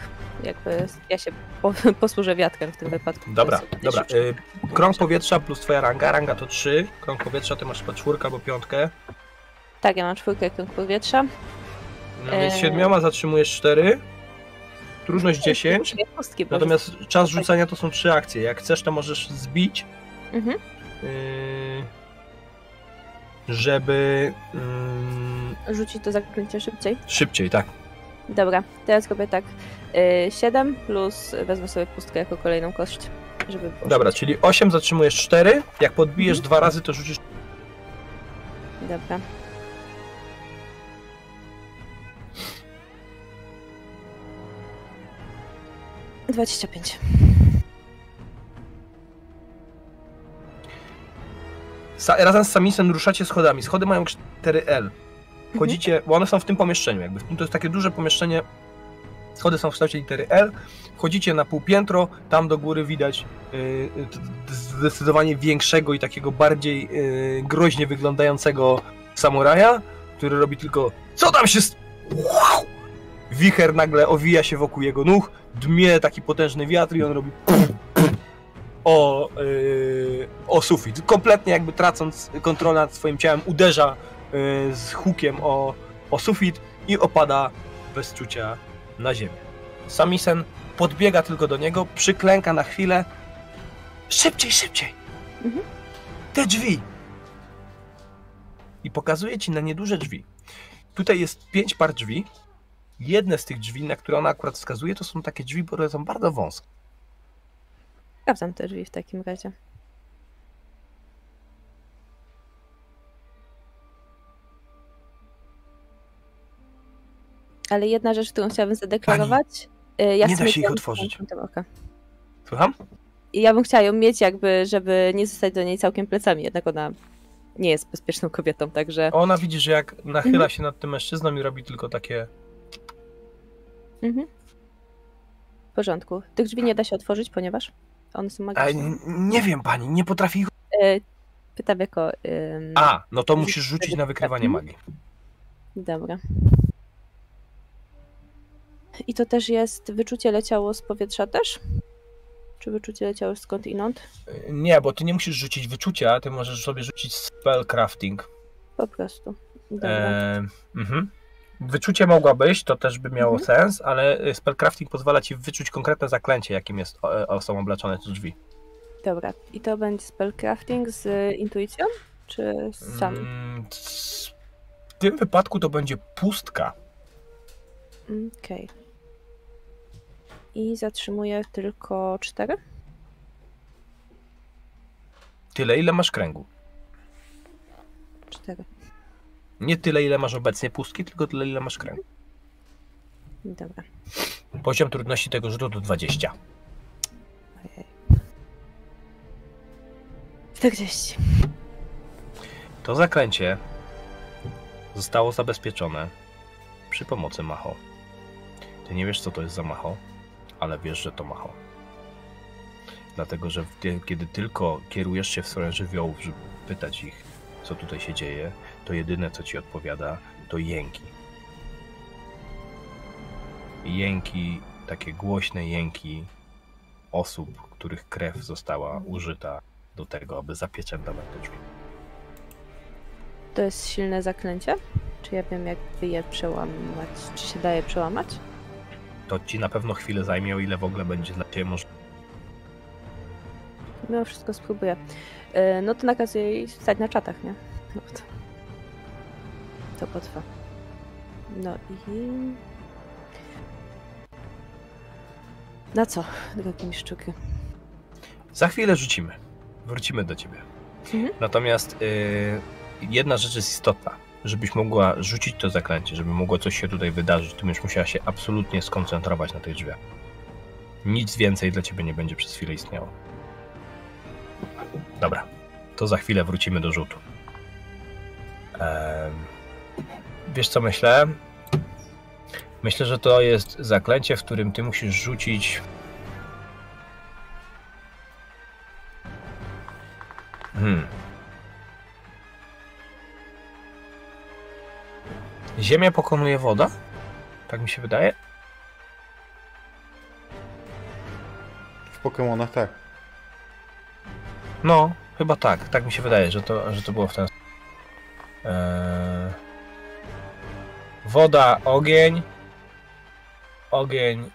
Jakby ja się po, <laughs> posłużę wiatrem w tym wypadku. Dobra, To dobra. Y, krąg powietrza plus twoja ranga. Ranga to 3. Krąg powietrza ty masz chyba czwórkę albo piątkę. Tak, ja mam czwórkę krąg powietrza. No więc Eee. siedmioma zatrzymujesz 4. Trudność 10. Dwie pustki, bo Natomiast czas rzucania to są trzy akcje. Jak chcesz, to możesz zbić, Mhm. yy, żeby Rzucić to zaklęcie szybciej. szybciej, tak. Dobra, teraz robię tak. Yy, 7 plus wezmę sobie pustkę jako kolejną kość, żeby było Dobra, czyli 8 zatrzymujesz 4. Jak podbijesz Mhm. dwa razy, to rzucisz. Dobra. Dwadzieścia pięć. Sa- razem z Samisem ruszacie schodami. Schody mają 4L. Wchodzicie, bo one są w tym pomieszczeniu, jakby. To jest takie duże pomieszczenie. Schody są w kształcie litery L. Wchodzicie na półpiętro, tam do góry widać t- t- zdecydowanie większego i takiego bardziej yy, groźnie wyglądającego samuraja, który robi tylko co tam się... st-" Wicher nagle owija się wokół jego nóg, dmie taki potężny wiatr i on robi o, yy, o sufit. Kompletnie jakby tracąc kontrolę nad swoim ciałem, uderza z hukiem o, o sufit i opada bez czucia na ziemię. Samisen podbiega tylko do niego, przyklęka na chwilę. Szybciej, szybciej! Mhm. Te drzwi! I pokazuje ci na nieduże drzwi. Tutaj jest pięć par drzwi. Jedne z tych drzwi, na które ona akurat wskazuje, to są takie drzwi, które są bardzo wąskie. Sprawdzam te drzwi w takim razie. Ale jedna rzecz, którą chciałabym zadeklarować. y, ja nie da się ich otworzyć. Słucham? Ja bym chciała ją mieć jakby, żeby nie zostać do niej całkiem plecami, jednak ona nie jest bezpieczną kobietą, także... Ona widzi, że jak nachyla Mhm. się nad tym mężczyzną i robi tylko takie. Mhm. W porządku. Tych drzwi nie da się otworzyć, ponieważ one są magiczne. nie wiem, pani, nie potrafi ich. E, pytam jako... A, no to musisz rzucić na wykrywanie magii. Dobra. I to też jest... Wyczucie leciało z powietrza też? Czy wyczucie leciało skąd inąd? Nie, bo ty nie musisz rzucić wyczucia, ty możesz sobie rzucić spellcrafting. Po prostu. E, mhm. Wyczucie mogłabyś, to też by miało Mhm. sens, ale e, spellcrafting pozwala ci wyczuć konkretne zaklęcie, jakim jest są obleczone te drzwi. Dobra. I to będzie spellcrafting z y, intuicją? Czy sam? Mm, c- W tym wypadku to będzie pustka. Okej. I zatrzymuję tylko cztery? Tyle, ile masz kręgu. Cztery. Nie tyle, ile masz obecnie pustki, tylko tyle, ile masz kręgu. Dobra. Poziom trudności tego rzutu to 20. Ojej. 40. To zaklęcie zostało zabezpieczone przy pomocy Macho. Ty nie wiesz, co to jest za Macho, ale wiesz, że to Macho. Dlatego, że kiedy tylko kierujesz się w stronę żywiołów, żeby pytać ich, co tutaj się dzieje, to jedyne, co ci odpowiada, to jęki. Jęki, takie głośne jęki osób, których krew została użyta do tego, aby zapieczętować te drzwi. To jest silne zaklęcie? Czy ja wiem, jakby je przełamać? Czy się daje przełamać? To ci na pewno chwilę zajmie, o ile w ogóle będzie dla ciebie możliwe. Mimo wszystko spróbuję. E, No to nakazuję jej stać na czatach, nie? No to, to potrwa. No i... Na co, drogi miszczuki? Za chwilę rzucimy. Wrócimy do ciebie. Mhm. Natomiast y, jedna rzecz jest istotna. Żebyś mogła rzucić to zaklęcie, żeby mogło coś się tutaj wydarzyć, to będziesz musiała się absolutnie skoncentrować na tych drzwiach. Nic więcej dla ciebie nie będzie przez chwilę istniało. Dobra, to za chwilę wrócimy do rzutu. Wiesz co myślę? Myślę, że to jest zaklęcie, w którym ty musisz rzucić Hmm. Ziemia pokonuje woda? Tak mi się wydaje. W Pokémonach tak. No, chyba tak. Tak mi się wydaje, że to, że to było w ten sposób. Eee... Woda, ogień. Ogień.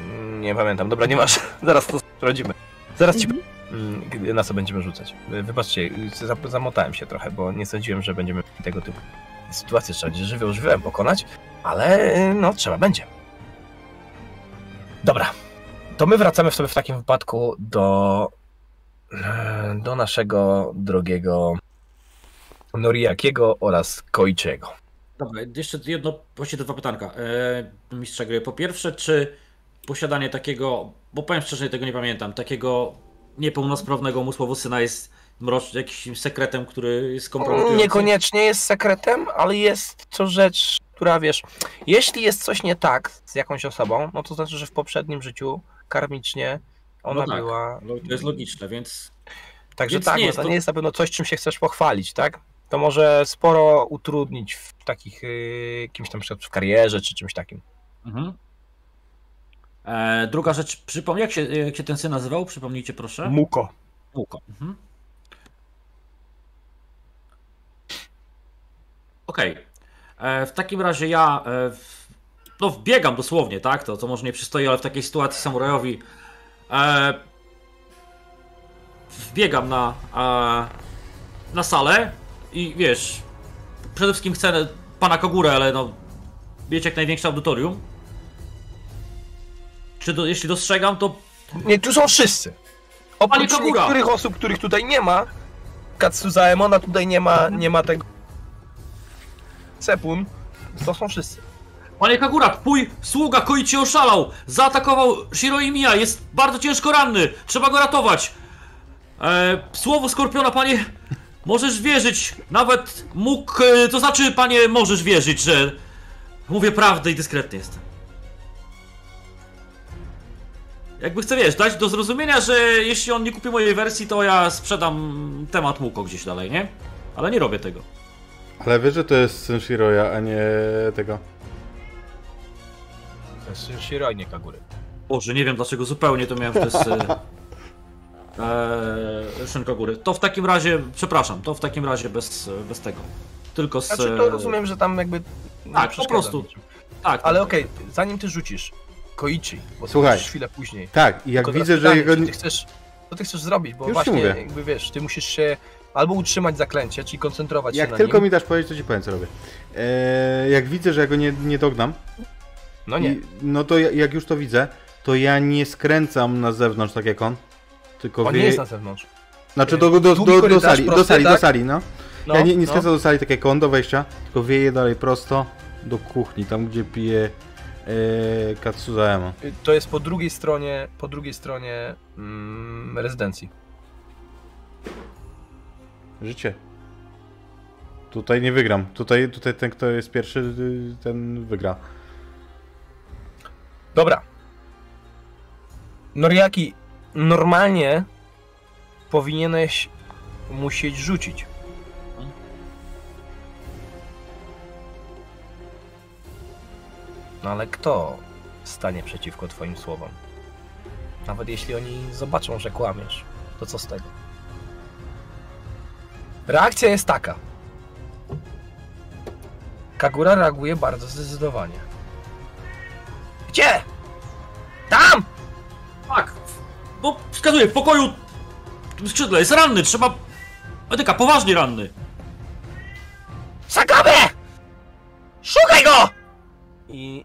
Mm, Nie pamiętam. Dobra, nie masz. <laughs> Zaraz to sprawdzimy. Zaraz ci na co będziemy rzucać. Wybaczcie, za- zamotałem się trochę, bo nie sądziłem, że będziemy tego typu sytuacje trzeba będzie żywioł żywiołem pokonać, ale y, no trzeba będzie. Dobra, to my wracamy sobie w takim wypadku do do naszego drogiego Noriakiego oraz Koichiego. Dobra, jeszcze jedno, właściwie dwa pytanka. E, mistrza gry. Po pierwsze, czy posiadanie takiego, bo powiem szczerze, tego nie pamiętam, takiego niepełnosprawnego umysłowo syna jest mrocz, jakimś sekretem, który jest kompromitujący? Niekoniecznie jest sekretem, ale jest to rzecz, która wiesz, jeśli jest coś nie tak z jakąś osobą, no to znaczy, że w poprzednim życiu karmicznie ona No tak. była. No, to jest logiczne, więc Także Więc tak, nie no jest to nie jest na pewno coś, czym się chcesz pochwalić, tak? To może sporo utrudnić w takich yy, kimś tam w karierze czy czymś takim. Mhm. E, druga rzecz, przypomnij, jak się, jak się ten syn nazywał? Przypomnijcie proszę. Muko. Muko. Mhm. Okej. E, W takim razie ja e, w, no wbiegam dosłownie, tak? To, to może nie przystoi, ale w takiej sytuacji samurajowi e, wbiegam na, e, na salę i wiesz, przede wszystkim chcę pana Kogurę, ale no mieć jak największe audytorium. Czy do, jeśli dostrzegam, to Nie, tu są wszyscy. Oprócz niektórych osób, których tutaj nie ma, Katsuzaemona tutaj nie ma, nie ma tego. Sepun, to są wszyscy. Panie Kagura, twój sługa Koichi oszalał! Zaatakował Shiro Imiya, jest bardzo ciężko ranny! Trzeba go ratować! E, słowo Skorpiona, panie, możesz wierzyć, nawet mógł, e, to znaczy, panie, możesz wierzyć, że mówię prawdę i dyskretny jestem. Jakby chcę, wiesz, dać do zrozumienia, że jeśli on nie kupi mojej wersji, to ja sprzedam temat Muko gdzieś dalej, nie? Ale nie robię tego. Ale wiesz, że to jest syn Shiroya, a nie tego. To jest Shiroi, nie Kagury. Boże, nie wiem dlaczego zupełnie to miałem, że to jest e, <laughs> e, Szynka Góry. To w takim razie, przepraszam, to w takim razie bez, bez tego. Tylko z... Znaczy to rozumiem, że tam jakby Tak, po prostu. niczym. Tak, Ale tak. okej, zanim ty rzucisz Koichi, bo Słuchaj. to chwilę później. Tak, i jak Tylko widzę, że jego... Ty chcesz, co ty chcesz zrobić? Bo Już właśnie, mówię. jakby wiesz, ty musisz się albo utrzymać zaklęcie, czyli koncentrować Jak się na tylko nim. mi dasz powiedzieć, to ci powiem, co robię. Eee, jak widzę, że ja go nie, nie dognam, No nie. I, no to ja, jak już to widzę, to ja nie skręcam na zewnątrz tak jak on, tylko On wie... nie jest na zewnątrz. Znaczy do, do, do, do, do sali, do sali, do tak? sali, no. No, ja nie, nie no. skręcam do sali tak jak on do wejścia, tylko wieje dalej prosto do kuchni, tam gdzie pije e, Katsuzaema. Y, To jest po drugiej stronie, po drugiej stronie mm, rezydencji. Życie. Tutaj nie wygram. Tutaj, tutaj ten, kto jest pierwszy, y, ten wygra. Dobra. Noriaki, normalnie powinieneś musieć rzucić. No ale kto stanie przeciwko twoim słowom? Nawet jeśli oni zobaczą, że kłamiesz, to co z tego? Reakcja jest taka. Kagura reaguje bardzo zdecydowanie. Gdzie? Tam! Tak! No, wskazuję, w pokoju w tym skrzydle jest ranny, trzeba... Edyka, poważnie ranny. Sakabe! Szukaj go! I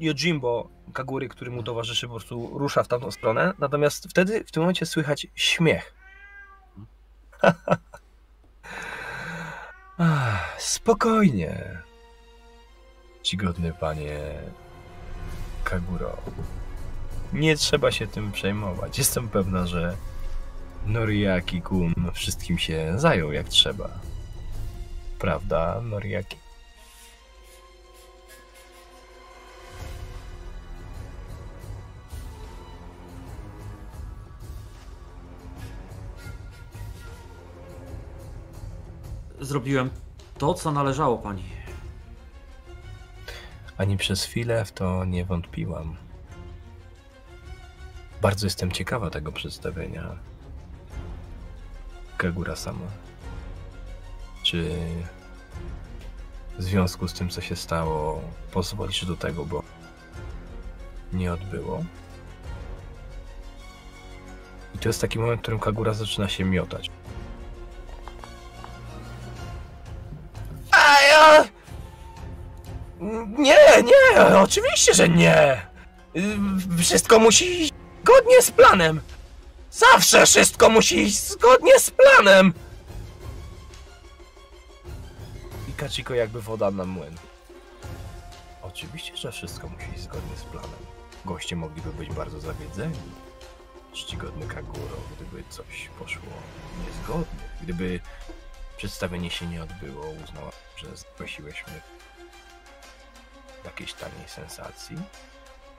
Yojimbo Kagury, który mu towarzyszy, po prostu rusza w tamtą stronę. Natomiast wtedy, w tym momencie słychać śmiech. Ach, <laughs> spokojnie. Czcigodny panie Kaguro. Nie trzeba się tym przejmować. Jestem pewna, że Noriaki-kun wszystkim się zajął jak trzeba. Prawda, Noriaki? Zrobiłem to, co należało pani. Ani przez chwilę w to nie wątpiłam. Bardzo jestem ciekawa tego przedstawienia. Kagura sama. Czy w związku z tym, co się stało, pozwolisz do tego, bo nie odbyło? I to jest taki moment, w którym Kagura zaczyna się miotać. Ja... Nie, nie, oczywiście, że nie. Wszystko musi iść zgodnie z planem. Zawsze wszystko musi iść zgodnie z planem. I Kachiko jakby woda na młyn. Oczywiście, że wszystko musi iść zgodnie z planem. Goście mogliby być bardzo zawiedzeni. Czcigodny Kaguro, gdyby coś poszło niezgodnie. Gdyby przedstawienie się nie odbyło, uznała, że zgłosiłeś mnie jakiejś taniej sensacji,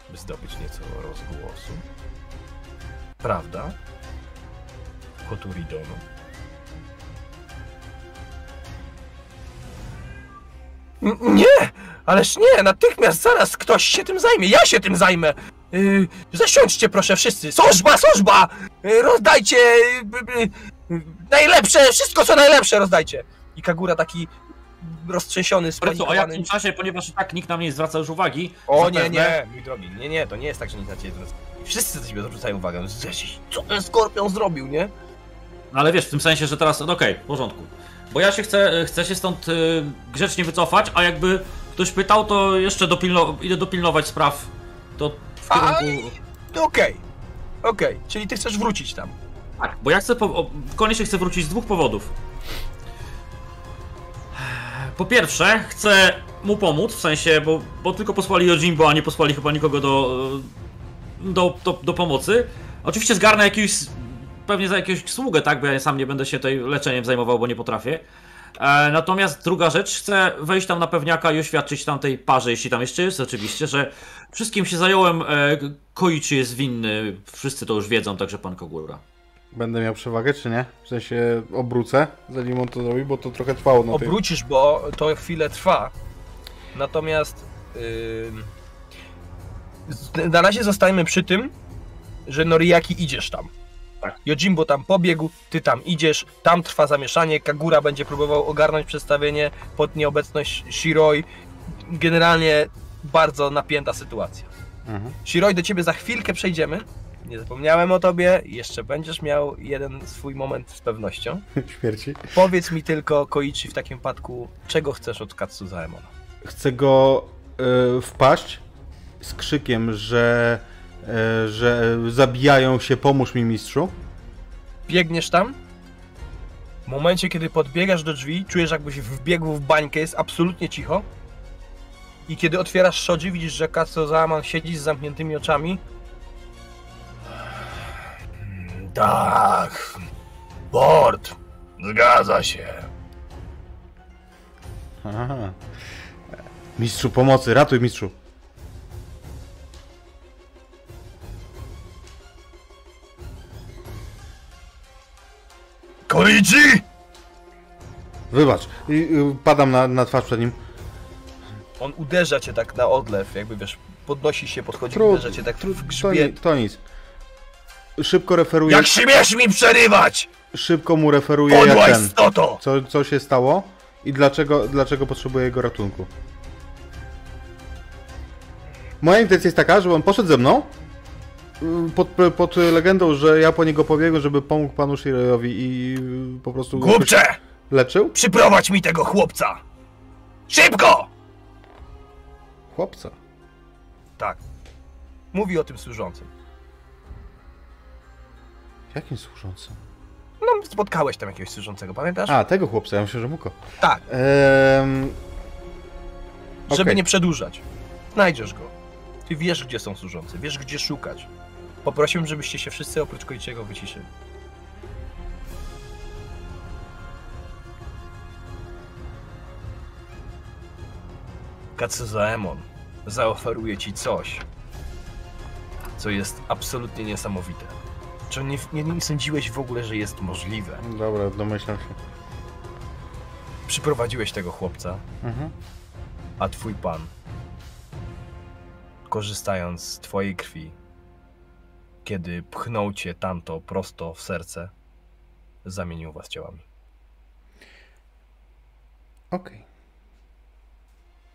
by zdobyć nieco rozgłosu. Prawda? Koturidono. N- Nie! Ależ nie! Natychmiast zaraz ktoś się tym zajmie! Ja się tym zajmę! Yy, zasiądźcie proszę wszyscy! Służba, służba! Yy, rozdajcie! Yy, yy, najlepsze! Wszystko co najlepsze rozdajcie! I Kagura taki roztrzęsiony, Preco, o spanikowany. jakim czasie, ponieważ i tak nikt na mnie nie zwraca już uwagi. O zapewne- nie, nie, mój drogi, nie, nie, to nie jest tak, że nic na ciebie zwraca- Wszyscy na ciebie zwracają uwagę, co ten skorpion zrobił, nie? No ale wiesz, w tym sensie, że teraz, no okej, w porządku. Bo ja się chcę, chcę się stąd y, grzecznie wycofać, a jakby ktoś pytał, to jeszcze dopilno, idę dopilnować spraw. To w kierunku... Okej, okej, czyli ty chcesz wrócić tam. Tak, bo ja chcę, po, o, koniecznie chcę wrócić z dwóch powodów. Po pierwsze, chcę mu pomóc, w sensie, bo, bo tylko posłali Yojimbo, a nie posłali chyba nikogo do, do, do, do pomocy. Oczywiście zgarnę jakiegoś, pewnie za jakąś sługę, tak, bo ja sam nie będę się tutaj leczeniem zajmował, bo nie potrafię. E, natomiast druga rzecz, chcę wejść tam na pewniaka i oświadczyć tamtej parze, jeśli tam jeszcze jest, oczywiście, że wszystkim się zająłem, e, Koichi jest winny, wszyscy to już wiedzą, także pan Kogura. Będę miał przewagę, czy nie? W sensie obrócę, zanim on to zrobi, bo to trochę trwało na tej... Obrócisz, bo to chwilę trwa. Natomiast yy, na razie zostajemy przy tym, że Noriaki idziesz tam. Tak. Yojimbo tam pobiegł, ty tam idziesz, tam trwa zamieszanie, Kagura będzie próbował ogarnąć przedstawienie pod nieobecność Shiroi. Generalnie bardzo napięta sytuacja. Mhm. Shiroi, do ciebie za chwilkę przejdziemy. Nie zapomniałem o tobie, jeszcze będziesz miał jeden swój moment z pewnością. <laughs> Śmierci. Powiedz mi tylko, Koichi, w takim wypadku, czego chcesz od Katsuzaemona? Chcę go y, wpaść z krzykiem, że, y, że zabijają się, pomóż mi mistrzu. Biegniesz tam momencie, kiedy podbiegasz do drzwi, czujesz jakbyś wbiegł w bańkę, jest absolutnie cicho. I kiedy otwierasz szodzie, widzisz, że Katsu Zaman siedzi z zamkniętymi oczami. Tak. Bord. Zgadza się. Aha. Mistrzu pomocy, ratuj mistrzu. Koichi! Wybacz. I, y, padam na, na twarz przed nim. On uderza cię tak na odlew, jakby wiesz, podnosi się, podchodzi, Trud- uderza cię tak w To, ni, grzbiet. to nic. Szybko referuję. Jak śmiesz mi przerywać? Szybko mu referuję Podła jak ten. istoto! Co, co się stało i dlaczego, dlaczego potrzebuję jego ratunku. Moja intencja jest taka, że on poszedł ze mną y, pod, pod legendą, że ja po niego pobiegłem, żeby pomógł panu Shiroyowi i y, po prostu Głupcze! leczył. Przyprowadź mi tego chłopca! Szybko! Chłopca. Tak. Mówi o tym służącym. Jakim służącym? No, spotkałeś tam jakiegoś służącego, pamiętasz? A, tego chłopca, ja myślę, że Muko. Tak, Ehm, żeby nie przedłużać. Znajdziesz go. Ty wiesz, gdzie są służący, wiesz, gdzie szukać. Poprosiłbym, żebyście się wszyscy oprócz Koichiego wyciszyli. Katsuzaemon zaoferuje ci coś, co jest absolutnie niesamowite. Czy nie, nie, nie sądziłeś w ogóle, że jest możliwe? Dobra, domyślam się. Przyprowadziłeś tego chłopca, Mhm. a twój pan, korzystając z twojej krwi, kiedy pchnął cię tamto prosto w serce, zamienił was ciałami. Okej.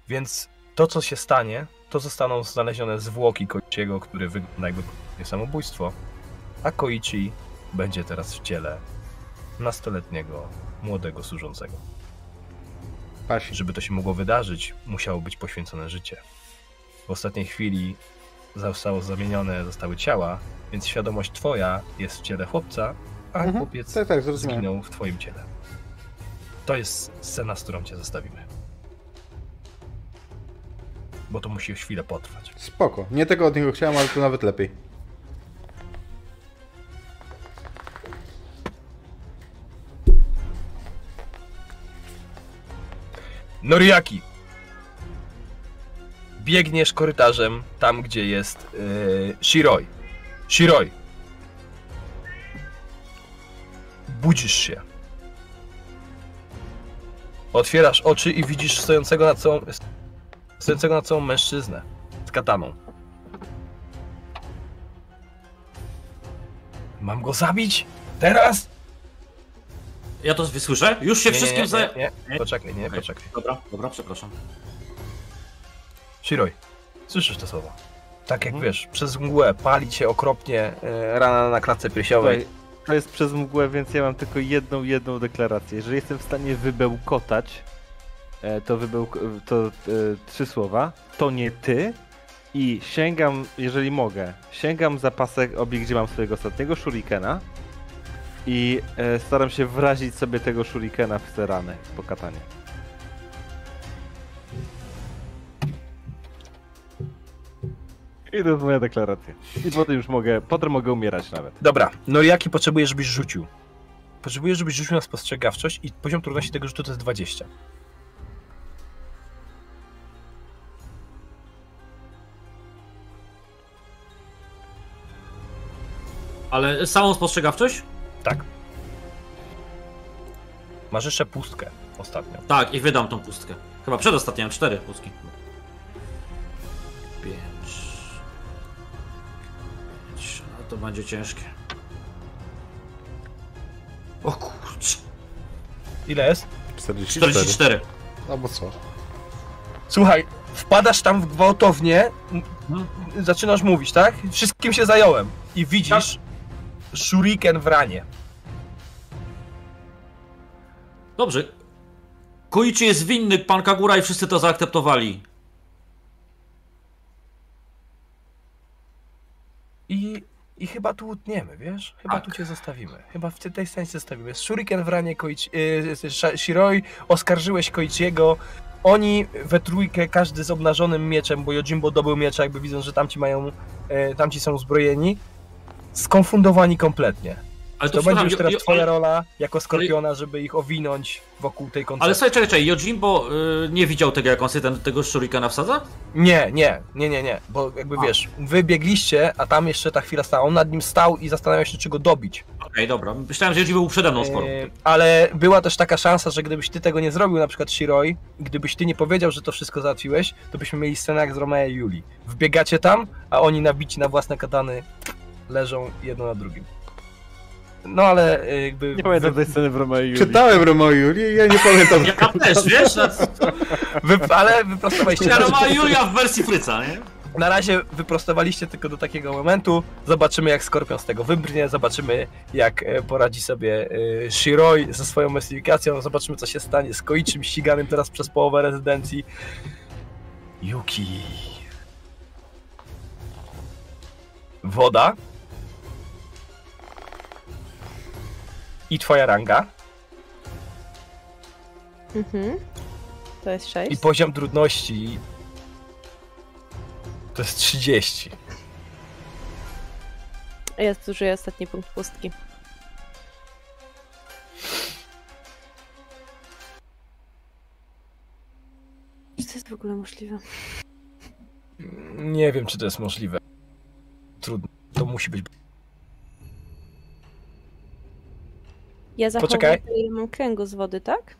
Więc to, co się stanie, to zostaną znalezione zwłoki Koichiego, który wygląda jakby samobójstwo, a Koichi będzie teraz w ciele nastoletniego, młodego służącego. Pasi. Żeby to się mogło wydarzyć, musiało być poświęcone życie. W ostatniej chwili zostało zamienione, zostały ciała, więc świadomość twoja jest w ciele chłopca, a Mhm. chłopiec Tak, tak, zginął w twoim ciele. To jest scena, z którą cię zostawimy. Bo to musi chwilę potrwać. Spoko. Nie tego od niego chciałem, ale to nawet lepiej. Noriaki! Biegniesz korytarzem tam, gdzie jest yy, Shiroi. Shiroi! Budzisz się. Otwierasz oczy i widzisz stojącego nad całą, stojącego nad całą mężczyznę z kataną. Mam go zabić? Teraz? Ja to wysłyszę? Już się Nie, nie, wszystkim nie, za... nie, nie. Poczekaj, nie, Okej. poczekaj. Dobra, dobra, przepraszam. Shiroi, słyszysz te słowa? Tak jak Mhm. wiesz, przez mgłę pali cię okropnie e, rana na klatce piersiowej. To jest przez mgłę, więc ja mam tylko jedną, jedną deklarację. Jeżeli jestem w stanie wybełkotać, e, to wybełk... to e, trzy słowa, to nie ty i sięgam, jeżeli mogę, sięgam za pasek obi, gdzie mam swojego ostatniego shurikena i e, staram się wrazić sobie tego shurikena w te rany po katanie. I to jest moja deklaracja. I potem już mogę, potem mogę umierać nawet. Dobra, Noriaki potrzebuje, żebyś rzucił. Potrzebuję, żebyś rzucił na spostrzegawczość i poziom trudności tego rzutu to jest 20. Ale samą spostrzegawczość? Tak. Masz jeszcze pustkę ostatnio. Tak, i wydam tą pustkę. Chyba przedostatnia, mam cztery pustki. Pięć. Pięć. No to będzie ciężkie. O kurczę. Ile jest? 44. 44. Albo co? Słuchaj, wpadasz tam w gwałtownie, Mhm. zaczynasz mówić, tak? Wszystkim się zająłem. I widzisz shuriken w ranie. Dobrze. Koichi jest winny, pan Kagura i wszyscy to zaakceptowali. I I chyba tu utniemy, wiesz? Chyba Tak. tu cię zostawimy. Chyba w tej scenie zostawimy. Shuriken w ranie Koichi... Yy, Sh- Shiroi, oskarżyłeś Koichiego. Oni we trójkę, każdy z obnażonym mieczem, bo Yojimbo dobył miecza, jakby widząc, że tamci mają... E, tamci są uzbrojeni. Skonfundowani kompletnie. Ale To, będzie przepraszam, już teraz Jo- twoja ale- rola jako Skorpiona, żeby ich owinąć wokół tej Ale koncepcji. słuchaj, czekaj, czekaj, Yojimbo y, nie widział tego, jak on sobie ten, tego shurikena wsadza? Nie, nie, nie, nie, nie, bo jakby A. wiesz, wy biegliście, a tam jeszcze ta chwila stała. On nad nim stał i zastanawiał się, czy go dobić. Okej, dobra. Myślałem, że Yojimbo był przede mną sporo. E, ale była też taka szansa, że gdybyś ty tego nie zrobił, na przykład Shiroi, gdybyś ty nie powiedział, że to wszystko załatwiłeś, to byśmy mieli scenę jak z Romeo i Julii. Wbiegacie tam, a oni nabici na własne katany leżą jedno na drugim. No ale e, jakby... Nie pamiętam tej sceny w Romeo i Julii. Czytałem Romeo i Julię i ja nie pamiętam. Ja też, wiesz? Na, wy, ale wyprostowaliście... ja Roma i Julia w wersji Fryca, nie? Na razie wyprostowaliście tylko do takiego momentu. Zobaczymy, jak Skorpion z tego wybrnie. Zobaczymy, jak e, poradzi sobie e, Shiroi ze swoją mestyfikacją. Zobaczymy, co się stanie z Koichim ściganym teraz przez połowę rezydencji. Yuki. Woda. I twoja ranga. Mhm. To jest 6. I poziom trudności. To jest 30. Ja zużyję ostatni punkt pustki. Czy to jest w ogóle możliwe? Nie wiem, czy to jest możliwe. Trudno. To musi być. Ja zachowuję Poczekaj. tyle, mam kręgu z wody, tak?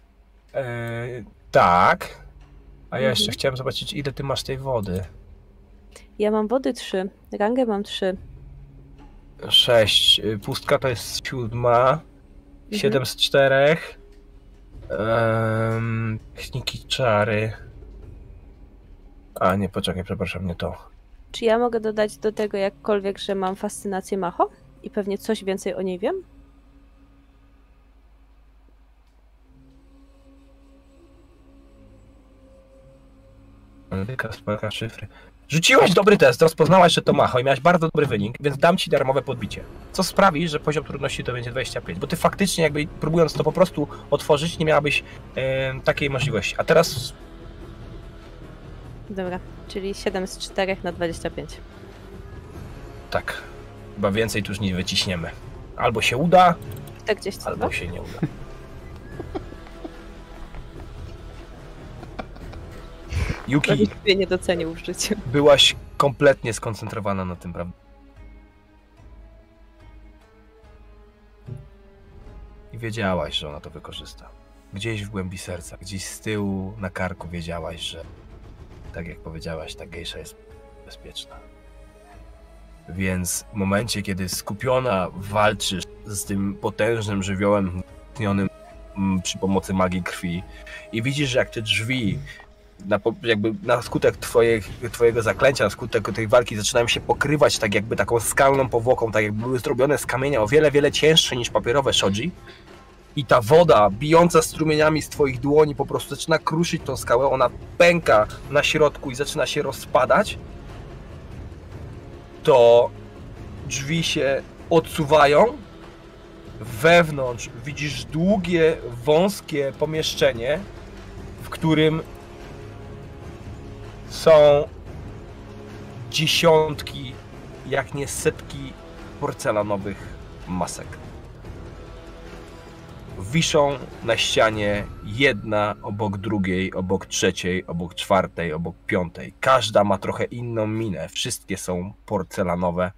Eee, tak. A ja Mhm. jeszcze chciałem zobaczyć, ile ty masz tej wody. Ja mam wody 3, rangę mam 3. 6. Pustka to jest siódma. 7 z czterech. Um, techniki czary. A nie, poczekaj, przepraszam, nie to. Czy ja mogę dodać do tego jakkolwiek, że mam fascynację Macho? I pewnie coś więcej o niej wiem? Antyka, spalka, szyfry. Rzuciłeś dobry test, rozpoznałaś, że to Macho i miałeś bardzo dobry wynik, więc dam ci darmowe podbicie. Co sprawi, że poziom trudności to będzie 25, bo ty faktycznie jakby próbując to po prostu otworzyć, nie miałabyś em, takiej możliwości. A teraz Dobra, czyli 7 z 4 na 25. tak, chyba więcej tu już nie wyciśniemy. Albo się uda, 42? albo się nie uda. Yuki, Nikt mnie nie docenił w życiu. <laughs> byłaś kompletnie skoncentrowana na tym, prawda? I wiedziałaś, że ona to wykorzysta. Gdzieś w głębi serca, gdzieś z tyłu na karku wiedziałaś, że tak jak powiedziałaś, ta gejsza jest bezpieczna. Więc w momencie, kiedy skupiona walczysz z tym potężnym żywiołem wzmocnionym mm, przy pomocy magii krwi i widzisz, jak te drzwi na, jakby na skutek twojego zaklęcia, na skutek tej walki zaczynają się pokrywać tak jakby taką skalną powłoką, tak jakby były zrobione z kamienia o wiele, wiele cięższe niż papierowe shoji. I ta woda bijąca strumieniami z twoich dłoni po prostu zaczyna kruszyć tą skałę, ona pęka na środku i zaczyna się rozpadać, to drzwi się odsuwają. Wewnątrz widzisz długie, wąskie pomieszczenie, w którym są dziesiątki, jak nie setki porcelanowych masek. Wiszą na ścianie jedna obok drugiej, obok trzeciej, obok czwartej, obok piątej. Każda ma trochę inną minę. Wszystkie są porcelanowe,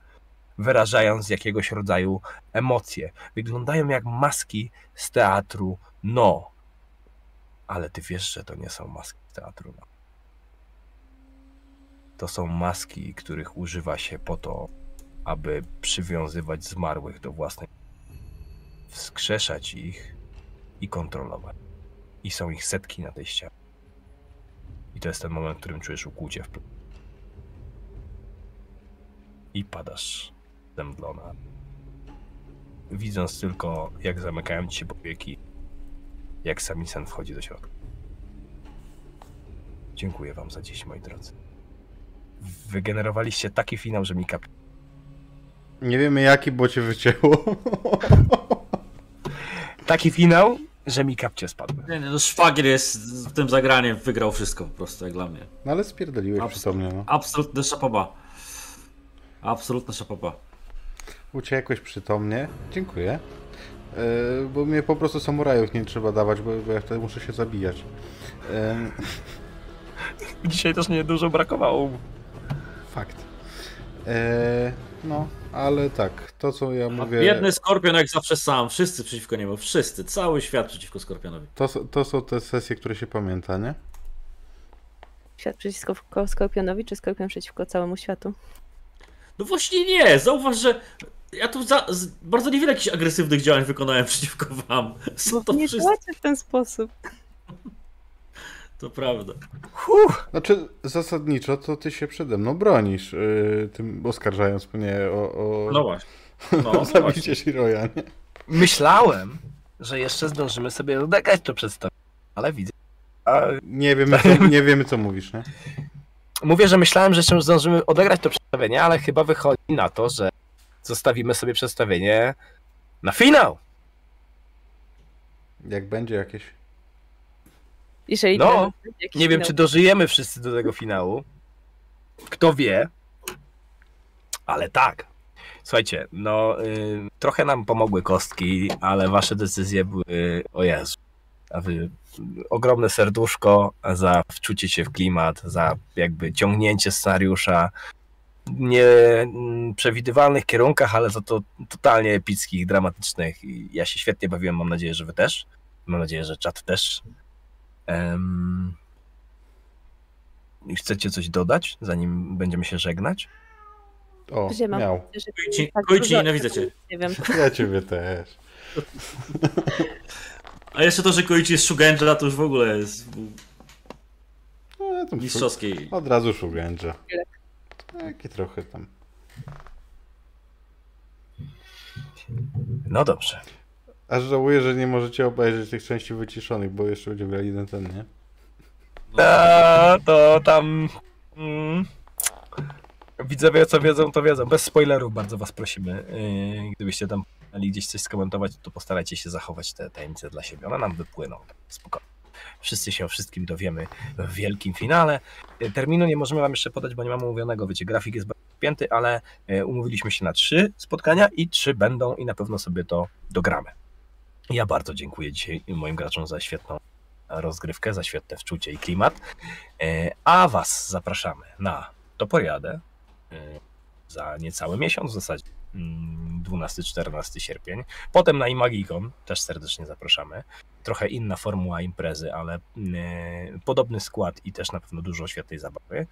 wyrażając jakiegoś rodzaju emocje. Wyglądają jak maski z teatru No. Ale ty wiesz, że to nie są maski z teatru No. To są maski, których używa się po to, aby przywiązywać zmarłych do własnej. wskrzeszać ich i kontrolować. I są ich setki na tej ścianie. I to jest ten moment, w którym czujesz ukłucie w. pl- I padasz zemdlona. Widząc tylko, jak zamykają ci się powieki, jak Samisen wchodzi do środka. Dziękuję wam za dziś, moi drodzy wygenerowaliście taki finał, że mi kap... Nie wiemy jaki, bo cię wycięło. <laughs> Taki finał, że mi kapcie spadły. Nie, nie, no szwagier jest z tym zagraniem, wygrał wszystko po prostu, jak dla mnie. No ale spierdoliłeś Abs- przytomnie, no. Absolutny szapoba. Absolutna szapoba. Uciekłeś przytomnie. Dziękuję. E, bo mnie po prostu samurajów nie trzeba dawać, bo, bo ja wtedy muszę się zabijać. E, Dzisiaj też nie dużo brakowało. Fakt. E, no, ale tak, to co ja mówię... Biedny Skorpion jak zawsze sam, wszyscy przeciwko niemu, wszyscy, cały świat przeciwko Skorpionowi. To, to są te sesje, które się pamięta, nie? Świat przeciwko Skorpionowi, czy Skorpion przeciwko całemu światu? No właśnie nie, zauważ, że ja tu za, z, bardzo niewiele jakichś agresywnych działań wykonałem przeciwko wam. <laughs> Są to nie działacie w ten sposób. <laughs> to prawda. Znaczy, zasadniczo to ty się przede mną bronisz, yy, tym oskarżając mnie o, o No właśnie. No, <laughs> no właśnie. zabicie Shiroya, nie? Myślałem, że jeszcze zdążymy sobie odegrać to przedstawienie, ale widzę. A Nie wiemy, co, nie wiemy, co mówisz, nie? mówię, że myślałem, że jeszcze zdążymy odegrać to przedstawienie, ale chyba wychodzi na to, że zostawimy sobie przedstawienie na finał. Jak będzie jakieś... Jeżeli No, Nie wiem, czy dożyjemy wszyscy do tego finału. Kto wie. Ale tak. Słuchajcie, no y, trochę nam pomogły kostki, ale wasze decyzje były, o Jezu, a wy, ogromne serduszko za wczucie się w klimat, za jakby ciągnięcie scenariusza nie mm, przewidywalnych kierunkach, ale za to totalnie epickich, dramatycznych. I ja się świetnie bawiłem, mam nadzieję, że wy też. Mam nadzieję, że czat też. Em, i Chcecie coś dodać, zanim będziemy się żegnać? O, Gdzie mam? miał. Koichi, tak dużo- nienawidzę cię. <laughs> Nie wiem. Ja ciebie też. A jeszcze to, że Koichi jest Shugenja, to już w ogóle jest No, tam mistrzowskiej. Od razu szugędża. Taki trochę tam. No dobrze. Aż żałuję, że nie możecie obejrzeć tych części wyciszonych, bo jeszcze będzie grali jeden ten, nie? A, to tam. Mm, widzowie, co wiedzą, to wiedzą. Bez spoilerów bardzo was prosimy. Yy, gdybyście tam mieli gdzieś coś skomentować, to postarajcie się zachować te tajemnice dla siebie. One nam wypłyną. Spokojnie. Wszyscy się o wszystkim dowiemy w wielkim finale. Yy, Terminu nie możemy wam jeszcze podać, bo nie mamy umówionego. Wiecie, grafik jest bardzo spięty, ale yy, umówiliśmy się na trzy spotkania i trzy będą i na pewno sobie to dogramy. Ja bardzo dziękuję dzisiaj moim graczom za świetną rozgrywkę, za świetne wczucie i klimat. E, A Was zapraszamy na Toporiadę e, za niecały miesiąc w zasadzie. mm, 12-14 sierpień. Potem na Imagikon też serdecznie zapraszamy. Trochę inna formuła imprezy, ale mm, e, podobny skład i też na pewno dużo świetnej zabawy.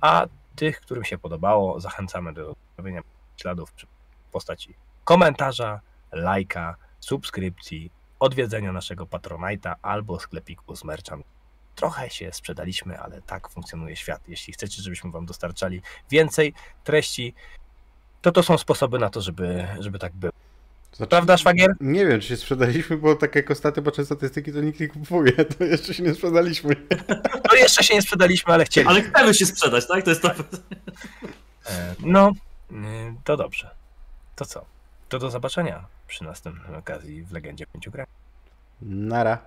A tych, którym się podobało, zachęcamy do robienia śladów przy postaci komentarza, lajka, subskrypcji, odwiedzenia naszego Patronite'a albo sklepiku z merchant. Trochę się sprzedaliśmy, ale tak funkcjonuje świat. Jeśli chcecie, żebyśmy wam dostarczali więcej treści, to to są sposoby na to, żeby, żeby tak było. Znaczy, Prawda, szwagier? Nie wiem, czy się sprzedaliśmy, bo tak jak ostatnio patrzę statystyki, to nikt nie kupuje. <laughs> To jeszcze się nie sprzedaliśmy. <laughs> No jeszcze się nie sprzedaliśmy, ale chcieli. Ale chcemy się sprzedać, tak? To jest to. E, No, y, to dobrze. To co? To do zobaczenia przy następnej okazji w Legendzie Pięciu Grach. Nara.